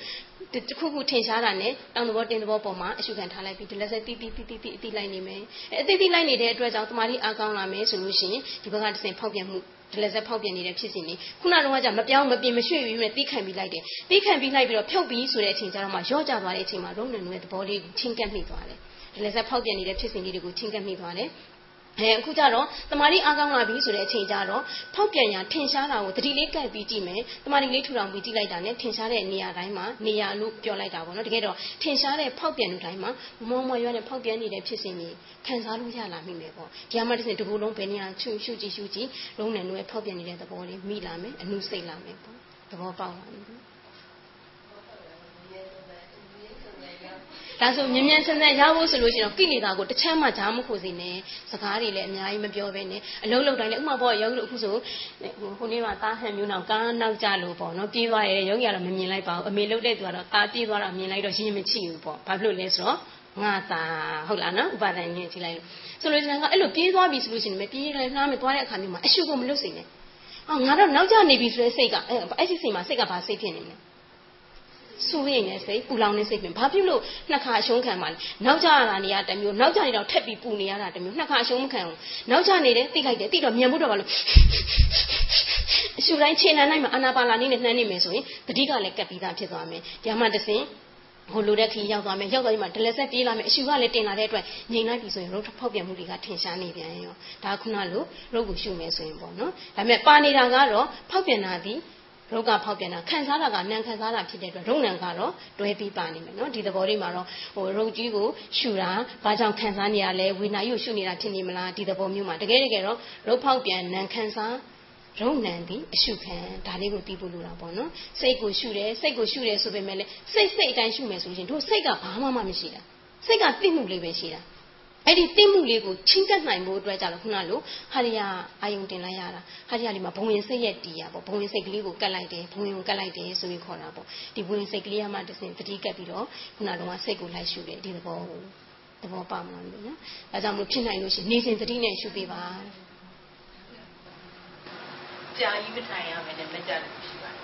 တခုခုထင်ရှားတာနဲ့တောင်သဘောတင်းသဘောပေါ်မှာအရှုခံထားလိုက်ပြီးဒီလက်ဆက်တီးတီးတီးတီးတီးအတိလိုက်နေမယ်အတိတိလိုက်နေတဲ့အတွက်ကြောင့်တမာတိအားကောင်းလာမယ်ဆိုလို့ရှိရင်ဒီဘက်ကတစ်စင်ဖောက်ပြန်မှု ဒလက်ဆက်ဖောက်ပြန်နေတဲ့ဖြစ်စဉ်လေးခုနကတော့ကမပြောင်းမပြင်မရွှေ့ပြီးနဲ့တီးခံပြီးလိုက်တယ်တီးခံပြီးလိုက်ပြီးတော့ဖြုတ်ပြီးဆိုတဲ့အချိန်ကျတော့မှရော့ကျသွားတဲ့အချိန်မှာရုံးနယ်နယ်သဘောလေးချင်းကပ်မိသွားတယ်ဒလက်ဆက်ဖောက်ပြန်နေတဲ့ဖြစ်စဉ်လေးတွေကိုချင်းကပ်မိသွားတယ် အဲအခုကျတော့တမာတိအားကောင်းလာပြီဆိုတဲ့အချိန်ကျတော့ဖောက်ပြန်ရထင်ရှားတာကိုတတိလေးကပ်ပြီးကြည့်မယ်တမာတိလေးထူထောင်ပြီးကြည့်လိုက်တာနဲ့ထင်ရှားတဲ့နေရာတိုင်းမှာနေရာလို့ပြောလိုက်တာပေါ့နော်တကယ်တော့ထင်ရှားတဲ့ဖောက်ပြန်တဲ့တိုင်းမှာမောမောရွာနဲ့ဖောက်ပြန်နေတဲ့ဖြစ်စဉ်ကြီးခံစားလို့ရလာမိမယ်ပေါ့ဒီမှာတစ်စင်တကူလုံးဘယ်နေရာချွရှုကြည့်ရှုကြည့်လုံးနဲ့နွယ်ဖောက်ပြန်နေတဲ့သဘောလေးမိလာမယ်အနုစိတ်လာမယ်ပေါ့သဘောပေါက်လာပြီ ဒါဆိုမြ мян ဆန်းဆန်းရဖို့ဆိုလို့ရှိရင်ကိလေသာကိုတစ်ချမ်းမှဂျားမခိုစေနဲ့စကားတွေလည်းအများကြီးမပြောဘဲနဲ့အလုံးလုံးတိုင်းလည်းဥမာပေါ့ယောဂီတို့အခုဆိုဟိုနေ့ကတားဟန်မျိုးနောက်ကားနောက်ကြလို့ပေါ့နော်ပြေးသွားရဲယောဂီကတော့မမြင်လိုက်ပါဘူးအမေလုတ်တဲ့သူကတော့တားပြေးသွားတာမြင်လိုက်တော့ရင်မချိဘူးပေါ့ဘာဖြစ်လို့လဲဆိုတော့ငါသာဟုတ်လားနော်ဥပါဒဏ်ကြီးကြည့်လိုက်လို့ဆိုလို့ရှိရင်ကအဲ့လိုပြေးသွားပြီဆိုလို့ရှိရင်ပြေးလိုက်နှားမယ်သွားတဲ့အခါမျိုးမှာအရှုကိုမလွတ်စေနဲ့အော်ငါတော့နောက်ကျနေပြီဆိုတဲ့စိတ်ကအဲ့အဲ့ဒီစိတ်မှာစိတ်ကဘာစိတ်ဖြစ်နေလဲ စူရင်းနဲ့စိတ်ပူလောင်နေစိတ်ပြင်ဘာဖြစ်လို့နှစ်ခါအရှုံးခံပါလဲနောက်ကျလာနေရတမျိုးနောက်ကျနေတော့ထက်ပြီးပူနေရတာတမျိုးနှစ်ခါအရှုံးမခံဘူးနောက်ကျနေတယ်သိလိုက်တယ်သိတော့မြန်ဖို့တော့ဘာလို့အရှူတိုင်းခြေလမ်းနိုင်မှာအာနာပါလာနေနဲ့နှမ်းနေမယ်ဆိုရင်တတိကလည်းကပ်ပြီးသားဖြစ်သွားမယ်ဒီမှာတစင်ဟိုလိုတဲ့ခီရောက်သွားမယ်ရောက်သွားပြီးမှဒလက်ဆက်ပြေးလာမယ်အရှူကလည်းတင်လာတဲ့အတွက်ငြိမ်လိုက်ပြီဆိုရင်ရုပ်ဖောက်ပြန်မှုတွေကထင်ရှားနေပြန်ရောဒါခုနလိုရုပ်ကိုရှုမယ်ဆိုရင်ပေါ့နော်ဒါပေမဲ့ပါနေတာကတော့ဖောက်ပြန်တာဒီ ရုပ်ကဖောက်ပြန်တာခံစားတာကနံခံစားတာဖြစ်တဲ့အတွက်ရုပ်နံကတော့တွဲပြီးပါနေမယ်နော်ဒီသဘောလေးမှာတော့ဟိုရုပ်ကြီးကိုရှူတာဘာကြောင့်ခံစားနေရလဲဝေနာကြီးကိုရှူနေတာဖြစ်နေမလားဒီသဘောမျိုးမှာတကယ်တကယ်တော့ရုပ်ဖောက်ပြန်နံခံစားရုံနံသည်အရှုခံဒါလေးကိုသိဖို့လိုတာပေါ့နော်စိတ်ကိုရှုတယ်စိတ်ကိုရှုတယ်ဆိုပေမဲ့လည်းစိတ်စိတ်အတိုင်းရှုမယ်ဆိုရင်တို့စိတ်ကဘာမှမမရှိတာစိတ်ကသိမှုလေးပဲရှိတာ အဲ့ဒီသိမှုလေးကိုချင်းကပ်နိုင်ဖို့အတွက်ကြတော့ခုနလိုဟာရီယာအာယုံတင်လိုက်ရတာဟာရီယာလေးမှာဘုံဝင်စိတ်ရဲ့တီးရပေါ့ဘုံဝင်စိတ်ကလေးကိုကတ်လိုက်တယ်ဘုံဝင်ကိုကတ်လိုက်တယ်ဆိုပြီးခေါ်တာပေါ့ဒီဘုံဝင်စိတ်ကလေးကမှတစ်စင်တတိကပ်ပြီးတော့ခုနကတော့စိတ်ကိုလိုက်ရှုတယ်ဒီသဘောကိုသဘောပေါက်မှာလို့နော်အဲကြောင့်မလို့ဖြစ်နိုင်လို့ရှိရင်နေစဉ်တတိနဲ့ရှုပေးပါကြာကြီးမထိုင်ရမယ်နဲ့မကြတယ်ရှိပါတယ်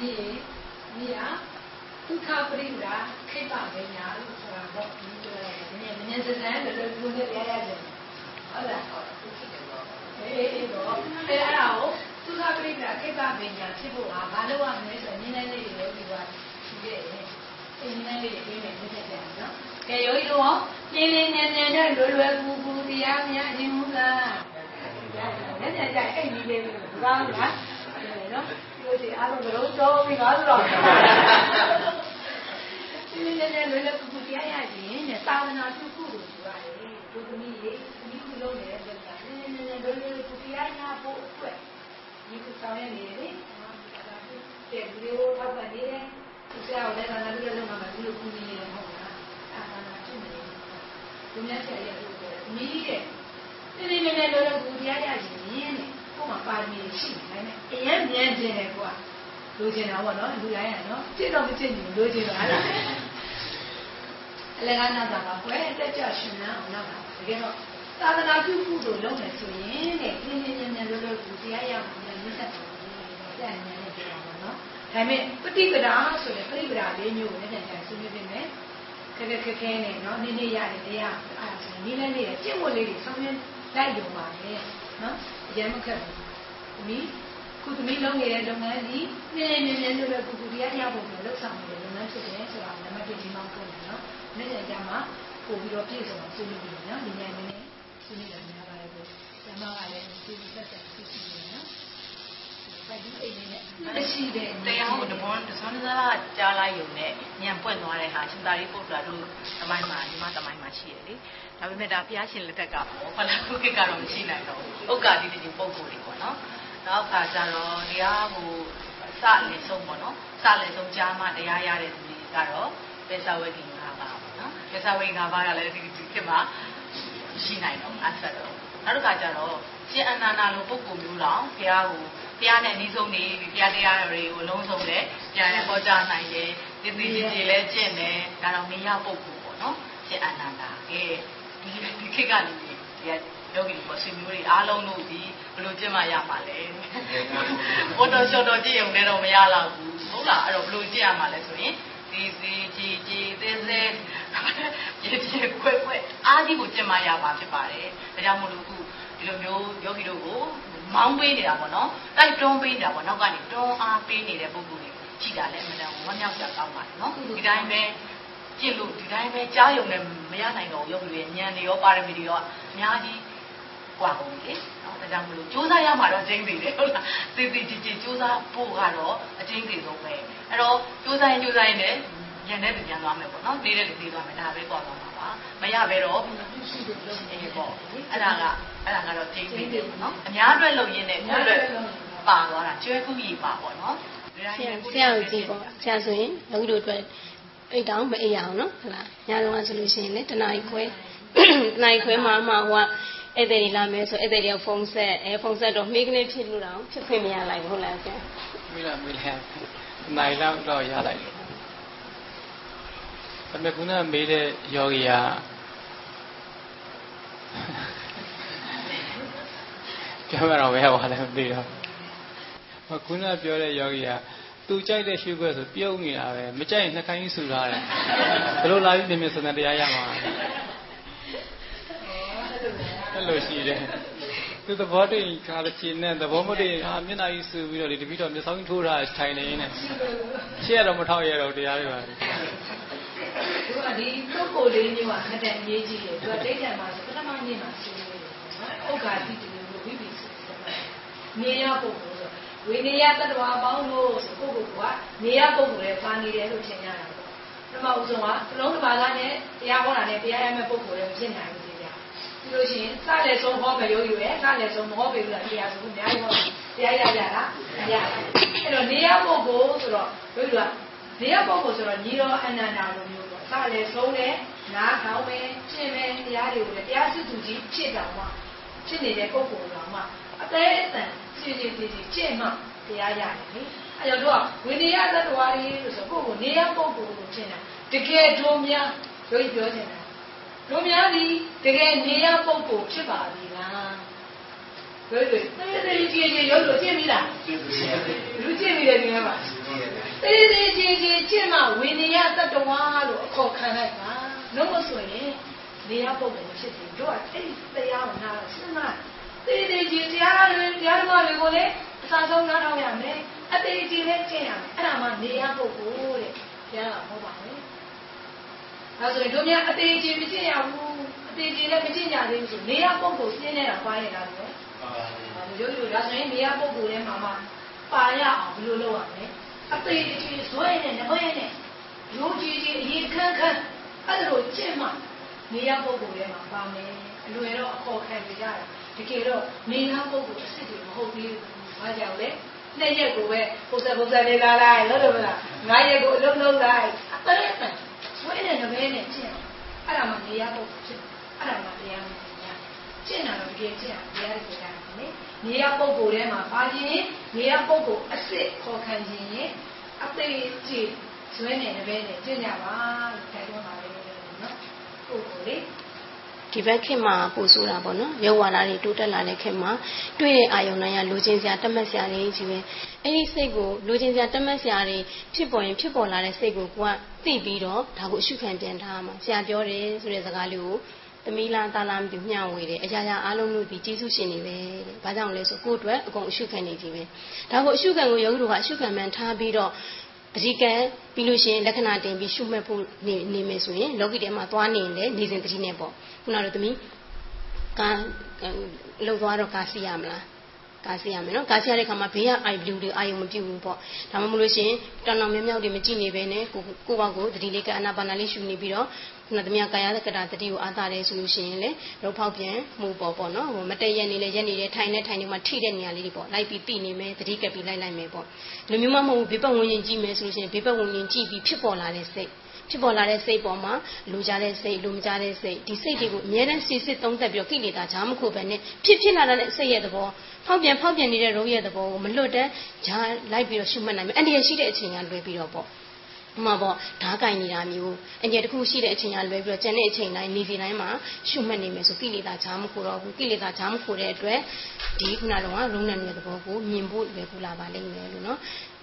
မြေမြေကဒုက္ခပရိဒါခိတ္တပညာလို့ဆိုတာတော့ဒီလို နည်းနည်းစစမ်းလို့လူတွေရရတယ်ဟုတ်လားဟုတ်အေးအေးတော့အဲအဲ့ဒါကိုဒုက္ခပရိဒါခိတ္တပညာဖြစ်ဖို့ဟာဘာလို့ရမလဲဆိုတော့နည်းနည်းလေးတွေလည်းဒီကရှိခဲ့တယ်အင်းနည်းနည်းလေးတွေပြင်နေဖြစ်တယ်နော်ကဲယောဂီတို့ပြင်းပြင်းနေနေနဲ့လွယ်လွယ်ကူကူတရားများခြင်းမူလားလက်ကြကြအဲ့ဒီလေးကိုကောင်းလားနော်ဒီလိုစီအားလုံးကတော့တော်ပြီငါဆိုတော့ပြင်းပြင်းနေနေလွယ်လွယ်ကူကူတရားရခြင်းနဲ့သာသနာပြုခုလို့ပြော ရတယ်ဒုသမီးရေဒီခုလုံးနေတဲ့ပြဿနာနည်းနည်းနည်းလွယ်လွယ်ကူတရားရဖို့အတွက်ဒီခုဆောင်ရနေတယ်တဲ့ဒီလိုထောက်ပံ့နေတယ်ဒီဆရာကလည်းသာသနာပြုလို့မှမဒီလိုကူညီနေတယ်ဟုတ်လားအာသာနာပြုနေတယ်ဒီမြတ်ဆရာရဲ့ဒီလိုမီးတဲ့ဒီနေ့နေ့လောလောကူတရားရရင်ရင်းတယ်ကို့မှာပါရမီရှိနေတယ်အရင်မြန်ကျင်တယ်ကွာလိုချင်တာပေါ့နော်လူတိုင်းရနော်ကြည့်တော့မကြည့်ဘူးလိုချင်တာလား အလကားနာတာပါကွယ်တက်ကြရှင်နာအောင်နောက်တာတကယ်တော့သာသနာပြုမှုတို့လုပ်မယ်ဆိုရင်တဲ့ပြင်းပြင်းပြင်းပြင်းလောလောကူတရားရမှာလည်းမြတ်ဆက်တယ်ပြန်ဉာဏ်နဲ့ပြောပါတော့နော်ဒါပေမဲ့ပฏิပဒါဆိုတဲ့ပฏิပဒါလေးမျိုးကိုလည်းပြန်ပြန်ဆွေးနွေးပြင်မယ်ခက်ခက်ခက်ခဲနဲ့နော်နေ့နေ့ရတယ်တရားအဲ့ဒါဆိုရင်နေ့လည်းနေ့ရကျင့်ဝတ်လေးတွေဆောင်ရွက်လိုက်ရုံပါလေနော်အရင်မခက်ဘူးသမီးခုသမီးလုံးနေတဲ့လုပ်ငန်းကြီးနည်းနည်းနည်းနည်းလိုလိုကူကူတရားရဖို့လည်းလုပ်ဆောင်နေတဲ့လုပ်ငန်းဖြစ်တယ်ဆိုတာနံပါတ်1ဒီမှာပုံတယ် နော်နေ့ရက်ကြမှာပို့ပြီးတော့ပြည့်စုံအောင်ဆွေးနွေးပြီးနော်ဒီညနေနေ့ဆွေးနွေးတယ်များပါတယ်ကိုကျမကလည်းဒီဒီသက်သက်သိရှိနေနော်ပိုက်ဒီအိမ်နဲ့ရှိတယ်တရားကိုတဘောတစွမ်းစားကြားလိုက်ရုံနဲ့ညံပွင့်သွားတဲ့ဟာရှင်သာရိပုတ္တရာတို့တမိုင်းမှာဒီမှာတမိုင်းမှာရှိရလေဒါပေမဲ့ဒါဘုရားရှင်လက်ထက်ကပေါ့ဘာလို့ခုခေတ်ကတော့မရှိနိုင်တော့ဘူးဥက္ကာတိတိပုံကိုယ်တွေပေါ့နော်နောက်ခါကျတော့တရားကိုစလင်ဆုံးပေါ့နော်စလင်ဆုံးကြားမှတရားရတဲ့သူတွေကတော့ပေသဝေကိ ငါးပါပေါ့နော်ပေသဝေငါးပါးကလည်းဒီဒီခေတ်မှာရှိနိုင်တော့အဆက်တော့နောက်တစ်ခါကျတော့ရှင်အနန္ဒာလိုပုဂ္ဂိုလ်မျိုးတော့ဘုရားကိုတရားနဲ့နှီးဆုံးနေဘုရားတရားတွေကိုလုံးဆုံးတယ်ပြန်ရဟောကြားနိုင်တယ်တည်တည်ကြည်ကြည်လည်းကျင့်တယ်ဒါတော့မရပုဂ္ဂိုလ်ပေါ့နော်ရှင်အနန္ဒာကဲဒီဒီခေတ်ကနေဒီယောဂီပေါ့ဆွေမျိုးတွေအားလုံးတို့ဒီဘယ်လိုကျင့်မှရမှာလဲဘောတော်ရှော့တော်ကြည့်ရုံနဲ့တော့မရတော့ဘူးဟုတ်လားအဲ့တော့ဘယ်လိုကျင့်ရမှာလဲဆိုရင် စီစီကြည်ကြည်သေးသေးကြည်ကြည်ခွဲ့ခွဲ့အားကြီးကိုကျင့်မရပါဖြစ်ပါတယ်။ဒါကြောင့်မို့လို့ခုဒီလိုမျိုးယောဂီတို့ကိုမောင်းပေးနေတာပေါ့နော်။တိုက်တွန်းပေးနေတာပေါ့နောက်ကနေတွန်းအားပေးနေတဲ့ပုဂ္ဂိုလ်တွေကြည်တာလည်းအမှန်တန်ဝမ်းမြောက်ကြကောင်းပါတယ်နော်။ဒီတိုင်းပဲကြည့်လို့ဒီတိုင်းပဲကြားယုံနဲ့မရနိုင်တော့ယောဂီတွေဉာဏ်တွေရောပါရမီတွေရောအများကြီးကွာကုန်ပြီလေ။ ဒါကြောင့်မလို့စူးစမ်းရမှာတော့ကျင်းသေးတယ်ဟုတ်လားသေသေးချေချေစူးစမ်းဖို့ကတော့အကျင်းသေးဆုံးပဲအဲ့တော့စူးစမ်းရင်စူးစမ်းရင်လည်းညံတဲ့လူညံသွားမယ်ပေါ့နော်နေတဲ့လူနေသွားမယ်ဒါပဲသွားသွားမှာပါမရပဲတော့အေးပေါ့အဲ့ဒါကအဲ့ဒါကတော့ကျင်းသေးတယ်ပေါ့နော်အများအတွက်လုပ်ရင်းနဲ့ကိုယ့်အတွက်ပါသွားတာကျွဲကူကြီးပါပေါ့နော်ဆရာဆရာကိုကြည့်ပေါ့ဆရာဆိုရင်လူတို့အတွက်အိတ်တောင်မအိပ်ရအောင်နော်ဟုတ်လားညလုံးကဆိုလို့ရှိရင်လည်းတနားကြီးခွဲ တနားခွဲမှာမှဟိုကဧည့်သည်တွေလာမယ်ဆိုဧည့်သည်တွေဖုန်းဆက်အဲဖုန်းဆက်တော့မိကနေဖြစ်လို့တော့ဖြစ်ခွင့်မရလိုက်ဘူးဟုတ်လားဆရာမိလာမိလာနိုင်လောက်တော့ရလိုက်တယ်ဒါပေမဲ့ခုနမေးတဲ့ယောဂီကပြောရတော့ဘယ်ဟောလဲမသိတော့ခုနပြောတဲ့ယောဂီကသူကြိုက်တဲ့ရှုခွဲဆိုပြုံးနေတာပဲမကြိုက်ရင်နှခိုင်းဆူထားတယ်ဘယ်လိုလာပြီးမြင်မြင်စံတရားရမှာ အဲ့လိုရှိတယ်သူသဘောတည်းခါတစ်ချိန်နဲ့သဘောမတည်းဟာမျက်နှာကြီးဆူပြီးတော့ဒီတပိတော့မျက်စောင်းထိုးထားထိုင်နေနေရှေ့ရတော့မထောက်ရတော့တရားတွေပါသူကဒီပုဂ္ဂိုလ်လေးမျိုးကအတဲ့ရေးကြည့်တယ်သူကတိတ်တံမှာပထမနေ့မှာဆွေးနွေးတယ်နော်ဥက္ကာတိတူလို့ပြီးပြီဆိုတော့နေရပုဂ္ဂိုလ်ဆိုဝိနည်းတတ္တဝါပေါင်းလို့ဆိုပုဂ္ဂိုလ်ကနေရပုဂ္ဂိုလ်ရဲ့ပါနေတယ်လို့ထင်ကြတာပေါ့ပထမဦးဆုံးကသလုံးတစ်ပါးကနဲ့တရားဟောတာနဲ့တရားရမယ့်ပုဂ္ဂိုလ်လည်းမဖြစ်နိုင်ဘူးဒီကြ ပြီးလို့ရှိရင်စလည်းဆုံးဟောမရိုးယူရဲ့စလည်းဆုံးမဟောပေဘူးလားတရားဆိုအများကြီးဟောတရားရကြတာမရဘူးအဲ့တော့နေရပုဂ္ဂိုလ်ဆိုတော့တို့ကနေရပုဂ္ဂိုလ်ဆိုတော့ညီတော်အနန္ဒာလိုမျိုးပေါ့စလည်းဆုံးတယ်နားထောင်မယ်ရှင်းမယ်တရားတွေကိုလည်းတရားစစ်သူကြီးဖြစ်တော်မှာဖြစ်နေတဲ့ပုဂ္ဂိုလ်တော်မှာအသေးအတန်ကြည်ကြည်ကြည်ကြည်ကျင့်မှတရားရတယ်လေအဲတော့ဝိနည်းသတ္တဝါတွေလို့ဆိုကိုယ့်ကိုနေရပုဂ္ဂိုလ်ကိုရှင်းတာတကယ်တို့များတို့ပြောချင်တာ တို့များဒီတကယ်နေရပုဂ္ဂိုလ်ဖြစ်ပါပြီလားဘယ်လိုသေးသေးကြည်ကြည်ရုပ်လို့ကျင့်ပြီလားကျင့်ပြီလူကျင့်ပြီတယ်ဒီမှာပါသေးသေးကြည်ကြည်ကျင့်မှဝိနည်းတတ္တဝါလို့အခေါ်ခံလိုက်ပါလုံးမဆိုရင်နေရပုဂ္ဂိုလ်ဖြစ်တယ်တို့ကအဲ့ဒီတရားကိုနားစဉ်းစားတေးသေးကြီးတရားတွေတရားတော်တွေကိုလည်းအစားဆုံးနားထောင်ရမယ်အသေးကြီးလည်းကျင့်ရမယ်အဲ့ဒါမှနေရပုဂ္ဂိုလ်တဲ့ဘုရားကဟောပါမယ် ဒါဆိုရင်တို့များအသေးကြီးမကျင့်ရဘူးအသေးကြီးလည်းမကျင့်ကြသေးဘူးဆိုနေရပုဂ္ဂိုလ်ပြင်းနေတာပါရတာလို့ရိုးရိုးဒါဆိုရင်နေရပုဂ္ဂိုလ်ထဲမှာမှပါရအောင်ဘယ်လိုလုပ်ရမလဲအသေးကြီးဇွဲနဲ့နဘဲနဲ့ရိုးကြီးကြီးအရေးခန်းခန်းအဲ့ဒါလိုကျင့်မှနေရပုဂ္ဂိုလ်ထဲမှာပါမယ်အလွယ်တော့အခေါ်ခံကြရတယ်တကယ်တော့နေရပုဂ္ဂိုလ်အစ်စ်တွေမဟုတ်သေးဘူးဘာကြောင့်လဲနှစ်ရက်ကိုပဲပုံစံပုံစံလေးလာလိုက်လို့လို့မလားငါးရက်ကိုအလုံးလုံးလိုက်အဲ့ဒါ ပဲဇွဲနဲ့နဘဲနဲ့ကျင့်အဲ့ဒါမှနေရပုဂ္ဂိုလ်ဖြစ်အဲ့ဒါမှတရားမှညာကျင့်တာတော့တကယ်ကျင့်တရားတွေကြားတယ်နိနေရပုဂ္ဂိုလ်ထဲမှာပါခြင်းနေရပုဂ္ဂိုလ်အစ်စ်ခေါ်ခံခြင်းရင်အသေးကြည့်ဇွဲနဲ့နဘဲနဲ့ကျင့်ကြပါလို့ခိုင်းတော့ပါလေနော်ပုဂ္ဂိုလ်လေး ဒီဘက်ခင်မှာပူဆိုးတာပေါ့နော်ရုပ်ဝါဒတွေတိုးတက်လာတဲ့ခင်မှာတွေ့တဲ့အာယုံတိုင်းကလိုချင်စရာတတ်မှတ်စရာတွေကြီးပဲအဲ့ဒီစိတ်ကိုလိုချင်စရာတတ်မှတ်စရာတွေဖြစ်ပေါ်ရင်ဖြစ်ပေါ်လာတဲ့စိတ်ကိုကိုကသိပြီးတော့ဒါကိုအရှုခံပြန်ထားမှာဆရာပြောတယ်ဆိုတဲ့စကားလေးကိုသမီးလားတာလားမသိမျှဝေတယ်အရာရာအားလုံးလို့ဒီကျေးဇူးရှင်တွေပဲတဲ့ဘာကြောင့်လဲဆိုကိုယ့်အတွက်အကုန်အရှုခံနေကြည့်ပဲဒါကိုအရှုခံကိုယောဂီတို့ကအရှုခံမှန်ထားပြီးတော့ပရိကံပြီးလို့ရှိရင်လက္ခဏာတင်ပြီးရှုမှတ်ဖို့နေနေမယ်ဆိုရင်လောကီထဲမှာသွားနေရင်လည်းနေစဉ်တတိနဲ့ပေါ့ခု နကတော့သမီးကာလှုပ်သွားတော့ကာစီရမလားကာစီရမယ်နော်ကာစီရတဲ့ခါမှာဘေးကအိုင်ဘလူးတွေအာယုံမပြုတ်ဘူးပေါ့ဒါမှမဟုတ်လို့ရှိရင်တောင်တောင်မြောက်မြောက်တွေမကြည့်နေပဲနဲ့ကိုကိုဘောက်ကိုတတိလေးကအနာပါနာလေးရှုနေပြီးတော့ခုနသမီးကာယကတာတတိကိုအားသာတယ်ဆိုလို့ရှိရင်လေရုပ်ဖောက်ပြန်မှုပေါ့ပေါ့နော်ဟိုမတည့်ရက်နေလေရက်နေတဲ့ထိုင်နေထိုင်နေမှာထိတဲ့နေရာလေးတွေပေါ့လိုက်ပြီးတိနေမယ်တတိကပ်ပြီးလိုက်လိုက်မယ်ပေါ့လူမျိုးမမဟုတ်ဘူးဘေးပတ်ဝန်းကျင်ကြည့်မယ်ဆိုလို့ရှိရင်ဘေးပတ်ဝန်းကျင်ကြည့်ပြီးဖြစ်ပေါ်လာတဲ့စိတ် ဖြစ်ပေါ်လာတဲ့စိတ်ပေါ်မှာလူကြတဲ့စိတ်လူမကြတဲ့စိတ်ဒီစိတ်တွေကိုအမြဲတမ်းစစ်စစ်သုံးသပ်ပြီးကိလေသာဂျာမခုပဲနဲ့ဖြစ်ဖြစ်လာတဲ့စိတ်ရဲ့သဘောဖောက်ပြန်ဖောက်ပြန်နေတဲ့ရုပ်ရဲ့သဘောကိုမလွတ်တဲ့ဂျာလိုက်ပြီးတော့ရှုမှတ်နိုင်မယ်အန္တရာယ်ရှိတဲ့အချိန်ကလွယ်ပြီးတော့ပေါ့ဥမာပေါ့ဓားကင်နေတာမျိုးအငြင်းတစ်ခုရှိတဲ့အချိန်ကလွယ်ပြီးတော့ကျန်တဲ့အချိန်တိုင်းနေစီတိုင်းမှာရှုမှတ်နေမယ်ဆိုကိလေသာဂျာမခိုတော့ဘူးကိလေသာဂျာမခိုတဲ့အတွက်ဒီခုနကတော့ရုံးနယ်ရဲ့သဘောကိုမြင်ဖို့လွယ်ကူလာပါလိမ့်မယ်လို့နော်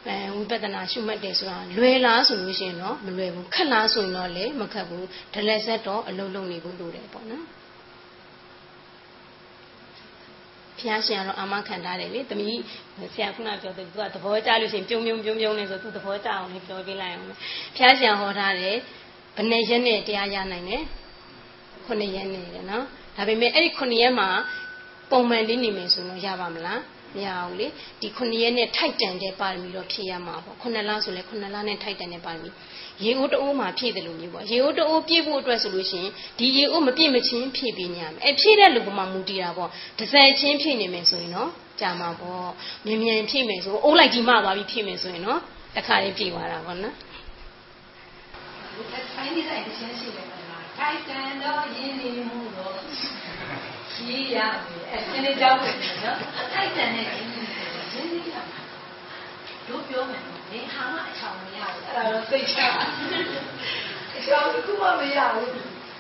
အဲဝိပဿနာရှုမှတ်တယ်ဆိုတာလွယ်လားဆိုလို့ရှိရင်တော့မလွယ်ဘူးခက်လားဆိုရင်တော့လည်းမခက်ဘူးဒလက်ဆက်တော့အလုံးလုံးနေဖို့လိုတယ်ပေါ့နော်ဖျားရှင်ကတော့အာမခံထားတယ်လေတမီးဆရာခုနပြောတယ်သူကသဘောကျလို့ရှိရင်ပြုံးပြုံးပြုံးပြုံးနေဆိုသူသဘောကျအောင်လေးပြောပြလိုက်အောင်ဖျားရှင်ဟောထားတယ်ဘယ်နဲ့ရက်နဲ့တရားရနိုင်လဲခုနှစ်ရက်နဲ့တယ်နော်ဒါပေမဲ့အဲ့ဒီခုနှစ်ရက်မှာပုံမှန်လေးနေမယ်ဆိုတော့ရပါမလား မရဘူးလေဒီခုနှစ်ရက်နဲ့ထိုက်တန်တဲ့ပါရမီတော့ဖြည့်ရမှာပေါ့ခုနှစ်လဆိုလဲခုနှစ်လနဲ့ထိုက်တန်တဲ့ပါရမီရေအိုးတအိုးမှာဖြည့်တယ်လို့မျိုးပေါ့ရေအိုးတအိုးပြည့်ဖို့အတွက်ဆိုလို့ရှိရင်ဒီရေအိုးမပြည့်မချင်းဖြည့်ပေးညမယ်အဲဖြည့်တဲ့လူကမှမူတည်တာပေါ့တစ်စက်ချင်းဖြည့်နေမယ်ဆိုရင်တော့ကြာမှာပေါ့မြန်မြန်ဖြည့်မယ်ဆိုအိုးလိုက်ကြီးမှသွားပြီးဖြည့်မယ်ဆိုရင်တော့တခါလေးဖြည့်သွားတာပေါ့နော်ထိုင်းနေတဲ့တခြင်းရှိတယ်မလားထိုက်တန်တော့ရင်းနေမှုတော့ ရှိရမယ်အဲစနေကြောက်တယ်နော်ထိုက်တန်တဲ့ရင်းနေမှုရင်းနေရမှာတို့ပြောမယ်နေဟာမအချောင်မရဘူးအဲ့ဒါတော့သိချာအချောင်ကမှမရဘူး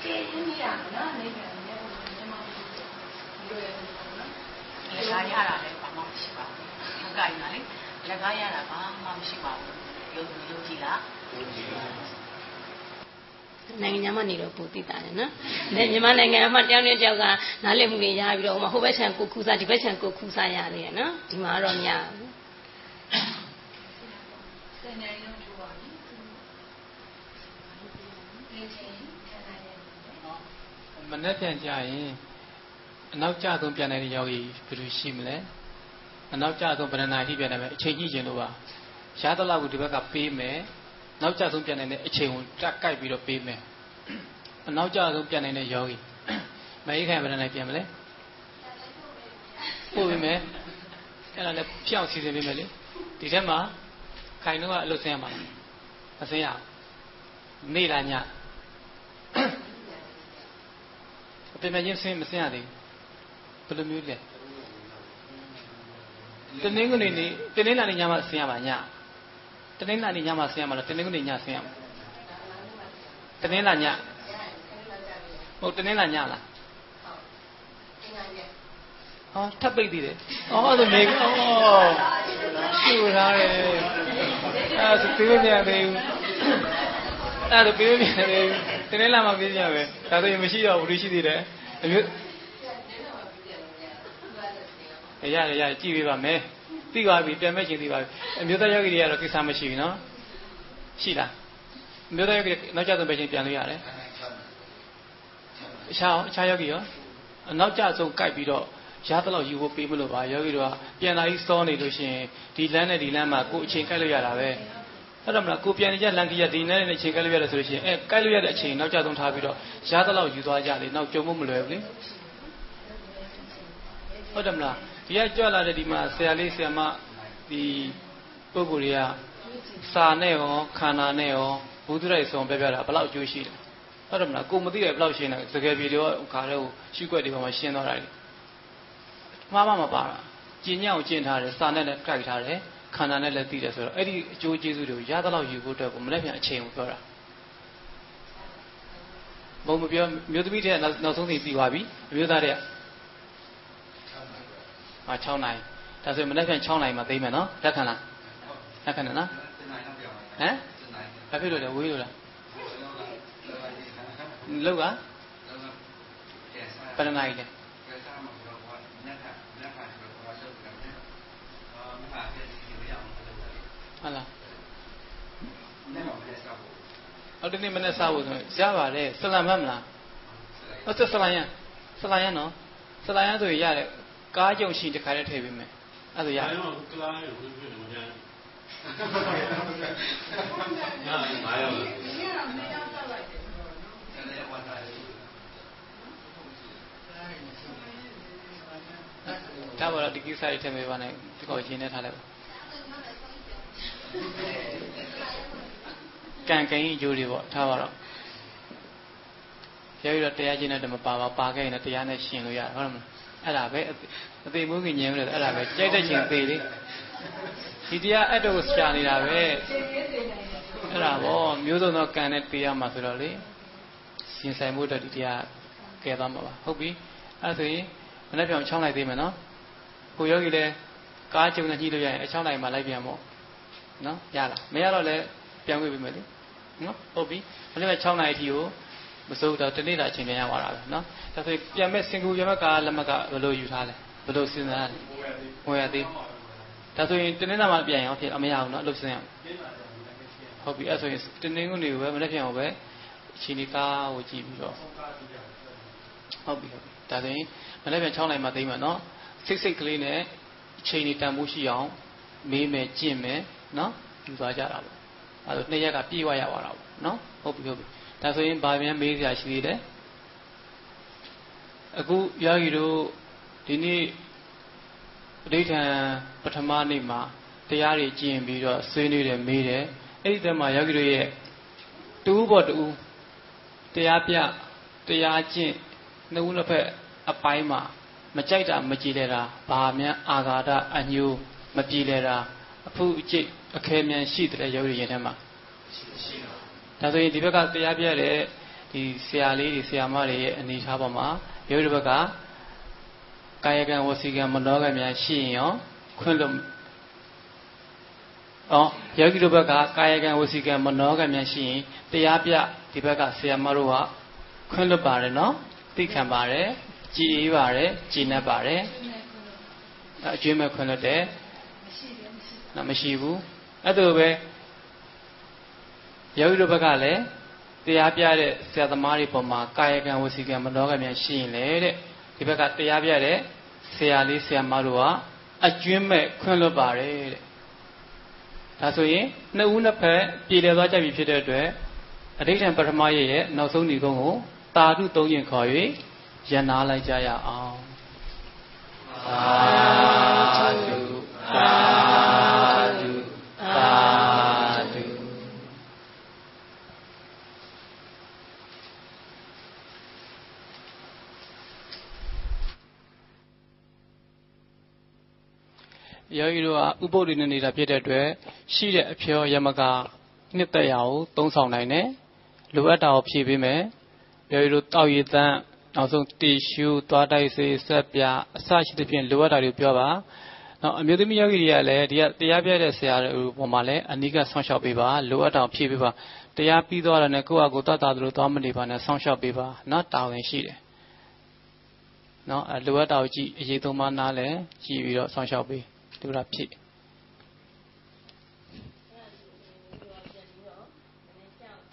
ကဲရင်းနေရမှာနော်နေပြန်နေတော့ဒီမှာဒီလိုရနော်လက်ကားရတာလည်းဘာမှမရှိပါဘူး။ဟုတ်ကဲ့နော်လေ။လက်ကားရတာဘာမှမရှိပါဘူး။ယုံယုံကြည်လား နိုင်ငံခြားမှာနေတော့ပိုသိတာတယ်နော်။ဒါမြန်မာနိုင်ငံမှာတယောက်နဲ့တယောက်ကနားလည်မှုတွေရပြီးတော့ဟိုဟိုဘက်ခြံကိုခူးစားဒီဘက်ခြံကိုခူးစားရတယ်နော်။ဒီမှာတော့မရဘူးစနေလုံးကျိုးပါပြီဒီချိန်ခံရတယ်မနဲ့ပြန်ကြရင်အနောက်ကျဆုံးပြန်တဲ့ယောဂီဘယ်လိုရှိမလဲအနောက်ကျဆုံးဗရဏာရှိပြန်တယ်ပဲအချိန်ကြီးကျင်လို့ပါရသလောက်ကိုဒီဘက်ကပေးမယ် နောက်ကျဆုံးပြန်တဲ့အချိန်ကိုတက်ကြိုက်ပြီးတော့ပေးမယ်အနောက်ကျဆုံးပြန်တဲ့ယောဂီမအေးခံဗရဏာပြန်မလဲပို့ပေးမယ်အဲ့ဒါလည်းဖြောင်းစီစဉ်ပေးမယ်လေဒီထက်မှာခိုင်တော့ကအလုပ်ဆင်းရမှာမဆင်းရဘူးနေလားညအပြင်မချင်းဆင်းမဆင်းရသေးဘူးဘယ်လိုမျိုးလဲတနင်္ဂနွေနေ့တနင်္လာနေ့ညမှာဆင်းရမှာည တနင်္လာနေ့ညမှာဆင်းရမှာလားတနင်္ဂနွေညဆင်းရမှာတနင်္လာညဟုတ်တနင်္လာညလားဟောထပ်ပိတ်သေးတယ်။အော်ဆိုနေအော်ရှူထားတယ်။အဲဆိုသေးမရသေးဘူးအဲ့ဒါပြေးပြန်တယ်တင်းနေလာမှပြေးပြန်ပဲဒါဆိုရင်မရှိတော့ဘူးရှိသေးတယ်အမျိုးရတယ်ရတယ်ကြည့်ပေးပါမယ် သိပါပြီပြန်မဲ့ချင်းသိပါပြီအမျိုးသားယောဂီတွေကတော့ကိစ္စမရှိဘူးနော်ရှိလားအမျိုးသားယောဂီနောက်ကျဆုံးပဲချင်းပြန်လို့ရတယ်အခြားအခြားယောဂီရောအနောက်ကျဆုံးကြိုက်ပြီးတော့ရသလောက်ယူဖို့ပေးမလို့ပါယောဂီတို့ကပြန်လာပြီးစောနေလို့ရှိရင်ဒီလမ်းနဲ့ဒီလမ်းမှာကိုယ်အချိန်ကြိုက်လို့ရတာပဲအဲ့တော့မလားကိုပြန်နေကြလန်ကြီးရဒီနဲ့နဲ့အချိန်ကြိုက်လို့ရတယ်ဆိုလို့ရှိရင်အဲကြိုက်လို့ရတဲ့အချိန်နောက်ကျဆုံးထားပြီးတော့ရသလောက်ယူသွားကြလေနောက်ကြုံဖို့မလွယ်ဘူးလေဟုတ်တယ်မလား ဒီကကြွလာတဲ့ဒီမှာဆရာလေးဆရာမဒီပုဂ္ဂိုလ်တွေကစာနဲ့ရောခန္ဓာနဲ့ရောဘုသူရိုက်ဆုံးပြပြတာဘယ်လောက်အကျိုးရှိလဲဟုတ်တယ်မလားကိုမသိရဘယ်လောက်ရှင်းလဲတကယ်ပြေတော့ခါတဲ့ကိုရှုွက်တွေပေါ်မှာရှင်းသွားတာလေမှားမှမပါတာကျင်ညောင်ကျင်ထားတယ်စာနဲ့လည်းကြိုက်ထားတယ်ခန္ဓာနဲ့လည်းသိတယ်ဆိုတော့အဲ့ဒီအကျိုးကျေးဇူးတွေကိုရသလောက်ယူဖို့အတွက်ကိုမနေ့ပြန်အချိန်ကိုပြောတာဘုံမပြောမြို့သမီးတဲ့နောက်ဆုံးသိပြီးသွားပြီအမျိုးသားတဲ့ ဟာ6နိုင်ဒါဆိုရင်မနေ့ပြန်6နိုင်မှသိမယ်နော်လက်ခံလားလက်ခံတယ်နော်ဟမ်ဘာဖြစ်လို့လဲဝေးလို့လားလောက်ကဘယ်နှနိုင်လဲဟုတ်လားအော်ဒီနေ့မနေ့စားဖို့ဆိုရပါတယ်ဆလံမတ်မလားဟုတ်တယ်ဆလံရဆလံရနော်ဆလံရဆိုရင်ရတယ် ကားကြုံရှိတခါတည်းထည့်ပေးမယ်အဲ့ဒါရအဲ့တော့ကလားကိုဝင်ပြတယ်မကြမ်းဟာမာယောဒါပါတော့ဒီကိစ္စတွေထည့်ပေးပါနဲ့ဒီကောရှင်းနေထားလိုက်ပါကံကံကြီးအကျိုးတွေပေါ့ထားပါတော့ပြောပြီးတော့တရားကျင့်တဲ့မပါပါပါခဲ့ရင်တရားနဲ့ရှင်လို့ရဟုတ်တယ်မလား အဲ့ဒါပဲအသေးမိုးကြီးညင်လို့အဲ့ဒါပဲကြိုက်တဲ့ချင်းသေးလေဒီတရားအဲ့တော့ရှာနေတာပဲအဲ့ဒါပေါ့မျိုးစုံသောကံနဲ့တရားမှာဆိုတော့လေရှင်ဆိုင်မှုအတွက်ဒီတရားကဲသွားမှာပါဟုတ်ပြီအဲ့ဆိုရင်မနေ့ပြောင်6လိုက်သေးမယ်နော်ကိုယောဂီလည်းကားကြုံနဲ့ညှိလို့ရရင်အ6လိုက်မှလိုက်ပြန်ပေါ့နော်ရလားမရတော့လည်းပြန်ခွင့်ပေးမယ်လေနော်ဟုတ်ပြီမနေ့က6နိုင်အထိကိုမစိုးတော့တနေ့တာအချိန်ပြန်ရသွားတာပဲနော် ဒါဆိုပြန်မဲ့စင်ကူပြန်မဲ့ကားလက်မှတ်ကဘယ်လိုယူထားလဲဘယ်လိုစဉ်းစားလဲဝယ်ရသေးဒါဆိုရင်တနေ့တာမှပြန်ရအောင်ဖြစ်အမရဘူးနော်လှုပ်စဉ်ရအောင်ဟုတ်ပြီအဲ့ဆိုရင်တနေ့ကုန်တွေကိုပဲမနေ့ပြန်အောင်ပဲအချိန်လေးကားကိုကြည့်ပြီးတော့ဟုတ်ပြီဟုတ်ပြီဒါဆိုရင်မနေ့ပြန်6နိုင်မှသိမ်းမယ်နော်စိတ်စိတ်ကလေးနဲ့အချိန်လေးတန်ဖိုးရှိအောင်မေးမယ်ကျင့်မယ်နော်ယူသွားကြတာပေါ့အဲဒါနှစ်ရက်ကပြေးဝရပါတော့နော်ဟုတ်ပြီဟုတ်ပြီဒါဆိုရင်ဗာပြန်မေးစရာရှိသေးတယ် အခုယောဂီတို့ဒီနေ့ပဋိဌာန်ပထမနေ့မှာတရားတွေကျင့်ပြီးတော့ဆွေးနွေးတယ်မေးတယ်အဲ့ဒီတည်းမှာယောဂီတို့ရဲ့တူးပေါ်တူးတရားပြတရားကျင့်နှစ်ဦးနှစ်ဖက်အပိုင်းမှာမကြိုက်တာမကြည်လဲတာဘာမှအာဃာတအညိုးမကြည်လဲတာအဖုအကျိတ်အခဲမြန်ရှိတယ်ယောဂီရင်ထဲမှာရှိတာဒါဆိုရင်ဒီဘက်ကတရားပြတဲ့ဒီဆရာလေးတွေဆရာမတွေရဲ့အနေထားပေါ်မှာ ယောဂီဘက်ကကာယကံဝစီကံမနောကံများရှိရင်ရောခွင့်လို့အော်ယောဂီတို့ဘက်ကကာယကံဝစီကံမနောကံများရှိရင်တရားပြဒီဘက်ကဆရာမတို့ကခွင့်လွတ်ပါတယ်နော်သိခံပါတယ်ကြည်အေးပါတယ်ကြည်နပ်ပါတယ်အကျွေးမဲ့ခွင့်လွတ်တယ်နော်မရှိဘူးအဲ့ဒါပဲယောဂီတို့ဘက်ကလည်း တရားပြတဲ့ဆရာသမားတွေပေါ်မှာကာယကံဝစီကံမနောကံများရှိရင်လေတဲ့ဒီဘက်ကတရားပြတဲ့ဆရာလေးဆရာမတို့ကအကျွင်းမဲ့ခွင့်လွတ်ပါတယ်တဲ့ဒါဆိုရင်နှစ်ဦးနှစ်ဖက်ပြည်လည်သွားကြပြီဖြစ်တဲ့အတွက်အဋိဌံပထမရဲ့ရဲ့နောက်ဆုံးညီကုန်းကိုတာဓုသုံးရင်ခေါ်၍ရန်နာလိုက်ကြရအောင်သာဓုသာဓုသာဓု ယောဂီတို့ကဥပုပ်တွေနဲ့နေတာဖြစ်တဲ့အတွက်ရှိတဲ့အဖျော်ယမကနှစ်သက်ရာကိုသုံးဆောင်နိုင်တယ်လိုအပ်တာကိုဖြည့်ပေးမယ်ယောဂီတို့တောက်ရည်တန်းနောက်ဆုံးတီရှူသွားတိုက်စေးဆက်ပြအစရှိသဖြင့်လိုအပ်တာတွေပြောပါနောက်အမျိုးသမီးယောဂီတွေကလည်းဒီကတရားပြတဲ့ဆရာတွေပေါ်မှာလည်းအနိကဆောင်းလျှောက်ပေးပါလိုအပ်တာဖြည့်ပေးပါတရားပြီးသွားတယ်နဲ့ကိုယ့်အကိုတတ်တာတို့သွားမနေပါနဲ့ဆောင်းလျှောက်ပေးပါနော်တာဝန်ရှိတယ်နော်အလိုအပ်တာကိုကြည့်အရေးသုံးပါးနားလဲကြည့်ပြီးတော့ဆောင်းလျှောက်ပေး လူတာဖြည့်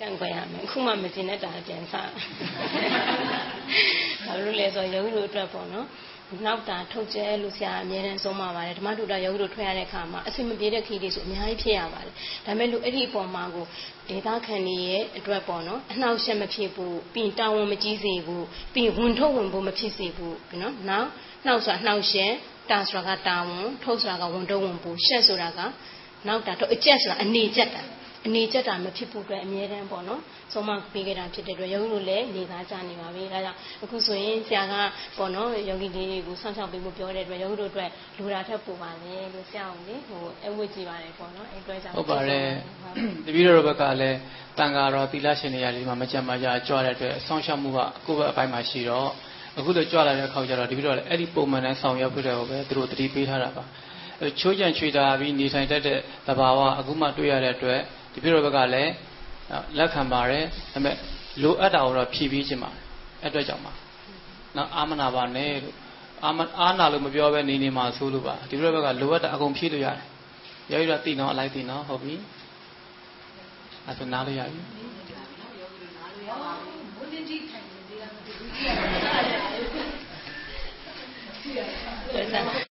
ကန့်ကွက်ရမယ်အခုမှမကျင်တဲ့တာပြန်စားဘာလို့လဲဆိုတော့ယောဂီတို့အတွက်ပေါ့နော်နောက်တာထုတ်ကျဲလို့ဆရာအမြဲတမ်းဆုံးမှာပါတယ်ဓမ္မတူတာယောဂီတို့ထွက်ရတဲ့အခါမှာအဆင်မပြေတဲ့ခီးတွေဆိုအများကြီးဖြစ်ရပါတယ်ဒါပေမဲ့လို့အဲ့ဒီအပေါ်မှာကိုဒေတာခန်တွေရဲ့အတွက်ပေါ့နော်အနှောက်အယှက်မဖြစ်ဘူးပြီးတာဝန်မကြီးစေဘူးပြီးဝန်ထုတ်ဝန်ဖို့မဖြစ်စေဘူးနော်နောက်နှောက်ဆိုတာနှောက်ယှက် တာဆိုတာကတာဝန်ထုတ်ဆိုတာကဝန်ထုတ်ဝန်ဖို့ရှက်ဆိုတာကနောက်တာတော့အကျက်ဆိုတာအနေကျက်တာအနေကျက်တာမဖြစ်ဖို့အတွက်အမြဲတမ်းပေါ့နော်ဆုံးမပေးခဲ့တာဖြစ်တဲ့အတွက်ယောဂီတို့လည်းနေသားကြနေပါပြီဒါကြောင့်အခုဆိုရင်ဆရာကပေါ့နော်ယောဂီလေးတွေကိုဆောင်းချောက်ပေးဖို့ပြောတဲ့အတွက်ယောဂီတို့အတွက်လူတာထက်ပိုပါလေလို့ဆရာအောင်လေဟိုအဝတ်ကြည့်ပါတယ်ပေါ့နော်အဲ့အတွက်ကြောင့်ဟုတ်ပါတယ်တပည့်တော်ဘက်ကလည်းတန်ဃာတော်သီလရှင်တွေရာလေးမှာမကြမ်းမကြကြွတဲ့အတွက်ဆောင်းရှောက်မှုကကိုယ့်ဘက်အပိုင်းမှာရှိတော့ အခုတော့ကြွလာတဲ့အခါကျတော့တပည့်တော်လည်းအဲ့ဒီပုံမှန်တိုင်းဆောင်ရွက်ဖို့တဲ့ကိုပဲသူတို့တတိပေးထားတာပါချိုးကြံချွေတာပြီးနေထိုင်တတ်တဲ့သဘာဝအခုမှတွေ့ရတဲ့အတွက်တပည့်တော်ဘက်ကလည်းလက်ခံပါတယ်ဒါပေမဲ့လိုအပ်တာကိုတော့ဖြည့်ပြီးခြင်းပါအဲ့အတွက်ကြောင့်ပါနော်အာမနာပါနဲ့လို့အာမအာနာလို့မပြောဘဲနေနေမှာဆိုလို့ပါဒီလိုဘက်ကလိုအပ်တာအကုန်ဖြည့်လို့ရတယ်ရောရတိနော်အလိုက်တိနော်ဟုတ်ပြီအဲ့ဒါနားလို့ရပြီဘုန်းကြီးထိုင်နေသေးတာမသိဘူး။ 对对对